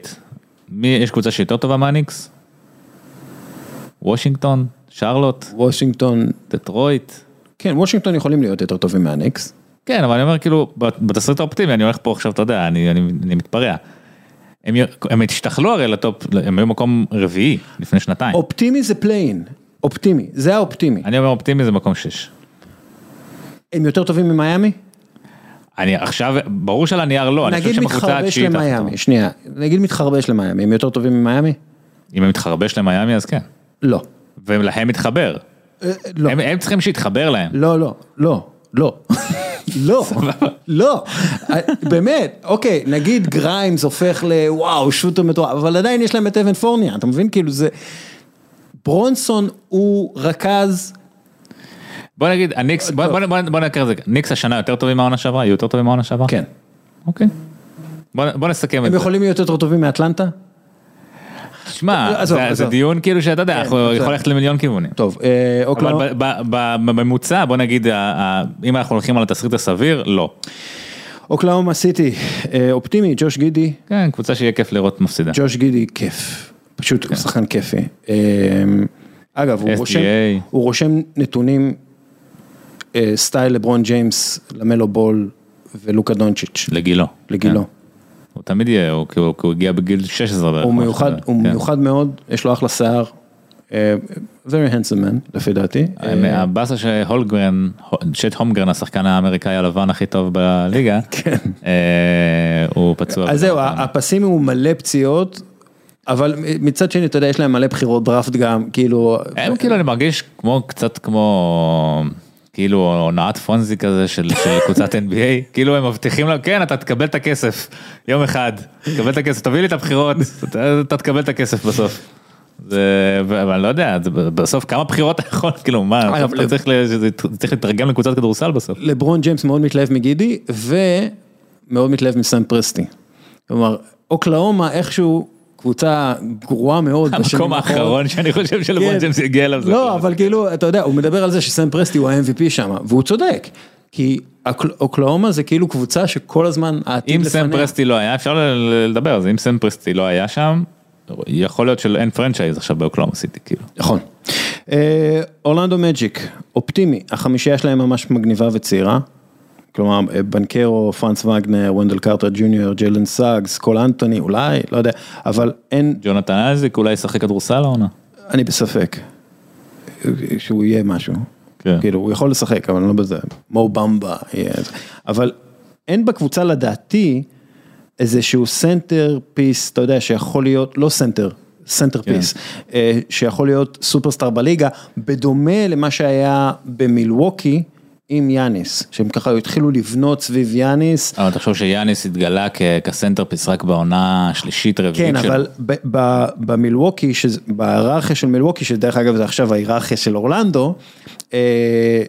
Speaker 4: מי, יש קבוצה שיותר טובה מהניקס? וושינגטון, שרלוט,
Speaker 1: וושינגטון,
Speaker 4: דטרויט.
Speaker 1: כן וושינגטון יכולים להיות יותר טובים מהניקס.
Speaker 4: כן, אבל אני אומר כאילו, בתסריט האופטימי, אני הולך פה עכשיו, אתה יודע, אני, אני, אני מתפרע. הם, הם השתחלו הרי ל top, הם היו מקום רביעי לפני שנתיים.
Speaker 1: אופטימי זה plain, אופטימי, זה האופטימי.
Speaker 4: אני אומר אופטימי זה מקום שש.
Speaker 1: הם יותר טובים ממיאמי?
Speaker 4: אני עכשיו, ברור שעל הנייר לא, אני חושב
Speaker 1: נגיד
Speaker 4: שהם הקבוצה
Speaker 1: מתחרבש
Speaker 4: התשיעית. הכי
Speaker 1: למיאמי,
Speaker 4: טובה.
Speaker 1: שנייה, נגיד מתחרבש למיאמי, הם יותר טובים ממיאמי?
Speaker 4: אם הם מתחרבש למיאמי אז כן.
Speaker 1: לא.
Speaker 4: ולהם מתחבר.
Speaker 1: אה, לא.
Speaker 4: הם, הם צריכים שיתחבר להם.
Speaker 1: לא, לא, לא, לא. לא, לא, באמת, אוקיי, נגיד גריימס הופך לוואו, שוטר מטורף, אבל עדיין יש להם את אבן פורניה, אתה מבין? כאילו זה, ברונסון הוא רכז,
Speaker 4: בוא נגיד, הניקס, בוא- בוא בוא- בוא נקרא את זה, ניקס השנה יותר טובים מהעונה שעברה? יהיו יותר טובים מהעונה שעברה?
Speaker 1: כן.
Speaker 4: אוקיי. בוא בוא נסכם את
Speaker 1: הם
Speaker 4: זה.
Speaker 1: יכולים להיות יותר טובים מאטלנטה?
Speaker 4: שמע,
Speaker 1: עזוב,
Speaker 4: זה-. דיון כאילו שאתה יודע, אנחנו
Speaker 1: בסדר.
Speaker 4: יכול ללכת למיליון כיוונים.
Speaker 1: טוב, אה,
Speaker 4: ב- בממוצע, בוא נגיד, אם אנחנו הולכים על התסריט הסביר, לא.
Speaker 1: אוקלאומה סיטי, אה, אופטימי, ג'וש גידי,
Speaker 4: כן, קבוצה שיהיה כיף לראות מפסידה.
Speaker 1: ג'וש גידי כיף, פשוט
Speaker 4: כן.
Speaker 1: הוא שחקן כיפי. אה, אגב, הוא. רושם, הוא רושם נתונים אה, סטייל לברון ג'יימס, למלו בול ולוקה דונצ'יץ',
Speaker 4: לגילו.
Speaker 1: לגילו.
Speaker 4: כן. הוא תמיד יהיה, הוא- הוא כי הוא הגיע בגיל 16 בערך.
Speaker 1: הוא מיוחד. הוא
Speaker 4: כן.
Speaker 1: מיוחד מאוד, יש לו אחלה שיער, אה, very handsome man לפי דעתי. אה,
Speaker 4: הבאסה שהולגרן, צ'ט הומגרן, השחקן האמריקאי הלבן הכי טוב בליגה, אה, הוא פצוע.
Speaker 1: אז זהו, הפסימי הוא מלא פציעות, אבל מצד שני, אתה יודע, יש להם מלא בחירות דראפט גם, כאילו,
Speaker 4: הם כאילו אני מרגיש כמו קצת כמו כאילו הונאת פונזי כזה של של קבוצת NBA כאילו הם מבטיחים לה כן אתה תקבל את הכסף יום אחד תקבל את הכסף תביא לי את הבחירות אתה אתה תקבל את הכסף בסוף. זה אבל אני לא יודע זה בסוף כמה בחירות אתה יכול כאילו מה
Speaker 1: אגב,
Speaker 4: אתה צריך ל- זה צריך לתרגם לקבוצת כדורסל בסוף.
Speaker 1: לברון ג'יימס מאוד מתלהב מגידי, ומאוד מתלהב מסם פרסטי. כלומר, אוקלהומה איכשהו קבוצה גרועה מאוד.
Speaker 4: המקום. האחרון שאני חושב שלברון
Speaker 1: כן.
Speaker 4: ג'יימס יגיע אליו.
Speaker 1: לא, אבל כאילו, אתה יודע, הוא מדבר על זה שסם פרסטי הוא ה-MVP שם, והוא צודק. כי אוקל- אוקלהומה זה כאילו קבוצה שכל הזמן העתיד
Speaker 4: עם
Speaker 1: לפניה.
Speaker 4: סם פרסטי לא היה אפשר לדבר על זה אם סם פרסטי לא היה שם יכול להיות שאין franchise עכשיו באוקלהומה סיטי כאילו.
Speaker 1: נכון. אה, אורלנדו מג'יק, אופטימי, החמישייה שלהם ממש מגניבה וצעירה. כלומר, אה, בנקרו, פרנץ וגנר, וונדל קרטר ג'וניור, ג'יילן סאגס, קול אנטוני, אולי, לא יודע, אבל אין,
Speaker 4: ג'ונתן אייזיק אולי ישחק כדורסל העונה.
Speaker 1: אני בספק. שהוא יהיה משהו.
Speaker 4: כן.
Speaker 1: כאילו, הוא יכול לשחק, אבל לא בזה. מו במבה יהיה. זה. אבל אין בקבוצה לדעתי איזשהו centerpiece, אתה יודע, שיכול להיות, לא center, center
Speaker 4: כן.
Speaker 1: piece, אה, שיכול להיות סופרסטאר בליגה, בדומה למה שהיה במילווקי עם יאניס, שהם ככה התחילו לבנות סביב יאניס.
Speaker 4: אבל תחשוב שיאניס התגלה כ centerpiece רק בעונה השלישית רביעית
Speaker 1: כן,
Speaker 4: שלו.
Speaker 1: אבל ב- ב- במילווקי, בהיררכיה של מילווקי, שדרך אגב זה עכשיו ההיררכיה של אורלנדו, אה,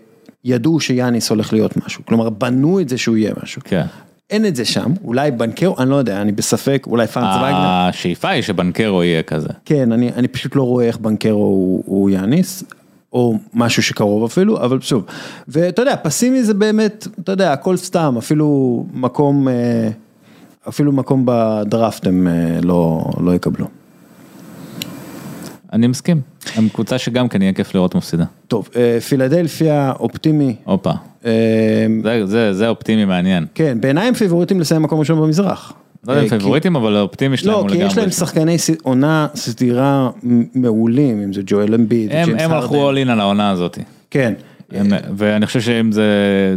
Speaker 1: ידעו שיאניס הולך להיות משהו, כלומר בנו את זה שהוא יהיה משהו.
Speaker 4: כן.
Speaker 1: אין את זה שם, אולי בנקרו, אני לא יודע, אני בספק, אולי פרנץ וגנר.
Speaker 4: השאיפה היא שבנקרו יהיה כזה.
Speaker 1: כן, אני, אני פשוט לא רואה איך בנקרו הוא, הוא יאניס, או משהו שקרוב אפילו, אבל שוב, ואתה יודע, פסימי זה באמת, אתה יודע, הכל סתם, אפילו מקום, אה, אפילו מקום בדראפט הם אה, לא, לא יקבלו.
Speaker 4: אני מסכים. הם קבוצה שגם כן יהיה כיף לראות מפסידה.
Speaker 1: טוב, אה, פילדלפיה, אופטימי, אליפה.
Speaker 4: זה- זה זה אופטימי מעניין.
Speaker 1: כן, בעיניי הם פייבוריטים לסיים מקום ראשון במזרח.
Speaker 4: לא יודע אם
Speaker 1: אה, כי-
Speaker 4: פייבוריטים אבל האופטימי שלהם
Speaker 1: לא,
Speaker 4: הוא
Speaker 1: כי
Speaker 4: לגמרי.
Speaker 1: יש להם שחקני עונה סדירה מעולים, אם זה ג'ואל אמביד, ג'יימס
Speaker 4: הם הלכו
Speaker 1: הרדן.
Speaker 4: all in על העונה הזאת.
Speaker 1: כן.
Speaker 4: ואני חושב שאם זה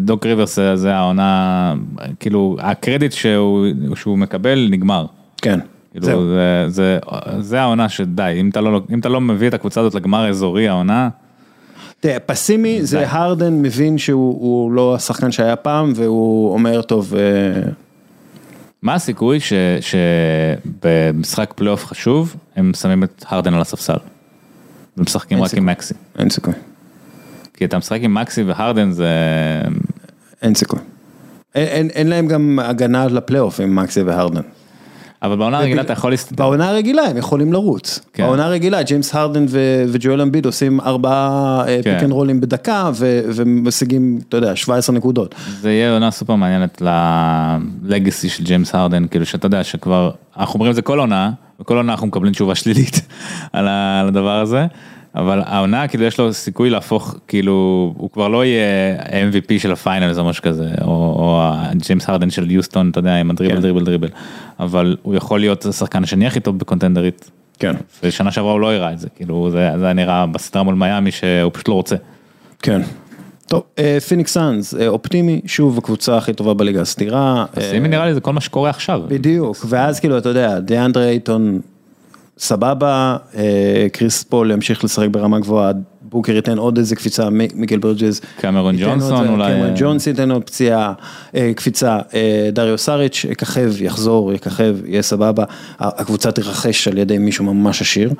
Speaker 4: דוק ריברס זה- העונה, כאילו הקרדיט שהוא שהוא מקבל נגמר.
Speaker 1: כן,
Speaker 4: כאילו
Speaker 1: זהו.
Speaker 4: זה, זה, זה העונה שדי, אם אתה, לא, אם אתה לא מביא את הקבוצה הזאת לגמר אזורי העונה,
Speaker 1: תראה, פסימי זה. הרדן מבין שהוא הוא לא השחקן שהיה פעם, והוא אומר, טוב, אה,
Speaker 4: מה הסיכוי שבמשחק פלייאוף חשוב הם שמים את הרדן על הספסל? ומשחקים רק. עם מקסי.
Speaker 1: אין סיכוי,
Speaker 4: כי אתה משחק עם מקסי והרדן זה...
Speaker 1: אין סיכוי. אין, אין, אין להם גם הגנה לפלייאוף עם מקסי והרדן.
Speaker 4: אבל בעונה הרגילה אתה יכול להסתכל.
Speaker 1: בעונה הרגילה הם יכולים לרוץ.
Speaker 4: כן.
Speaker 1: בעונה הרגילה ג'יימס הרדן ו- וג'ואל אמביד עושים ארבעה אה,
Speaker 4: כן.
Speaker 1: pick and roll ים בדקה ו- ומשיגים, אתה יודע, 17 נקודות.
Speaker 4: זה יהיה עונה סופר מעניינת ל legacy של ג'יימס הרדן, כאילו שאתה יודע שכבר, אנחנו אומרים את זה כל עונה, וכל עונה אנחנו מקבלים תשובה שלילית על הדבר הזה, אבל העונה כאילו יש לו סיכוי להפוך, כאילו, הוא כבר לא יהיה MVP של ה finals או משהו כזה, או, או ג'יימס הרדן של יוסטון, אתה יודע, עם הדריבל
Speaker 1: כן.
Speaker 4: דריבל דריבל, אבל הוא יכול להיות השחקן השני הכי טוב בקונטנדרית.
Speaker 1: כן.
Speaker 4: ושנה שעברה הוא לא הראה את זה, כאילו זה, זה היה נראה בסדרה מול מיאמי שהוא פשוט לא רוצה.
Speaker 1: כן. טוב, פיניקס סאנס, אה, אופטימי, שוב הקבוצה הכי טובה בליגה הסדירה.
Speaker 4: אז
Speaker 1: אה,
Speaker 4: אם נראה לי זה כל מה שקורה עכשיו.
Speaker 1: בדיוק, ואז כאילו, אתה יודע, דיאנדרה אייטון סבבה, אה, קריס פול ימשיך לשחק ברמה גבוהה, בוקר ייתן עוד איזה קפיצה, מי- מיקל ברידג'ס.
Speaker 4: קמרון ג'ונסון אולי.
Speaker 1: קמרון ג'ונסון ייתן עוד פציעה, אה, קפיצה, אה, דריו סאריץ' יככב, יחזור, יככב, יהיה סבבה, הקבוצה תירכש על ידי מישהו ממש עשיר.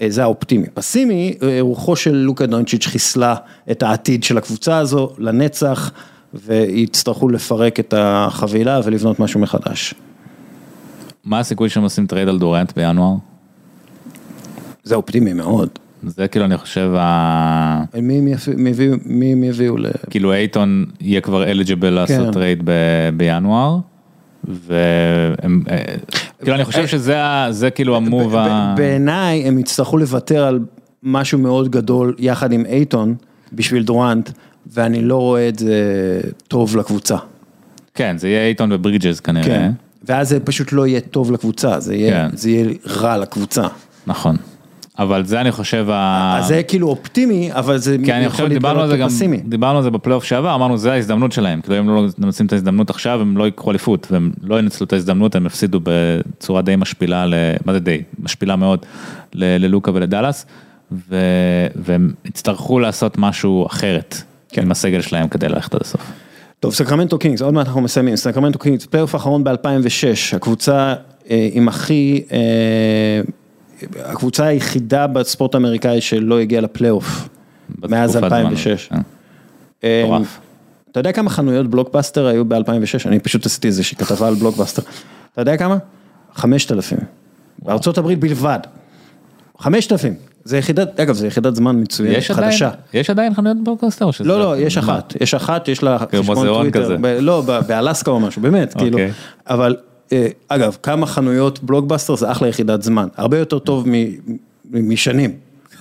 Speaker 1: אה, זה האופטימי. פסימי, אה, רוחו של לוקה דונצ'יץ' חיסלה את העתיד של הקבוצה הזו לנצח, ויצטרכו לפרק את החבילה ולבנות משהו מחדש.
Speaker 4: מה הסיכוי שהם עושים טרייד על דורנט בינואר?
Speaker 1: זה אופטימי מאוד.
Speaker 4: זה כאילו אני חושב, ה-
Speaker 1: מי הם יפי- מי הם יביאו ל...
Speaker 4: כאילו אייטון יהיה כבר eligible לעשות
Speaker 1: כן.
Speaker 4: טרייד ב- בינואר. והם, אה, כאילו אני חושב שזה ה- זה כאילו המוב
Speaker 1: ב-
Speaker 4: ה...
Speaker 1: בעיניי הם יצטרכו לוותר על משהו מאוד גדול יחד עם אייטון בשביל דורנט, ואני לא רואה את זה טוב לקבוצה.
Speaker 4: כן, זה יהיה אייטון וברידג'ס כנראה.
Speaker 1: כן. ואז זה פשוט לא יהיה טוב לקבוצה, זה יהיה,
Speaker 4: כן.
Speaker 1: זה יהיה רע לקבוצה.
Speaker 4: נכון. אבל זה אני חושב ה...
Speaker 1: אז זה כאילו אופטימי, אבל זה
Speaker 4: כי אני חושב, דיברנו על זה גם. דיברנו על זה בפלייאוף שעבר, אמרנו זה ההזדמנות שלהם, כאילו אם לא מנצלים את ההזדמנות עכשיו הם לא ייקחו אליפות, והם לא ינצלו את ההזדמנות, הם הפסידו בצורה די משפילה, ל... מה זה די? משפילה מאוד ל- ללוקה ולדאלאס, ו... והם יצטרכו לעשות משהו אחרת
Speaker 1: כן.
Speaker 4: עם הסגל שלהם כדי ללכת עד הסוף.
Speaker 1: טוב, סקרמנטו קינגס, עוד מעט אנחנו מסיימים, סקרמנטו קינגס, פלייאוף האחרון ב-2006, הקבוצה אה, עם הכי, אה, הקבוצה היחידה בספורט האמריקאי שלא הגיעה לפלייאוף, מאז
Speaker 4: בתקופת זמן
Speaker 1: 2006.
Speaker 4: הזאת, כן.
Speaker 1: אה,
Speaker 4: מטורף.
Speaker 1: אתה יודע כמה חנויות בלוקבאסטר היו ב-2006? אני פשוט עשיתי איזושהי כתבה על בלוקבאסטר. אתה יודע כמה? 5,000. בארצות הברית בלבד. 5,000. זה יחידת, אגב, זה יחידת זמן מצוינת,
Speaker 4: עדיין,
Speaker 1: חדשה.
Speaker 4: יש עדיין חנויות בלוקבאסטר?
Speaker 1: לא, לא, יש? אחת, יש אחת, יש לה
Speaker 4: כאילו
Speaker 1: חשבון
Speaker 4: מוזיאון
Speaker 1: טוויטר,
Speaker 4: כזה.
Speaker 1: ב- לא, ב- באלסקה או משהו, באמת, כאילו,
Speaker 4: אוקיי.
Speaker 1: אבל אה, אגב, כמה חנויות בלוקבאסטר זה אחלה יחידת זמן, הרבה יותר טוב משנים.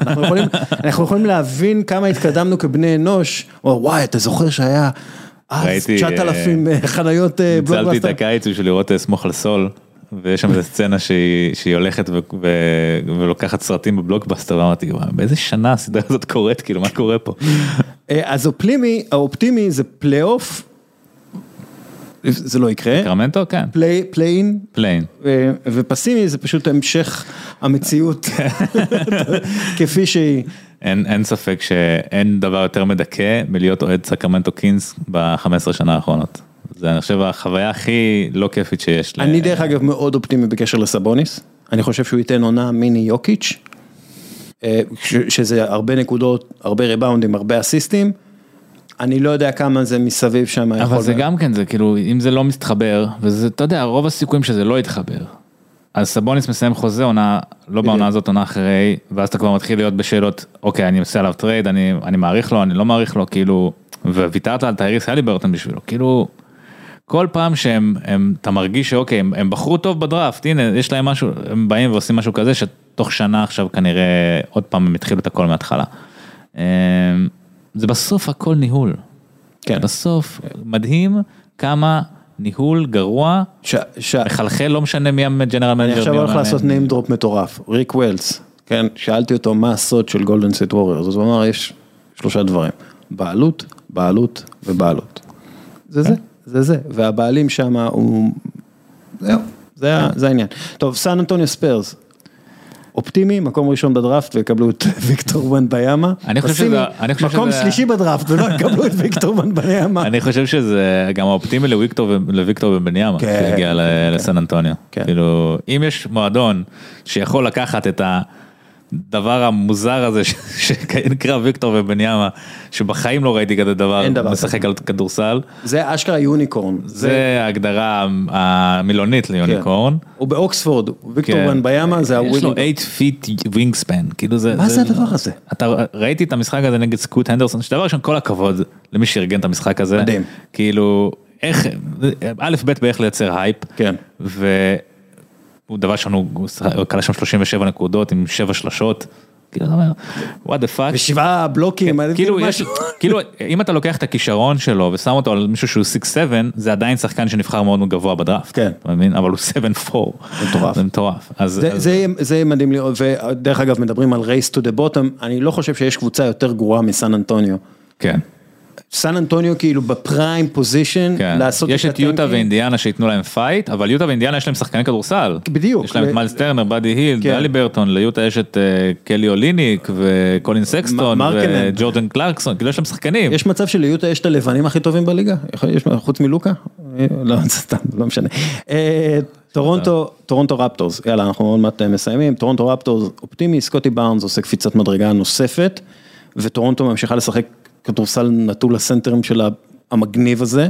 Speaker 1: אנחנו יכולים, אנחנו יכולים להבין כמה התקדמנו כבני אנוש, או וואי, אתה זוכר שהיה אז
Speaker 4: ראיתי,
Speaker 1: 9,000 אה, חנויות אה,
Speaker 4: ניצלתי את? הקיץ בשביל לראות אה, סמוך על סול, ויש שם איזה סצנה שהיא, שהיא הולכת ו, ו, ולוקחת סרטים בבלוקבאסטר, ואמרתי, "וואי, באיזה שנה הסדרה הזאת קורית, כאילו, מה קורה פה?
Speaker 1: אה, אז אופטימי, האופטימי זה פלייאוף, זה לא יקרה,
Speaker 4: סקרמנטו? כן,
Speaker 1: play-
Speaker 4: play-in,
Speaker 1: play-in. ופסימי זה פשוט המשך המציאות כפי שהיא.
Speaker 4: אין, אין ספק שאין דבר יותר מדכא מלהיות אוהד סקרמנטו קינס ב-15 שנה האחרונות. זה אני חושב החוויה הכי לא כיפית שיש. ל-
Speaker 1: אני דרך אגב מאוד אופטימי בקשר לסבוניס, אני חושב שהוא ייתן עונה מיני יוקיץ', אה, שזה הרבה נקודות, הרבה ריבאונדים, הרבה אסיסטים, אני לא יודע כמה זה מסביב שם יכול...
Speaker 4: אבל זה. גם כן, זה כאילו, אם זה לא מסתחבר, וזה, אתה יודע, רוב הסיכויים שזה לא יתחבר. אז סבוניס מסיים חוזה עונה, לא בעונה הזאת, עונה אחרי, ואז אתה כבר מתחיל להיות בשאלות, אוקיי, אני עושה עליו טרייד, אני, אני מאריך לו, אני לא מאריך לו, כאילו, וויתרת על טייריס הליברטון בשבילו, כאילו, כל פעם שהם, הם, אתה מרגיש שאוקיי, הם, הם בחרו טוב בדראפט, הנה, יש להם משהו, הם באים ועושים משהו כזה, שתוך שנה עכשיו כנראה, עוד פעם הם התחילו את הכל מההתחלה. זה בסוף הכל ניהול.
Speaker 1: כן.
Speaker 4: בסוף מדהים כמה ניהול גרוע,
Speaker 1: ש- ש-
Speaker 4: מחלחל לא משנה מי ה general manager.
Speaker 1: אני עכשיו הולך. לעשות name drop מטורף, ריק וולטס, כן, שאלתי אותו מה הסוד של גולדן סטייט ווריורס, אז הוא אמר יש שלושה דברים, בעלות, בעלות ובעלות. זה זה, זה זה, והבעלים שם הוא, זהו, זה זה העניין. טוב, סן אנטוניו ספיירס, אופטימי, מקום ראשון בדראפט ויקבלו את ויקטור וומבניאמה.
Speaker 4: אני חושב שזה-
Speaker 1: מקום שלישי בדראפט ולא יקבלו את ויקטור וומבניאמה.
Speaker 4: אני חושב שזה גם האופטימי לוויקטור וומבניאמה,
Speaker 1: כן,
Speaker 4: שהגיע ל-
Speaker 1: כן,
Speaker 4: לסן אנטוניו.
Speaker 1: כן.
Speaker 4: כאילו, אם יש מועדון שיכול לקחת את הדבר המוזר הזה שנקרא ויקטור וומבניאמה, שבחיים לא ראיתי כזה דבר,
Speaker 1: אין דבר
Speaker 4: משחק על כדורסל,
Speaker 1: זה אשכרה unicorn.
Speaker 4: זה ההגדרה המילונית ל unicorn.
Speaker 1: הוא באוקספורד, ויקטור
Speaker 4: כן.
Speaker 1: וומבניאמה זה
Speaker 4: יש לו
Speaker 1: הווינינג.
Speaker 4: 8 feet wingspan, כאילו זה...
Speaker 1: מה זה הדבר הזה?
Speaker 4: אתה ראיתי את המשחק הזה נגד סקוט הנדרסון, שדבר ראשון כל הכבוד למי שארגן את המשחק הזה.
Speaker 1: מדהים.
Speaker 4: כאילו, איך, א' ב' באיך לייצר הייפ.
Speaker 1: כן.
Speaker 4: והוא דבר ראשון, הוא הוא קלע שם 37 נקודות עם 7 שלשות. כאילו, אתה אומר, what the fuck.
Speaker 1: ושבעה בלוקים, אני
Speaker 4: כאילו יש. כאילו אם אתה לוקח את הכישרון שלו ושם אותו על מישהו שהוא 6-7 זה עדיין שחקן שנבחר מאוד מאוד גבוה בדראפט,
Speaker 1: כן.
Speaker 4: אתה מבין? אבל הוא 7-4,
Speaker 1: מטורף.
Speaker 4: זה מטורף,
Speaker 1: זה,
Speaker 4: אז-
Speaker 1: זה, יהיה- זה יהיה מדהים לראות, ודרך אגב מדברים על race to the bottom, אני לא חושב שיש קבוצה יותר גרועה מסן אנטוניו.
Speaker 4: כן,
Speaker 1: סן אנטוניו כאילו ב prime position
Speaker 4: כן.
Speaker 1: לעשות
Speaker 4: יש את יוטה. ואינדיאנה שייתנו להם פייט, אבל יוטה ואינדיאנה יש להם שחקני כדורסל.
Speaker 1: בדיוק.
Speaker 4: יש להם את מיילס טרנר, באדי הילד,
Speaker 1: כן.
Speaker 4: הליברטון, ליוטה יש את אה, קלי אוליניק וקולין סקסטון. וג'ורדן קלרקסון, כאילו יש להם שחקנים.
Speaker 1: יש מצב שליוטה יש את הלבנים הכי טובים בליגה? חוץ מלוקה? אה, לא, סתם, לא משנה. אה, טורונטו, טורונטו רפטורס, יאללה אנחנו עוד מעט מסיימים, טורונטו רפטורס אופטימי, סקוטי בארנס עושה קפיצת מדרגה נוספת, וטורונטו ממשיכה לשחק כדורסל נטול הסנטרים שלהם המגניב הזה,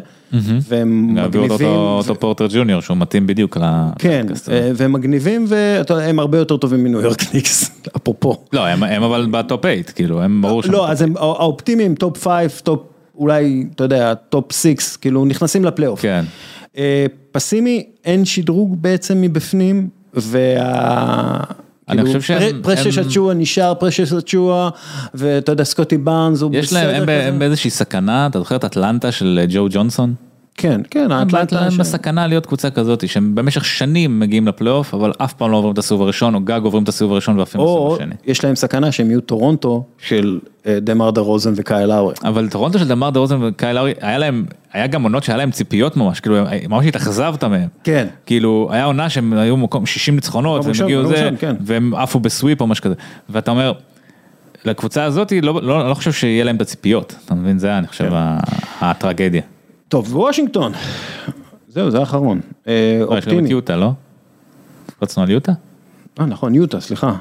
Speaker 1: והם מגניבים.
Speaker 4: אותו אוטו פורטר ג'וניור שהוא מתאים בדיוק
Speaker 1: כן. אה, והם מגניבים והם הרבה יותר טובים מניו יורק ניקס, אפרופו.
Speaker 4: לא, הם הם אבל ב top 8, כאילו, הם ברור שהם
Speaker 1: לא, אז הם האופטימיים, top 5, top, אולי, אתה יודע, top 6, כאילו נכנסים לפלייאוף.
Speaker 4: כן.
Speaker 1: אה, פסימי, אין שדרוג בעצם מבפנים, וה...
Speaker 4: אני
Speaker 1: כאילו,
Speaker 4: חושב שהם- פרשס
Speaker 1: אצ'ואה נשאר פרשס אצ'ואה, ואתה יודע, סקוטי בארנס הוא
Speaker 4: יש להם, הם באיזושהי סכנה, אתה זוכר את אטלנטה של אה, ג'ו ג'ונסון?
Speaker 1: כן, כן,
Speaker 4: הם
Speaker 1: האטלנטה. ש-
Speaker 4: בסכנה להיות קבוצה כזאת, שהם במשך שנים מגיעים לפלייאוף, אבל אף פעם לא עוברים את הסיבוב הראשון, או גג עוברים את הסיבוב הראשון ואפילו
Speaker 1: או
Speaker 4: בסיבוב השני.
Speaker 1: יש להם סכנה שהם יהיו טורונטו של אה, דמר דה רוזן וקייל לאורי.
Speaker 4: אבל טורונטו של דמר דה רוזן וקייל לאורי, היה להם, היה גם עונות שהיה להם ציפיות ממש, כאילו, ממש התאכזבת מהם.
Speaker 1: כן.
Speaker 4: כאילו, היה עונה שהם היו מקום 60 ניצחונות,
Speaker 1: מקום
Speaker 4: והם הגיעו
Speaker 1: מקום
Speaker 4: זה,
Speaker 1: כן.
Speaker 4: והם עפו בסוויפ או משהו כזה. ואתה אומר, לקבוצה הזאת, לא, לא, לא חושב שיהיה להם את הציפיות, אתה מבין? זה, אני
Speaker 1: כן.
Speaker 4: חושב, ה- הטרגדיה.
Speaker 1: טוב, וושינגטון. זהו, זה האחרון. אה,
Speaker 4: לא, יש גם את
Speaker 1: אופטימי.
Speaker 4: יוטה, לא? רצנו על יוטה?
Speaker 1: אה, נכון, יוטה, סליחה.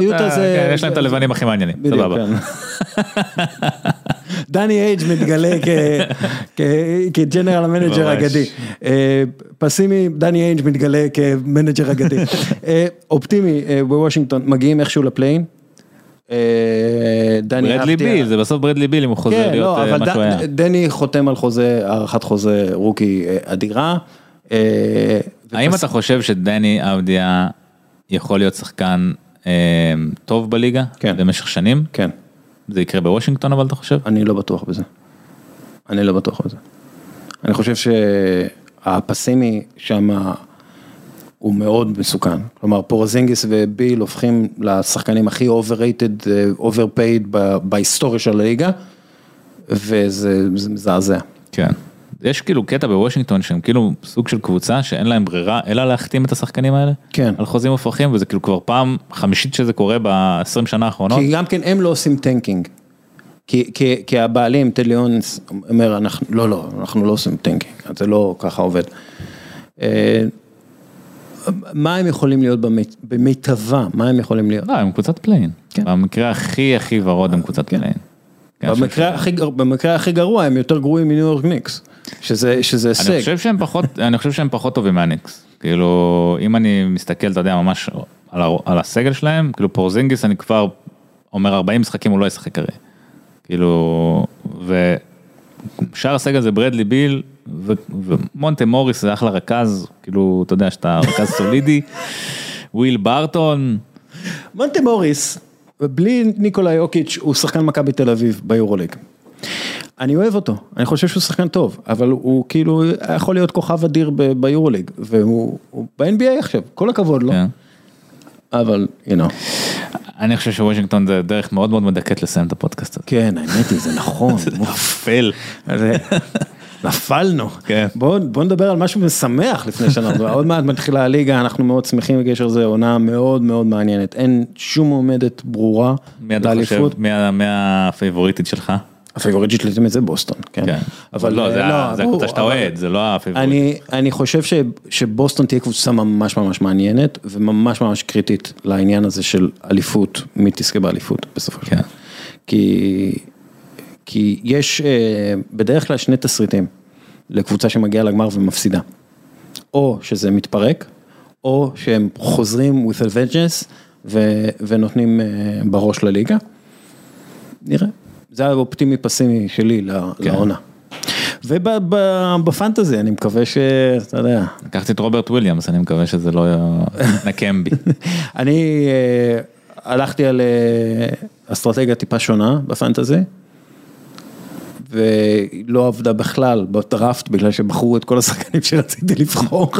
Speaker 1: יוטה- זה-
Speaker 4: כן, יש להם את הלבנים הכי מעניינים, סבבה.
Speaker 1: כן. דני אייג' מתגלה כ general
Speaker 4: manager.
Speaker 1: אגדי. אה, פסימי, דני אייג' מתגלה כמנג'ר אגדי. אה, אופטימי אה, בוושינגטון, מגיעים איכשהו לפליי אין. אה, דני
Speaker 4: ברדלי ביל, זה בסוף ברדלי ביל אם הוא חוזר
Speaker 1: כן,
Speaker 4: להיות
Speaker 1: לא,
Speaker 4: אה, מה שהוא היה.
Speaker 1: דני חותם על חוזה, הארכת חוזה רוקי אה, אדירה.
Speaker 4: האם אתה חושב שדני אבדיה יכול להיות שחקן טוב בליגה?
Speaker 1: כן.
Speaker 4: במשך שנים?
Speaker 1: כן,
Speaker 4: זה יקרה בוושינגטון אבל אתה חושב?
Speaker 1: אני לא בטוח בזה. אני לא בטוח בזה. אני חושב שהפסימי שם הוא מאוד מסוכן. כלומר, פורזינגיס וביל הופכים לשחקנים הכי overrated, אה, overpaid ב- בהיסטוריה של הליגה, וזה זה מזעזע.
Speaker 4: כן. יש כאילו קטע בוושינגטון שהם כאילו סוג של קבוצה שאין להם ברירה אלא להחתים את השחקנים האלה.
Speaker 1: כן.
Speaker 4: על חוזים מופרכים וזה כאילו כבר פעם חמישית שזה קורה ב-20 שנה האחרונות.
Speaker 1: כי גם כן הם לא עושים טנקינג. כי, כי, כי הבעלים, טד ליאונס, אומר, אנחנו, לא, לא, אנחנו לא עושים טנקינג, זה לא ככה עובד. מה הם יכולים להיות במיטבה, מה הם יכולים להיות?
Speaker 4: לא, הם קבוצת פליי אין.
Speaker 1: כן.
Speaker 4: במקרה הכי הכי ורוד הם קבוצת
Speaker 1: כן.
Speaker 4: פליי אין. כן, אני
Speaker 1: במקרה הכי, גר- במקרה הכי גרוע הם יותר גרועים מניו יורק ניקס, שזה, שזה הישג.
Speaker 4: אני חושב שהם פחות, אני חושב שהם פחות טובים מהניקס. כאילו, אם אני מסתכל, אתה יודע, ממש על, הסגל שלהם, כאילו פורזינגיס אני כבר אומר 40 משחקים הוא לא ישחק הרי. כאילו, ושאר הסגל זה ברדלי ביל, ומונטה מוריס זה אחלה רכז, כאילו, אתה יודע שאתה רכז סולידי, וויל ברטון,
Speaker 1: מונטה מוריס, בלי ניקולאי יוקיץ', הוא שחקן מכבי תל אביב ביורוליג. אני אוהב אותו, אני חושב שהוא שחקן טוב, אבל הוא כאילו יכול להיות כוכב אדיר ב- ביורוליג, והוא הוא ב-NBA עכשיו, כל הכבוד לו,
Speaker 4: כן.
Speaker 1: אבל, you know.
Speaker 4: אני חושב שוושינגטון זה דרך מאוד מאוד מדכאת לסיים את הפודקאסט הזה.
Speaker 1: כן, האמת היא, זה נכון.
Speaker 4: אפל.
Speaker 1: נפלנו.
Speaker 4: כן.
Speaker 1: בואו בוא נדבר על משהו משמח לפני שאנחנו, עוד מעט מתחילה הליגה, אנחנו מאוד שמחים בקשר לזה, עונה מאוד מאוד מעניינת. אין שום מועמדת ברורה
Speaker 4: מי אתה חושב,
Speaker 1: לאליפות.
Speaker 4: מי הפייבוריטית שלך?
Speaker 1: הפייבוריטית שלי תמיד זה בוסטון, כן.
Speaker 4: כן.
Speaker 1: אבל
Speaker 4: לא, זה ה- זה הקבוצה שאתה אוהד, זה לא הפייבוריטית.
Speaker 1: אני, אני חושב ש, שבוסטון תהיה קבוצה ממש ממש מעניינת וממש ממש קריטית לעניין הזה של אליפות, מי תזכה באליפות בסופו של
Speaker 4: כן.
Speaker 1: דבר. כי, כי יש אה, בדרך כלל שני תסריטים לקבוצה שמגיעה לגמר ומפסידה. או שזה מתפרק, או שהם חוזרים with a vengeance ו, ונותנים אה, בראש לליגה. נראה. זה האופטימי פסימי שלי
Speaker 4: כן.
Speaker 1: לעונה. ובפנטזי אני מקווה שאתה יודע,
Speaker 4: לקחתי את רוברט וויליאמס, אני מקווה שזה לא יתנקם בי.
Speaker 1: אני אה, הלכתי על אה, אסטרטגיה טיפה שונה בפנטזי. ולא עבדה בכלל בדראפט בגלל שבחרו את כל השחקנים שרציתי לבחור.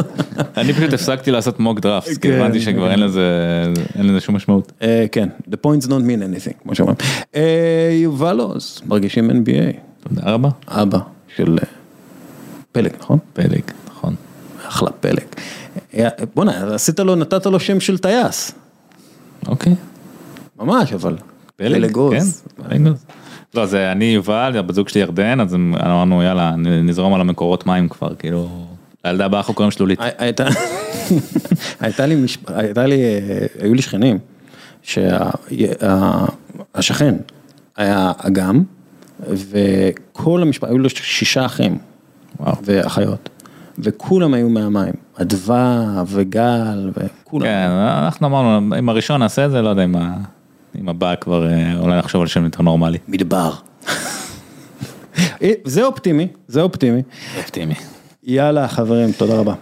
Speaker 4: אני פשוט הפסקתי לעשות מוק דראפט, כי
Speaker 1: כן.
Speaker 4: הבנתי שכבר אין לזה שום משמעות.
Speaker 1: אה, כן, the points don't mean anything, כמו שאומרים. אה, יובל עוז, מרגישים NBA.
Speaker 4: תודה רבה.
Speaker 1: אבא של אה, פלג, נכון?
Speaker 4: פלג, נכון.
Speaker 1: אחלה פלג. בואנה, עשית לו, נתת לו שם של טייס.
Speaker 4: אוקיי.
Speaker 1: ממש, אבל. פלג עוז.
Speaker 4: כן, פלג עוז. לא, זה אני יובל, הבת זוג שלי ירדן, אז אמרנו יאללה, נזרום על המקורות מים כבר, כאילו, לילדה הבאה אנחנו קוראים שלולית.
Speaker 1: הי- הייתה, לי. הייתה לי, אה, היו לי שכנים, שהשכן היה אגם, וכל המשפחה, היו לו שישה אחים. ואחיות, וכולם היו מהמים, אדווה וגל וכולם.
Speaker 4: כן, אנחנו אמרנו, אם הראשון נעשה את זה, לא יודע אם ה- אם הבא כבר, אה, אולי נחשוב על שם יותר נורמלי.
Speaker 1: מדבר. אה, זה אופטימי, זה אופטימי.
Speaker 4: אופטימי.
Speaker 1: יאללה חברים, תודה רבה.